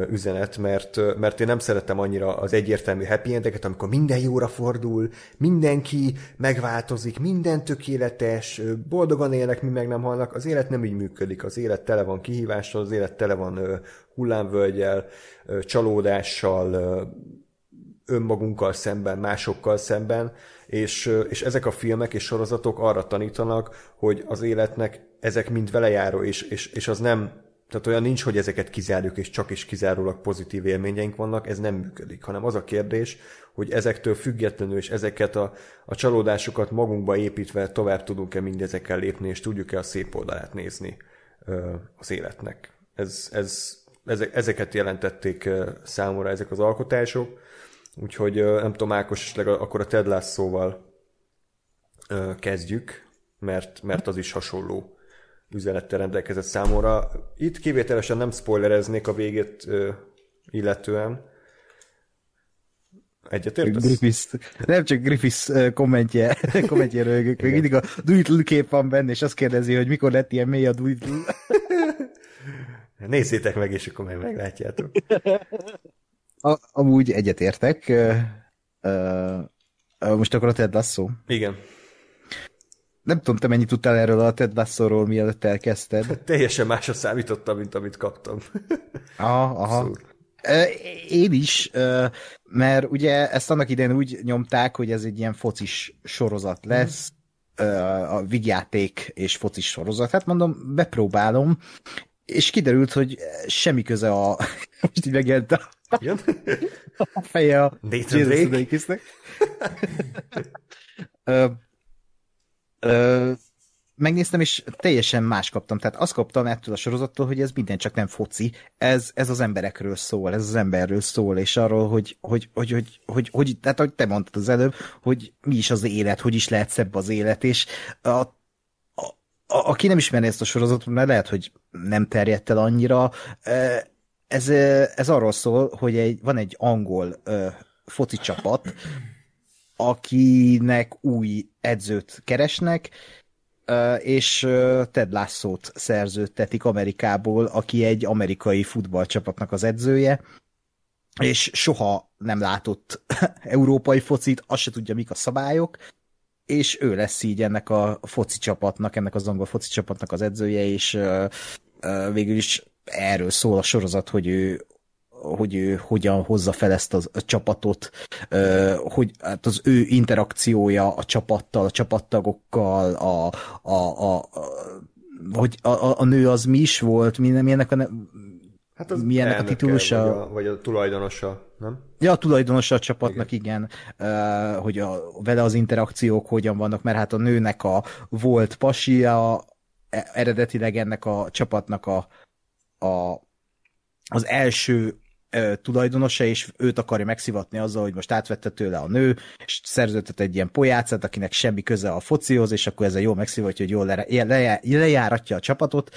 C: üzenet, mert, mert én nem szeretem annyira az egyértelmű happy endeket, amikor minden jóra fordul, mindenki megváltozik, minden tökéletes, boldogan élnek, mi meg nem halnak. Az élet nem így működik. Az élet tele van kihívással, az élet tele van hullámvölgyel, csalódással, önmagunkkal szemben, másokkal szemben, és, és ezek a filmek és sorozatok arra tanítanak, hogy az életnek ezek mind velejáró, és, és, és az nem, tehát olyan nincs, hogy ezeket kizárjuk, és csak is kizárólag pozitív élményeink vannak, ez nem működik, hanem az a kérdés, hogy ezektől függetlenül, és ezeket a, a csalódásokat magunkba építve tovább tudunk-e mindezekkel lépni, és tudjuk-e a szép oldalát nézni ö, az életnek. Ez, ez, ezek, ezeket jelentették számomra ezek az alkotások, úgyhogy nem tudom, Ákos, akkor a Ted Lasso-val kezdjük, mert, mert az is hasonló üzenettel rendelkezett számomra. Itt kivételesen nem spoilereznék a végét illetően. Egyetértesz?
D: Griffiths, nem csak Griffiths ö, kommentje, kommentje rögök, még mindig a Doolittle kép van benne, és azt kérdezi, hogy mikor lett ilyen mély a Doolittle.
C: Nézzétek meg, és akkor meg meglátjátok.
D: A, amúgy egyetértek. Ö, ö, most akkor a Ted Lasso.
C: Igen.
D: Nem tudom, te mennyit tudtál erről a Ted Lasso-ról, mielőtt elkezdted.
C: Teljesen másra számítottam, mint amit kaptam.
D: Aha, aha. Én is, mert ugye ezt annak idején úgy nyomták, hogy ez egy ilyen focis sorozat lesz, ö, a vigyáték és focis sorozat. Hát mondom, bepróbálom, és kiderült, hogy semmi köze a... Most így megjelent a,
C: Igen?
D: a feje a
C: Nathan Drake?
D: Ö, megnéztem, és teljesen más kaptam. Tehát azt kaptam ettől a sorozattól, hogy ez minden csak nem foci. Ez, ez az emberekről szól, ez az emberről szól, és arról, hogy, hogy, hogy, hogy, hogy, hogy tehát ahogy te mondtad az előbb, hogy mi is az élet, hogy is lehet szebb az élet, és a, a, aki nem ismeri ezt a sorozatot, mert lehet, hogy nem terjedt el annyira, ez, ez arról szól, hogy egy, van egy angol ö, foci csapat, akinek új edzőt keresnek, és Ted Lasso-t szerződtetik Amerikából, aki egy amerikai futballcsapatnak az edzője, és soha nem látott európai focit, azt se tudja, mik a szabályok, és ő lesz így ennek a foci csapatnak, ennek az angol foci csapatnak az edzője, és végül is erről szól a sorozat, hogy ő hogy ő hogyan hozza fel ezt a csapatot, hogy hát az ő interakciója a csapattal, a csapattagokkal, a, a, a, a hogy a, a, a nő az mi is volt, mi, mi ennek a ne,
C: Hát az
D: Mi ennek a titulusa?
C: Vagy a, vagy a tulajdonosa, nem?
D: Ja, a tulajdonosa a csapatnak, igen, igen. Uh, hogy a, vele az interakciók hogyan vannak, mert hát a nőnek a volt pasia, e- eredetileg ennek a csapatnak a, a az első ö, tulajdonosa, és őt akarja megszivatni azzal, hogy most átvette tőle a nő, és szerződtet egy ilyen pojácát, akinek semmi köze a focihoz, és akkor ezzel jól megszivatja, hogy jól le, le, lejáratja a csapatot,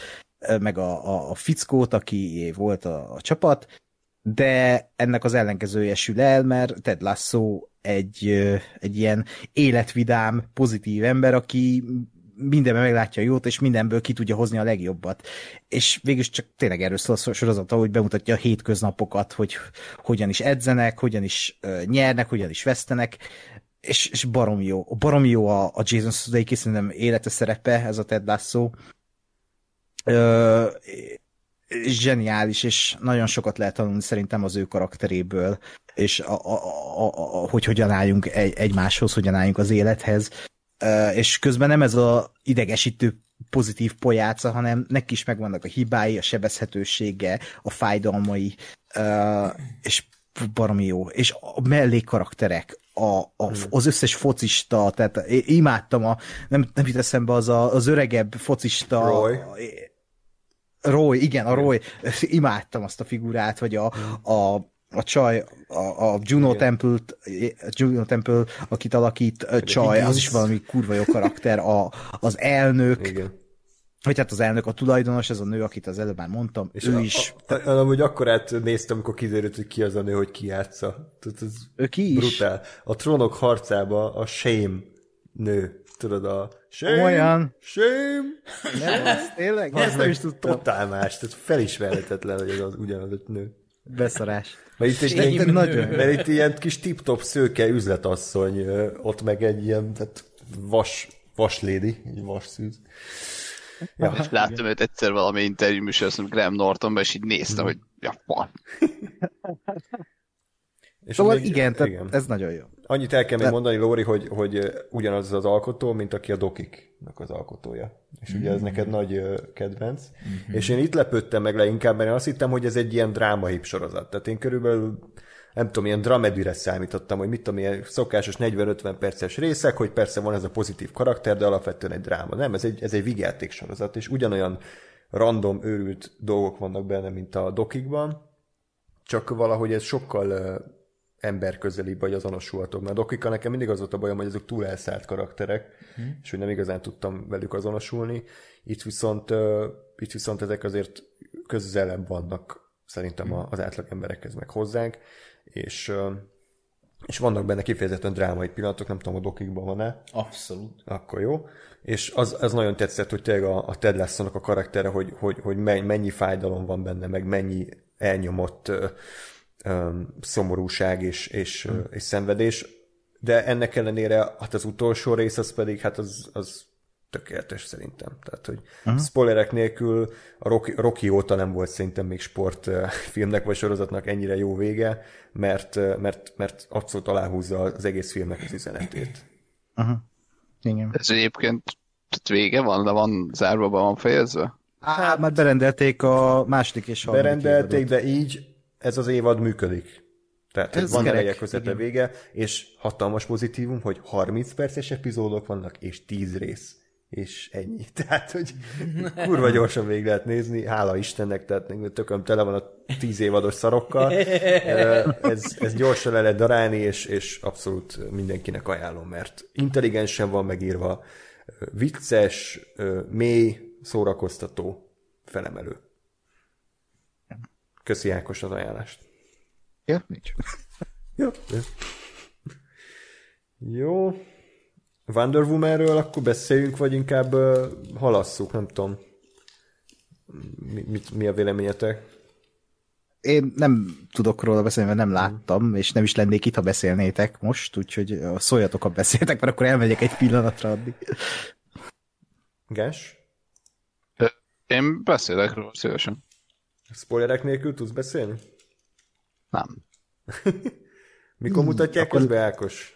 D: meg a, a, a fickót, aki volt a, a csapat, de ennek az ellenkezője sül el, mert Ted Lasso egy, egy ilyen életvidám, pozitív ember, aki mindenben meglátja a jót, és mindenből ki tudja hozni a legjobbat. És végül csak tényleg erről szól a sorozat, hogy bemutatja a hétköznapokat, hogy hogyan is edzenek, hogyan is nyernek, hogyan is vesztenek, és, és barom jó. Barom jó a, a Jason Sudeikis, szerintem élete szerepe, ez a Ted Lasso. Ö, zseniális, és nagyon sokat lehet tanulni szerintem az ő karakteréből, és a, a, a, a, hogy hogyan álljunk egy, egymáshoz, hogyan álljunk az élethez. És közben nem ez a idegesítő pozitív pojáca, hanem neki is megvannak a hibái, a sebezhetősége, a fájdalmai, és baromi jó. És a mellékkarakterek, a, a, az összes focista, tehát én imádtam a, nem, nem jut eszembe az a, az öregebb focista.
C: Roy.
D: Roy, igen, a Roy. Imádtam azt a figurát, vagy a, a, a csaj, a, a Juno
C: Igen.
D: Temple, Juno Temple, akit alakít a csaj, az is valami kurva jó karakter, a, az elnök,
C: Igen.
D: vagy hát az elnök, a tulajdonos, ez a nő, akit az előbb már mondtam, és ő
C: a,
D: is,
C: A, a, amúgy akkor át néztem, amikor kiderült, hogy ki az a nő, hogy ki játsza. Tehát ez
D: ő ki is.
C: brutál. A trónok harcába a Shame nő. Tudod, a Shame,
D: Olyan.
C: Shame.
D: Nem, ez tényleg? Ezt nem is tudtam.
C: Totál más, tehát felismerhetetlen, hogy ez az ugyanaz a nő.
D: Beszarás.
C: Mert itt, egy
D: Shame
C: ilyen,
D: nagyon.
C: mert itt ilyen kis tip-top szőke üzletasszony, ott meg egy ilyen tehát vas, vaslédi, egy vasszűz. Ja,
B: És láttam őt egyszer valami interjú műsor, azt mondom, Graham Nortonban, és így néztem, hogy ja, van.
C: és
D: Szóval
C: még-
D: igen, tehát
C: igen.
D: ez nagyon jó.
C: Annyit el kell még
D: De-
C: mondani, Lóri, hogy, hogy ugyanaz az alkotó, mint aki a Dokiknak az alkotója. És ugye ez neked nagy kedvenc. És én itt lepődtem meg leginkább, mert én azt hittem, hogy ez egy ilyen drámahip sorozat. Tehát én körülbelül nem tudom, ilyen dramedűre számítottam, hogy mit tudom, ilyen szokásos 40-50 perces részek, hogy persze van ez a pozitív karakter, de alapvetően egy dráma. Nem, ez egy, ez egy vigyáték sorozat, és ugyanolyan random, őrült dolgok vannak benne, mint a dokikban, csak valahogy ez sokkal ö, emberközelibb vagy azonosulható. Mert dokika nekem mindig az volt a bajom, hogy ezek túl elszállt karakterek, hmm. és hogy nem igazán tudtam velük azonosulni. Itt viszont, ö, itt viszont ezek azért közelebb vannak szerintem a- az átlag emberekhez meg hozzánk, és, ö, és vannak benne kifejezetten drámai pillanatok, nem tudom, a dokikban van-e,
E: Abszolút.
C: akkor jó. És az, az nagyon tetszett, hogy tényleg a, a Ted Lasso-nak a karaktere, hogy, hogy, hogy men- mennyi fájdalom van benne, meg mennyi elnyomott szomorúság és, és, ö, és szenvedés. De ennek ellenére, hát az utolsó rész az pedig, hát az, az tökéletes szerintem. Tehát, hogy uh-huh. spoilerek nélkül a Rocky, Rocky óta nem volt szerintem még sportfilmnek vagy sorozatnak ennyire jó vége, mert, mert, mert abszolút aláhúzza az egész filmnek az üzenetét.
D: Uh-huh. Igen.
B: Ez egyébként vége van, de van zárva, be van fejezve?
D: Hát, már berendelték a második és harmadik
C: Berendelték,
D: évadot.
C: de így ez az évad működik. Tehát
D: Ez
C: van eleje közepe
D: igen.
C: vége, és hatalmas pozitívum, hogy 30 perces epizódok vannak, és 10 rész. És ennyi. Tehát, hogy kurva gyorsan végig lehet nézni, hála Istennek, tehát tököm tele van a 10 évados szarokkal. Ez, ez gyorsan le lehet darálni, és, és abszolút mindenkinek ajánlom, mert intelligensen van megírva, vicces, mély, szórakoztató, felemelő. Köszi Ákos az ajánlást.
D: Ja, nincs.
C: Jó. Jó. Wonder Woman-ről akkor beszéljünk, vagy inkább uh, halasszuk, nem tudom. Mi, mit, mi a véleményetek?
D: Én nem tudok róla beszélni, mert nem láttam, és nem is lennék itt, ha beszélnétek most, úgyhogy szóljatok, ha beszéltek, mert akkor elmegyek egy pillanatra addig.
C: Gás?
B: Én beszélek róla szívesen.
C: Spoilerek nélkül tudsz beszélni?
B: Nem.
C: Mikor hmm, mutatják akkor... közbe Ákos?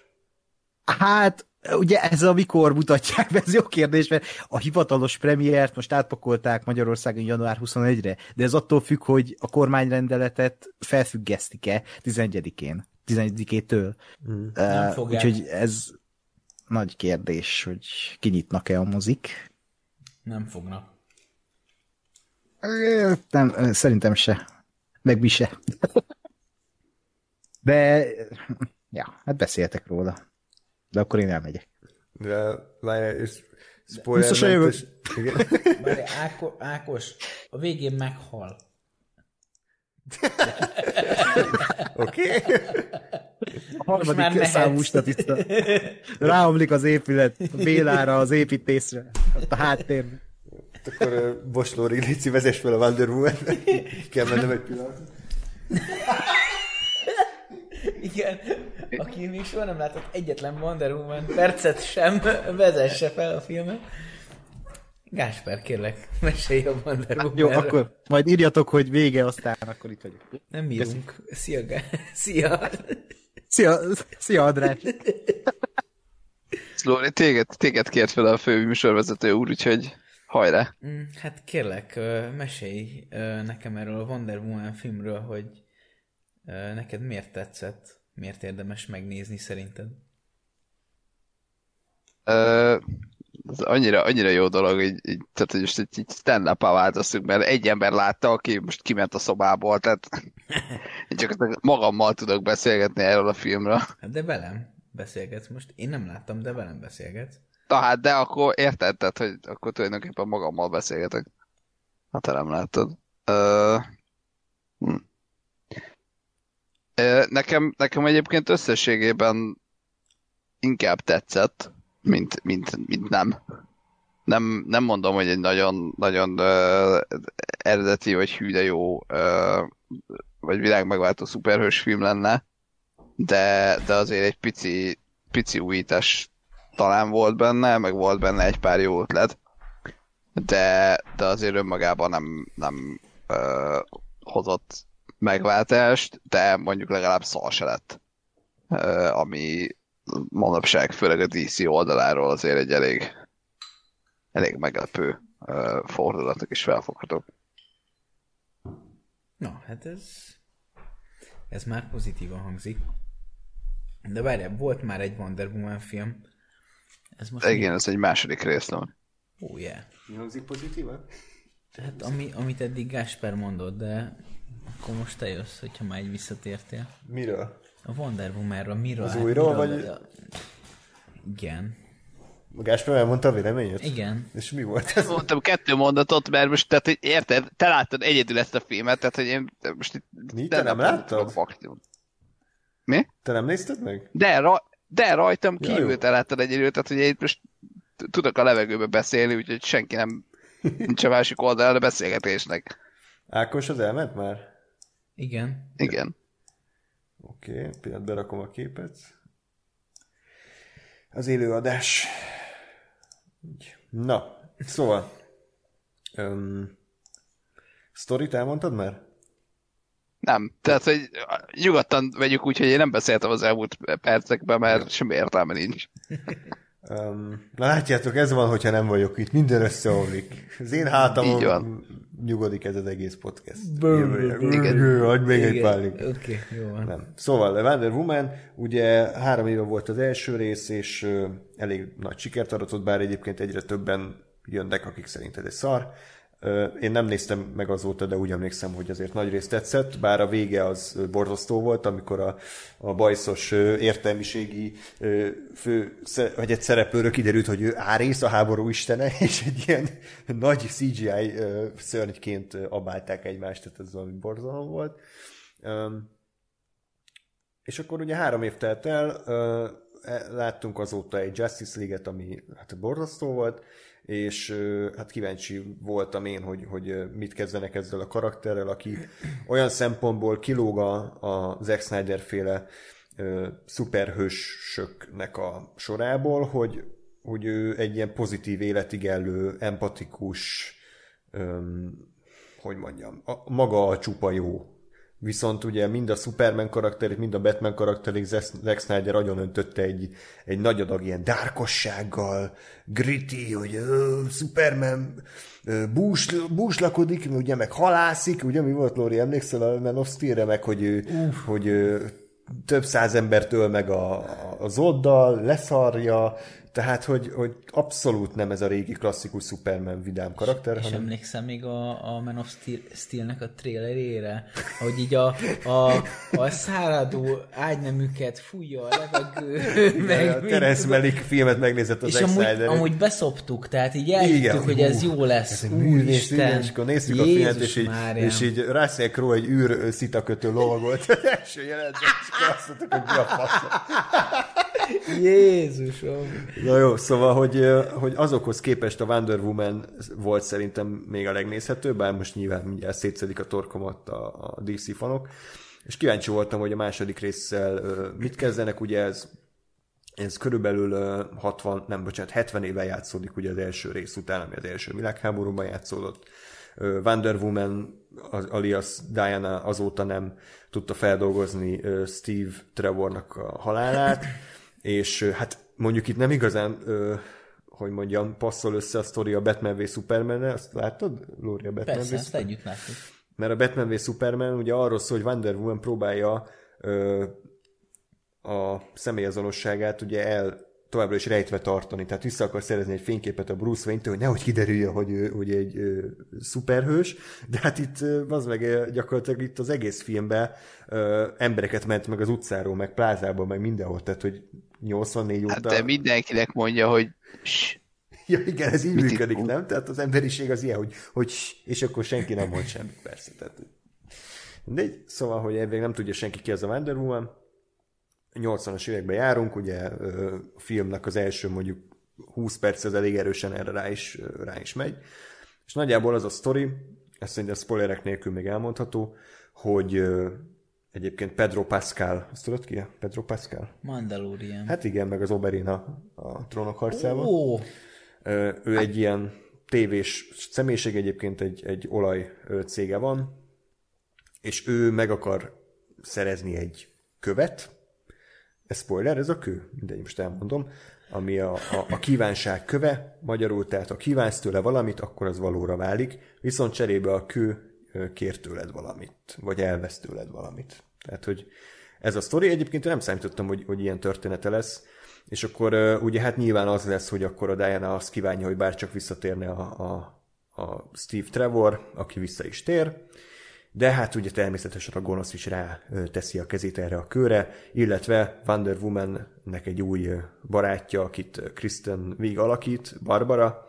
D: Hát, ugye ez a mikor mutatják be, ez jó kérdés, mert a hivatalos premiért most átpakolták Magyarországon január 21-re, de ez attól függ, hogy a kormányrendeletet felfüggesztik-e 11-én, 11-től. Hmm.
E: Nem
D: Uh, úgyhogy ez nagy kérdés, hogy kinyitnak-e a mozik.
E: Nem fognak.
D: Nem, szerintem se. Meg mi se. De, ja, hát beszéltek róla. De akkor én elmegyek.
C: De várjál, és spoiler
D: Biztosan jövök.
C: Igen.
E: Várj, Áko, Ákos, a végén meghal.
C: Oké. Okay.
D: A
E: Most már
D: harmadik számú statiszta. Ráomlik az épület, Bélára az építésre, ott a háttérben.
C: Akkor uh, Bos Lóri, Léci, vezess fel a Wonder woman Kell mennem egy pillanat.
E: Igen, aki még soha nem látott egyetlen Wonder Woman percet sem, vezesse fel a filmet. Gásper, kérlek, mesélj a Wonder woman
D: Jó, akkor majd írjatok, hogy vége, aztán akkor itt vagyok.
E: Nem írunk. Szia, Gá... Szia.
D: Szia, szia András!
B: Lóri, téged, téged kért fel a fő műsorvezető úr, úgyhogy hajrá.
E: Mm, Hát kérlek, mesélj nekem erről a Wonder Woman filmről, hogy neked miért tetszett, miért érdemes megnézni szerinted?
B: Ö, ez annyira, annyira jó dolog, így, így, tehát hogy most így, így stand up változtunk, mert egy ember látta, aki most kiment a szobából, tehát én csak magammal tudok beszélgetni erről a filmről.
E: Hát de velem beszélgetsz most. Én nem láttam, de velem beszélgetsz.
B: Na hát, de akkor érted, tehát, hogy akkor tulajdonképpen magammal beszélgetek. Hát te nem láttad. Ö, hm. Ö, nekem, nekem egyébként összességében inkább tetszett, mint, mint, mint nem. Nem, nem mondom, hogy egy nagyon, nagyon ö, eredeti, vagy hű, de jó, ö, vagy világmegváltó szuperhős film lenne, de, de azért egy pici, pici újítás talán volt benne, meg volt benne egy pár jó ötlet, de, de azért önmagában nem, nem ö, hozott megváltást, de mondjuk legalább szar se lett. Ö, ami manapság, főleg a DC oldaláról azért egy elég, elég meglepő fordulatok is felfoghatók.
E: Na, hát ez... Ez már pozitívan hangzik. De várjál, volt már egy Wonder Woman film. Ez most
B: Igen, ez egy második rész van.
E: mi? Oh, yeah.
C: Mi hangzik pozitívan?
E: Tehát ami, amit eddig Gásper mondott, de akkor most te jössz, hogyha már egy visszatértél.
C: Miről?
E: A Wonder Woman-ról miről?
C: Az
E: hát
C: újról,
E: miről-
C: vagy-
E: Igen.
C: Gáspár elmondta a véleményét?
E: Igen.
C: És mi volt ez?
B: Mondtam kettő mondatot, mert most, tehát, hogy érted, te láttad egyedül ezt a filmet, tehát, hogy én most itt...
C: Mi? Te nem láttad?
B: Faktum. Mi?
C: Te nem nézted meg?
B: De, ra, de rajtam
C: jó.
B: te láttad egyedül, tehát, hogy én itt most tudok a levegőbe beszélni, úgyhogy senki nem nincs a másik oldalán a beszélgetésnek.
C: Ákos az elment már?
E: Igen.
B: Igen.
C: Oké, okay, pillanat berakom a képet. Az élőadás. Na, szóval... Um, Storyt elmondtad már?
B: Nem. Tehát, hogy nyugodtan vegyük úgy, hogy én nem beszéltem az elmúlt percekben, mert semmi értelme nincs.
C: Um, na látjátok, ez van, hogyha nem vagyok itt. Minden összeomlik. Az én hátamon nyugodik ez az egész podcast. Adj még egy pálik.
E: Oké, okay, jó van.
C: Nem. Szóval, Wonder Woman, ugye három éve volt az első rész, és uh, elég nagy sikert aratott, bár egyébként egyre többen jönnek, akik szerint ez egy szar. Én nem néztem meg azóta, de úgy emlékszem, hogy azért nagy részt tetszett, bár a vége az borzasztó volt, amikor a, a bajszos értelmiségi fő, vagy egy szereplőről kiderült, hogy ő Árész, a háború istene, és egy ilyen nagy CGI szörnyként abálták egymást, tehát ez valami borzalom volt. És akkor ugye három év telt el, e, láttunk azóta egy Justice League-et, ami hát borzasztó volt, és hát kíváncsi voltam én, hogy, hogy mit kezdenek ezzel a karakterrel, aki olyan szempontból kilóg a, Zack Snyder féle szuperhősöknek a sorából, hogy, hogy ő egy ilyen pozitív életig elő, empatikus, öm, hogy mondjam, a, maga a csupa jó Viszont ugye mind a Superman karakterét, mind a Batman karakterét Zack Snyder agyon öntötte egy, egy nagy adag ilyen dárkossággal, gritty, hogy uh, Superman bús, búslakodik, ugye meg halászik, ugye mi volt Lóri, emlékszel a Man of Steel-re, meg hogy, ő, hogy uh, több száz embert öl meg a, az oddal, leszarja, tehát, hogy, hogy abszolút nem ez a régi klasszikus Superman vidám karakter.
E: És, hanem... emlékszem még a, a Man of Steel, Steel-nek a trailerére, hogy így a, a, a száradó ágynemüket fújja a levegő.
C: meg a Terence Malick filmet megnézett az
E: És amúgy, amúgy beszoptuk, tehát így elhittük, hogy ez jó lesz. Ez művész, igen,
C: és akkor néztük Jézus a filmet, és így, és így Russell Crowe egy űr szitakötő lovagolt az első jelentben, és azt mondtuk, hogy mi a fasz.
E: Jézusom.
C: Na jó, szóval, hogy, hogy azokhoz képest a Wonder Woman volt szerintem még a legnézhetőbb, bár most nyilván mindjárt szétszedik a torkomat a, a DC fanok, és kíváncsi voltam, hogy a második résszel mit kezdenek, ugye ez ez körülbelül 60, nem bocsánat, 70 éve játszódik ugye az első rész után, ami az első világháborúban játszódott. Wonder Woman alias Diana azóta nem tudta feldolgozni Steve Trevornak a halálát, és hát mondjuk itt nem igazán, ö, hogy mondjam, passzol össze a sztori a Batman v Superman Azt láttad, Lóri, a Batman
E: Persze, v ezt együtt láttuk.
C: Mert a Batman v Superman ugye arról szól, hogy Wonder Woman próbálja ö, a személyazonosságát ugye el továbbra is rejtve tartani, tehát vissza akar szerezni egy fényképet a Bruce Wayne-től, hogy nehogy kiderüljön, hogy ő hogy egy ö, szuperhős, de hát itt az meg gyakorlatilag itt az egész filmben ö, embereket ment meg az utcáról, meg plázából, meg mindenhol, tehát hogy 84 óta... Hát
B: de mindenkinek mondja, hogy
C: Ja, igen, ez így Mit működik, nem? Tehát az emberiség az ilyen, hogy, hogy és akkor senki nem mond semmit, persze. Tehát, de szóval, hogy elvég nem tudja senki ki az a Wonder Woman. 80-as években járunk, ugye a filmnek az első mondjuk 20 perc az elég erősen erre rá is, rá is megy. És nagyjából az a sztori, ezt szerintem spoilerek nélkül még elmondható, hogy Egyébként Pedro Pascal, azt tudod ki? Pedro Pascal?
E: Mandalorian.
C: Hát igen, meg az Oberina a trónok harcában. Oh. Ő egy ilyen tévés személyiség, egyébként egy, egy olaj cége van, és ő meg akar szerezni egy követ, ez spoiler, ez a kő, de most elmondom, ami a, a, a kívánság köve, magyarul, tehát ha kívánsz tőle valamit, akkor az valóra válik, viszont cserébe a kő kér tőled valamit, vagy elvesz tőled valamit. Tehát, hogy ez a sztori, egyébként nem számítottam, hogy, hogy ilyen története lesz, és akkor ugye hát nyilván az lesz, hogy akkor a Diana azt kívánja, hogy bárcsak visszatérne a, a, a Steve Trevor, aki vissza is tér, de hát ugye természetesen a gonosz is rá teszi a kezét erre a kőre, illetve Wonder Woman-nek egy új barátja, akit Kristen Wiig alakít, Barbara,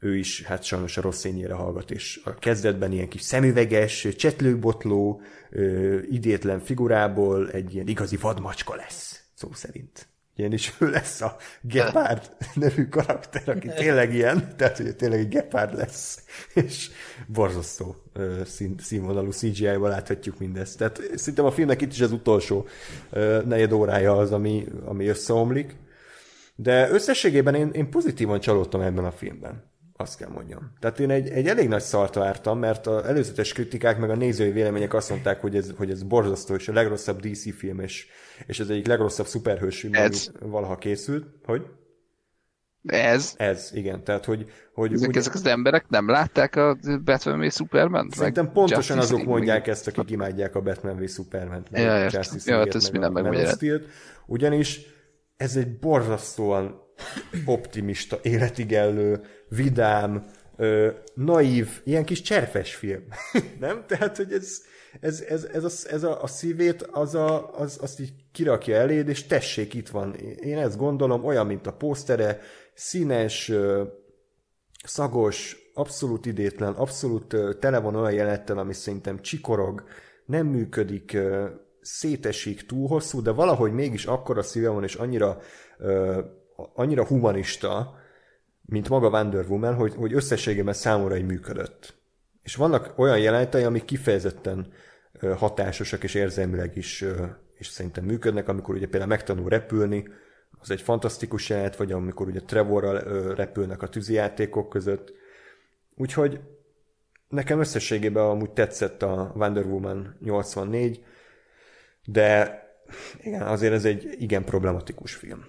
C: ő is hát sajnos a rossz szényére hallgat, és a kezdetben ilyen kis szemüveges, csetlőbotló, ö, idétlen figurából egy ilyen igazi vadmacska lesz, szó szerint. Ilyen is ő lesz a Gepard nevű karakter, aki tényleg ilyen, tehát hogy tényleg egy Gepard lesz, és borzasztó ö, szín, színvonalú CGI-val láthatjuk mindezt. Tehát szerintem a filmnek itt is az utolsó ö, negyed órája az, ami, ami összeomlik, De összességében én, én pozitívan csalódtam ebben a filmben. Azt kell mondjam. Tehát én egy, egy elég nagy szart vártam, mert az előzetes kritikák meg a nézői vélemények azt mondták, hogy ez, hogy ez borzasztó, és a legrosszabb DC film, és, és ez egyik legrosszabb szuperhős film,
B: Ez.
C: ami valaha készült. Hogy?
B: Ez,
C: Ez, igen. Tehát, hogy, hogy
B: ezek,
C: ugye-
B: ezek az emberek nem látták a Batman v Superman?
C: Szerintem pontosan azok mondják ezt, akik imádják a Batman v Superman. meg
B: Ja,
C: a. Justice
B: Ja, hát ezt
C: meg a
B: megmagyaráz.
C: Steel-t. Ugyanis ez egy borzasztóan optimista, életigellő, vidám, ö, naív, ilyen kis cserfes film. Nem? Tehát, hogy ez, ez, ez, ez, a, ez a, a szívét, az a, az, azt így kirakja eléd, és tessék, itt van. Én ezt gondolom, olyan, mint a pósztere, színes, ö, szagos, abszolút idétlen, abszolút ö, tele van olyan jelenettel, ami szerintem csikorog, nem működik, ö, szétesik, túl hosszú, de valahogy mégis akkora szíve van, és annyira, annyira humanista, mint maga Wonder Woman, hogy, hogy összességében számomra egy működött. És vannak olyan jelenetei, amik kifejezetten hatásosak és érzelmileg is, és szerintem működnek, amikor ugye például megtanul repülni, az egy fantasztikus jelenet, vagy amikor ugye Trevorral repülnek a tűzijátékok között. Úgyhogy nekem összességében amúgy tetszett a Wonder Woman 84, de igen, azért ez egy igen problematikus film.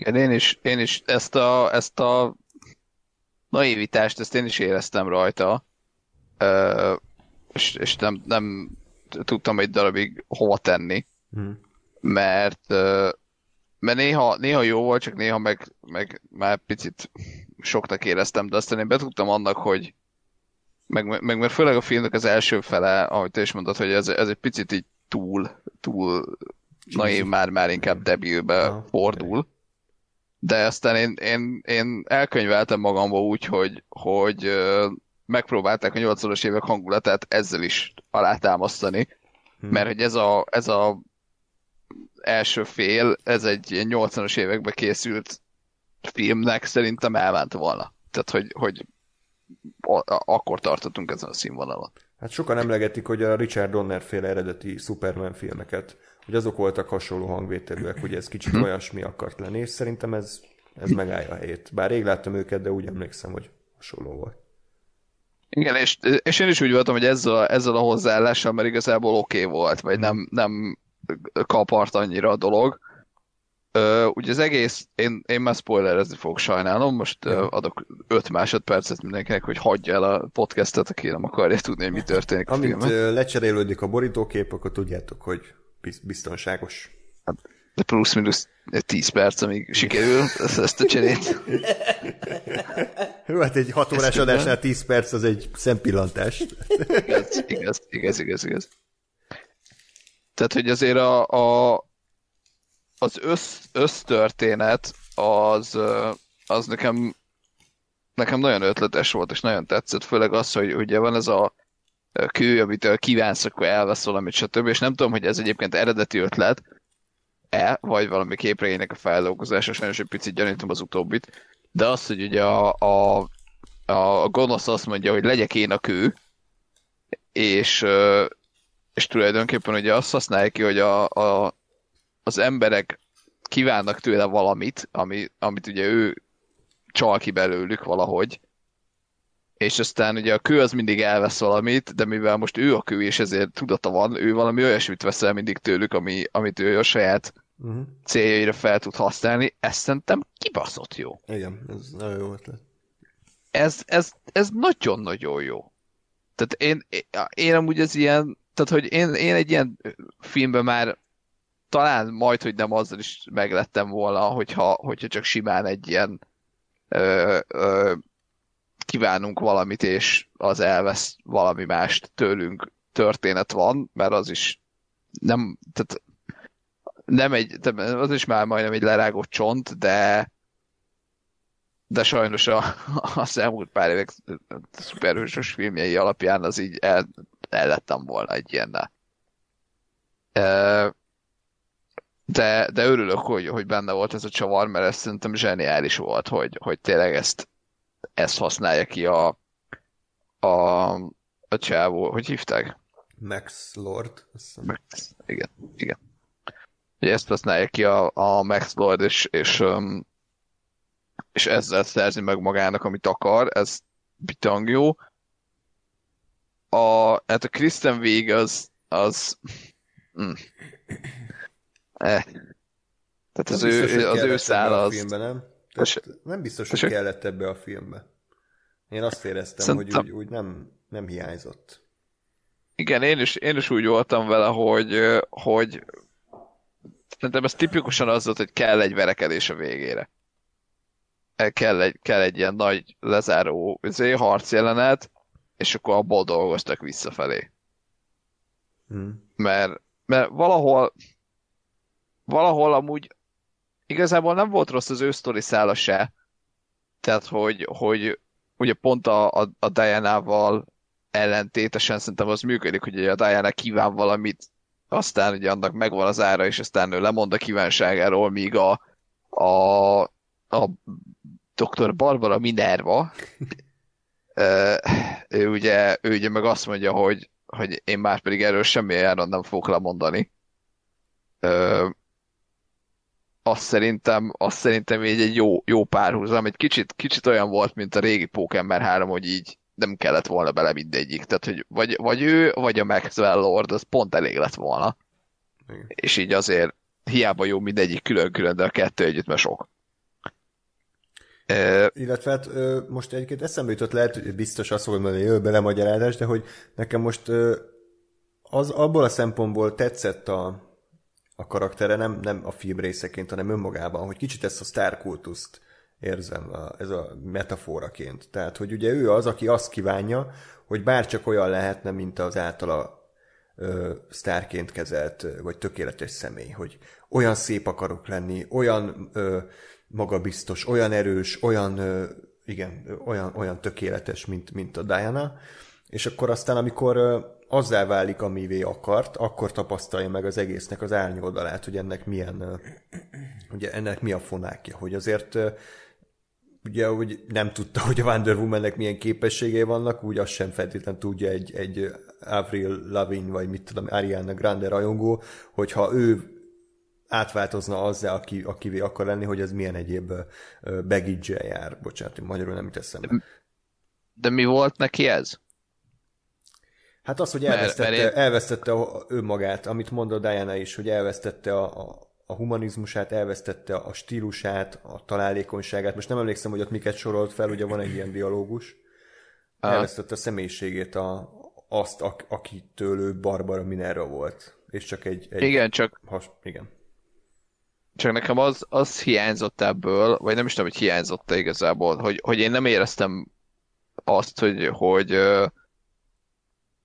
B: Én is, én is ezt a, ezt a naivitást, ezt én is éreztem rajta, Ö, és, és nem, nem tudtam egy darabig hova tenni,
C: Mhm.
B: mert, mert néha, néha jó volt, csak néha meg, meg már picit soknak éreztem, de aztán én betudtam annak, hogy meg, meg mert főleg a filmnek az első fele, ahogy te is mondtad, hogy ez, ez egy picit így túl, túl naív, már, már inkább debilbe fordul. De aztán én, én, én elkönyveltem magamba úgy, hogy, hogy megpróbálták a 80-as évek hangulatát ezzel is alátámasztani,
C: Hmm.
B: mert hogy ez a, ez a első fél, ez egy ilyen 80-as években készült filmnek szerintem elvánt volna. Tehát, hogy, hogy akkor tartottunk ezen a színvonalon.
C: Hát sokan emlegetik, hogy a Richard Donner féle eredeti Superman filmeket, hogy azok voltak hasonló hangvételűek, hogy ez kicsit
B: Hm.
C: olyasmi akart lenni, és szerintem ez, ez megállja a helyét. Bár rég láttam őket, de úgy emlékszem, hogy hasonló volt.
B: Igen, és, és én is úgy voltam, hogy ezzel, a- ezzel a hozzáállással már igazából oké okay volt, vagy nem, nem kapart annyira a dolog. Ö, ugye az egész, én, én már spoilerezni fogok sajnálom, most ö, adok 5 másodpercet mindenkinek, hogy hagyja el a podcastet, aki nem akarja tudni, hogy mi történik a
C: Amint ö, lecserélődik a borítókép, akkor tudjátok, hogy biztonságos.
B: De plusz-minusz 10 perc, amíg sikerül ezt, a cserét.
C: Jó, hát egy hat órás
B: Ezt
C: adásnál 10 perc az egy szempillantás.
B: igaz, igaz, igaz, igaz, igaz. Tehát, hogy azért a, a, az össz, össztörténet az, az nekem, nekem nagyon ötletes volt, és nagyon tetszett, főleg az, hogy ugye van ez a kő, amitől kívánsz, akkor elvesz valamit, stb. És nem tudom, hogy ez egyébként eredeti ötlet, e, vagy valami képregénynek a feldolgozása, sajnos egy picit gyanítom az utóbbit, de az, hogy ugye a, a, a gonosz azt mondja, hogy legyek én a kő, és, és tulajdonképpen ugye azt használja ki, hogy a, a, az emberek kívánnak tőle valamit, ami, amit ugye ő csal ki belőlük valahogy, és aztán ugye a kő az mindig elvesz valamit, de mivel most ő a kő, és ezért tudata van, ő valami olyasmit vesz el mindig tőlük, ami, amit ő a saját
C: Uh-huh.
B: céljaira fel tud használni, ez szerintem kibaszott jó.
C: Igen, ez nagyon jó ötlet.
B: Ez, ez, ez nagyon-nagyon jó. Tehát én, én amúgy ez ilyen, tehát hogy én, én egy ilyen filmben már talán majd, hogy nem azzal is meglettem volna, hogyha, hogyha csak simán egy ilyen ö, ö, kívánunk valamit, és az elvesz valami mást tőlünk történet van, mert az is nem, tehát nem egy, az is már majdnem egy lerágott csont, de de sajnos a, az elmúlt pár évek szuperhősös filmjei alapján az így el, el lettem volna egy ilyennel. De, de örülök, hogy, hogy benne volt ez a csavar, mert ez szerintem zseniális volt, hogy, hogy tényleg ezt, ezt használja ki a, a, a csávó, hogy hívták?
C: Max Lord.
B: Meg- Igen, igen. hogy ezt használja ki a, a Max Lord, és, és, és ezzel szerzi meg magának, amit akar, ez bitang jó. A, hát a Kristen Wiig az, az mm. eh. Tehát az
C: biztos,
B: ő, az ő
C: a
B: az...
C: filmbe, nem? Tehát nem biztos, hogy
B: Tessék?
C: kellett ebbe a filmbe. Én azt éreztem,
B: Szerintem-
C: hogy úgy, úgy nem, nem hiányzott.
B: Igen, én is, én is úgy voltam vele, hogy, hogy szerintem ez tipikusan az volt, hogy kell egy verekedés a végére. Kell egy, kell egy ilyen nagy lezáró izé, harcjelenet, és akkor abból dolgoztak visszafelé.
C: Hm.
B: Mert, mert valahol valahol amúgy igazából nem volt rossz az ő sztori szála se. Tehát, hogy, hogy ugye pont a, a, a Diana-val ellentétesen szerintem az működik, hogy a Diana kíván valamit, aztán ugye annak megvan az ára, és aztán ő lemond a kívánságáról, míg a, a, a dr. Barbara Minerva, ő ugye, ő ugye meg azt mondja, hogy, hogy én már pedig erről semmilyen áron nem fogok lemondani. Ö, azt szerintem, azt szerintem így egy jó, jó párhuzam. Egy kicsit, kicsit olyan volt, mint a régi Pokémon 3, hogy így nem kellett volna bele mindegyik. Tehát, hogy vagy, vagy ő, vagy a Maxwell Lord, az pont elég lett volna.
C: Igen.
B: És így azért hiába jó mindegyik külön-külön, de a kettő együtt már sok.
C: Illetve hát ö, most egyébként eszembe jutott, lehet, hogy biztos azt fogod mondani, hogy jö, belemagyarázás, de hogy nekem most ö, az abból a szempontból tetszett a, a karaktere, nem, nem a film részeként, hanem önmagában, hogy kicsit ezt a sztárkultuszt érzem a, ez a metaforaként. Tehát, hogy ugye ő az, aki azt kívánja, hogy bárcsak olyan lehetne, mint az általa ö, sztárként kezelt, vagy tökéletes személy, hogy olyan szép akarok lenni, olyan ö, magabiztos, olyan erős, olyan, ö, igen, olyan, olyan tökéletes, mint, mint a Diana, és akkor aztán, amikor azzá válik, amivé akart, akkor tapasztalja meg az egésznek az árnyoldalát, hogy ennek milyen, ugye ennek mi a fonákja, hogy azért ugye, hogy nem tudta, hogy a Wonder Womannek milyen képességei vannak, úgy azt sem feltétlen tudja egy, egy Avril Lavigne, vagy mit tudom, Ariana Grande rajongó, hogyha ő átváltozna azzá, aki, akivé akar lenni, hogy ez milyen egyéb baggage jár. Bocsánat, magyarul nem jut eszembe.
B: de mi volt neki ez?
C: Hát az, hogy
B: Mert-
C: elvesztette,
B: mert én-
C: elvesztette a- önmagát, amit mondott Diana is, hogy elvesztette a, a, a humanizmusát, elvesztette a stílusát, a találékonyságát. Most nem emlékszem, hogy ott miket sorolt fel, ugye van egy ilyen dialógus. Elvesztette a személyiségét, a, azt, ak, akitől ő Barbara Minerva volt. És csak egy... egy
B: Igen, csak
C: Has, igen.
B: Csak nekem az, az hiányzott ebből, vagy nem is tudom, hogy hiányzott-e igazából, hogy, hogy én nem éreztem azt, hogy, hogy, ö,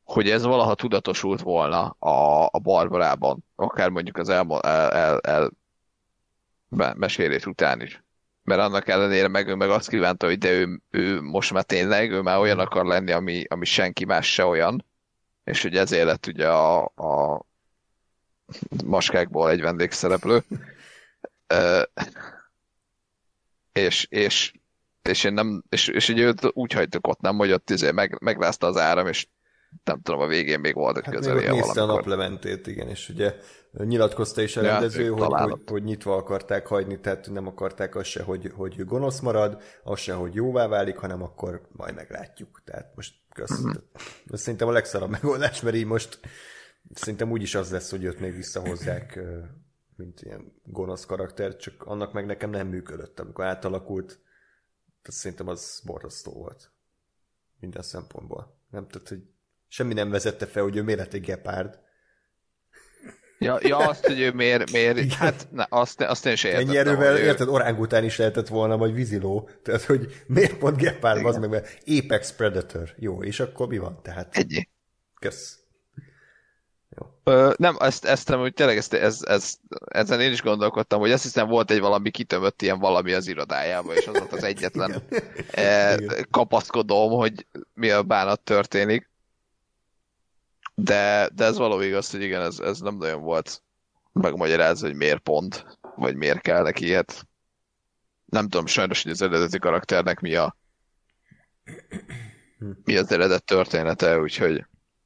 B: hogy ez valaha tudatosult volna a, a Barbarában, akár mondjuk az el, el, el, el mesélés után is. Mert annak ellenére meg ő meg azt kívánta, hogy de ő, ő most már tényleg, ő már olyan akar lenni, ami, ami senki más se olyan, és hogy ezért lett ugye a, a maskákból egy vendégszereplő. Ö, és, és, és én nem, és, és így őt úgy hagytuk ott, nem, hogy ott izé meg, megrázta az áram, és nem tudom, a végén még volt egy
C: Hát még ott nézte a
B: valamikor.
C: naplementét, igen, és ugye nyilatkozta is a
B: Ja,
C: rendező,
B: ők
C: hogy, hogy, hogy nyitva akarták hagyni, tehát nem akarták azt se, hogy, hogy gonosz marad, azt se, hogy jóvá válik, hanem akkor majd meglátjuk. Tehát most kösz.
B: Mhm.
C: Ez szerintem a legszarabb megoldás, mert így most szerintem úgyis az lesz, hogy őt még visszahozzák, mint ilyen gonosz karakter, csak annak meg nekem nem működött, amikor átalakult. Tehát szerintem az borzasztó volt. Minden szempontból. Nem tehát, hogy semmi nem vezette fel, hogy ő miért lett egy gepárd.
B: Ja, ja, azt, hogy ő miért, miért hát ne, azt, azt én sem értettem.
C: Ennyi erővel,
B: ő-
C: érted, orángután is lehetett volna, vagy víziló. Tehát, hogy miért pont gepárd, az meg, mert Apex Predator. Jó, és akkor mi van? Tehát,
B: Ennyi.
C: kösz.
B: Ö, nem, ezt, ezt nem, hogy tényleg ezt, ez, ez, ezen én is gondolkodtam, hogy azt hiszem volt egy valami kitömött ilyen valami az irodájába, és az volt az egyetlen eh,
C: Igen.
B: kapaszkodóm, hogy mi a bánat történik. De, de ez való igaz, hogy igen, ez, ez nem nagyon volt megmagyarázva, hogy miért pont, vagy miért kell neki ilyet. Nem tudom sajnos, hogy az eredeti karakternek mi a mi az eredet története, úgyhogy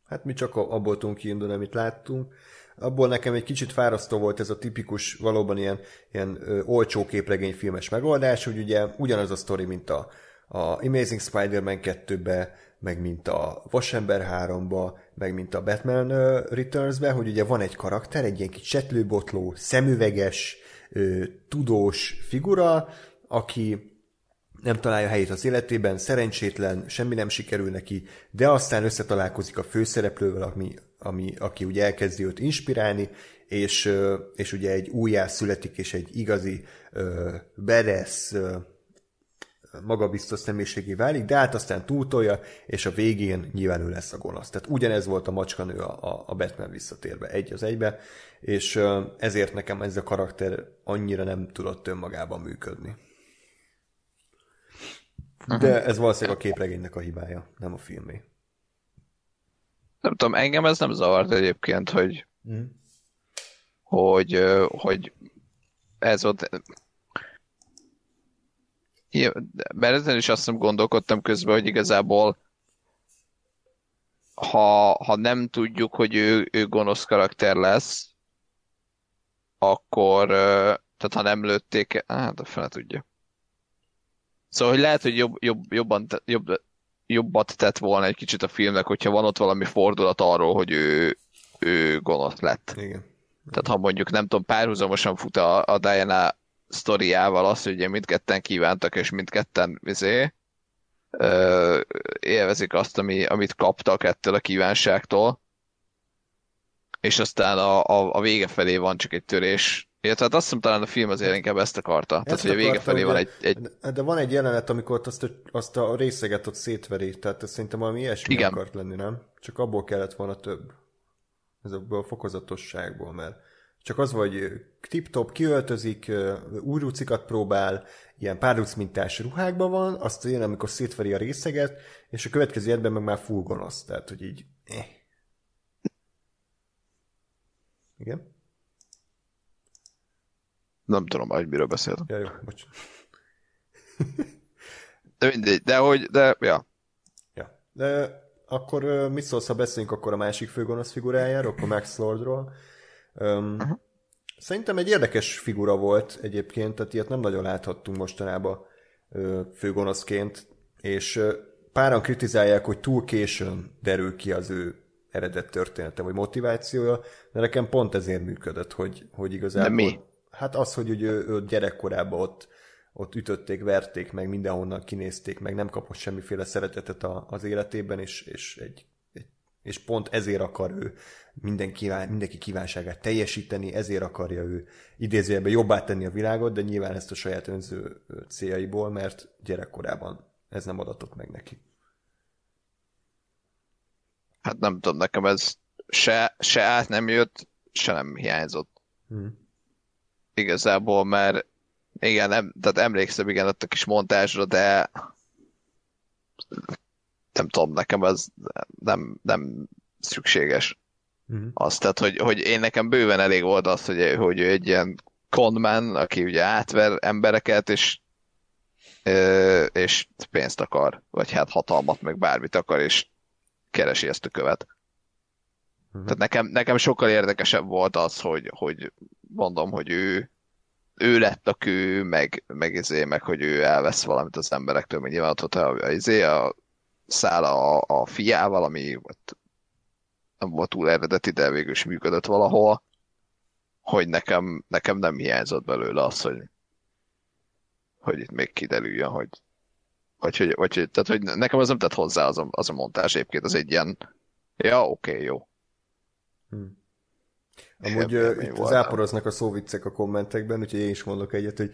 C: Hát mi csak abból tudunk kiindulni, amit láttunk. Abból nekem egy kicsit fárasztó volt ez a tipikus, valóban ilyen, ilyen olcsó képregényfilmes megoldás, hogy ugye ugyanaz a sztori, mint a, a Amazing Spider-Man 2-be, meg mint a Vasember 3-ba, meg mint a Batman Returns-be, hogy ugye van egy karakter, egy ilyen kis csetlőbotló, szemüveges, tudós figura, aki nem találja helyét az életében, szerencsétlen, semmi nem sikerül neki, de aztán összetalálkozik a főszereplővel, ami, ami, aki ugye elkezdi őt inspirálni, és, és ugye egy újjá születik, és egy igazi beresz, uh, magabiztos személyiségé válik, de hát aztán túltolja, és a végén nyilván ő lesz a gonosz. Tehát ugyanez volt a macskanő a, a Batman visszatérbe, egy az egybe, és ezért nekem ez a karakter annyira nem tudott önmagában működni. De ez valószínűleg a képregénynek a hibája, nem a filmé.
B: Nem tudom, engem ez nem zavart egyébként, hogy, mm. hogy, hogy ez ott mert ezen is azt hiszem gondolkodtam közben, hogy igazából ha, ha nem tudjuk, hogy ő, ő gonosz karakter lesz, akkor, tehát ha nem lőtték, hát a fele tudja. Szóval, hogy lehet, hogy jobb, jobb, jobban, jobb, jobbat tett volna egy kicsit a filmnek, hogyha van ott valami fordulat arról, hogy ő, ő gonosz lett.
C: Igen.
B: Tehát ha mondjuk, nem tudom, párhuzamosan fut a, a Diana sztoriával az, hogy ugye mindketten kívántak, és mindketten izé, ö, élvezik azt, ami, amit kaptak ettől a kívánságtól, és aztán a, a, a vége felé van csak egy törés. Illetve hát azt hiszem talán a film azért inkább ezt akarta. Ezt Tehát, hogy a vége akarta, felé van egy, egy...
C: De van egy jelenet, amikor azt a, azt a részeget ott szétveri, tehát ez szerintem valami ilyesmi Igen. akart lenni, nem? Csak abból kellett volna több. Ezekből a fokozatosságból, mert csak az, hogy tip-top kiöltözik, új rucikat próbál, ilyen párrucmintás ruhákban van, azt jön, amikor szétveri a részeget, és a következő ebben meg már full gonosz, tehát, hogy így... Eh. Igen?
B: Nem tudom, hogy miről beszéltem.
C: Ja, jó, bocs.
B: de mindegy, de hogy, de, ja.
C: Ja. De akkor mit szólsz, ha beszélünk akkor a másik főgonosz figurájáról, akkor Max Lordról, Um, uh-huh. Szerintem egy érdekes figura volt egyébként, tehát ilyet nem nagyon láthattunk mostanában főgonoszként, és páran kritizálják, hogy túl későn derül ki az ő eredet története, vagy motivációja, de nekem pont ezért működött, hogy, hogy igazából...
B: De mi?
C: Hát az, hogy ő, ő gyerekkorában ott, ott ütötték, verték meg, mindenhonnan kinézték meg, nem kapott semmiféle szeretetet a, az életében, és, és egy és pont ezért akar ő minden kíván, mindenki kívánságát teljesíteni, ezért akarja ő idézőjelben jobbá tenni a világot, de nyilván ezt a saját önző céljaiból, mert gyerekkorában ez nem adatott meg neki.
B: Hát nem tudom, nekem ez se, se át nem jött, se nem hiányzott. Hmm. Igazából, mert igen, nem, tehát emlékszem igen ott a kis montázsra, de nem tudom, nekem ez nem, nem szükséges. Uh-huh. Azt, tehát, hogy, hogy én nekem bőven elég volt az, hogy, hogy ő egy ilyen conman, aki ugye átver embereket, és és pénzt akar, vagy hát hatalmat, meg bármit akar, és keresi ezt a követ. Uh-huh. Tehát nekem, nekem sokkal érdekesebb volt az, hogy, hogy mondom, hogy ő ő lett a kő, meg, meg, izé, meg hogy ő elvesz valamit az emberektől, meg nyilván ott a, izé, a száll a, a fiával, ami nem volt túl eredeti, de végül is működött valahol, hogy nekem, nekem nem hiányzott belőle az, hogy, hogy itt még kiderüljön, hogy vagy hogy, vagy, hogy, tehát, hogy nekem az nem tett hozzá az a, az a montás egyébként, az egy ilyen ja, oké, okay, jó.
C: Hmm. Amúgy uh, itt záporoznak a szóviccek a kommentekben, úgyhogy én is mondok egyet, hogy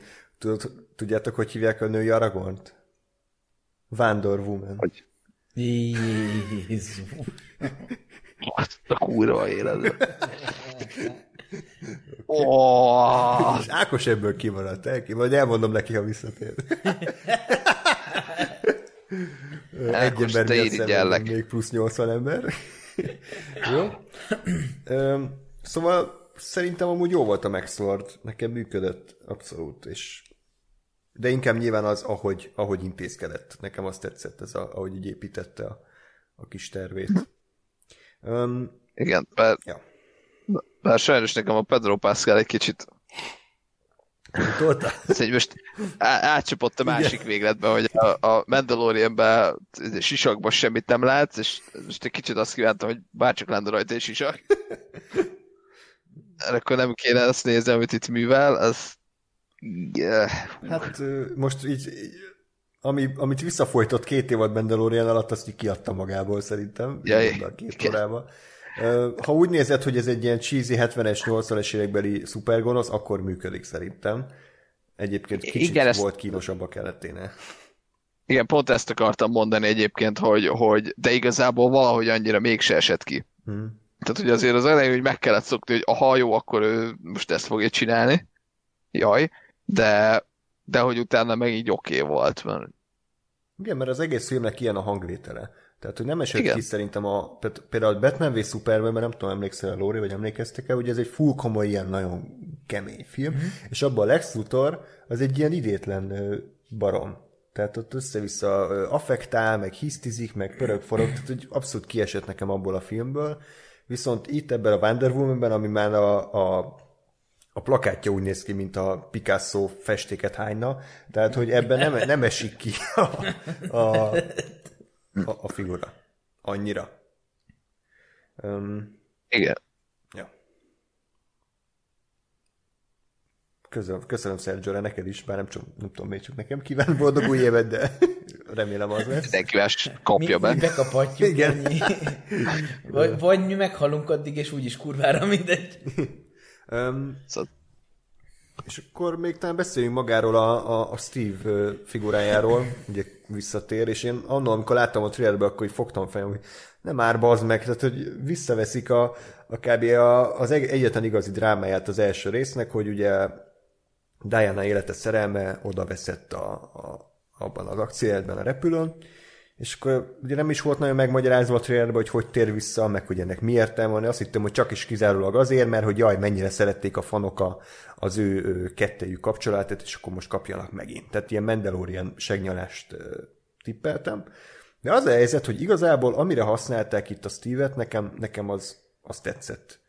C: tudjátok, hogy hívják a női Aragont? Vándor Woman. Hogy?
E: Jézus.
B: Azt a kurva életet. Oh.
C: És Ákos ebből kimaradt, el, vagy elmondom neki, ha visszatér. Egy ember miatt még plusz 80 ember. jó? Szóval szerintem amúgy jó volt a Max Lord, nekem működött abszolút, és de inkább nyilván az, ahogy, ahogy intézkedett. Nekem azt tetszett, ez a, ahogy így építette a, a kis tervét. Um,
B: Igen, bár,
C: Ja.
B: bár sajnos nekem a Pedro Pascal egy kicsit
C: tolta?
B: egy most átcsapott a másik végletbe, hogy a, a Mandalorianben sisakban semmit nem látsz, és most egy kicsit azt kívántam, hogy bárcsak lenne rajta egy sisak. Akkor nem kéne azt nézni, amit itt művel, az... Yeah.
C: Hát most így, így ami, amit visszafolytott két évad Mandalorian alatt, azt így kiadta magából szerintem.
B: Jaj,
C: a két
B: igen.
C: órában. Ö, Ha úgy nézed, hogy ez egy ilyen cheesy 70-es, 80-es évekbeli szupergonosz, akkor működik szerintem. Egyébként kicsit
B: Igen,
C: Igen,
B: ezt-
C: volt kínosabb a keleténél.
B: Igen, pont ezt akartam mondani egyébként, hogy, hogy de igazából valahogy annyira mégse esett ki.
C: Hmm.
B: Tehát, hogy azért az elején hogy meg kellett szokni, hogy aha, jó, akkor ő most ezt fogja csinálni. Jaj, de, de hogy utána meg így oké okay volt. Mert
C: Igen, mert az egész filmnek ilyen a hangvétele. Tehát, hogy nem esett
B: Igen.
C: ki szerintem a, például a Batman v Superman, mert nem tudom, emlékszel a Lóri, vagy emlékeztek-e, hogy ez egy full komoly, ilyen nagyon kemény film, mm-hmm. és abban a Lex Luthor az egy ilyen idétlen barom. Tehát ott össze-vissza affektál, meg hisztizik, meg pörög forog, tehát hogy abszolút kiesett nekem abból a filmből. Viszont itt ebben a Wonder Woman-ben, ami már a, a a plakátja úgy néz ki, mint a Picasso festéket hányna, tehát, hogy ebben nem, nem esik ki a, a, a, a figura. Annyira. Um,
B: igen.
C: ja. Köszönöm, köszönöm Sergio, neked is, bár nem, csak, nem tudom, még csak nekem kíván boldog új évet, de remélem az lesz.
B: Mindenki más kapja
E: mi,
B: be.
E: mi
C: Igen.
E: vagy, vagy mi meghalunk addig, és úgyis kurvára mindegy.
C: Um,
B: Szóval,
C: És akkor még talán beszéljünk magáról a, a, a Steve figurájáról, ugye visszatér, és én annól, amikor láttam a trailerbe, akkor így fogtam fejem, hogy nem már bazd meg, tehát hogy visszaveszik a, a kb. A, az egy- egyetlen igazi drámáját az első résznek, hogy ugye Diana élete szerelme oda veszett a, a, abban az akciójában a repülőn, és akkor ugye nem is volt nagyon megmagyarázva a trailerben, hogy hogy tér vissza, meg hogy ennek mi értelme van. Azt hittem, hogy csak is kizárólag azért, mert hogy jaj, mennyire szerették a fanok a, az ő, ő kettejük kapcsolatát, és akkor most kapjanak megint. Tehát ilyen Mandalorian segnyalást tippeltem. De az a helyzet, hogy igazából amire használták itt a Steve-et, nekem, nekem az, az tetszett.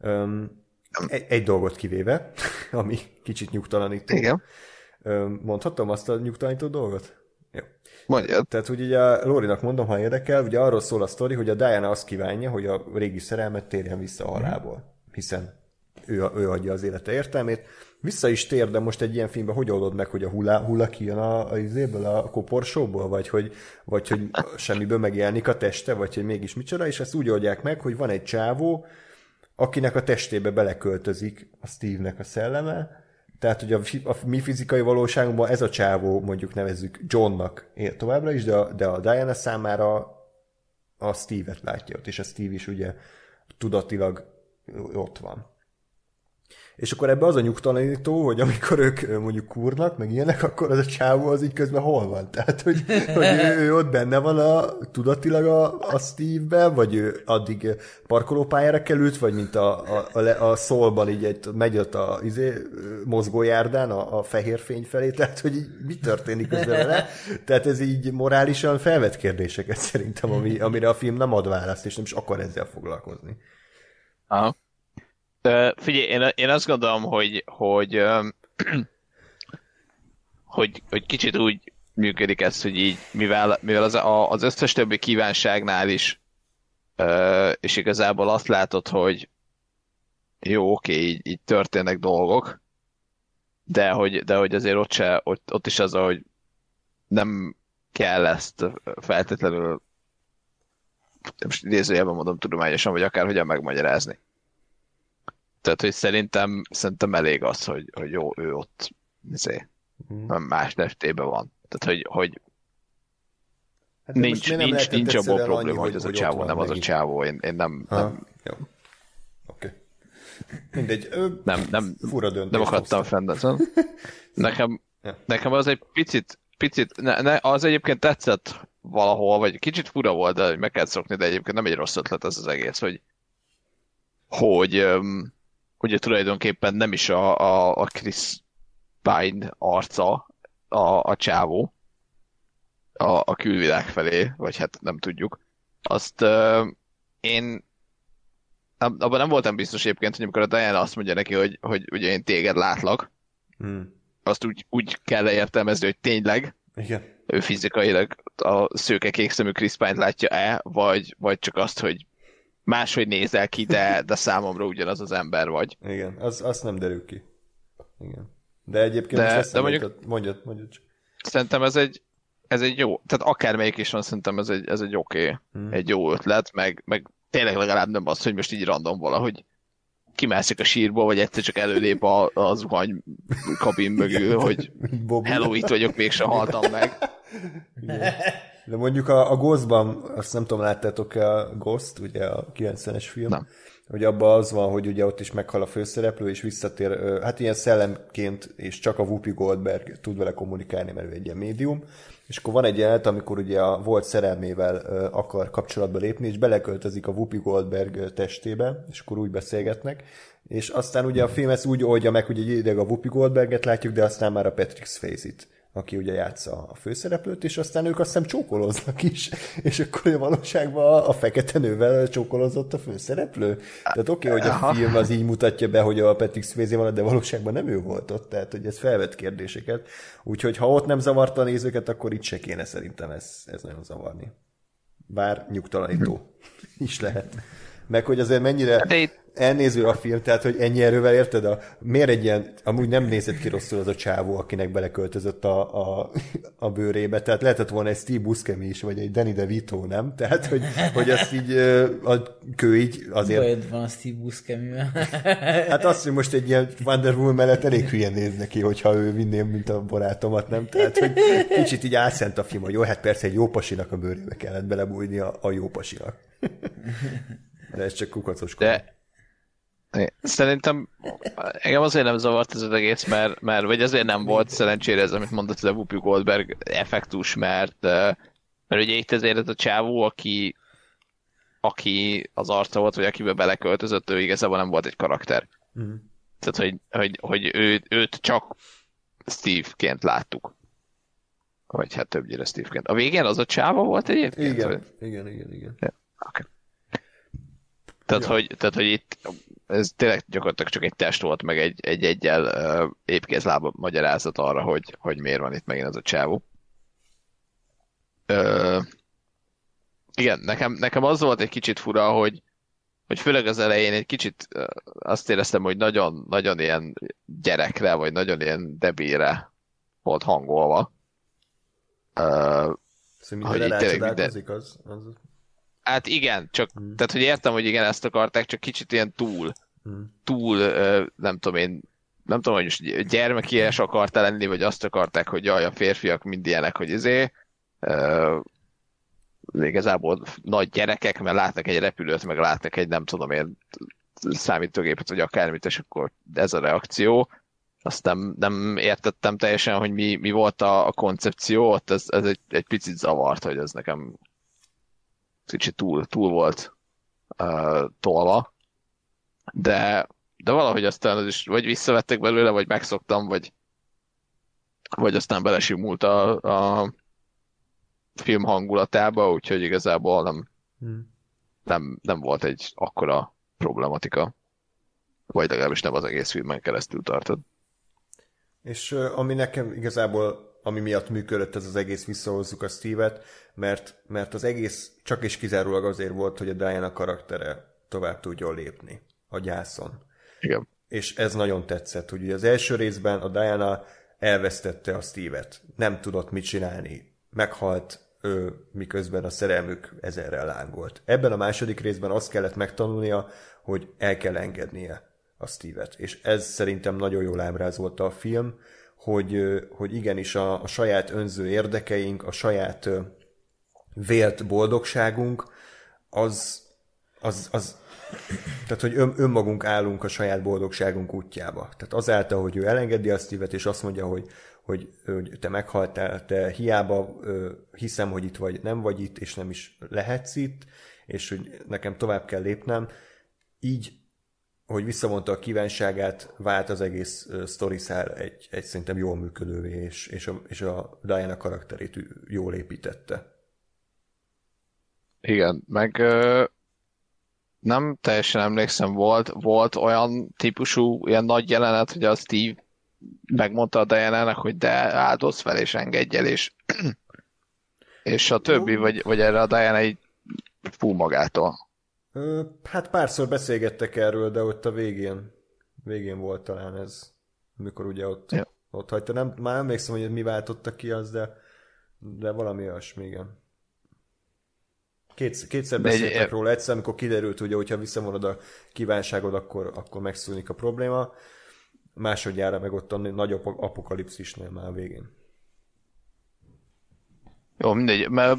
C: Öm, egy, egy dolgot kivéve, ami kicsit nyugtalanító.
B: igen.
C: Öm, mondhatom azt a nyugtalanító dolgot? Jó.
B: Mondja.
C: Tehát, hogy ugye a Lórinak mondom, ha érdekel, ugye arról szól a sztori, hogy a Diana azt kívánja, hogy a régi szerelmet térjen vissza a halálból, hiszen ő, ő adja az élete értelmét. Vissza is tér, de most egy ilyen filmben hogy oldod meg, hogy a hulla, hulla kijön a, a, izéből, a koporsóból, vagy hogy, vagy hogy semmiből megjelenik a teste, vagy hogy mégis micsoda, és ezt úgy oldják meg, hogy van egy csávó, akinek a testébe beleköltözik a Steve-nek a szelleme, tehát, hogy a, a mi fizikai valóságunkban ez a csávó, mondjuk nevezzük Johnnak továbbra is, de a, de a Diana számára a Steve-et látja ott, és a Steve is ugye tudatilag ott van. És akkor ebbe az a nyugtalanító, hogy amikor ők mondjuk kurnak, meg ilyenek, akkor az a csávó az így közben hol van? Tehát, hogy, hogy ő, ő, ott benne van a, tudatilag a, a Steve-ben, vagy ő addig parkolópályára került, vagy mint a, a, a, a szólban így egy, megy ott a izé, mozgójárdán a, a fehér fény felé, tehát, hogy így mi történik közben vele? Tehát ez így morálisan felvet kérdéseket szerintem, ami, amire a film nem ad választ, és nem is akar ezzel foglalkozni.
B: Aha. Ö, figyelj, én, én azt gondolom, hogy, hogy, hogy, hogy kicsit úgy működik ez, hogy így, mivel, mivel az, a, az összes többi kívánságnál is, ö, és igazából azt látod, hogy jó, oké, így, így történnek dolgok, de hogy, de hogy azért ott, se, ott, ott is az, hogy nem kell ezt feltétlenül most idézőjelben mondom tudományosan, vagy akár hogyan megmagyarázni. Tehát, hogy szerintem, szerintem elég az, hogy, hogy jó, ő ott izé, nem más testében van. Tehát, hogy, hogy
C: Hát
B: nincs,
C: nem
B: nincs,
C: lehetett
B: nincs abból
C: egyszerűen annyi,
B: probléma, hogy az a csávó nem az a csávó. Én, én nem,
C: Ha,
B: nem,
C: jó. Oké. Mindegy. Ö,
B: nem, nem,
C: Fura döntés.
B: nem akadtam fenn ezen. Nekem,
C: Ja.
B: nekem az egy picit, picit ne, ne, az egyébként tetszett valahol, vagy kicsit fura volt, de meg kell szokni, de egyébként nem egy rossz ötlet ez az egész, hogy hogy um, ugye tulajdonképpen nem is a, a, a Chris Pine arca a, a csávó a, a külvilág felé, vagy hát nem tudjuk. Azt uh, én ab- abban nem voltam biztos egyébként, hogy amikor a Diana azt mondja neki, hogy, hogy ugye én téged látlak,
C: Hmm.
B: azt úgy, úgy kell értelmezni, hogy tényleg
C: Igen.
B: ő fizikailag a szőke kék szemű Chris Pine látja-e, vagy, vagy csak azt, hogy máshogy nézel ki, de, de számomra ugyanaz az ember vagy.
C: Igen, az, azt nem derül ki. Igen. De egyébként
B: De-
C: most
B: de mondjuk-
C: mondjad, mondjad csak.
B: Szerintem ez egy, ez egy jó, tehát akármelyik is van, szerintem ez egy, ez egy oké, okay,
C: Hmm.
B: egy jó ötlet, meg, meg tényleg legalább nem az, hogy most így random valahogy kimászik a sírból, vagy egyszer csak előlép a, a zuhany kabin mögül, hogy hello, itt vagyok, mégsem haltam meg.
C: De mondjuk a, a Ghostban, azt nem tudom, láttátok a Ghost, ugye a 90-es film,
B: Nem.
C: hogy abban az van, hogy ugye ott is meghal a főszereplő, és visszatér, hát ilyen szellemként, és csak a Whoopi Goldberg tud vele kommunikálni, mert ő egy ilyen médium, és akkor van egy jelenet, amikor ugye a volt szerelmével akar kapcsolatba lépni, és beleköltözik a Whoopi Goldberg testébe, és akkor úgy beszélgetnek, és aztán ugye a film ezt úgy oldja meg, hogy egy ideig a Whoopi Goldberget látjuk, de aztán már a Patrick Swayze-t aki ugye játsza a főszereplőt, és aztán ők azt hiszem csókoloznak is, és akkor a valóságban a fekete nővel csókolozott a főszereplő. Tehát oké, okay, hogy a film az így mutatja be, hogy a Patrick Swayze van, de valóságban nem ő volt ott, tehát hogy ez felvet kérdéseket. Úgyhogy ha ott nem zavarta a nézőket, akkor itt se kéne szerintem ez, ez nagyon zavarni. Bár nyugtalanító is lehet. Meg hogy azért mennyire
B: De itt-
C: elnéző a film, tehát hogy ennyi erővel érted, a, miért egy ilyen, amúgy nem nézett ki rosszul az a csávó, akinek beleköltözött a, a, a bőrébe, tehát lehetett volna egy Steve Buscemi is, vagy egy Danny DeVito, nem? Tehát, hogy, hogy azt így a kő így azért
E: Bajod van a Steve Buscemivel.
C: Hát azt, hogy most egy ilyen Wonder Woman mellett elég hülyen néz neki, hogyha ő vinném, mint a barátomat, nem? Tehát, hogy kicsit így álszent a film, hogy jó, hát persze egy jó pasinak a bőrébe kellett belebújni a, a jó pasinak. De ez csak kukacos.
B: De szerintem engem azért nem zavart ez az egész, mert, mert vagy azért nem volt szerencsére ez, amit mondott ez a Whoopi Goldberg effektus, mert, mert ugye itt ezért ez a csávó, aki aki az arca volt, vagy akibe beleköltözött, ő igazából nem volt egy karakter.
C: Mhm.
B: Tehát, hogy, hogy, hogy ő, őt csak Steve-ként láttuk. Vagy hát többnyire Steve-ként. A végén az a csáva volt egyébként?
C: Igen,
B: Vagy?
C: igen, igen, igen.
B: Okay. Tehát,
C: Ja.
B: hogy, tehát, hogy itt ez tényleg gyakorlatilag csak egy test volt, meg egy, egy egyel uh, épkézlába magyarázat arra, hogy, hogy miért van itt megint ez a csávó. Uh, igen, nekem, nekem az volt egy kicsit fura, hogy, hogy főleg az elején egy kicsit uh, azt éreztem, hogy nagyon, nagyon ilyen gyerekre, vagy nagyon ilyen debére volt hangolva. Uh,
C: Szóval
B: Hogy
C: minden
B: tényleg
C: rácsodálkozik, az, az...
B: Hát igen, csak,
C: Hmm.
B: tehát hogy értem, hogy igen, ezt akarták, csak kicsit ilyen túl,
C: Hmm.
B: túl, nem tudom én, nem tudom, hogy most gyermekies akarta lenni, vagy azt akarták, hogy jaj, a férfiak mind ilyenek, hogy izé, ö, igazából nagy gyerekek, mert látnak egy repülőt, meg látnak egy nem tudom én számítógépet, vagy akármit, és akkor ez a reakció. Azt nem, nem értettem teljesen, hogy mi, mi volt a, a koncepció, ott ez, ez egy, egy picit zavart, hogy ez nekem kicsit túl, túl volt uh, tolva, de, de valahogy aztán az is, vagy visszavettek belőle, vagy megszoktam, vagy, vagy aztán belesimult a, a film hangulatába, úgyhogy igazából nem,
C: Hmm.
B: nem, nem volt egy akkora problematika. Vagy legalábbis nem az egész filmen keresztül tartott.
C: És ami nekem igazából, ami miatt működött ez az egész, visszahozzuk a Steve-et, mert, mert az egész csak és kizárólag azért volt, hogy a Diana karaktere tovább tudjon lépni a gyászon.
B: Igen.
C: És ez nagyon tetszett, hogy az első részben a Diana elvesztette a Steve-et. Nem tudott mit csinálni. Meghalt, ő, miközben a szerelmük ezerrel lángolt. Ebben a második részben azt kellett megtanulnia, hogy el kell engednie a Steve-et. És ez szerintem nagyon jól ábrázolta a film, hogy, hogy igenis a, a saját önző érdekeink, a saját vélt boldogságunk, az, az, az tehát, hogy ön, önmagunk állunk a saját boldogságunk útjába. Tehát azáltal, hogy ő elengedi a Steve-et, és azt mondja, hogy, hogy, hogy te meghaltál, te hiába ö, hiszem, hogy itt vagy, nem vagy itt, és nem is lehetsz itt, és hogy nekem tovább kell lépnem, így, hogy visszavonta a kívánságát, vált az egész ö, sztoriszál egy, egy szerintem jól működővé, és, és, a, és a Diana karakterét jól építette.
B: Igen, meg ö, nem teljesen emlékszem, volt, volt olyan típusú, ilyen nagy jelenet, hogy a Steve megmondta a diana hogy de áldoz fel és engedj el, és, és a többi, vagy, vagy erre a Diana így fú magától.
C: Hát párszor beszélgettek erről, de ott a végén, végén volt talán ez, amikor ugye ott, ja. ott hagyta. Nem, már emlékszem, hogy mi váltotta ki az, de, de valami olyasmi, igen. Kétszer, kétszer beszéltek egy, róla, egyszer, amikor kiderült, ugye, hogyha visszavonod a kívánságod, akkor, akkor megszűnik a probléma. Másodjára meg ott a nagy apokalipszisnél már a végén.
B: Jó, mindegy, mert,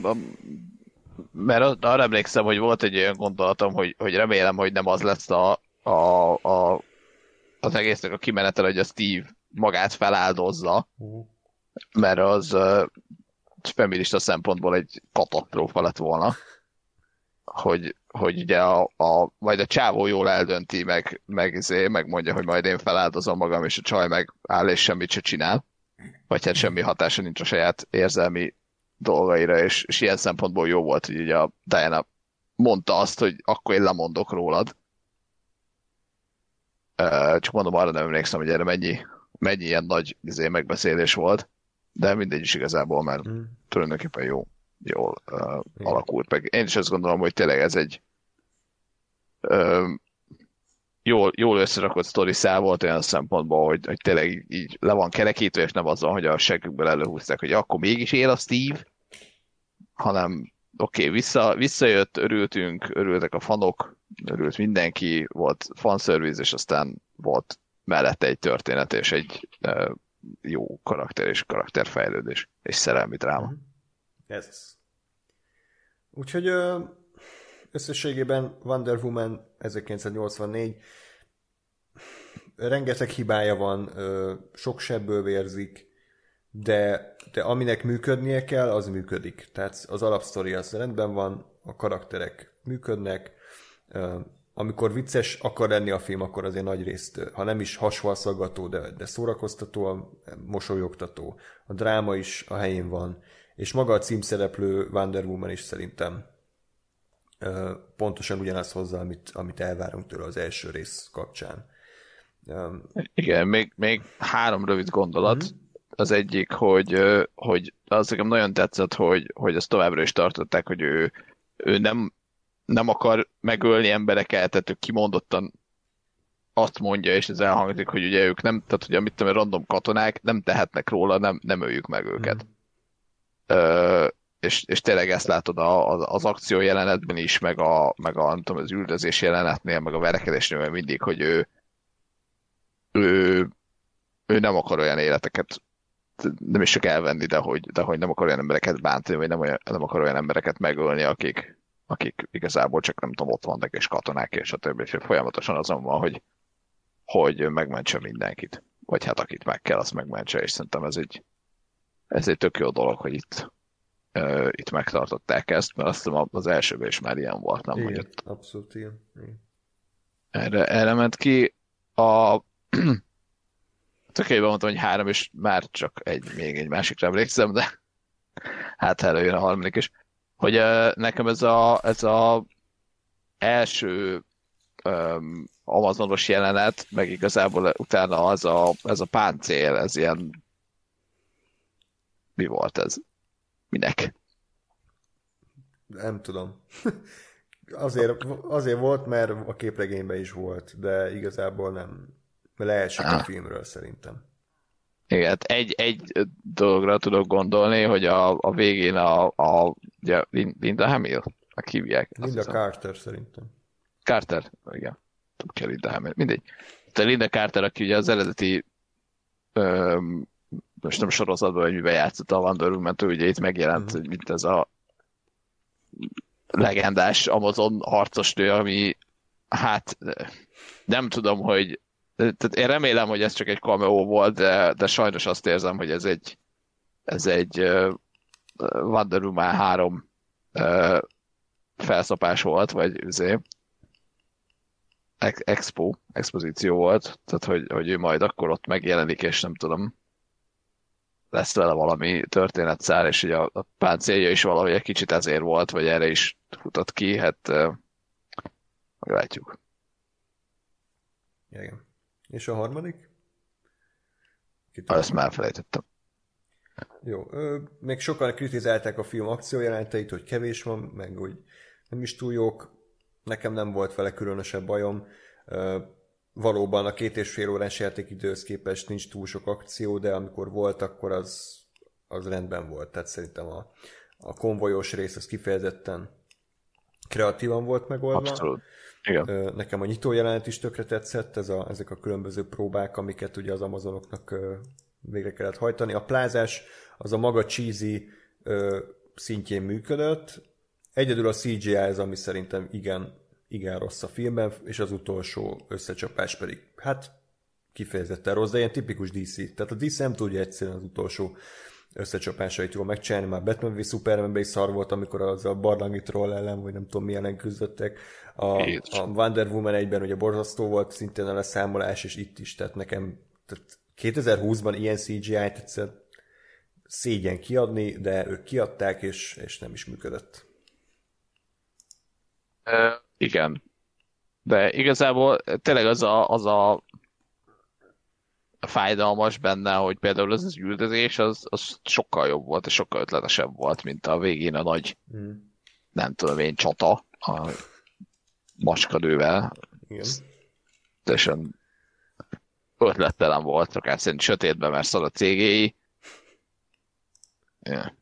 B: mert arra emlékszem, hogy volt egy olyan gondolatom, hogy, hogy remélem, hogy nem az lesz a, a, a, az egésznek a kimenetel, hogy a Steve magát feláldozza, mert az uh, feminista szempontból egy katasztrófa lett volna hogy, hogy ugye a, a, majd a csávó jól eldönti, meg, meg izé, megmondja, hogy majd én feláldozom magam, és a csaj meg áll és semmit se csinál. Vagy hát semmi hatása nincs a saját érzelmi dolgaira, és, és ilyen szempontból jó volt, hogy ugye a Diana mondta azt, hogy akkor én lemondok rólad. Csak mondom, arra nem emlékszem, hogy erre mennyi, mennyi ilyen nagy izé, megbeszélés volt, de mindegy is igazából, mert mm. tulajdonképpen jó jól uh, alakult meg. Én is azt gondolom, hogy tényleg ez egy uh, jól, jól összerakott sztori szál volt olyan szempontból, hogy, hogy tényleg így, így le van kerekítve, és nem azzal, hogy a seggükből előhúzták, hogy akkor mégis él a Steve, hanem oké, okay, vissza, visszajött, örültünk, örültek a fanok, örült mindenki, volt fanservice, és aztán volt mellette egy történet, és egy uh, jó karakter és karakterfejlődés, és szerelmi dráma. Mm-hmm.
C: Ez. Úgyhogy összességében Wonder Woman 1984 rengeteg hibája van, sok sebből vérzik, de, de aminek működnie kell, az működik. Tehát az alapsztori az rendben van, a karakterek működnek, amikor vicces akar lenni a film, akkor azért nagy részt, ha nem is hasvalszaggató, de, de szórakoztató, mosolyogtató. A dráma is a helyén van, és maga a címszereplő Wonder Woman is szerintem pontosan ugyanazt hozza, amit, amit elvárunk tőle az első rész kapcsán.
B: Igen, még, még három rövid gondolat. Mm-hmm. Az egyik, hogy, hogy az nekem nagyon tetszett, hogy, hogy ezt továbbra is tartották, hogy ő, ő nem, nem akar megölni embereket, tehát ő kimondottan azt mondja, és ez elhangzik, hogy ugye ők nem, tehát hogy amit tudom, random katonák nem tehetnek róla, nem, nem öljük meg őket. Mm és, és tényleg ezt látod az, az akció jelenetben is, meg, a, meg a, nem tudom, az üldözés jelenetnél, meg a verekedésnél mindig, hogy ő, ő, ő nem akar olyan életeket nem is csak elvenni, de hogy, de hogy nem akar olyan embereket bántani, vagy nem, olyan, nem akar olyan embereket megölni, akik, akik igazából csak nem tudom, ott vannak, és katonák, és a többi, és folyamatosan azon van, hogy, hogy megmentse mindenkit. Vagy hát akit meg kell, azt megmentse, és szerintem ez egy, ez egy tök jó dolog, hogy itt, uh, itt megtartották ezt, mert azt hiszem az elsőben is már ilyen volt, nem?
C: Igen, ott abszolút ilyen. Igen.
B: Erre, erre ment ki a tökéletben mondtam, hogy három, és már csak egy, még egy másikra emlékszem, de hát előjön a harmadik is. Hogy uh, nekem ez a, ez a első um, Amazonos jelenet, meg igazából utána az a, ez a páncél, ez ilyen mi volt ez? Minek?
C: Nem tudom. azért, azért volt, mert a képregényben is volt, de igazából nem. Leesik a filmről szerintem.
B: Igen, hát egy, egy dologra tudok gondolni, hogy a, a végén a, a ugye Linda Hamill, a hívják.
C: Linda Carter szerintem.
B: Carter, igen. Tudja Linda Hamill, mindegy. Tehát Linda Carter, aki ugye az eredeti öm, most nem sorozatban, hogy miben játszott a Wonder Woman, ugye itt megjelent, uh-huh. mint ez a legendás Amazon harcos nő, ami hát nem tudom, hogy tehát én remélem, hogy ez csak egy cameo volt, de, de sajnos azt érzem, hogy ez egy ez egy uh, Wonder Woman 3 uh, felszapás volt, vagy üzé, expo, expozíció volt, tehát hogy, hogy ő majd akkor ott megjelenik, és nem tudom, lesz vele valami történetszár, és ugye a, a páncélja is valahogy egy kicsit ezért volt, vagy erre is futott ki, hát Meglátjuk.
C: Igen. És a harmadik?
B: Ezt már elfelejtettem.
C: Jó, ö, még sokan kritizálták a film akciójelenteit, hogy kevés van, meg hogy nem is túl jók. Nekem nem volt vele különösebb bajom. Ö, valóban a két és fél órás játékidőhöz képest nincs túl sok akció, de amikor volt, akkor az, az rendben volt. Tehát szerintem a, a konvojos rész az kifejezetten kreatívan volt megoldva.
B: Abszolút. Igen.
C: Nekem a nyitó jelenet is tökre tetszett, ez a, ezek a különböző próbák, amiket ugye az Amazonoknak végre kellett hajtani. A plázás az a maga cheesy szintjén működött. Egyedül a CGI ez, ami szerintem igen, igen rossz a filmben, és az utolsó összecsapás pedig, hát kifejezetten rossz, de ilyen tipikus DC. Tehát a DC nem tudja egyszerűen az utolsó összecsapásait jól megcsinálni, már Batman v Superman is szar volt, amikor az a barlangi troll ellen, vagy nem tudom milyen küzdöttek. A,
B: Jézus.
C: a Wonder Woman egyben ugye borzasztó volt szintén a leszámolás, és itt is, tehát nekem tehát 2020-ban ilyen CGI-t egyszer szégyen kiadni, de ők kiadták, és, és nem is működött.
B: Ö, igen. De igazából tényleg az a, az a fájdalmas benne, hogy például az az üldözés, az, az sokkal jobb volt, és sokkal ötletesebb volt, mint a végén a nagy,
C: Mm.
B: nem tudom én, csata a macskadővel.
C: Igen.
B: Teljesen ötlettelen volt, akár szerint sötétben, mert szar a cégéi. Ja.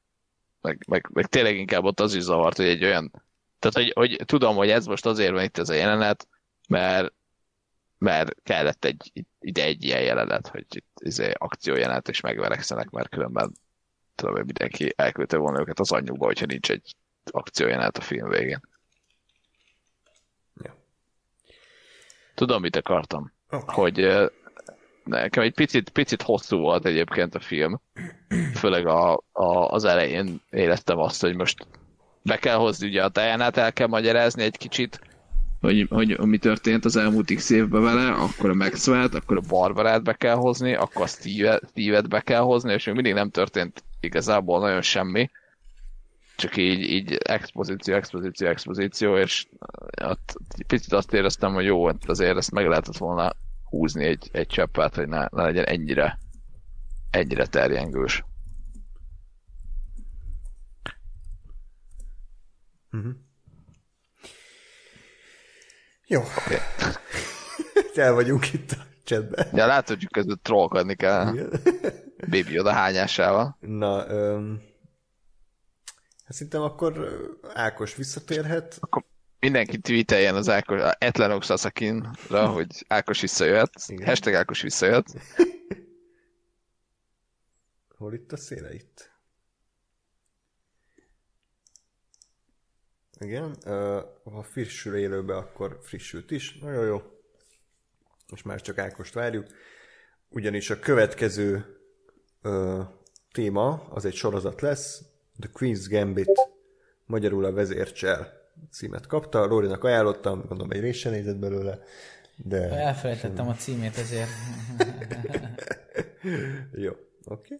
B: Meg, meg, meg, tényleg inkább ott az is zavart, hogy egy olyan tehát, hogy, hogy tudom, hogy ez most azért van itt ez a jelenet, mert, mert kellett egy, ide egy ilyen jelenet, hogy itt izé, akciójelenet, és megverekszenek, mert különben tudom, hogy mindenki elküldte volna őket az anyjukba, hogyha nincs egy akciójelenet a film végén.
C: Ja.
B: Tudom, mit akartam.
C: Oké.
B: Hogy nekem egy picit, picit hosszú volt egyébként a film. Főleg a, a, az elején éreztem azt, hogy most be kell hozni ugye a Diana-t, el kell magyarázni egy kicsit, hogy, hogy mi történt az elmúlt x évben vele, akkor a Maxwell-t, akkor a Barbarát be kell hozni, akkor a Steve- Steve-et be kell hozni, és még mindig nem történt igazából nagyon semmi. Csak így, így expozíció, expozíció, expozíció, és ott picit azt éreztem, hogy jó, hát azért ezt meg lehetett volna húzni egy, egy cseppet, hogy ne, ne legyen ennyire ennyire terjengős.
C: Jó. El vagyunk itt a chatben.
B: Ja, látod, hogy között trollkodni kell
C: Igen.
B: Baby oda hányásával.
C: Na, öm, hát szerintem akkor Ákos visszatérhet.
B: Akkor mindenki tweeteljen az Ákos, a Etlenok Sasakinra, hogy Ákos visszajöhet.
C: Igen.
B: Hashtag Ákos visszajöhet.
C: Hol itt a széle? Itt. Igen, ha frissül élőbe, akkor frissült is. Nagyon jó. Most már csak Ákost várjuk. Ugyanis a következő ö, téma, az egy sorozat lesz, The Queen's Gambit, magyarul a vezércsel címet kapta. Lórinak ajánlottam, gondolom egy rész sem nézett belőle, de
E: Elfelejtettem a címét ezért.
C: Jó, oké.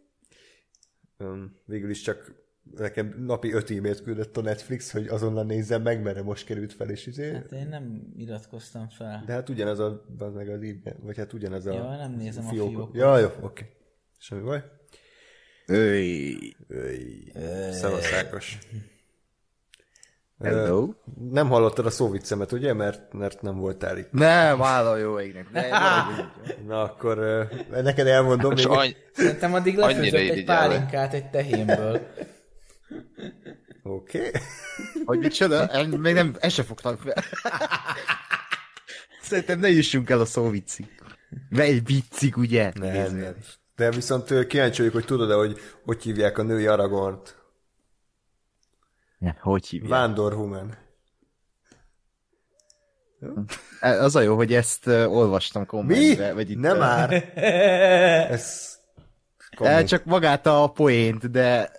C: Um, végül is csak nekem napi öt e-mailt küldött a Netflix, hogy azonnal nézzem meg, mert most került fel, és izé.
E: Hát én nem iratkoztam fel.
C: De hát ugyanaz a, az meg az e vagy hát ugyanaz a
E: Ja, nem nézem a
C: fiók-
E: fiókot.
C: Ja, jó, oké. Semmi baj.
D: Öj.
C: Öj. Szevasz, Ákos.
D: Hello.
C: Nem hallottad a szóviccemet, ugye? Mert, mert nem voltál itt.
D: Nem, álló jó égnek. De
C: Na akkor ö, neked elmondom még.
B: any...
E: Szerintem addig lefőzött egy pálinkát egy tehénből.
C: Oké. Okay.
D: hogy micsoda? Még nem, ezt se fogtam fel. Szerintem ne jussunk el a szó viccig. Mert egy viccig, ugye?
C: Nem, nem. De viszont kíváncsi vagyok, hogy tudod-e, hogy hogy hívják a női Aragornt?
D: Ja, Hogy hívják?
C: Vándor Woman.
D: Az a jó, hogy ezt olvastam
C: Mi?
D: kommentbe. Vagy itt,
C: Nem már. Ez...
D: El, csak magát a poént, de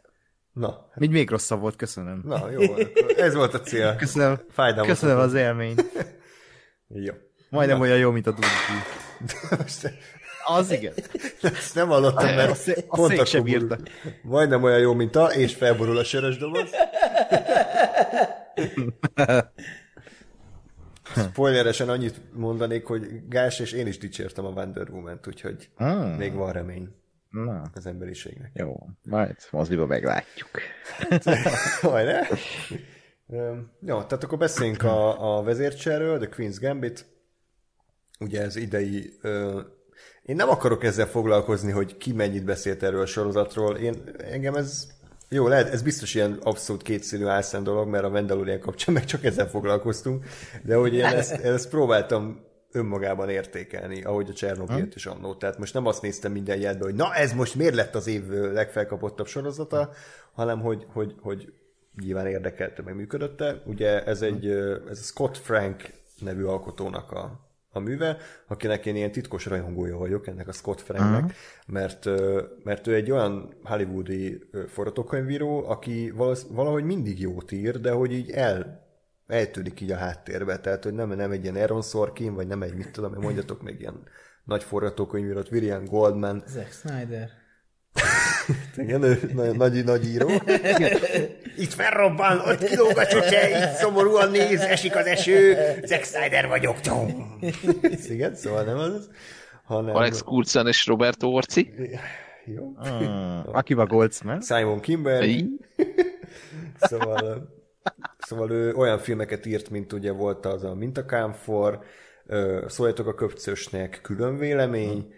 C: Na,
D: még még rosszabb volt, köszönöm.
C: na, jó, akkor ez volt a cél.
D: Köszönöm,
C: Fájdalmas.
D: köszönöm az élményt.
C: Jó.
D: Majdnem olyan jó, mint a Dunki. Az igen.
C: ezt nem hallottam,
D: A
C: mert
D: szé- a
C: pont
D: szék sem bírta.
C: Majdnem olyan jó, mint a, és felborul a sörös doboz. Spoileresen annyit mondanék, hogy Gás és én is dicsértem a Wonder Woman-t, úgyhogy
D: Hmm.
C: még van remény
D: Na,
C: az emberiségnek.
D: jó. Majd moziba meglátjuk.
C: Majd ne? Jó, tehát akkor beszéljünk a, a vezércserről, The Queen's Gambit. Ugye ez idei... Ö, én nem akarok ezzel foglalkozni, hogy ki mennyit beszélt erről a sorozatról. Én, engem ez... Jó, lehet, ez biztos ilyen abszolút kétszínű álszent dolog, mert a Mandalorian kapcsán meg csak ezzel foglalkoztunk, de hogy én ezt, ezt próbáltam önmagában értékelni, ahogy a Csernobylt is annó. Tehát most nem azt néztem minden jelben, hogy na ez most miért lett az év legfelkapottabb sorozata, hanem hogy, hogy, hogy nyilván érdekelte, meg működötte. Ugye ez egy ez a Scott Frank nevű alkotónak a, a műve, akinek én ilyen titkos rajongója vagyok, ennek a Scott Franknek, mert, mert ő egy olyan hollywoodi forgatókönyvíró, aki valahogy mindig jót ír, de hogy így el, eltűnik így a háttérbe, tehát hogy nem, nem egy ilyen Aaron Sorkin, vagy nem egy, mit tudom, mondjatok még ilyen nagy forgatókönyvírót, William Goldman,
E: Zack Snyder.
C: igen, ő nagy, nagy, nagy író. Itt felrobban, ott kilóg a csocse, itt szomorúan néz, esik az eső, Zack Snyder vagyok. Igen, szóval nem az, hanem...
B: Alex Kurzen és Roberto Orci.
C: Jó.
D: Hmm. Akiva Goldsman.
C: Simon Kimber, szóval, szóval ő olyan filmeket írt, mint ugye volt az a Mintakámfor, Szóljatok a köpcösnek, külön vélemény,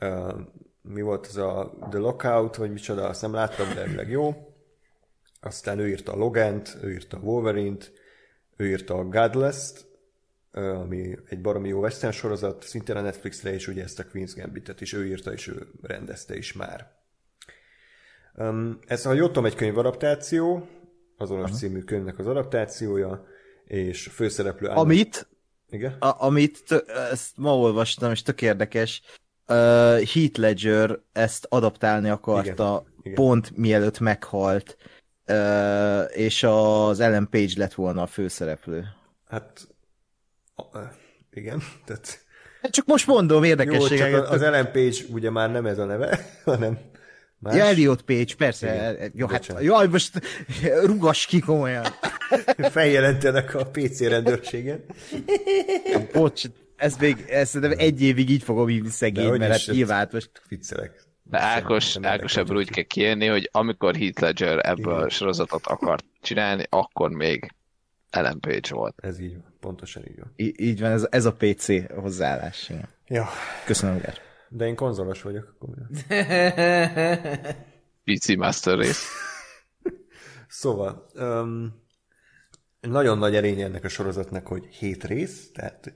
C: ö, mi volt az a The Lockout, vagy micsoda, azt nem láttam, de elvileg jó. Aztán ő írta a Logant, ő írta a Wolverine-t, ő írta a Godless-t, ami egy baromi jó western sorozat, szintén a Netflixre, és ugye ezt a Queen's Gambit-et is ő írta, és ő rendezte is már. Um, ez, ha jól tudom, egy könyvadaptáció, azonos uh-huh. című könyvnek az adaptációja, és főszereplő... Anna-
D: Amit,
C: Igen?
D: a, amit ezt ma olvastam, és tök érdekes, uh, Heath Ledger ezt adaptálni akarta
C: Igen, igen.
D: pont mielőtt meghalt, uh, és az Ellen Page lett volna a főszereplő.
C: Hát... Ö, igen, tehát...
D: Csak most mondom
C: Jó,
D: érdekességeket.
C: csak az Ellen Page ugye már nem ez a neve, hanem más.
D: Ja, Elliot Page, persze.
C: Igen.
D: Jó, hát,
C: Bocsánat.
D: jaj, most rugas ki komolyan.
C: Feljelentenek a PC rendőrségen.
D: Bocs, ez még, ezt nem egy évig így fogom hívni szegény, mert hát nyilván most
C: Viccelek.
B: De Ákos, Ákos ebből úgy kell kijönni, hogy amikor Heath Ledger ebből
C: Igen.
B: a sorozatot akart csinálni, akkor még Ellen Page volt.
C: Ez így van, pontosan így van.
D: í- így van, ez, ez a PC hozzáállás. Igen.
C: Ja,
D: Köszönöm, Gár.
C: De én konzolos vagyok. Akkor mi?
B: PC Master Race.
C: Szóval, um, nagyon nagy erénye ennek a sorozatnak, hogy hét rész, tehát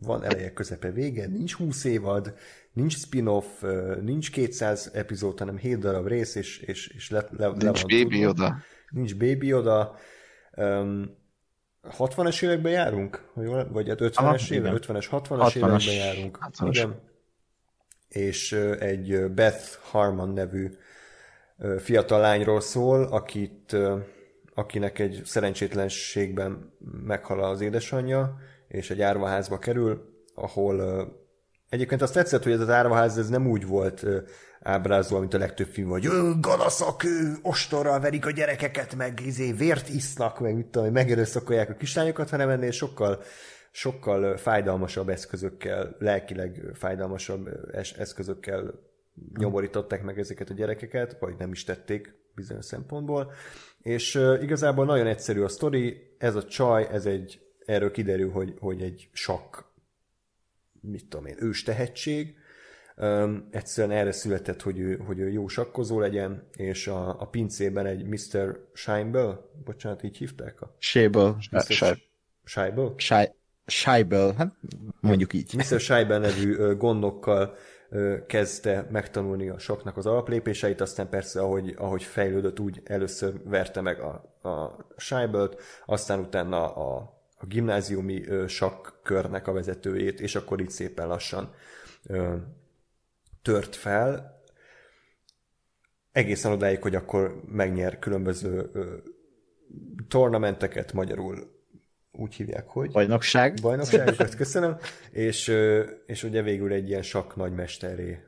C: van eleje, közepe, vége, nincs 20 évad, nincs spin-off, nincs 200 epizód, hanem 7 darab rész, és, és, és le, le, le
B: Nincs
C: van
B: baby
C: tudva.
B: oda.
C: Nincs baby oda. Um, 60-es években járunk? Vagy hát 50-es
D: Aha,
C: évek,
D: igen.
C: 50-es, 60-as
D: 60-as.
C: években járunk.
B: 60-as.
C: Igen. És egy Beth Harmon nevű fiatal lányról szól, akit, akinek egy szerencsétlenségben meghal az édesanyja, és egy árvaházba kerül, ahol Egyébként azt tetszett, hogy ez az árvaház ez nem úgy volt ábrázolva, mint a legtöbb film, hogy "Ö, galaszak, ostorral verik a gyerekeket, meg izé, vért isznak, meg mit tudom, megerőszakolják a kislányokat, hanem ennél sokkal, sokkal fájdalmasabb eszközökkel, lelkileg fájdalmasabb eszközökkel nyomorították meg ezeket a gyerekeket, vagy nem is tették bizonyos szempontból. És igazából nagyon egyszerű a sztori, ez a csaj, ez egy, erről kiderül, hogy, hogy egy sakk mit tudom én, ős tehetség. Um, egyszerűen erre született, hogy ő, hogy ő jó sakkozó legyen, és a, a pincében egy Mr. Scheinbel, bocsánat, így hívták? A.
B: Scheib.
C: Scheibel?
D: Scheibel, hát mondjuk így.
C: Mr. Scheibel nevű gondokkal kezdte megtanulni a saknak az alaplépéseit, aztán persze, ahogy, ahogy fejlődött, úgy először verte meg a, a Scheibelt, aztán utána a, a gimnáziumi sakkörnek a vezetőjét, és akkor így szépen lassan ö, tört fel, egészen odáig, hogy akkor megnyer különböző ö, tornamenteket, magyarul úgy hívják, hogy
D: Bajnokság.
C: bajnokságokat, köszönöm, és, és ugye végül egy ilyen sakk nagymesteré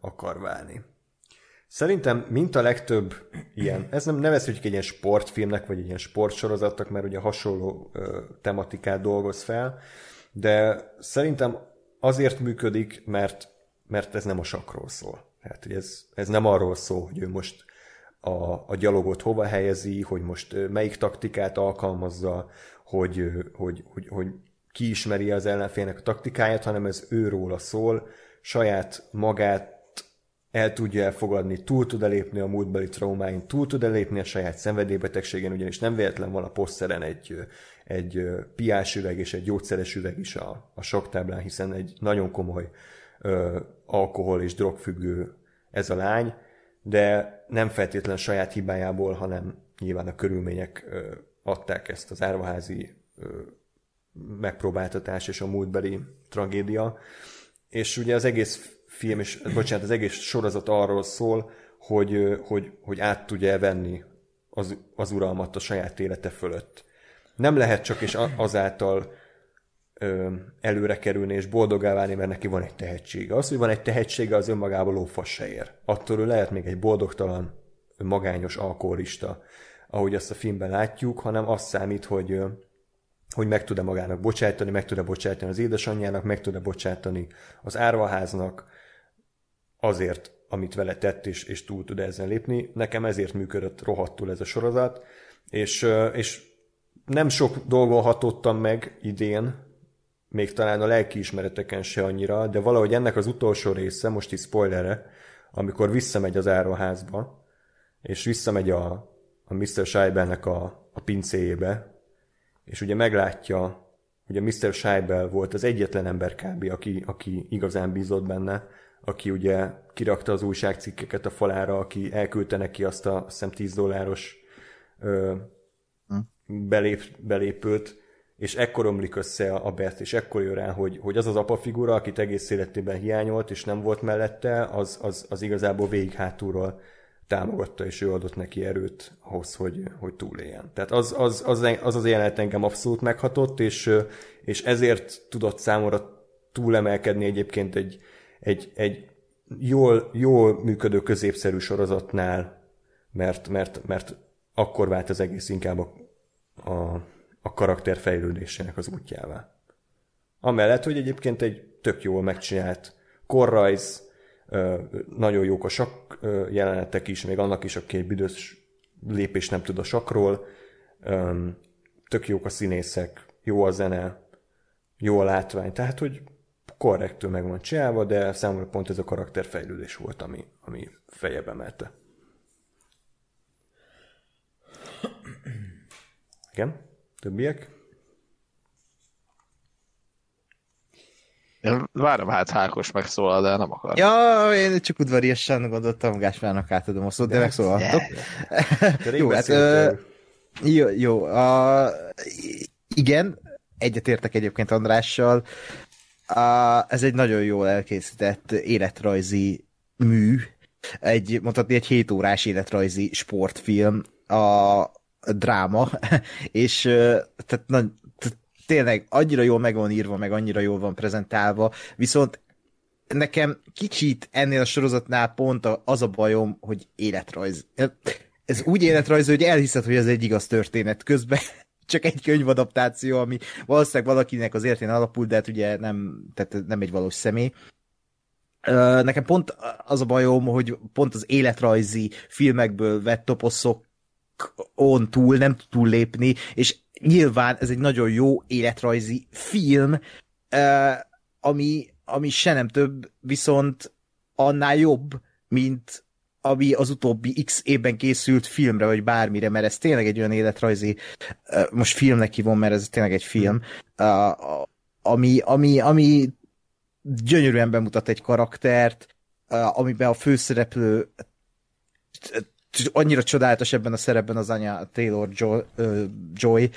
C: akar válni. Szerintem, mint a legtöbb ilyen, ez nem nevezhetjük egy ilyen sportfilmnek, vagy egy ilyen sportsorozatnak, mert ugye hasonló ö, tematikát dolgoz fel, de szerintem azért működik, mert, mert ez nem a sakról szól. Tehát, hogy ez, ez nem arról szól, hogy ő most a, a gyalogot hova helyezi, hogy most melyik taktikát alkalmazza, hogy, hogy, hogy, hogy kiismeri az ellenfélnek a taktikáját, hanem ez őróla szól, saját magát el tudja elfogadni, túl tud elépni a múltbeli traumáin, túl tud elépni a saját szenvedélybetegségen, ugyanis nem véletlen van a poszteren egy, egy piás üveg és egy gyógyszeres üveg is a, a soktáblán, hiszen egy nagyon komoly ö, alkohol és drogfüggő ez a lány, de nem feltétlen saját hibájából, hanem nyilván a körülmények ö, adták ezt az árvaházi megpróbáltatás és a múltbeli tragédia. És ugye az egész film, és bocsánat, az egész sorozat arról szól, hogy, hogy, hogy át tudja venni az, az uralmat a saját élete fölött. Nem lehet csak és azáltal ö, előre kerülni és boldogá válni, mert neki van egy tehetsége. Az, hogy van egy tehetsége, az önmagában lófasz se ér. Attól ő lehet még egy boldogtalan, magányos alkoholista, ahogy azt a filmben látjuk, hanem az számít, hogy hogy meg tud-e magának bocsátani, meg tud-e bocsátani az édesanyjának, meg tud-e bocsátani az árvaháznak, azért, amit vele tett, és, és túl tud ezen lépni. Nekem ezért működött rohadtul ez a sorozat, és, és nem sok dolgon hatottam meg idén, még talán a lelkiismereteken se annyira, de valahogy ennek az utolsó része, most is spoilerre, amikor visszamegy az árvaházba, és visszamegy a, a Mr. Scheibelnek a, a pincéjébe, és ugye meglátja, hogy a Mr. Scheibel volt az egyetlen ember kb., aki, aki igazán bízott benne, aki ugye kirakta az újságcikkeket a falára, aki elküldte neki azt a, azt hiszem 10 dolláros ö, hm. belép, belépőt, és ekkor omlik össze a Bert, és ekkor jön rá, hogy, hogy az az apa figura, akit egész életében hiányolt, és nem volt mellette, az, az, az igazából végig hátulról támogatta, és ő adott neki erőt ahhoz, hogy, hogy túléljen. Tehát az az, az, az, az jelenet engem abszolút meghatott, és, és ezért tudott számomra túlemelkedni egyébként egy, egy, egy jól, jól működő középszerű sorozatnál, mert, mert, mert akkor vált az egész inkább a, a, a karakter fejlődésének az útjává. Amellett, hogy egyébként egy tök jól megcsinált korrajz, nagyon jók a jelenetek is, még annak is, aki egy büdös lépés nem tud a sakról, tök jók a színészek, jó a zene, jó a látvány, tehát, hogy korrektül meg van csinálva, de számomra pont ez a karakterfejlődés volt, ami, ami fejebe emelte. Igen? Többiek?
B: Én várom hát Hákos megszólal, de nem akar.
D: Ja, én csak udvariasan gondoltam, Gáspárnak átadom a szót, de, de megszólaltok. jó, hát, ö, jó, jó. A, igen, egyetértek egyébként Andrással. A, ez egy nagyon jól elkészített életrajzi mű, egy, mondhatni egy 7 órás életrajzi sportfilm, a dráma, és tehát, na, tehát tényleg annyira jól meg van írva, meg annyira jól van prezentálva, viszont nekem kicsit ennél a sorozatnál pont az a bajom, hogy életrajz. Ez úgy életrajz, hogy elhiszed, hogy ez egy igaz történet közben csak egy könyvadaptáció, ami valószínűleg valakinek az értén alapul, de hát ugye nem, tehát nem egy valós személy. Nekem pont az a bajom, hogy pont az életrajzi filmekből vett toposzok on túl nem tud túl lépni, és nyilván ez egy nagyon jó életrajzi film, ami, ami se nem több, viszont annál jobb, mint ami az utóbbi x évben készült filmre, vagy bármire, mert ez tényleg egy olyan életrajzi, most filmnek hívom, mert ez tényleg egy film, ami, ami, ami gyönyörűen bemutat egy karaktert, amiben a főszereplő annyira csodálatos ebben a szerepben az anya Taylor Joy, uh, Joy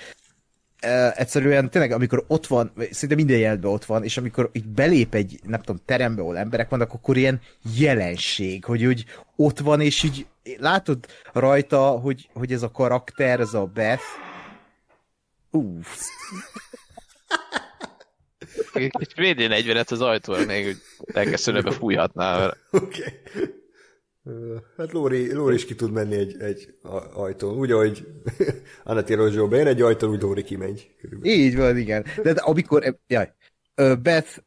D: egyszerűen tényleg, amikor ott van, szinte minden jelentben ott van, és amikor így belép egy, nem tudom, terembe, ahol emberek vannak, akkor ilyen jelenség, hogy úgy ott van, és így látod rajta, hogy, hogy ez a karakter, ez a Beth, Uff.
B: Egy VD40-et az ajtóra még elkezdődőbe fújhatná.
C: Oké. Okay. Hát Lóri, Lóri is ki tud menni egy, egy ajtón. Úgy, ahogy Anna Tirozsó bejön egy ajtón, úgy Lóri kimegy.
D: Körülbelül. Így van, igen. De amikor, jaj, Beth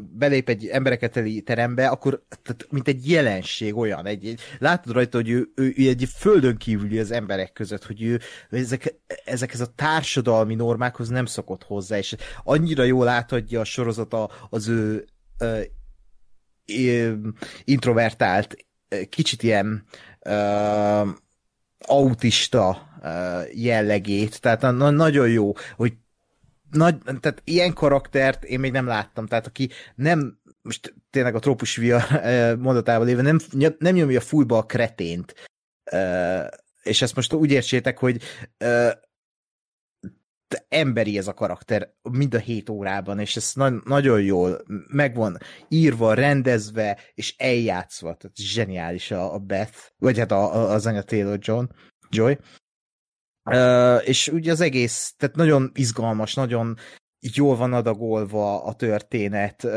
D: belép egy embereket teli terembe, akkor tehát, mint egy jelenség olyan, egy, egy, látod rajta, hogy ő, ő, ő egy földön kívüli az emberek között, hogy ő ezek, ezekhez a társadalmi normákhoz nem szokott hozzá, és annyira jól átadja a sorozata az ő ö, ö, introvertált, kicsit ilyen ö, autista jellegét, tehát na, nagyon jó, hogy nagy, tehát ilyen karaktert én még nem láttam, tehát aki nem, most tényleg a trópus via mondatával éve, nem, nem nyomja fullba a kretént, és ezt most úgy értsétek, hogy emberi ez a karakter mind a hét órában, és ez na- nagyon jól megvan írva, rendezve, és eljátszva, tehát zseniális a, a Beth, vagy hát a, a, az anya Taylor John, Joy. Uh, és ugye az egész, tehát nagyon izgalmas, nagyon jól van adagolva a történet. Uh,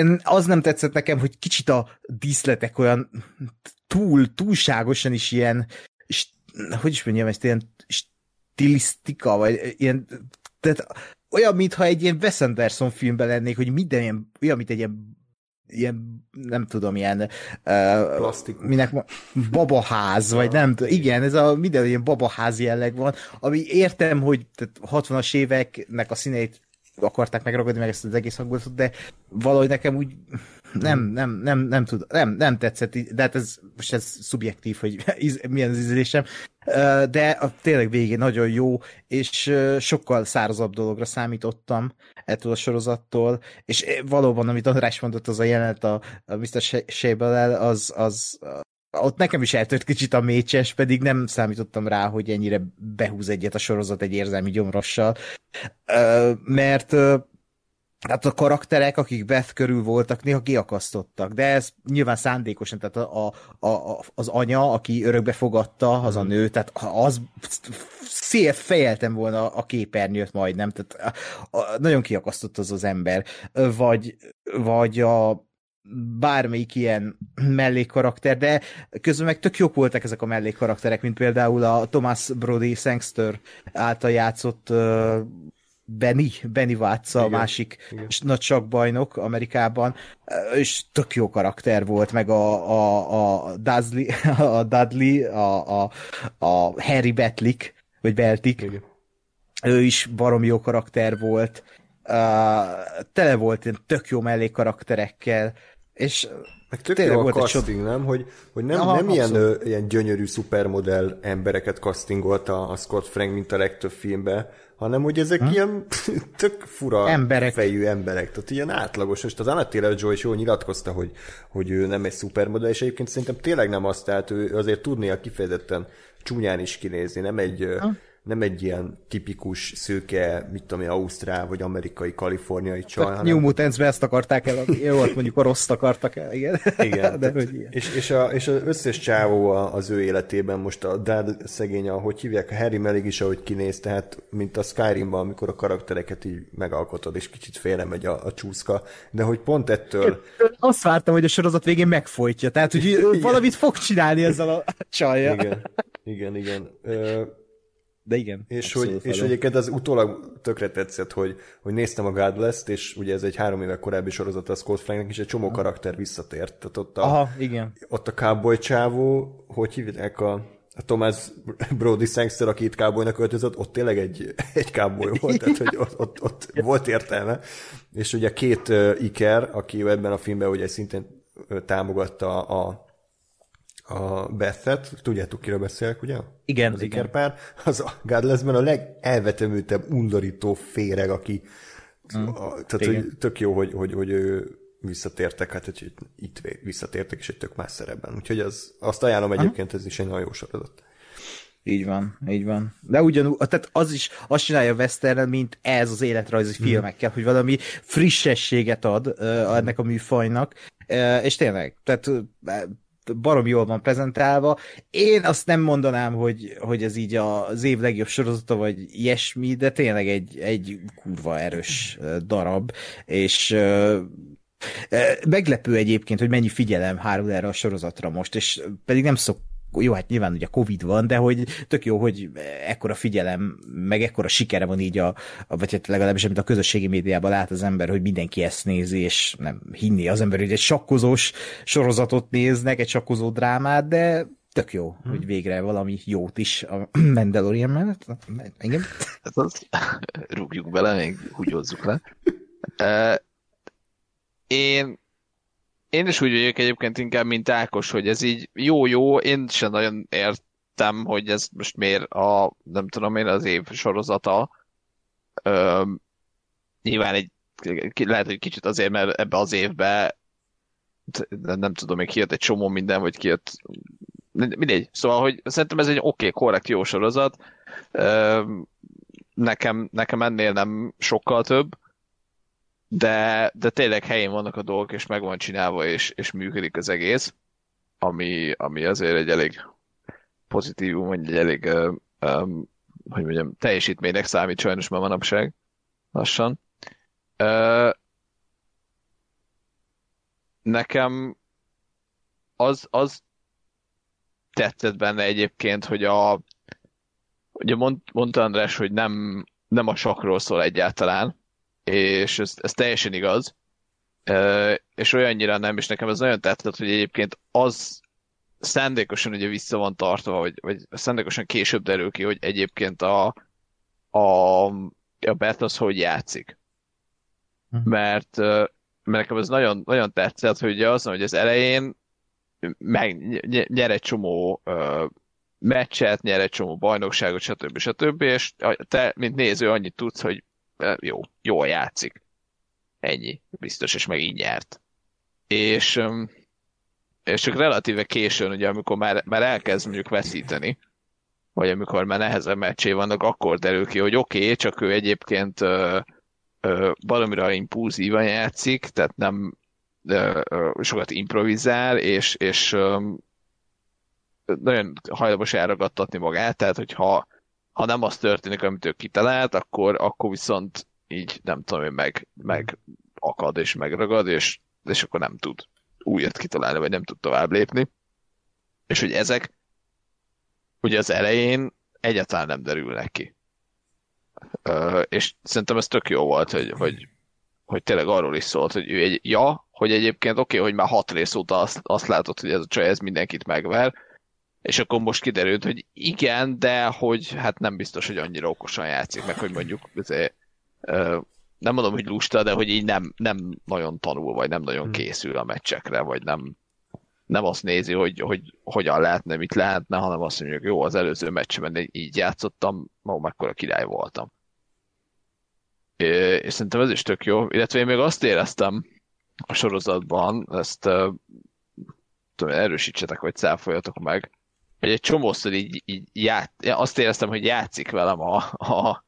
D: uh, az nem tetszett nekem, hogy kicsit a díszletek olyan túl, túlságosan is ilyen, hogy is mondjam, ezt ilyen stilisztika, vagy ilyen, tehát olyan, mintha egy ilyen Wes Anderson filmben lennék, hogy minden ilyen, olyan, mint egy ilyen ilyen, nem tudom, ilyen uh, minek babaház, vagy nem tudom, igen, ez a minden ilyen babaház jelleg van, ami értem, hogy 60-as éveknek a színeit akarták megragadni meg ezt az egész hangulatot, de valahogy nekem úgy nem, nem, nem, nem tud, nem, nem tetszett, de hát ez, most ez szubjektív, hogy milyen az ízlésem, de a tényleg végén nagyon jó, és sokkal szárazabb dologra számítottam ettől a sorozattól, és valóban, amit András mondott, az a jelenet a, a Mr. shable az, az ott nekem is eltört kicsit a mécses, pedig nem számítottam rá, hogy ennyire behúz egyet a sorozat egy érzelmi gyomrossal, mert tehát a karakterek, akik Beth körül voltak, néha kiakasztottak, de ez nyilván szándékosan, tehát a, a, a, az anya, aki örökbe fogadta, az a mhm. nő, tehát az szél fejeltem volna a képernyőt majdnem, tehát a, a, nagyon kiakasztott az az ember, vagy, vagy a bármelyik ilyen mellékkarakter, de közben meg tök jók voltak ezek a mellékkarakterek, mint például a Thomas Brody Sangster által játszott Benny, Benny Watts a igen, másik igen. nagy sakbajnok Amerikában, és tök jó karakter volt, meg a, a, a Dudley, a, Dudley a, a, a Harry Betlick, vagy Beltik, igen. ő is barom jó karakter volt, uh, tele volt ilyen tök jó mellékkarakterekkel, és
C: meg tök jó a casting, nem? Hogy, hogy nem, Aha, nem ilyen, ö, ilyen gyönyörű szupermodell embereket castingolta a Scott Frank, mint a legtöbb filmben, hanem hogy ezek hm? ilyen tök fura emberek. fejű emberek, tehát ilyen átlagos. Most az Anna Taylor-Joy is jól nyilatkozta, hogy, hogy ő nem egy szupermodell, és egyébként szerintem tényleg nem azt, tehát ő azért tudnia kifejezetten csúnyán is kinézni, nem egy, hm? Nem egy ilyen tipikus szőke, mit tudom én, ausztrál vagy amerikai, kaliforniai csaj.
D: hanem... New mutants ezt akarták el, jó, ott mondjuk a rossz akartak el, igen.
C: Igen. De, hogy ilyen. És, és, a, és az összes csávó az ő életében, most a Dad szegény, ahogy hívják, a Harry Melig is, ahogy kinéz, tehát mint a Skyrimban, amikor a karaktereket így megalkotod, és kicsit félre megy a, a csúszka, de hogy pont ettől...
D: Azt vártam, hogy a sorozat végén megfojtja, tehát hogy valamit fog csinálni ezzel a csajjal.
C: Igen, igen, igen. Ö,
D: de igen.
C: És hogy, és egyébként az utólag tökre tetszett, hogy, hogy néztem a Godless-t, és ugye ez egy három éve korábbi sorozat a Scott Franknek, és egy csomó karakter visszatért. Tehát ott a,
D: Aha, igen.
C: Ott a cowboy csávó, hogy hívják a, a Thomas Brody Sangster, aki itt cowboynak öltözött, ott tényleg egy, egy cowboy volt, tehát hogy ott, ott, ott volt értelme. És ugye két uh, Iker, aki ebben a filmben ugye szintén támogatta a, a Bethet, tudjátok, kiről beszélek, ugye?
D: Igen,
C: az
D: igen.
C: Pár, az a Godlessben a legelvetemültebb, undorító féreg, aki mm, a, tehát hogy tök jó, hogy, hogy, hogy ő visszatértek, hát hogy itt visszatértek, és egy tök más szerepben. Úgyhogy az, azt ajánlom egyébként, ez is egy nagyon jó sorozat.
D: Így van, így van. De ugyanúgy, tehát az is azt csinálja Western, mint ez az életrajzi mm. filmekkel, hogy valami frissességet ad uh, ennek a műfajnak, uh, és tényleg, tehát uh, barom jól van prezentálva. Én azt nem mondanám, hogy, hogy ez így az év legjobb sorozata, vagy ilyesmi, de tényleg egy, egy kurva erős darab, és Meglepő egyébként, hogy mennyi figyelem hárul erre a sorozatra most, és pedig nem szok jó, hát nyilván ugye Covid van, de hogy tök jó, hogy ekkora figyelem, meg ekkora sikere van így a, a vagy hát legalábbis amit a közösségi médiában lát az ember, hogy mindenki ezt nézi, és nem hinni az ember, hogy egy sakkozós sorozatot néznek, egy sakkozó drámát, de tök jó, hmm. hogy végre valami jót is a Mandalorian mellett. Engem?
B: Ez az, rúgjuk bele, még húgyozzuk le. Én én is úgy vagyok egyébként inkább, mint Ákos, hogy ez így jó-jó, én sem nagyon értem, hogy ez most miért a, nem tudom én, az év sorozata. Ö, nyilván egy, lehet, hogy kicsit azért, mert ebbe az évbe nem, tudom, még kijött egy csomó minden, vagy kijött mindegy. Szóval, hogy szerintem ez egy oké, okay, korrekt, jó sorozat. Ö, nekem, nekem ennél nem sokkal több de, de tényleg helyén vannak a dolgok, és meg van csinálva, és, és működik az egész, ami, ami azért egy elég pozitívum, vagy egy elég, um, hogy mondjam, teljesítménynek számít sajnos már manapság lassan. Uh, nekem az, az tetszett benne egyébként, hogy a ugye mond, mondta András, hogy nem, nem a sakról szól egyáltalán, és ez, ez teljesen igaz, és olyannyira nem, és nekem ez nagyon tetszett, hogy egyébként az szándékosan ugye vissza van tartva, vagy, vagy szándékosan később derül ki, hogy egyébként a, a, a az hogy játszik. Hm. Mert, mert nekem ez nagyon, nagyon tetszett, hogy ugye az, hogy az elején meg nyer egy csomó uh, meccset, nyer egy csomó bajnokságot, stb. stb. És te, mint néző, annyit tudsz, hogy jó, jól játszik. Ennyi, biztos, és meg így nyert. És, és csak relatíve későn, ugye, amikor már, már elkezd mondjuk veszíteni, vagy amikor már nehezebb meccsé vannak, akkor derül ki, hogy oké, okay, csak ő egyébként ö, ö, valamire impulzívan játszik, tehát nem ö, ö, sokat improvizál, és, és ö, nagyon hajlamos elragadtatni magát, tehát hogyha ha nem az történik, amit ő kitalált, akkor, akkor viszont így nem tudom én, meg, meg akad és megragad, és, és akkor nem tud újat kitalálni, vagy nem tud tovább lépni. És hogy ezek ugye az elején egyáltalán nem derülnek ki. Ö, és szerintem ez tök jó volt, hogy, hogy, hogy tényleg arról is szólt, hogy ő egy, ja, hogy egyébként oké, okay, hogy már hat rész óta azt, azt látod, hogy ez a csaj ez mindenkit megver, és akkor most kiderült, hogy igen, de hogy hát nem biztos, hogy annyira okosan játszik, meg hogy mondjuk azért, nem mondom, hogy lusta, de hogy így nem, nem nagyon tanul, vagy nem nagyon hmm. készül a meccsekre, vagy nem, nem azt nézi, hogy, hogy hogyan lehetne, mit lehetne, hanem azt mondjuk, jó, az előző meccsemben így játszottam, ma mekkora király voltam. És szerintem ez is tök jó, illetve én még azt éreztem a sorozatban, ezt tudom, erősítsetek, vagy cáfoljatok meg, hogy egy csomószor így, így ját, azt éreztem, hogy játszik velem a, a,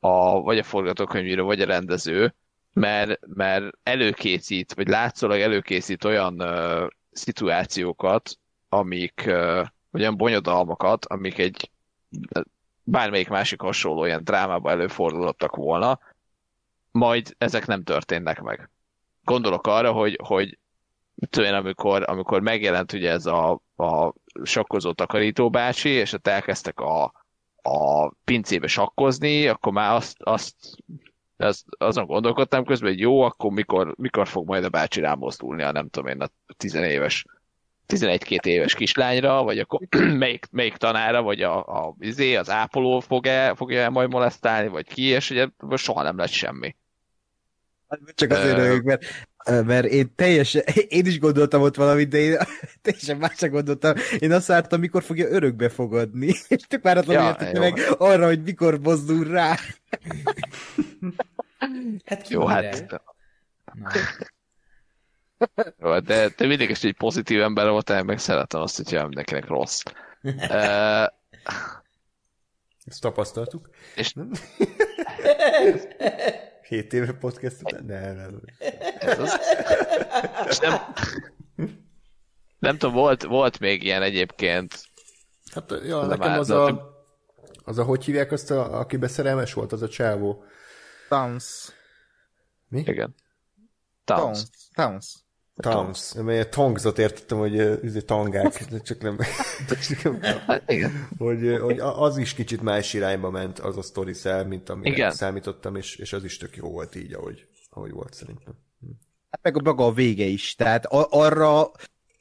B: a vagy a forgatókönyvíró, vagy a rendező, mert, mert előkészít, vagy látszólag előkészít olyan uh, szituációkat, amik, uh, olyan bonyodalmakat, amik egy bármelyik másik hasonló ilyen drámában előfordulottak volna, majd ezek nem történnek meg. Gondolok arra, hogy, hogy tudom amikor, amikor megjelent ugye ez a, a sakkozó takarító bácsi, és ott elkezdtek a, a pincébe sakkozni, akkor már azt, azt, azt azon gondolkodtam közben, hogy jó, akkor mikor, mikor fog majd a bácsi rám mozdulni, a nem tudom én, a tizenéves 11-2 éves kislányra, vagy akkor melyik, melyik tanára, vagy a, a, izé, az ápoló fog-e, fogja majd molesztálni, vagy ki, és ugye soha nem lett semmi.
D: Csak azért uh, mert mert én teljesen, én is gondoltam ott valamit, de én teljesen másra gondoltam. Én azt vártam, mikor fogja örökbe fogadni, és tök váratlanul ja, meg arra, hogy mikor mozdul rá.
E: Hát
B: jó, hát... Jó, de te mindig is egy pozitív ember voltál, meg szeretem azt, hogyha mindenkinek rossz. uh...
C: Ezt tapasztaltuk.
B: És...
C: 7 éve podcast után? Nem, nem.
B: nem, nem tudom, volt, volt még ilyen egyébként.
C: Hát, ja, nekem az a, az a, hogy hívják azt, a, akibe szerelmes volt, az a csávó.
D: Towns.
C: Mi?
B: Igen. Towns.
D: Towns.
C: Towns. Mert tongzot értettem, hogy uh, tangák, csak nem... csak nem
B: Hát igen.
C: hogy, hogy az is kicsit más irányba ment az a story szel, mint amire
B: Igen.
C: számítottam, és, és az is tök jó volt így, ahogy, ahogy volt szerintem.
D: Hát meg a maga a vége is. Tehát a, arra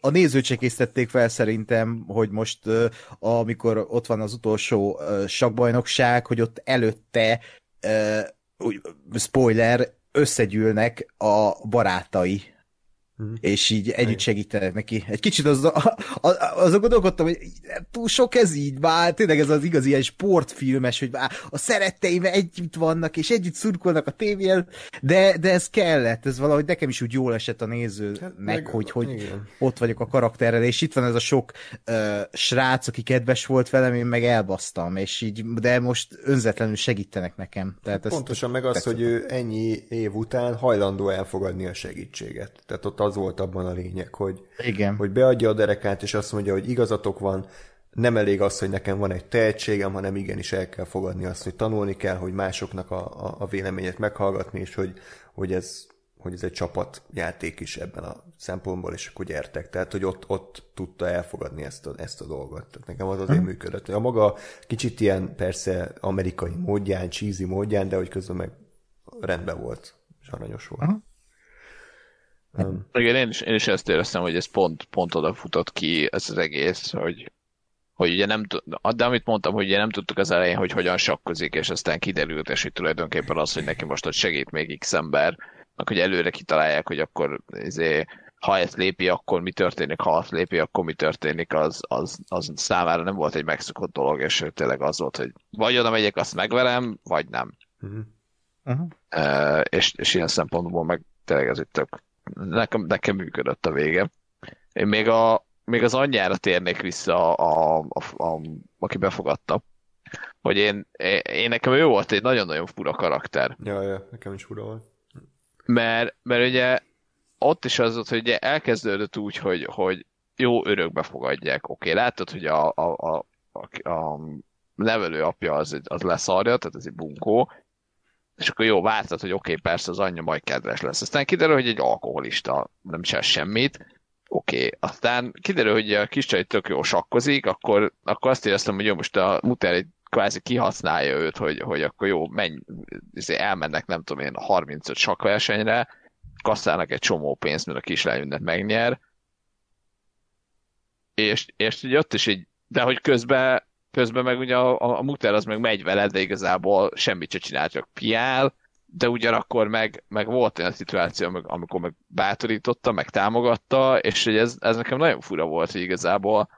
D: a se készítették fel szerintem, hogy most amikor ott van az utolsó sakbajnokság, hogy ott előtte úgy, spoiler, összegyűlnek a barátai.
C: Mhm.
D: És így együtt segítenek neki. Egy kicsit az, a, a, azon gondolkodtam, hogy túl sok ez így, bár tényleg ez az igazi ilyen sportfilmes, hogy bár a szeretteim együtt vannak, és együtt szurkolnak a tévén, de, de ez kellett, ez valahogy nekem is úgy jól esett a nézőnek,
C: Hát
D: meg, hogy, hogy
C: igen.
D: ott vagyok a karakterrel, és itt van ez a sok uh, srác, aki kedves volt velem, én meg elbasztam, és így, de most önzetlenül segítenek nekem. Tehát
C: Pontosan meg az, hogy ő ennyi év után hajlandó elfogadni a segítséget. Tehát ott az volt abban a lényeg, hogy,
D: Igen.
C: hogy beadja a derekát, és azt mondja, hogy igazatok van, nem elég az, hogy nekem van egy tehetségem, hanem igenis el kell fogadni azt, hogy tanulni kell, hogy másoknak a, a, a véleményét meghallgatni, és hogy, hogy, ez, hogy ez egy csapatjáték is ebben a szempontból, és akkor gyertek. Tehát, hogy ott, ott tudta elfogadni ezt a, ezt a dolgot. Tehát nekem az azért működött. A maga kicsit ilyen persze amerikai módján, cheesy módján, de hogy közben meg rendben volt, és aranyos volt.
D: Aha.
C: Um,
B: Igen, én is, én is ezt éreztem, hogy ez pont, pont oda futott ki ez az egész, hogy, hogy ugye nem de amit mondtam, hogy ugye nem tudtuk az elején, hogy hogyan sakkozik, és aztán kiderült, és hogy tulajdonképpen az, hogy neki most ott segít még X ember, meg hogy előre kitalálják, hogy akkor izé, ha ezt lépi, akkor mi történik, ha azt lépi, akkor mi történik, az, az, az számára nem volt egy megszokott dolog, és tényleg az volt, hogy vagy oda megyek, azt megverem, vagy nem.
D: Aha.
B: Uh, és, és ilyen szempontból meg tényleg ez itt tök, nekem, nekem működött a vége. Én még, a, még az anyjára térnék vissza, a, a, a, aki befogadta, hogy én, én, én nekem ő volt egy nagyon-nagyon fura karakter.
C: Ja, ja, nekem is fura volt.
B: Mert, mert ugye ott is az volt, hogy ugye elkezdődött úgy, hogy, hogy jó, örökbe fogadják. Oké, látod, hogy a, a, a, a, a nevelő apja az, az leszarja, tehát ez egy bunkó, és akkor jó, vártad, hogy oké, persze az anyja majd kedves lesz. Aztán kiderül, hogy egy alkoholista nem csinál semmit, oké. Aztán kiderül, hogy a kis csaj tök jó sakkozik, akkor, akkor azt éreztem, hogy jó, most a Muter kvázi kihasználja őt, hogy, hogy akkor jó, menj, izé, elmennek, nem tudom én, 35 sakkversenyre, kasszálnak egy csomó pénzt, mert a kislány mindent megnyer, és, és ott is így, de hogy közben, közben meg ugye a, a, a Muter az meg megy veled, de igazából semmit se csinál, csak piál, de ugyanakkor meg, meg volt olyan szituáció, amikor meg bátorította, meg támogatta, és hogy ez, ez nekem nagyon fura volt, hogy igazából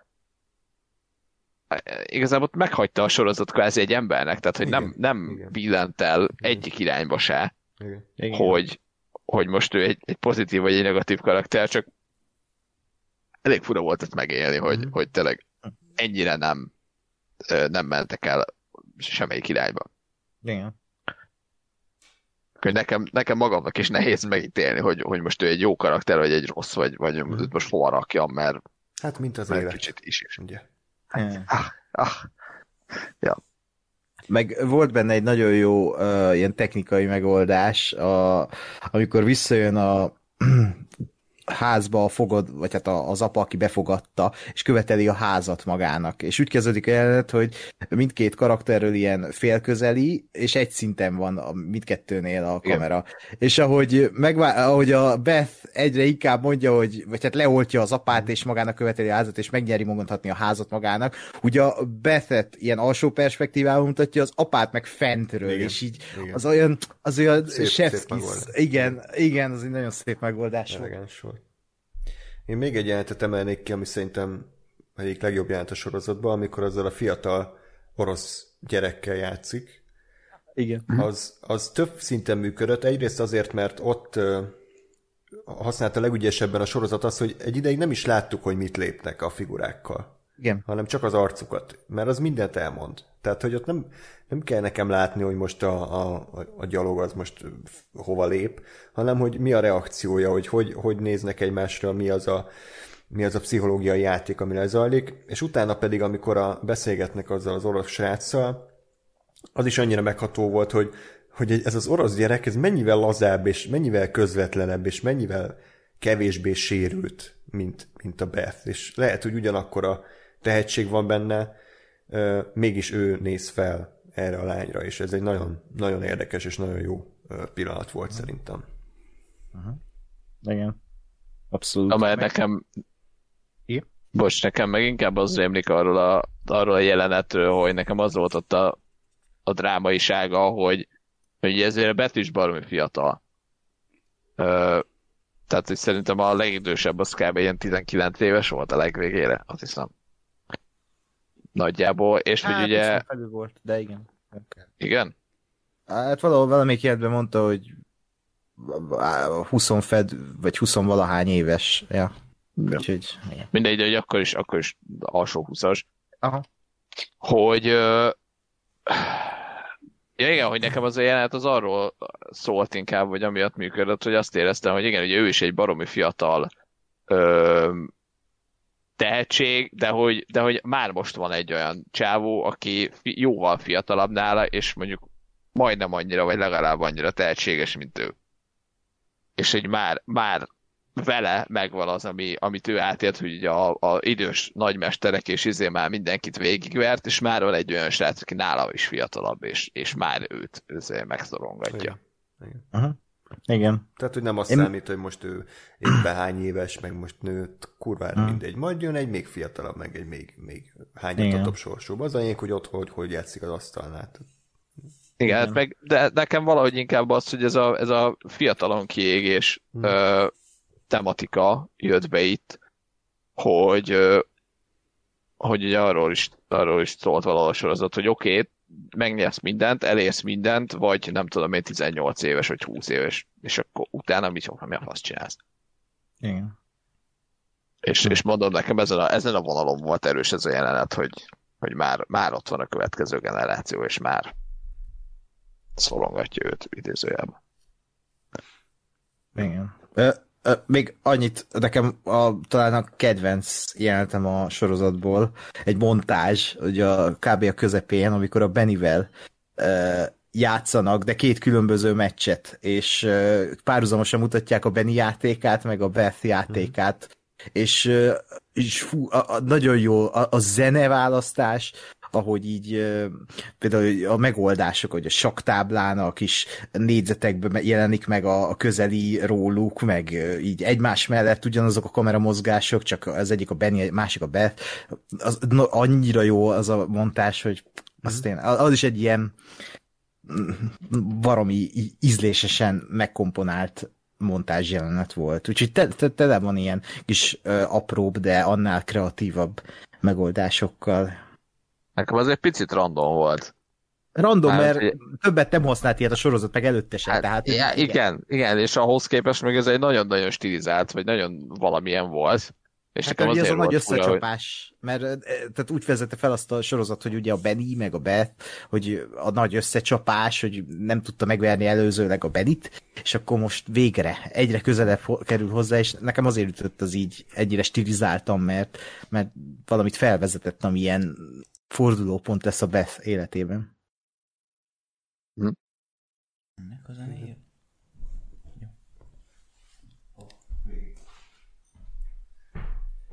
B: igazából meghagyta a sorozat kvázi egy embernek, tehát hogy nem,
C: Igen,
B: nem
C: igen.
B: billent el egyik irányba se,
C: Igen.
D: Igen.
B: hogy, hogy most ő egy, egy pozitív vagy egy negatív karakter, csak elég fura volt ezt megélni, hogy,
C: Mhm.
B: hogy tényleg ennyire nem, nem mentek el semmelyik irányba.
D: Igen.
B: Hogy nekem, nekem magamnak is nehéz megítélni, hogy, hogy most ő egy jó karakter, vagy egy rossz, vagy, vagy
C: Mhm.
B: most hova rakjam, mert,
C: Hát, mint az
B: mert
C: élet,
B: kicsit is is.
C: ugye.
B: Ah, ah,
D: Meg volt benne egy nagyon jó uh, ilyen technikai megoldás, a, amikor visszajön a házba fogod, vagy hát az apa, aki befogadta, és követeli a házat magának. És úgy kezdődik a jelenet, hogy mindkét karakterről ilyen félközeli, és egy szinten van a, mindkettőnél a
B: Igen.
D: kamera. És ahogy, megvá- ahogy a Beth egyre inkább mondja, hogy, vagy hát leoltja az apát, és magának követeli a házat, és megnyeri mondhatni a házat magának, ugye a Bethet ilyen alsó perspektívával mutatja, az apát meg fentről,
C: Igen.
D: és így
C: Igen.
D: az olyan, az olyan
C: Szép- szép.
D: Igen, igen, az egy nagyon szép megoldás.
C: Elegáns volt. Én még egy jelentet emelnék ki, ami szerintem egyik legjobb jelent a sorozatban, amikor azzal a fiatal orosz gyerekkel játszik.
D: Igen.
C: Az, az több szinten működött. Egyrészt azért, mert ott használta legügyesebben a sorozat az, hogy egy ideig nem is láttuk, hogy mit lépnek a figurákkal
D: Igen.
C: hanem csak az arcukat, mert az mindent elmond. Tehát, hogy ott nem, nem kell nekem látni, hogy most a, a, a gyalog az most hova lép, hanem hogy mi a reakciója, hogy hogy, hogy néznek egymásra, mi az a, mi az a pszichológiai játék, ami lezajlik, és utána pedig, amikor a, beszélgetnek azzal az orosz sráccal, az is annyira megható volt, hogy hogy ez az orosz gyerek, ez mennyivel lazább, és mennyivel közvetlenebb, és mennyivel kevésbé sérült, mint, mint a Beth. És lehet, hogy ugyanakkor a tehetség van benne, mégis ő néz fel erre a lányra, és ez egy nagyon, nagyon érdekes és nagyon jó pillanat volt szerintem.
D: Uh-huh. Igen. Abszolút.
B: Amely nekem I? Bocs, nekem meg inkább az rémlik arról a, arról a jelenetről, hogy nekem az volt ott a, a drámaisága, hogy, hogy ezért a betűs baromi fiatal. Ö, tehát, hogy szerintem a legidősebb az kb. ilyen 19 éves volt a legvégére, azt hiszem. Nagyjából, és hát, hogy ugye...
D: volt, de igen.
B: Igen?
D: Hát valahol valamelyik jelentben mondta, hogy 20 fed, vagy 20 valahány éves. Ja. Úgyhogy,
B: igen. Mindegy, hogy akkor is, akkor is alsó 20-as.
D: Aha.
B: Hogy uh, ja, igen, hogy nekem az a jelenet az arról szólt inkább, vagy amiatt működött, hogy azt éreztem, hogy igen, hogy ő is egy baromi fiatal uh, tehetség, de hogy, de hogy már most van egy olyan csávó, aki jóval fiatalabb nála, és mondjuk majdnem annyira, vagy legalább annyira tehetséges, mint ő. És hogy már, már vele megvan az, ami, amit ő átélt, hogy ugye a, a idős nagymesterek és izé már mindenkit végigvert, és már van egy olyan srác, aki nála is fiatalabb, és, és már őt izé megszorongatja.
C: Igen. Igen.
D: Uh-huh. Igen.
C: Tehát, hogy nem azt Én... számít, hogy most ő éppen hány éves, meg most nőtt, kurvára hmm. mindegy. Majd jön egy még fiatalabb, meg egy még, még hányatottabb sorsóba. Az anyag, hogy ott hogy, hogy játszik az asztalnál.
B: Igen, hát meg, de nekem valahogy inkább az, hogy ez a, ez a fiatalon kiégés hmm. ö, tematika jött be itt, hogy, ö, hogy ugye arról is, arról is szólt valahol a sorozat, hogy oké, okay, megnyersz mindent, elérsz mindent, vagy nem tudom én 18 éves, vagy 20 éves, és akkor utána mit mi a fasz csinálsz?
D: Igen.
B: És, és mondom, nekem ezen a, ezen a vonalon volt erős ez a jelenet, hogy, hogy már, már ott van a következő generáció, és már szolongatja őt idézőjelben.
D: Igen. Még annyit, nekem a, talán a kedvenc jelenetem a sorozatból, egy montázs, hogy a kb. a közepén, amikor a Benivel uh, játszanak, de két különböző meccset, és uh, párhuzamosan mutatják a Benny játékát, meg a Beth játékát, mm. és, uh, és fú, a, a, nagyon jó a, a zeneválasztás, ahogy így például a megoldások, hogy a saktáblának is négyzetekben jelenik meg a, a közeli róluk, meg így egymás mellett ugyanazok a kameramozgások, csak az egyik a Benny, a másik a Beth. Az, no, annyira jó az a montás, hogy azt én, az is egy ilyen varomi ízlésesen megkomponált montázs jelenet volt. Úgyhogy tele te, te van ilyen kis ö, apróbb, de annál kreatívabb megoldásokkal.
B: Nekem az egy picit random volt.
D: Random, mert hogy... többet nem használt ilyet a sorozat, meg előtte sem. Hát, tehát,
B: igen, igen, igen, és ahhoz képest meg ez egy nagyon-nagyon stilizált, vagy nagyon valamilyen volt. És
D: hát nekem az a nagy összecsapás, hogy... mert tehát úgy vezette fel azt a sorozat, hogy ugye a Benny, meg a Beth, hogy a nagy összecsapás, hogy nem tudta megverni előzőleg a Benit, és akkor most végre egyre közelebb kerül hozzá, és nekem azért ütött az így ennyire stilizáltam, mert, mert valamit felvezetett, ami ilyen fordulópont lesz a Beth életében.
E: Hm. Ennek az zenéje?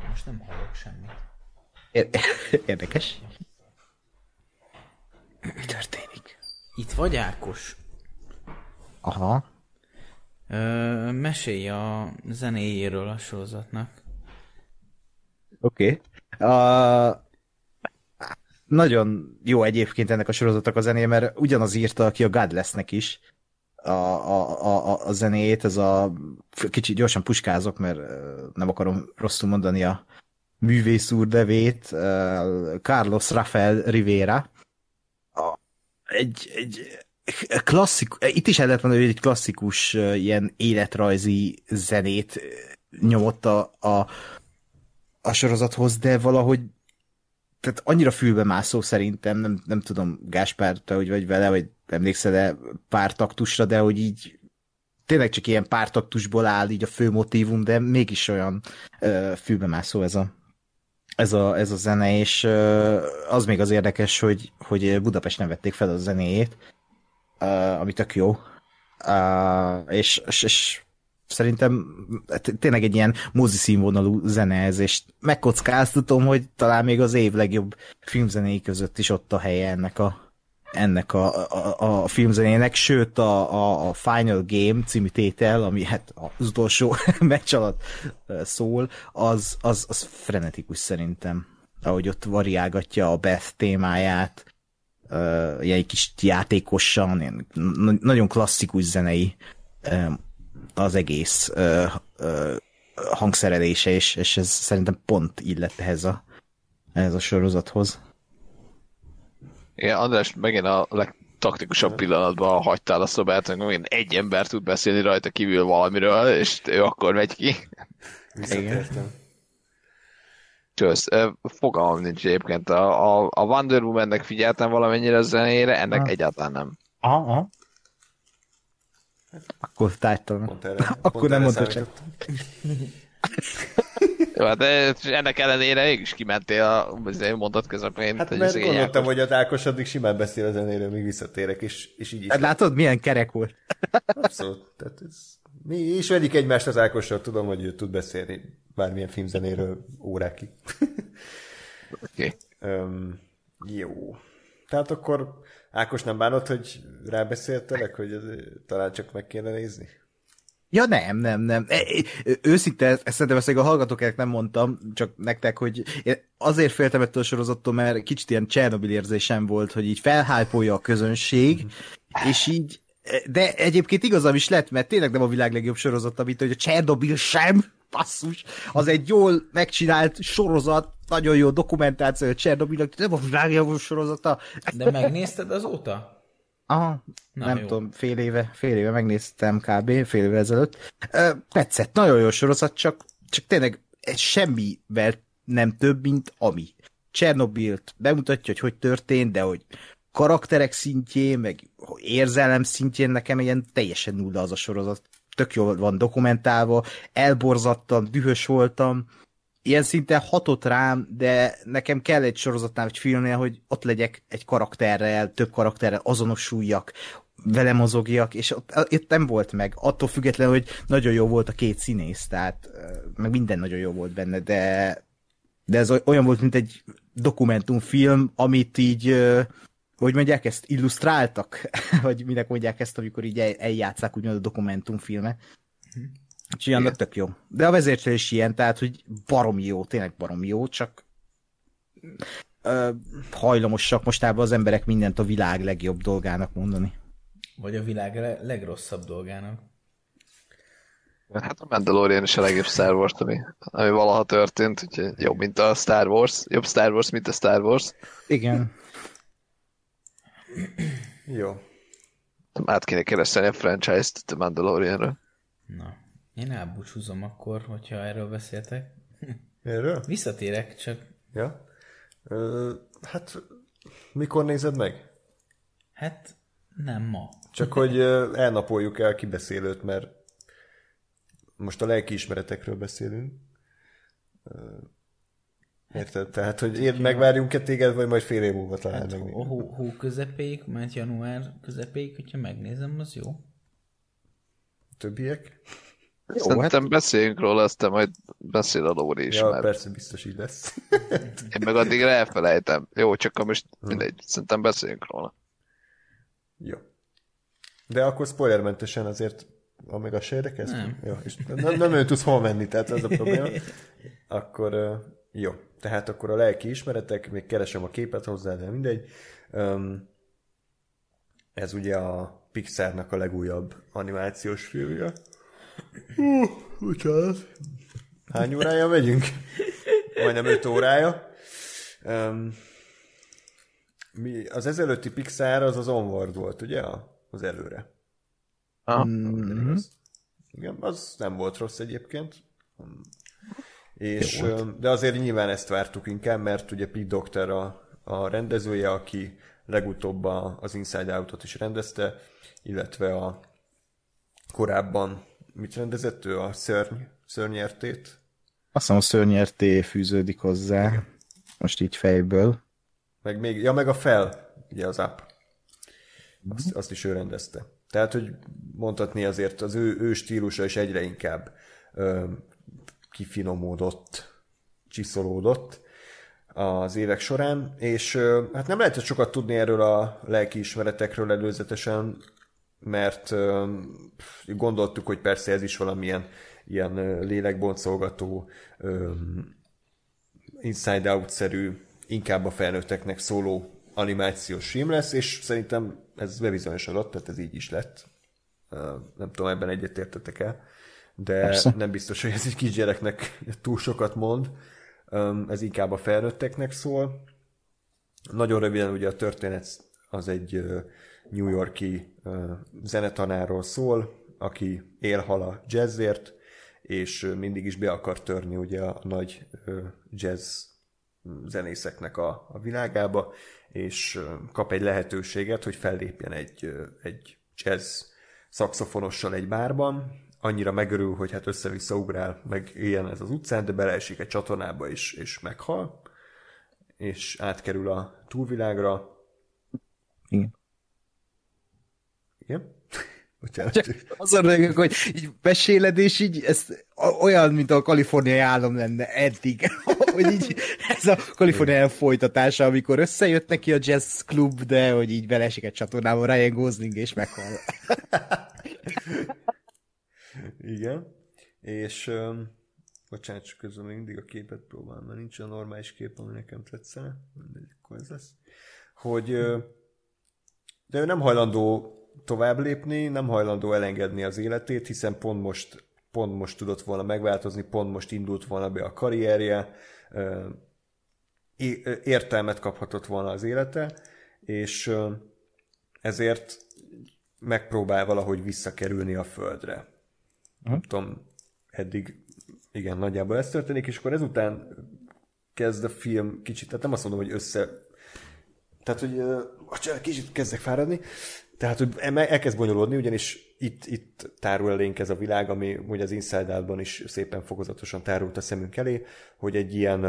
E: Most nem hallok semmit.
D: Érdekes. Mi történik?
E: Itt vagy, Ákos?
D: Aha.
E: Ö, mesélj a zenéjéről a sorozatnak.
D: Oké. Okay. Uh, nagyon jó egyébként ennek a sorozatnak a zenéje, mert ugyanaz írta, aki a Godlessnek is a, a, a, a zenéjét, ez a kicsit gyorsan puskázok, mert nem akarom rosszul mondani a művész úr devét, Carlos Rafael Rivera. Egy, egy klasszik, itt is el lehet mondani, hogy egy klasszikus ilyen életrajzi zenét nyomott a, a, a sorozathoz, de valahogy tehát annyira fülbe mászó szerintem, nem, nem tudom, Gáspár, te hogy vagy vele, vagy emlékszel-e pár taktusra, de hogy így tényleg csak ilyen pár taktusból áll így a fő motívum, de mégis olyan uh, fülbe mászó ez a, ez a, ez a zene, és uh, az még az érdekes, hogy, hogy Budapest nem vették fel a zenéjét, uh, ami tök jó. Uh, és, és, és szerintem tényleg egy ilyen mozi színvonalú zene ez, és megkockáztatom, hogy talán még az év legjobb filmzenéi között is ott a helye ennek a ennek a, a, a filmzenének, sőt a, a, a Final Game című tétel, ami hát az utolsó meccs alatt szól, az, az, az frenetikus szerintem. Ahogy ott variálgatja a Beth témáját, uh, ilyen kis játékosan, nagyon klasszikus zenei az egész uh, uh, hangszerelése, és, és ez szerintem pont illet ehhez a, ehhez a sorozathoz.
B: Igen, András megint a legtaktikusabb pillanatban hagytál a szobát, hogy megint egy ember tud beszélni rajta kívül valamiről, és ő akkor megy ki.
C: Visszatértem.
B: Csősz, fogalmam nincs egyébként. A, a, a Wonder Woman-nek figyeltem valamennyire a zenére, ennek
D: Ah.
B: egyáltalán nem.
D: Aha, aha. Akkor tájtalan.
C: Pont erre,
D: Akkor
C: pont
D: nem mondta csak.
B: Jó, hát de ennek ellenére mégis kimentél a mondat közepén.
C: Hát mert
B: szegény
C: gondoltam, hogy az Ákos addig simán beszél a zenéről, míg visszatérek, és, és így is.
D: Hát látod, milyen kerek volt?
C: Abszolút. Tehát ez, mi ismerjük egymást az Ákossal, tudom, hogy ő tud beszélni bármilyen filmzenéről órákig.
B: Oké.
C: um, jó. Tehát akkor Ákos nem bánod, hogy rábeszéltelek, hogy ez, talán csak meg kéne nézni?
D: Ja nem, nem, nem. E, e, Őszinte, ezt szerintem ezt a hallgatóknak nem mondtam, csak nektek, hogy én azért féltem ettől a sorozattól, mert kicsit ilyen Csernobil érzésem volt, hogy így felhájpolja a közönség, és így de egyébként igazam is lett, mert tényleg nem a világ legjobb sorozata, mint hogy a Csernobil sem, passzus, az egy jól megcsinált sorozat, nagyon jó dokumentáció Csernobilnak, nem a világ legjobb sorozata.
E: De megnézted azóta?
D: Aha,
E: Na,
D: nem
E: jó.
D: tudom, fél éve, fél éve megnéztem kb. fél éve ezelőtt. Ö, tetszett, nagyon jó sorozat, csak, csak tényleg ez semmivel nem több, mint ami. Csernobilt bemutatja, hogy hogy történt, de hogy karakterek szintjén, meg érzelem szintjén nekem ilyen teljesen nulla az a sorozat. Tök jól van dokumentálva, elborzattam, dühös voltam, ilyen szinten hatott rám, de nekem kell egy sorozatnál, vagy filmnél, hogy ott legyek egy karakterrel, több karakterrel azonosuljak, vele mozogjak, és ott, itt nem volt meg. Attól függetlenül, hogy nagyon jó volt a két színész, tehát meg minden nagyon jó volt benne, de de ez oly- olyan volt, mint egy dokumentumfilm, amit így, hogy mondják ezt, illusztráltak, vagy minek mondják ezt, amikor így el- eljátszák úgymond a dokumentumfilmet. Úgyhogy annak tök jó. De a vezércsel is ilyen, tehát, hogy baromi jó, tényleg baromi jó, csak ö, hajlamosak mostában az emberek mindent a világ legjobb dolgának mondani.
E: Vagy a világ le- legrosszabb dolgának?
B: Hát a Mandalorian is a legjobb Star Wars, ami, ami valaha történt, úgyhogy jobb, mint a Star Wars. Jobb Star Wars, mint a Star Wars.
D: Igen.
C: Jó.
B: Át kéne keresni a franchise-t a Mandalorianről.
E: Na, én elbúcsúzom akkor, hogyha erről beszéltek.
C: Erről?
E: Visszatérek, csak
C: Ja. Ö, hát, mikor nézed meg?
E: hát nem ma.
C: Csak hogy elnapoljuk el kibeszélőt, mert most a lelkiismeretekről beszélünk. Érted? Tehát, hogy én megvárjunk-e téged, vagy majd fél év múlva talán
E: Hát,
C: meg.
E: hó, hó közepéig, mert január közepéig, hogyha megnézem, az jó.
C: Többiek?
D: Jó,
B: Szerintem
D: hát
B: beszéljünk róla, aztán majd beszél a Lóri is,
C: Ja,
B: mert
C: persze, biztos így lesz.
B: én meg addigra elfelejtem. Jó, csak most mindegy, szerintem beszéljünk róla.
C: Jó. De akkor spoilermentesen azért, amíg az se érdekel?
E: Nem.
C: Jó, és nem, nem ő tudsz hol menni, tehát ez a probléma. Akkor jó. Tehát akkor a lelki ismeretek, még keresem a képet hozzá, de mindegy. Ez ugye a Pixarnak a legújabb animációs filmje. Hú, bocsánat. Hány órája megyünk? Majdnem 5 órája. Um, mi, az ezelőtti Pixar az az Onward volt, ugye? A- Az előre.
B: Aha.
D: mm,
C: Igen, az nem volt rossz egyébként. Um, És, de azért nyilván ezt vártuk inkább, mert ugye Pete Doctor a, a rendezője, aki legutóbb a, az Inside Out-ot is rendezte, illetve a korábban mit rendezett ő? A szörny, szörnyertét?
D: azt hiszem a szörnyerté fűződik hozzá. Most így fejből.
C: Meg még, ja, meg a fel, ugye az app. azt, azt is ő rendezte. Tehát, hogy mondhatni azért az ő, ő stílusa is egyre inkább ö, kifinomódott, csiszolódott az évek során, és ö, hát nem lehet sokat tudni erről a lelkiismeretekről előzetesen, mert gondoltuk, hogy persze ez is valamilyen ilyen lélekboncolgató, ö, inside out-szerű, inkább a felnőtteknek szóló animációs film lesz, és szerintem ez bebizonyosodott, tehát ez így is lett. Nem tudom, ebben egyetértetek el, de Persze. nem biztos, hogy ez egy kisgyereknek túl sokat mond. Ez inkább a felnőtteknek szól. Nagyon röviden ugye a történet az egy New Yorki zenetanáról szól, aki élhal a jazzért, és mindig is be akar törni ugye a nagy jazz zenészeknek a, a világába, és kap egy lehetőséget, hogy fellépjen egy, egy jazz szakszofonossal egy bárban, annyira megörül, hogy hát össze-vissza ugrál, meg ilyen ez az utcán, de beleesik egy csatornába is, és meghal, és átkerül a túlvilágra.
D: Igen.
C: Igen?
D: Bocsánat. Csak azon rögök, hogy így meséled, és így ez olyan, mint a kaliforniai állam lenne eddig, hogy így ez a kaliforniai folytatása, amikor összejött neki a jazz klub, de hogy így belesik egy csatornába Ryan Gosling, és meghal.
C: Igen. És um, bocsánat, csak közben még mindig a képet próbálom, mert nincs a normális kép, ami nekem tetszene. Mindegy, akkor ez lesz. Hogy de ő nem hajlandó tovább lépni, nem hajlandó elengedni az életét, hiszen pont most, pont most tudott volna megváltozni, pont most indult volna be a karrierje, értelmet kaphatott volna az élete, és ezért megpróbál valahogy visszakerülni a földre. Uh-huh. Nem tudom, eddig igen, nagyjából ez történik, és akkor ezután kezd a film kicsit, tehát nem azt mondom, hogy össze tehát, hogy uh, kicsit kezdek fáradni, tehát, hogy elkezd bonyolódni, ugyanis itt, itt tárul elénk ez a világ, ami ugye az Inside Out-ban is szépen fokozatosan tárult a szemünk elé, hogy egy ilyen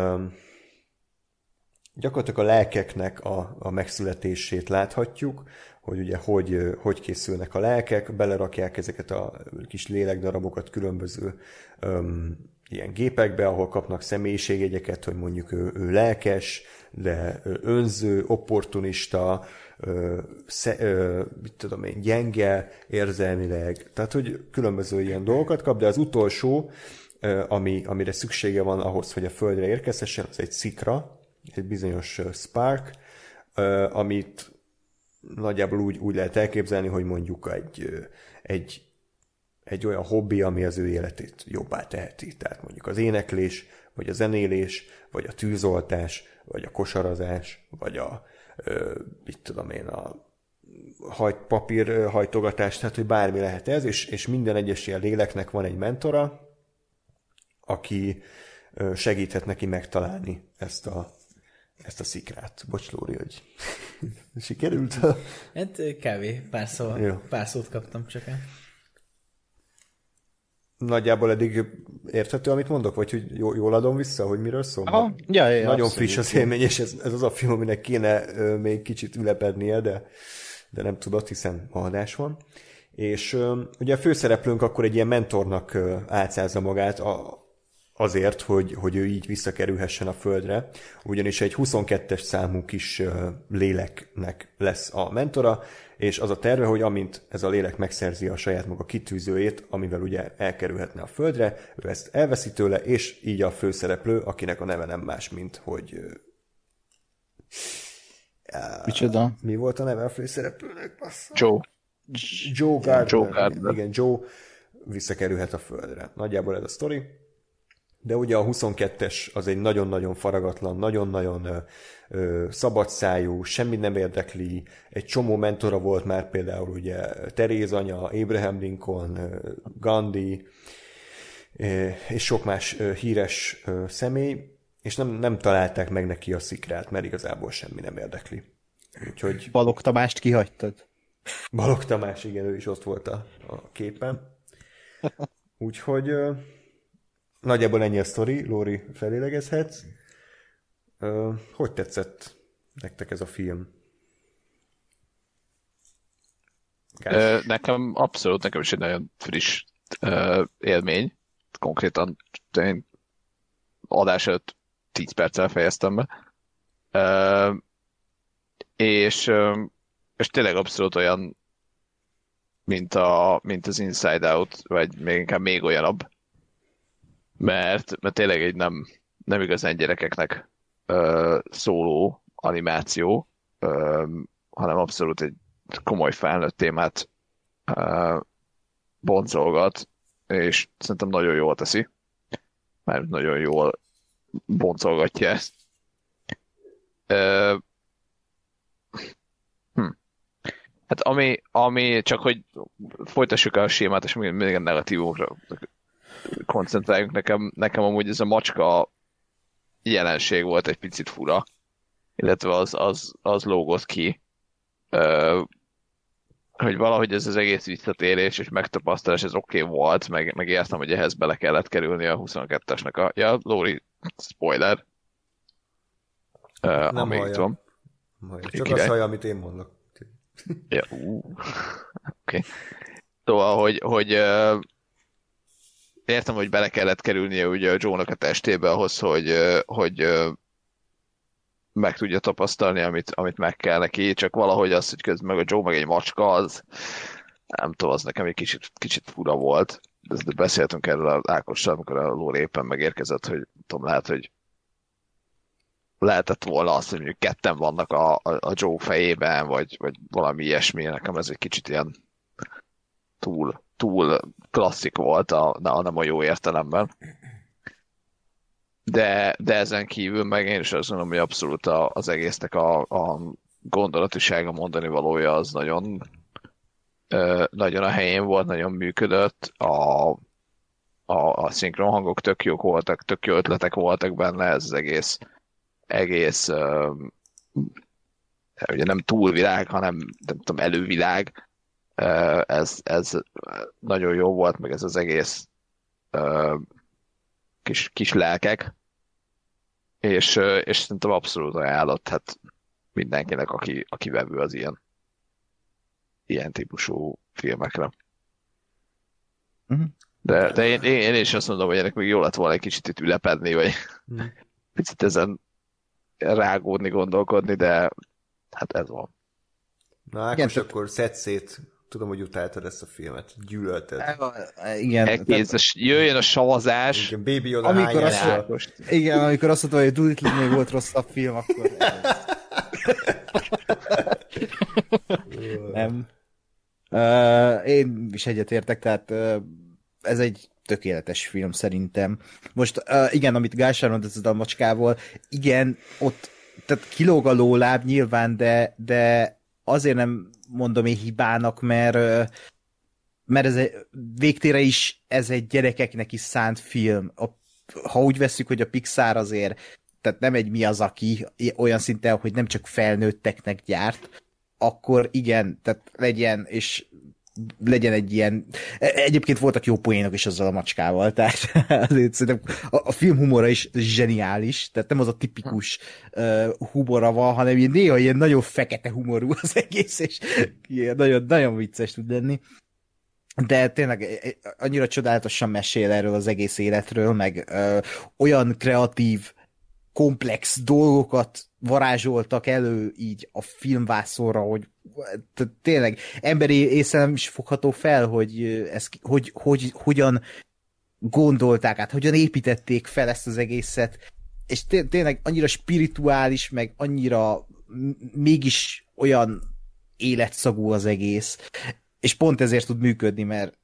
C: gyakorlatilag a lelkeknek a, a megszületését láthatjuk, hogy ugye hogy, hogy készülnek a lelkek, belerakják ezeket a kis lélekdarabokat különböző um, ilyen gépekbe, ahol kapnak személyiségjegyeket, hogy mondjuk ő, ő lelkes, de önző, opportunista, ö, sze, ö, mit tudom én, gyenge érzelmileg, tehát hogy különböző ilyen dolgokat kap, de az utolsó, ö, ami, amire szüksége van ahhoz, hogy a Földre érkezhessen, az egy szikra, egy bizonyos spark, ö, amit nagyjából úgy, úgy lehet elképzelni, hogy mondjuk egy, egy, egy olyan hobbi, ami az ő életét jobbá teheti. Tehát mondjuk az éneklés, vagy a zenélés, vagy a tűzoltás, vagy a kosarazás, vagy a, mit tudom én, a hajt, papír hajtogatás, tehát hogy bármi lehet ez, és, és minden egyes ilyen léleknek van egy mentora, aki segíthet neki megtalálni ezt a, ezt a szikrát. Bocs, Lóri, hogy sikerült?
E: Hát kávé, pár, szó, pár szót kaptam csak el
C: nagyjából eddig érthető, amit mondok, vagy hogy jól adom vissza, hogy miről szól?
D: Aha, ja, ja,
C: Nagyon abszolút. friss az élmény, és ez, ez az a film, aminek kéne ö, még kicsit ülepednie, de, de nem tudott, hiszen adás van. És ö, ugye a főszereplőnk akkor egy ilyen mentornak ö, álcázza magát, a, azért, hogy, hogy ő így visszakerülhessen a földre, ugyanis egy 22-es számú kis léleknek lesz a mentora, és az a terve, hogy amint ez a lélek megszerzi a saját maga kitűzőjét, amivel ugye elkerülhetne a földre, ő ezt elveszi tőle, és így a főszereplő, akinek a neve nem más, mint hogy...
D: Micsoda?
C: Mi volt a neve a főszereplőnek?
D: Bassza? Joe.
C: Joe Gardner. Joe Gardner. Igen, Joe visszakerülhet a földre. Nagyjából ez a sztori. De ugye a 22-es az egy nagyon-nagyon faragatlan, nagyon-nagyon szabadszájú, semmi nem érdekli, egy csomó mentora volt már például ugye Teréz anya, Abraham Lincoln, Gandhi, és sok más híres személy, és nem, nem találták meg neki a szikrát, mert igazából semmi nem érdekli.
D: Úgyhogy... Balog Tamást kihagytad?
C: Balog Tamás, igen, ő is ott volt a, a képen. Úgyhogy Nagyjából ennyi a sztori, Lóri felélegezhetsz. Hogy tetszett nektek ez a film?
B: Ö, nekem abszolút, nekem is egy nagyon friss élmény. Konkrétan én adás előtt 10 perccel fejeztem be. És, és tényleg abszolút olyan, mint, a, mint az Inside Out, vagy még inkább még olyanabb. Mert, mert tényleg egy nem, nem igazán gyerekeknek ö, szóló animáció, ö, hanem abszolút egy komoly felnőtt témát ö, boncolgat, és szerintem nagyon jól teszi, mert nagyon jól boncolgatja ezt. Ö, hm. Hát ami, ami, csak hogy folytassuk a sémát, és még a negatívumokra koncentráljunk, nekem, nekem amúgy ez a macska jelenség volt egy picit fura, illetve az, az, az lógott ki, ö, hogy valahogy ez az egész visszatérés és megtapasztalás, ez oké okay volt, meg, meg értem, hogy ehhez bele kellett kerülni a 22-esnek a... Ja, Lóri, spoiler. Ö,
C: Nem
B: amíg
C: hallja.
B: itt van.
C: Csak
B: Király.
C: azt hallja, amit én mondok.
B: Ja, ú. Oké. Okay. Szóval, hogy, hogy értem, hogy bele kellett kerülnie ugye a Joe-nak a testébe ahhoz, hogy, hogy meg tudja tapasztalni, amit, amit meg kell neki, csak valahogy az, hogy közben meg a Joe meg egy macska, az nem tudom, az nekem egy kicsit, kicsit fura volt. De beszéltünk erről az Ákossal, amikor a Lóri éppen megérkezett, hogy tudom, lehet, hogy lehetett volna azt, hogy mondjuk ketten vannak a, a, a Joe fejében, vagy, vagy valami ilyesmi, nekem ez egy kicsit ilyen túl, túl klasszik volt, a, a nem a jó értelemben. De, de ezen kívül meg én is azt mondom, hogy abszolút a, az egésznek a, a gondolatisága mondani valója az nagyon, ö, nagyon a helyén volt, nagyon működött. A, a, a szinkron hangok tök jók voltak, tök jó ötletek voltak benne, ez az egész, egész ö, ugye nem túlvilág, hanem nem tudom, elővilág. Ez, ez nagyon jó volt, meg ez az egész kis, kis lelkek, és, és szerintem abszolút ajánlott, hát mindenkinek, aki, aki vevő az ilyen, ilyen típusú filmekre.
D: Mhm.
B: De, de én, én, én is azt mondom, hogy ennek még jó lett volna egy kicsit itt ülepedni, vagy
C: Mhm.
B: picit ezen rágódni, gondolkodni, de hát ez van.
C: Na Ákos,
D: Igen,
C: Igen, akkor szedd szét. Tudom, hogy utáltad ezt a filmet. Gyűlölted.
D: Igen,
B: Elkész, jöjjön a savazás.
C: Igen, Baby Yoda
D: Amikor azt-
C: a-
B: Ákos.
D: igen, amikor azt mondta, hogy Doolittle még volt rosszabb film, akkor nem. Uh, én is egyetértek, tehát uh, ez egy tökéletes film szerintem. Most uh, igen, amit Gásár mondott ez a macskával, igen, ott tehát kilóg a lóláb nyilván, de, de azért nem mondom én hibának, mert mert ez egy, végtére is ez egy gyerekeknek is szánt film. A, ha úgy veszük, hogy a Pixar azért tehát nem egy mi az, aki olyan szinten, hogy nem csak felnőtteknek gyárt, akkor igen, tehát legyen, és legyen egy ilyen... Egyébként voltak jó poénok is azzal a macskával, tehát azért szerintem a, film humora is zseniális, tehát nem az a tipikus uh, humora van, hanem ilyen, néha ilyen nagyon fekete humorú az egész, és ilyen nagyon, nagyon vicces tud lenni. De tényleg eh, eh, annyira csodálatosan mesél erről az egész életről, meg ö, olyan kreatív, komplex dolgokat varázsoltak elő így a filmvászorra, hogy tehát tényleg emberi észre nem is fogható fel, hogy, ez, hogy, hogy hogyan gondolták át, hogyan építették fel ezt az egészet, és té- tényleg annyira spirituális, meg annyira mégis olyan életszagú az egész, és pont ezért tud működni, mert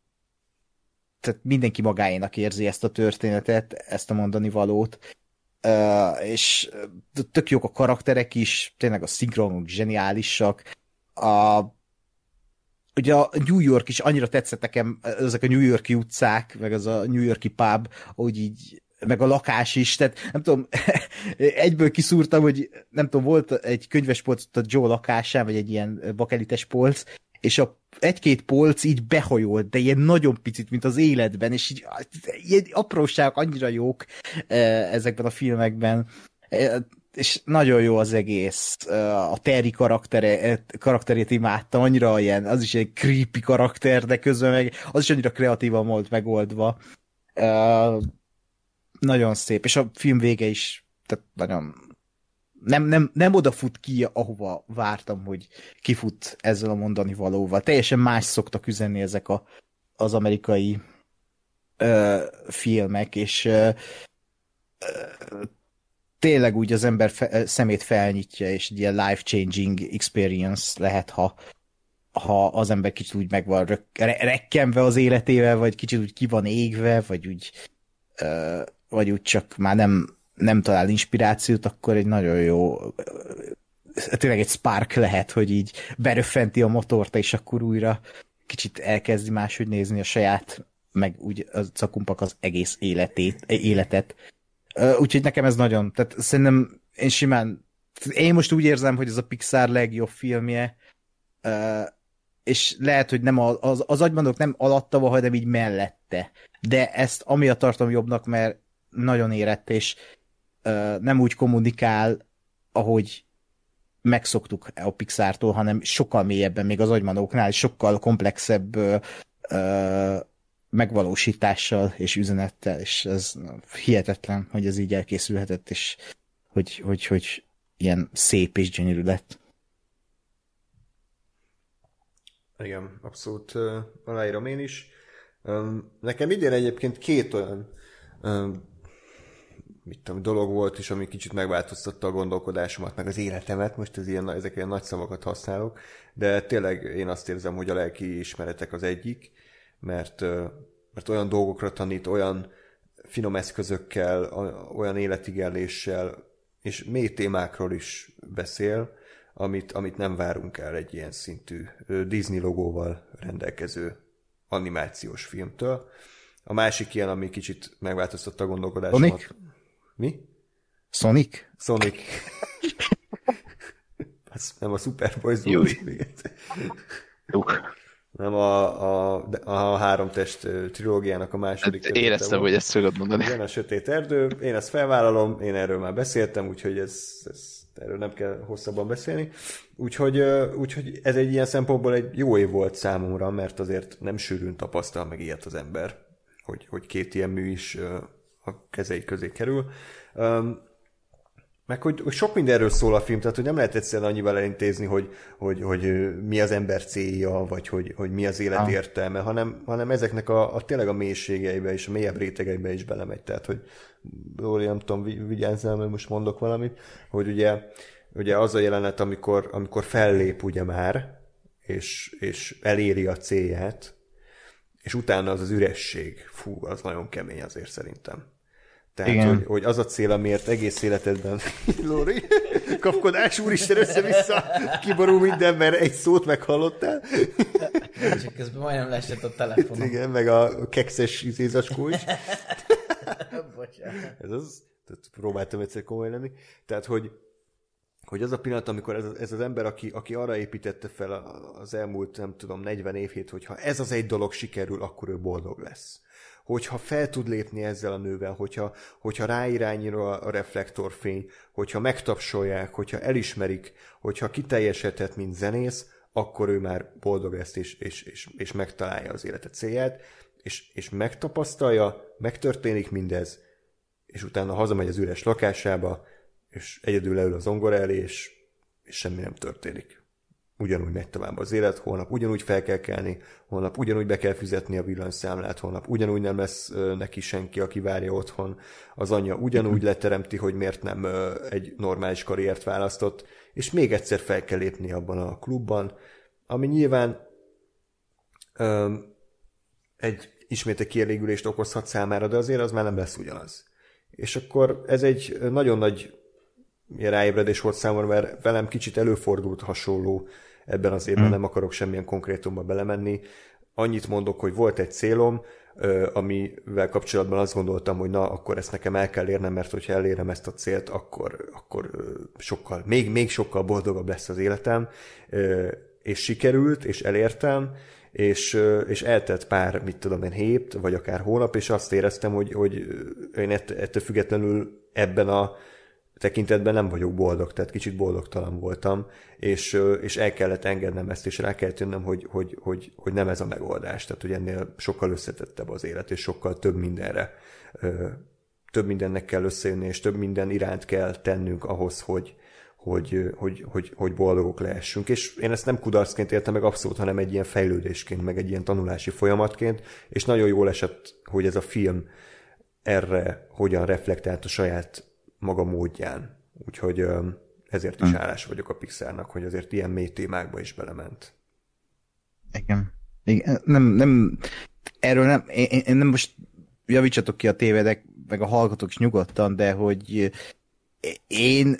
D: tehát mindenki magáénak érzi ezt a történetet, ezt a mondani valót, és tök jók a karakterek is, tényleg a szinkronok zseniálisak, a ugye a New York is annyira tetszett nekem, ezek a New Yorki utcák, meg az a New Yorki pub, hogy így meg a lakás is, tehát nem tudom, egyből kiszúrtam, hogy nem tudom, volt egy könyves polc a Joe lakásán, vagy egy ilyen bakelites polc, és a egy-két polc így behajolt, de ilyen nagyon picit, mint az életben, és így ilyen apróságok annyira jók eh, ezekben a filmekben. És nagyon jó az egész. A Terry karaktere, karakterét imádtam, annyira ilyen, az is egy creepy karakter, de közben meg az is annyira kreatívan volt megoldva. Nagyon szép, és a film vége is tehát nagyon nem, nem, nem odafut ki, ahova vártam, hogy kifut ezzel a mondani valóval. Teljesen más szoktak üzenni ezek a, az amerikai ö, filmek, és ö, ö, tényleg úgy az ember fe, szemét felnyitja, és egy ilyen life-changing experience lehet, ha, ha az ember kicsit úgy meg van rök, rekkenve az életével, vagy kicsit úgy ki van égve, vagy úgy, ö, vagy úgy csak már nem, nem talál inspirációt, akkor egy nagyon jó tényleg egy spark lehet, hogy így beröffenti a motort, és akkor újra kicsit elkezdi máshogy nézni a saját, meg úgy a cakumpak az egész életét, életet. Úgyhogy nekem ez nagyon, tehát szerintem én simán, én most úgy érzem, hogy ez a Pixar legjobb filmje, és lehet, hogy nem a, az, az agymondok nem alatta van, hanem így mellette. De ezt amiatt tartom jobbnak, mert nagyon érett, és nem úgy kommunikál, ahogy megszoktuk a Pixártól, hanem sokkal mélyebben, még az agymanóknál, sokkal komplexebb megvalósítással és üzenettel, és ez hihetetlen, hogy ez így elkészülhetett, és hogy, hogy, hogy ilyen szép és gyönyörű lett.
C: Igen, abszolút uh, aláírom én is. Um, nekem idén egyébként két olyan um, mit tudom, dolog volt is, ami kicsit megváltoztatta a gondolkodásomat, meg az életemet, most ez ilyen, ezek ilyen nagy szavakat használok, de tényleg én azt érzem, hogy a lelki ismeretek az egyik, mert, mert olyan dolgokra tanít, olyan finom eszközökkel, olyan életigelléssel, és mély témákról is beszél, amit, amit nem várunk el egy ilyen szintű Disney logóval rendelkező animációs filmtől. A másik ilyen, ami kicsit megváltoztatta a gondolkodásomat. Sonic? Mi?
D: Sonic?
C: Sonic. Ez nem a Superboy
B: Jó.
C: Nem a, a, a három test trilógiának a második.
B: Hát éreztem, hogy ezt fogod mondani.
C: Igen, a Sötét Erdő. Én ezt felvállalom, én erről már beszéltem, úgyhogy ez, ez erről nem kell hosszabban beszélni. Úgyhogy, úgyhogy ez egy ilyen szempontból egy jó év volt számomra, mert azért nem sűrűn tapasztal meg ilyet az ember, hogy, hogy két ilyen mű is a kezei közé kerül. Um, meg hogy, hogy sok mindenről szól a film, tehát hogy nem lehet egyszerűen annyival elintézni, hogy, hogy, hogy mi az ember célja, vagy hogy, hogy mi az élet értelme, hanem, hanem ezeknek a, a tényleg a mélységeibe és a mélyebb rétegeibe is belemegy. Tehát, hogy Lóri, nem tudom, vigyázzál, mert most mondok valamit, hogy ugye, ugye az a jelenet, amikor, amikor fellép ugye már, és, és eléri a célját, és utána az az üresség, fú, az nagyon kemény azért szerintem. Tehát, Igen. Hogy, hogy az a cél, amiért egész életedben, Lóri, kapkodás, úristen, össze-vissza, kiborul minden, mert egy szót meghallottál.
E: Csak közben majdnem lesett a telefonom.
C: Igen, meg a kekszes izézaskó is.
E: Bocsánat.
C: Ez az, tehát próbáltam egyszer komoly lenni. Tehát, hogy, hogy az a pillanat, amikor ez, ez az ember, aki, aki arra építette fel az elmúlt, nem tudom, 40 évét, hogy ha ez az egy dolog sikerül, akkor ő boldog lesz hogyha fel tud lépni ezzel a nővel, hogyha, hogyha ráirányul a reflektorfény, hogyha megtapsolják, hogyha elismerik, hogyha kiteljesedhet, mint zenész, akkor ő már boldog lesz, és, és, és, és megtalálja az élete célját, és, és megtapasztalja, megtörténik mindez, és utána hazamegy az üres lakásába, és egyedül leül az zongor elé, és, és semmi nem történik ugyanúgy megy tovább az élet, holnap ugyanúgy fel kell kelni, holnap ugyanúgy be kell fizetni a villanyszámlát, holnap ugyanúgy nem lesz neki senki, aki várja otthon, az anyja ugyanúgy mhm. leteremti, hogy miért nem egy normális karriert választott, és még egyszer fel kell lépni abban a klubban, ami nyilván öm, egy ismét egy kielégülést okozhat számára, de azért az már nem lesz ugyanaz. És akkor ez egy nagyon nagy ráébredés volt számomra, mert velem kicsit előfordult hasonló ebben az évben, hmm. nem akarok semmilyen konkrétumba belemenni. Annyit mondok, hogy volt egy célom, amivel kapcsolatban azt gondoltam, hogy na, akkor ezt nekem el kell érnem, mert hogyha elérem ezt a célt, akkor, akkor sokkal, még, még sokkal boldogabb lesz az életem, és sikerült, és elértem, és, és eltelt pár, mit tudom én, hét, vagy akár hónap, és azt éreztem, hogy, hogy én ettől függetlenül ebben a tekintetben nem vagyok boldog, tehát kicsit boldogtalan voltam, és, és el kellett engednem ezt, és rá kellett jönnöm, hogy, hogy, hogy, hogy nem ez a megoldás, tehát hogy ennél sokkal összetettebb az élet, és sokkal több mindenre, több mindennek kell összejönni, és több minden iránt kell tennünk ahhoz, hogy, hogy, hogy, hogy, hogy boldogok lehessünk. És én ezt nem kudarcként értem meg abszolút, hanem egy ilyen fejlődésként, meg egy ilyen tanulási folyamatként, és nagyon jól esett, hogy ez a film erre hogyan reflektált a saját maga módján. Úgyhogy ezért is hm. hálás vagyok a Pixarnak, hogy azért ilyen mély témákba is belement.
D: Igen. Igen. Nem, nem, erről nem, én, én nem most javítsatok ki a tévedek, meg a hallgatók is nyugodtan, de hogy én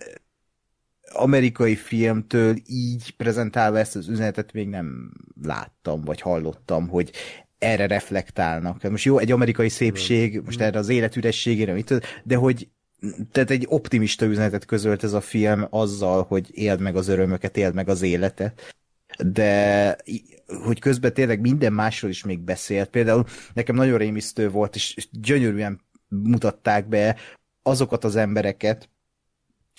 D: amerikai filmtől így prezentálva ezt az üzenetet még nem láttam, vagy hallottam, hogy erre reflektálnak. Most jó, egy amerikai szépség, most erre az életürességére, de hogy tehát egy optimista üzenetet közölt ez a film azzal, hogy éld meg az örömöket, éld meg az életet. De hogy közben tényleg minden másról is még beszélt. Például nekem nagyon rémisztő volt, és gyönyörűen mutatták be azokat az embereket,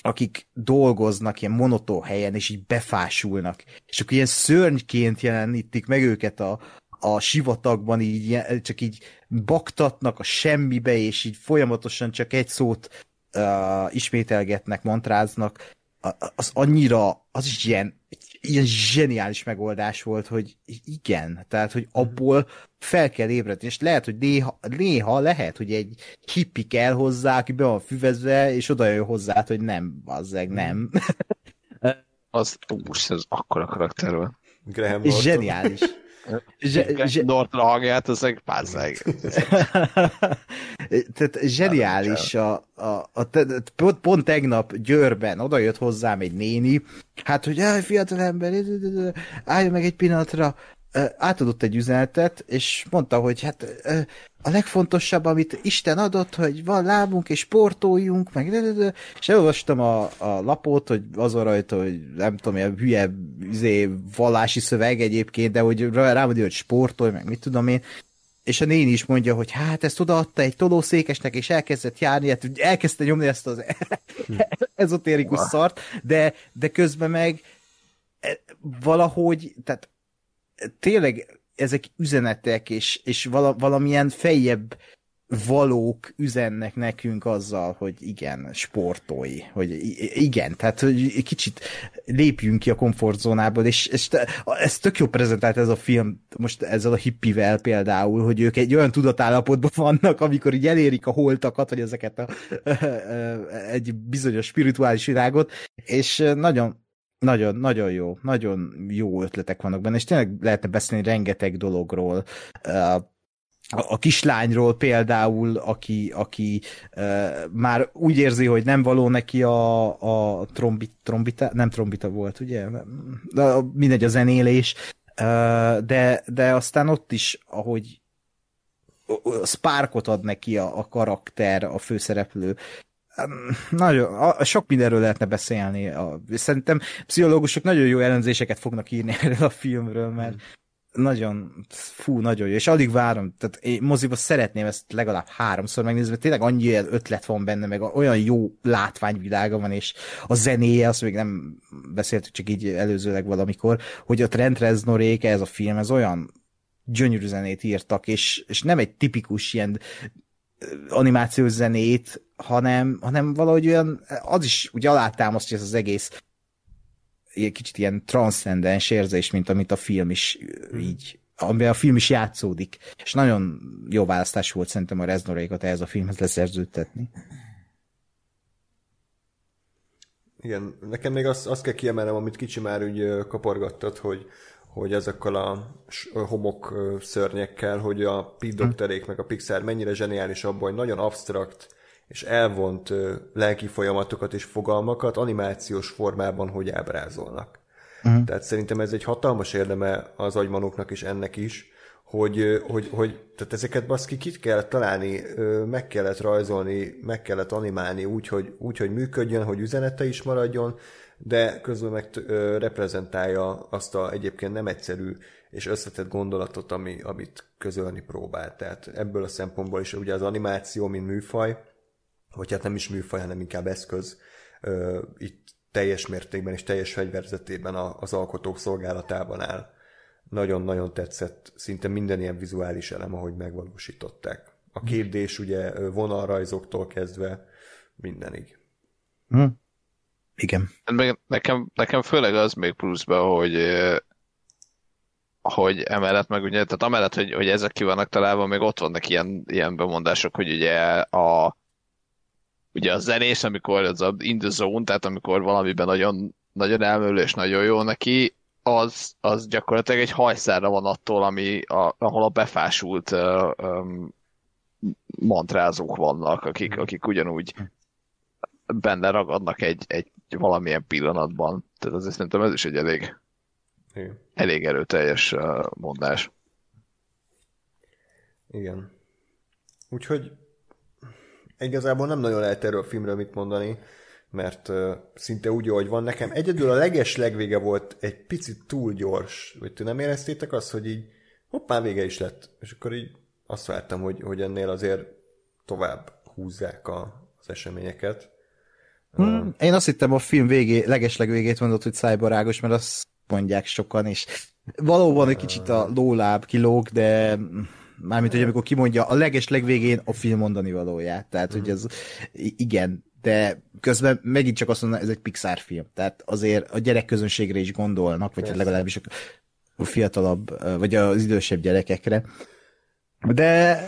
D: akik dolgoznak ilyen monotó helyen, és így befásulnak. És akkor ilyen szörnyként jelenítik meg őket a, a sivatagban, így csak így baktatnak a semmibe, és így folyamatosan csak egy szót uh, ismételgetnek, mantráznak, az annyira, az is ilyen, ilyen zseniális megoldás volt, hogy igen, tehát, hogy abból fel kell ébredni, és lehet, hogy néha, néha lehet, hogy egy hippi kell hozzá, aki be van füvezve, és oda jön hozzá, hogy nem, azzeg nem.
B: az, úsz, ez akkora karakter volt.
C: Graham
D: és zseniális.
B: Zse, Norton hangját, az meg pázzeg.
D: Tehát zseniális a, a, a, a, pont, pont tegnap Győrben oda jött hozzám egy néni, hát, hogy fiatal ember, álljon meg egy pillanatra, átadott egy üzenetet, és mondta, hogy hát a legfontosabb, amit Isten adott, hogy van lábunk, és sportoljunk, meg és elolvastam a, a lapot, hogy azon rajta, hogy nem tudom, ilyen hülye izé, vallási szöveg egyébként, de hogy rámondja, hogy sportolj, meg mit tudom én, és a néni is mondja, hogy hát ezt odaadta egy tolószékesnek, és elkezdett járni, hát elkezdte nyomni ezt az ezotérikus szart, de, de közben meg e, valahogy, tehát tényleg ezek üzenetek, és, és vala, valamilyen fejjebb valók üzennek nekünk azzal, hogy igen, sportolj, hogy igen, tehát hogy kicsit lépjünk ki a komfortzónából, és, és ez tök jó prezentált ez a film, most ezzel a hippivel például, hogy ők egy olyan tudatállapotban vannak, amikor így elérik a holtakat, vagy ezeket a, egy bizonyos spirituális világot, és nagyon nagyon, nagyon jó, nagyon jó ötletek vannak benne, és tényleg lehetne beszélni rengeteg dologról. A kislányról például, aki, aki már úgy érzi, hogy nem való neki a, a trombit, trombita, nem trombita volt, ugye? De mindegy a zenélés, de, de aztán ott is, ahogy sparkot ad neki a, a karakter, a főszereplő, nagyon, sok mindenről lehetne beszélni. Szerintem pszichológusok nagyon jó elemzéseket fognak írni erről a filmről, mert mm. nagyon, fú, nagyon jó, és alig várom, tehát én moziba szeretném ezt legalább háromszor megnézni, mert tényleg annyi ötlet van benne, meg olyan jó látványvilága van, és a zenéje, azt még nem beszéltük csak így előzőleg valamikor, hogy a Trent Reznorék, ez a film, ez olyan gyönyörű zenét írtak, és, és nem egy tipikus ilyen animációs zenét, hanem, hanem valahogy olyan, az is úgy alátámasztja ez az egész egy kicsit ilyen transzcendens érzés, mint amit a film is így amiben a film is játszódik. És nagyon jó választás volt szerintem a Reznorékat ehhez a filmhez leszerződtetni.
C: Igen, nekem még azt, azt kell kiemelnem, amit kicsi már úgy kapargattad, hogy hogy ezekkel a homok szörnyekkel, hogy a Pete Doctorék meg a Pixar mennyire zseniális abban, hogy nagyon absztrakt és elvont lelki folyamatokat és fogalmakat animációs formában hogy ábrázolnak. Uh-huh. Tehát szerintem ez egy hatalmas érdeme az agymanoknak és ennek is, hogy, hogy, hogy tehát ezeket baszki kit kell találni, meg kellett rajzolni, meg kellett animálni úgy, hogy, úgy, hogy működjön, hogy üzenete is maradjon, de közben meg reprezentálja azt a egyébként nem egyszerű és összetett gondolatot, ami, amit közölni próbál. Tehát ebből a szempontból is ugye az animáció, mint műfaj, vagy hát nem is műfaj, hanem inkább eszköz, itt teljes mértékben és teljes fegyverzetében az alkotók szolgálatában áll. Nagyon-nagyon tetszett szinte minden ilyen vizuális elem, ahogy megvalósították. A kérdés ugye vonalrajzoktól kezdve mindenig.
D: Hm. Igen.
B: Meg nekem, nekem főleg az még pluszban, hogy hogy emellett meg ugye, tehát amellett, hogy, hogy ezek ki vannak találva, még ott vannak ilyen, ilyen bemondások, hogy ugye a ugye a zenés, amikor az a in the zone, tehát amikor valamiben nagyon, nagyon elmölő és nagyon jó neki, az, az gyakorlatilag egy hajszára van attól, ami a, ahol a befásult uh, um, mantrázók vannak, akik, akik ugyanúgy benne ragadnak egy, egy valamilyen pillanatban. Tehát azért szerintem ez is egy elég, Igen. elég erőteljes mondás.
C: Igen. Úgyhogy igazából nem nagyon lehet erről a filmről mit mondani, mert uh, szinte úgy, ahogy van nekem. Egyedül a leges legvége volt egy picit túl gyors. Vagy ti nem éreztétek azt, hogy így hoppá, vége is lett. És akkor így azt vártam, hogy, hogy ennél azért tovább húzzák a, az eseményeket.
D: Hmm, én azt hittem a film végé, legesleg végét mondott, hogy szájbarágos, mert azt mondják sokan, és valóban egy kicsit a lóláb kilóg, de mármint, hogy amikor kimondja a leges legvégén a film mondani valóját. Tehát, hogy ez igen, de közben megint csak azt mondom, ez egy Pixar film. Tehát azért a gyerekközönségre is gondolnak, vagy Persze. legalábbis a fiatalabb, vagy az idősebb gyerekekre. De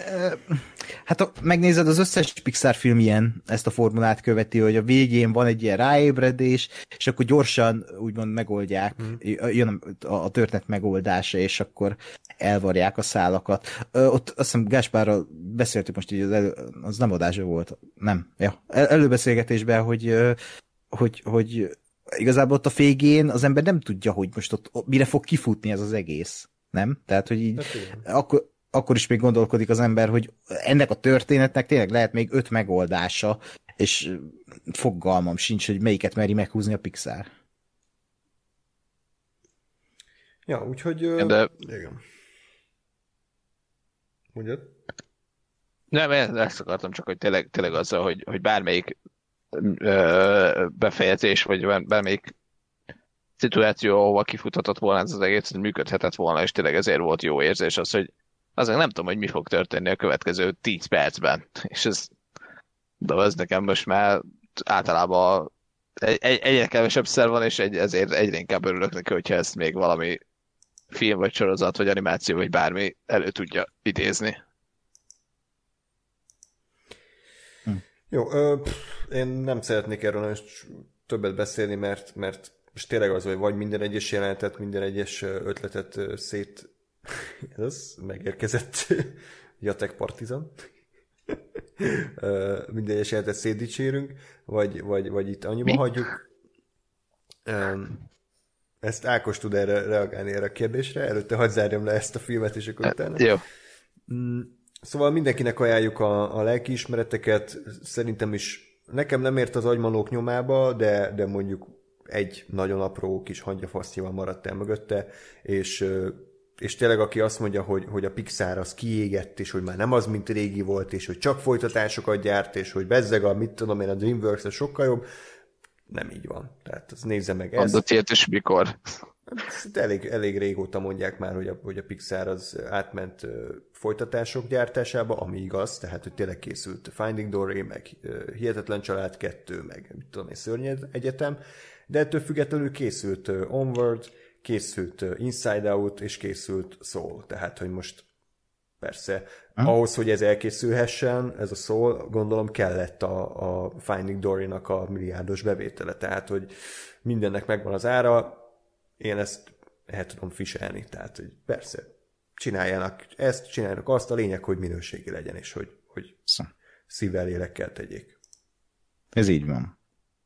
D: hát ha megnézed, az összes Pixar film ilyen ezt a formulát követi, hogy a végén van egy ilyen ráébredés, és akkor gyorsan úgymond megoldják, mm. jön a történet megoldása, és akkor elvarják a szálakat. Ott azt hiszem Gáspárral beszéltük most így, az, elő, az nem adása volt, nem, ja, el, előbeszélgetésben, hogy, hogy, hogy igazából ott a végén az ember nem tudja, hogy most ott mire fog kifutni ez az egész. Nem? Tehát, hogy így, hát akkor, akkor is még gondolkodik az ember, hogy ennek a történetnek tényleg lehet még öt megoldása, és fogalmam sincs, hogy melyiket meri meghúzni a Pixar.
C: Ja, úgyhogy...
B: De...
C: Igen. Ugye?
B: Nem, ezt akartam csak, hogy tényleg, tényleg azzal, hogy, hogy bármelyik ö, befejezés, vagy bármelyik szituáció, ahova kifuthatott volna ez az egész, hogy működhetett volna, és tényleg ezért volt jó érzés az, hogy azért nem tudom, hogy mi fog történni a következő 10 percben. És ez, de ez nekem most már általában egy, egy, egyre kevesebb szer van, és egy, ezért egyre inkább örülök neki, hogyha ezt még valami film, vagy sorozat, vagy animáció, vagy bármi elő tudja idézni.
C: Hm. Jó, ö, pff, én nem szeretnék erről többet beszélni, mert, mert és tényleg az, hogy vagy minden egyes jelenetet, minden egyes ötletet szét ez megérkezett Jatek Partizan. Minden egyes jelentet szétdicsérünk, vagy, vagy, vagy itt annyiba Mi? hagyjuk. Ezt Ákos tud erre reagálni erre a kérdésre, előtte hadd zárjam le ezt a filmet, és akkor utána.
B: Jó.
C: Mm, szóval mindenkinek ajánljuk a, a lelkiismereteket, szerintem is nekem nem ért az agymanók nyomába, de, de mondjuk egy nagyon apró kis hangyafasztyival maradt el mögötte, és és tényleg aki azt mondja, hogy, hogy a Pixar az kiégett, és hogy már nem az, mint régi volt, és hogy csak folytatásokat gyárt, és hogy bezzeg a, mit tudom én, a DreamWorks a sokkal jobb, nem így van. Tehát az nézze meg ezt.
B: Adott is mikor?
C: Ezt elég, elég régóta mondják már, hogy a, hogy a Pixar az átment folytatások gyártásába, ami igaz, tehát hogy tényleg készült Finding Dory, meg Hihetetlen Család 2, meg mit tudom én, Szörnyed Egyetem, de ettől függetlenül készült Onward, készült Inside Out, és készült Soul. Tehát, hogy most persze, ha? ahhoz, hogy ez elkészülhessen, ez a Soul, gondolom kellett a, a Finding Dory-nak a milliárdos bevétele. Tehát, hogy mindennek megvan az ára, én ezt el tudom fiselni. Tehát, hogy persze, csináljanak ezt, csináljanak azt, a lényeg, hogy minőségi legyen, és hogy, hogy szívvel, lélekkel tegyék.
D: Ez így van.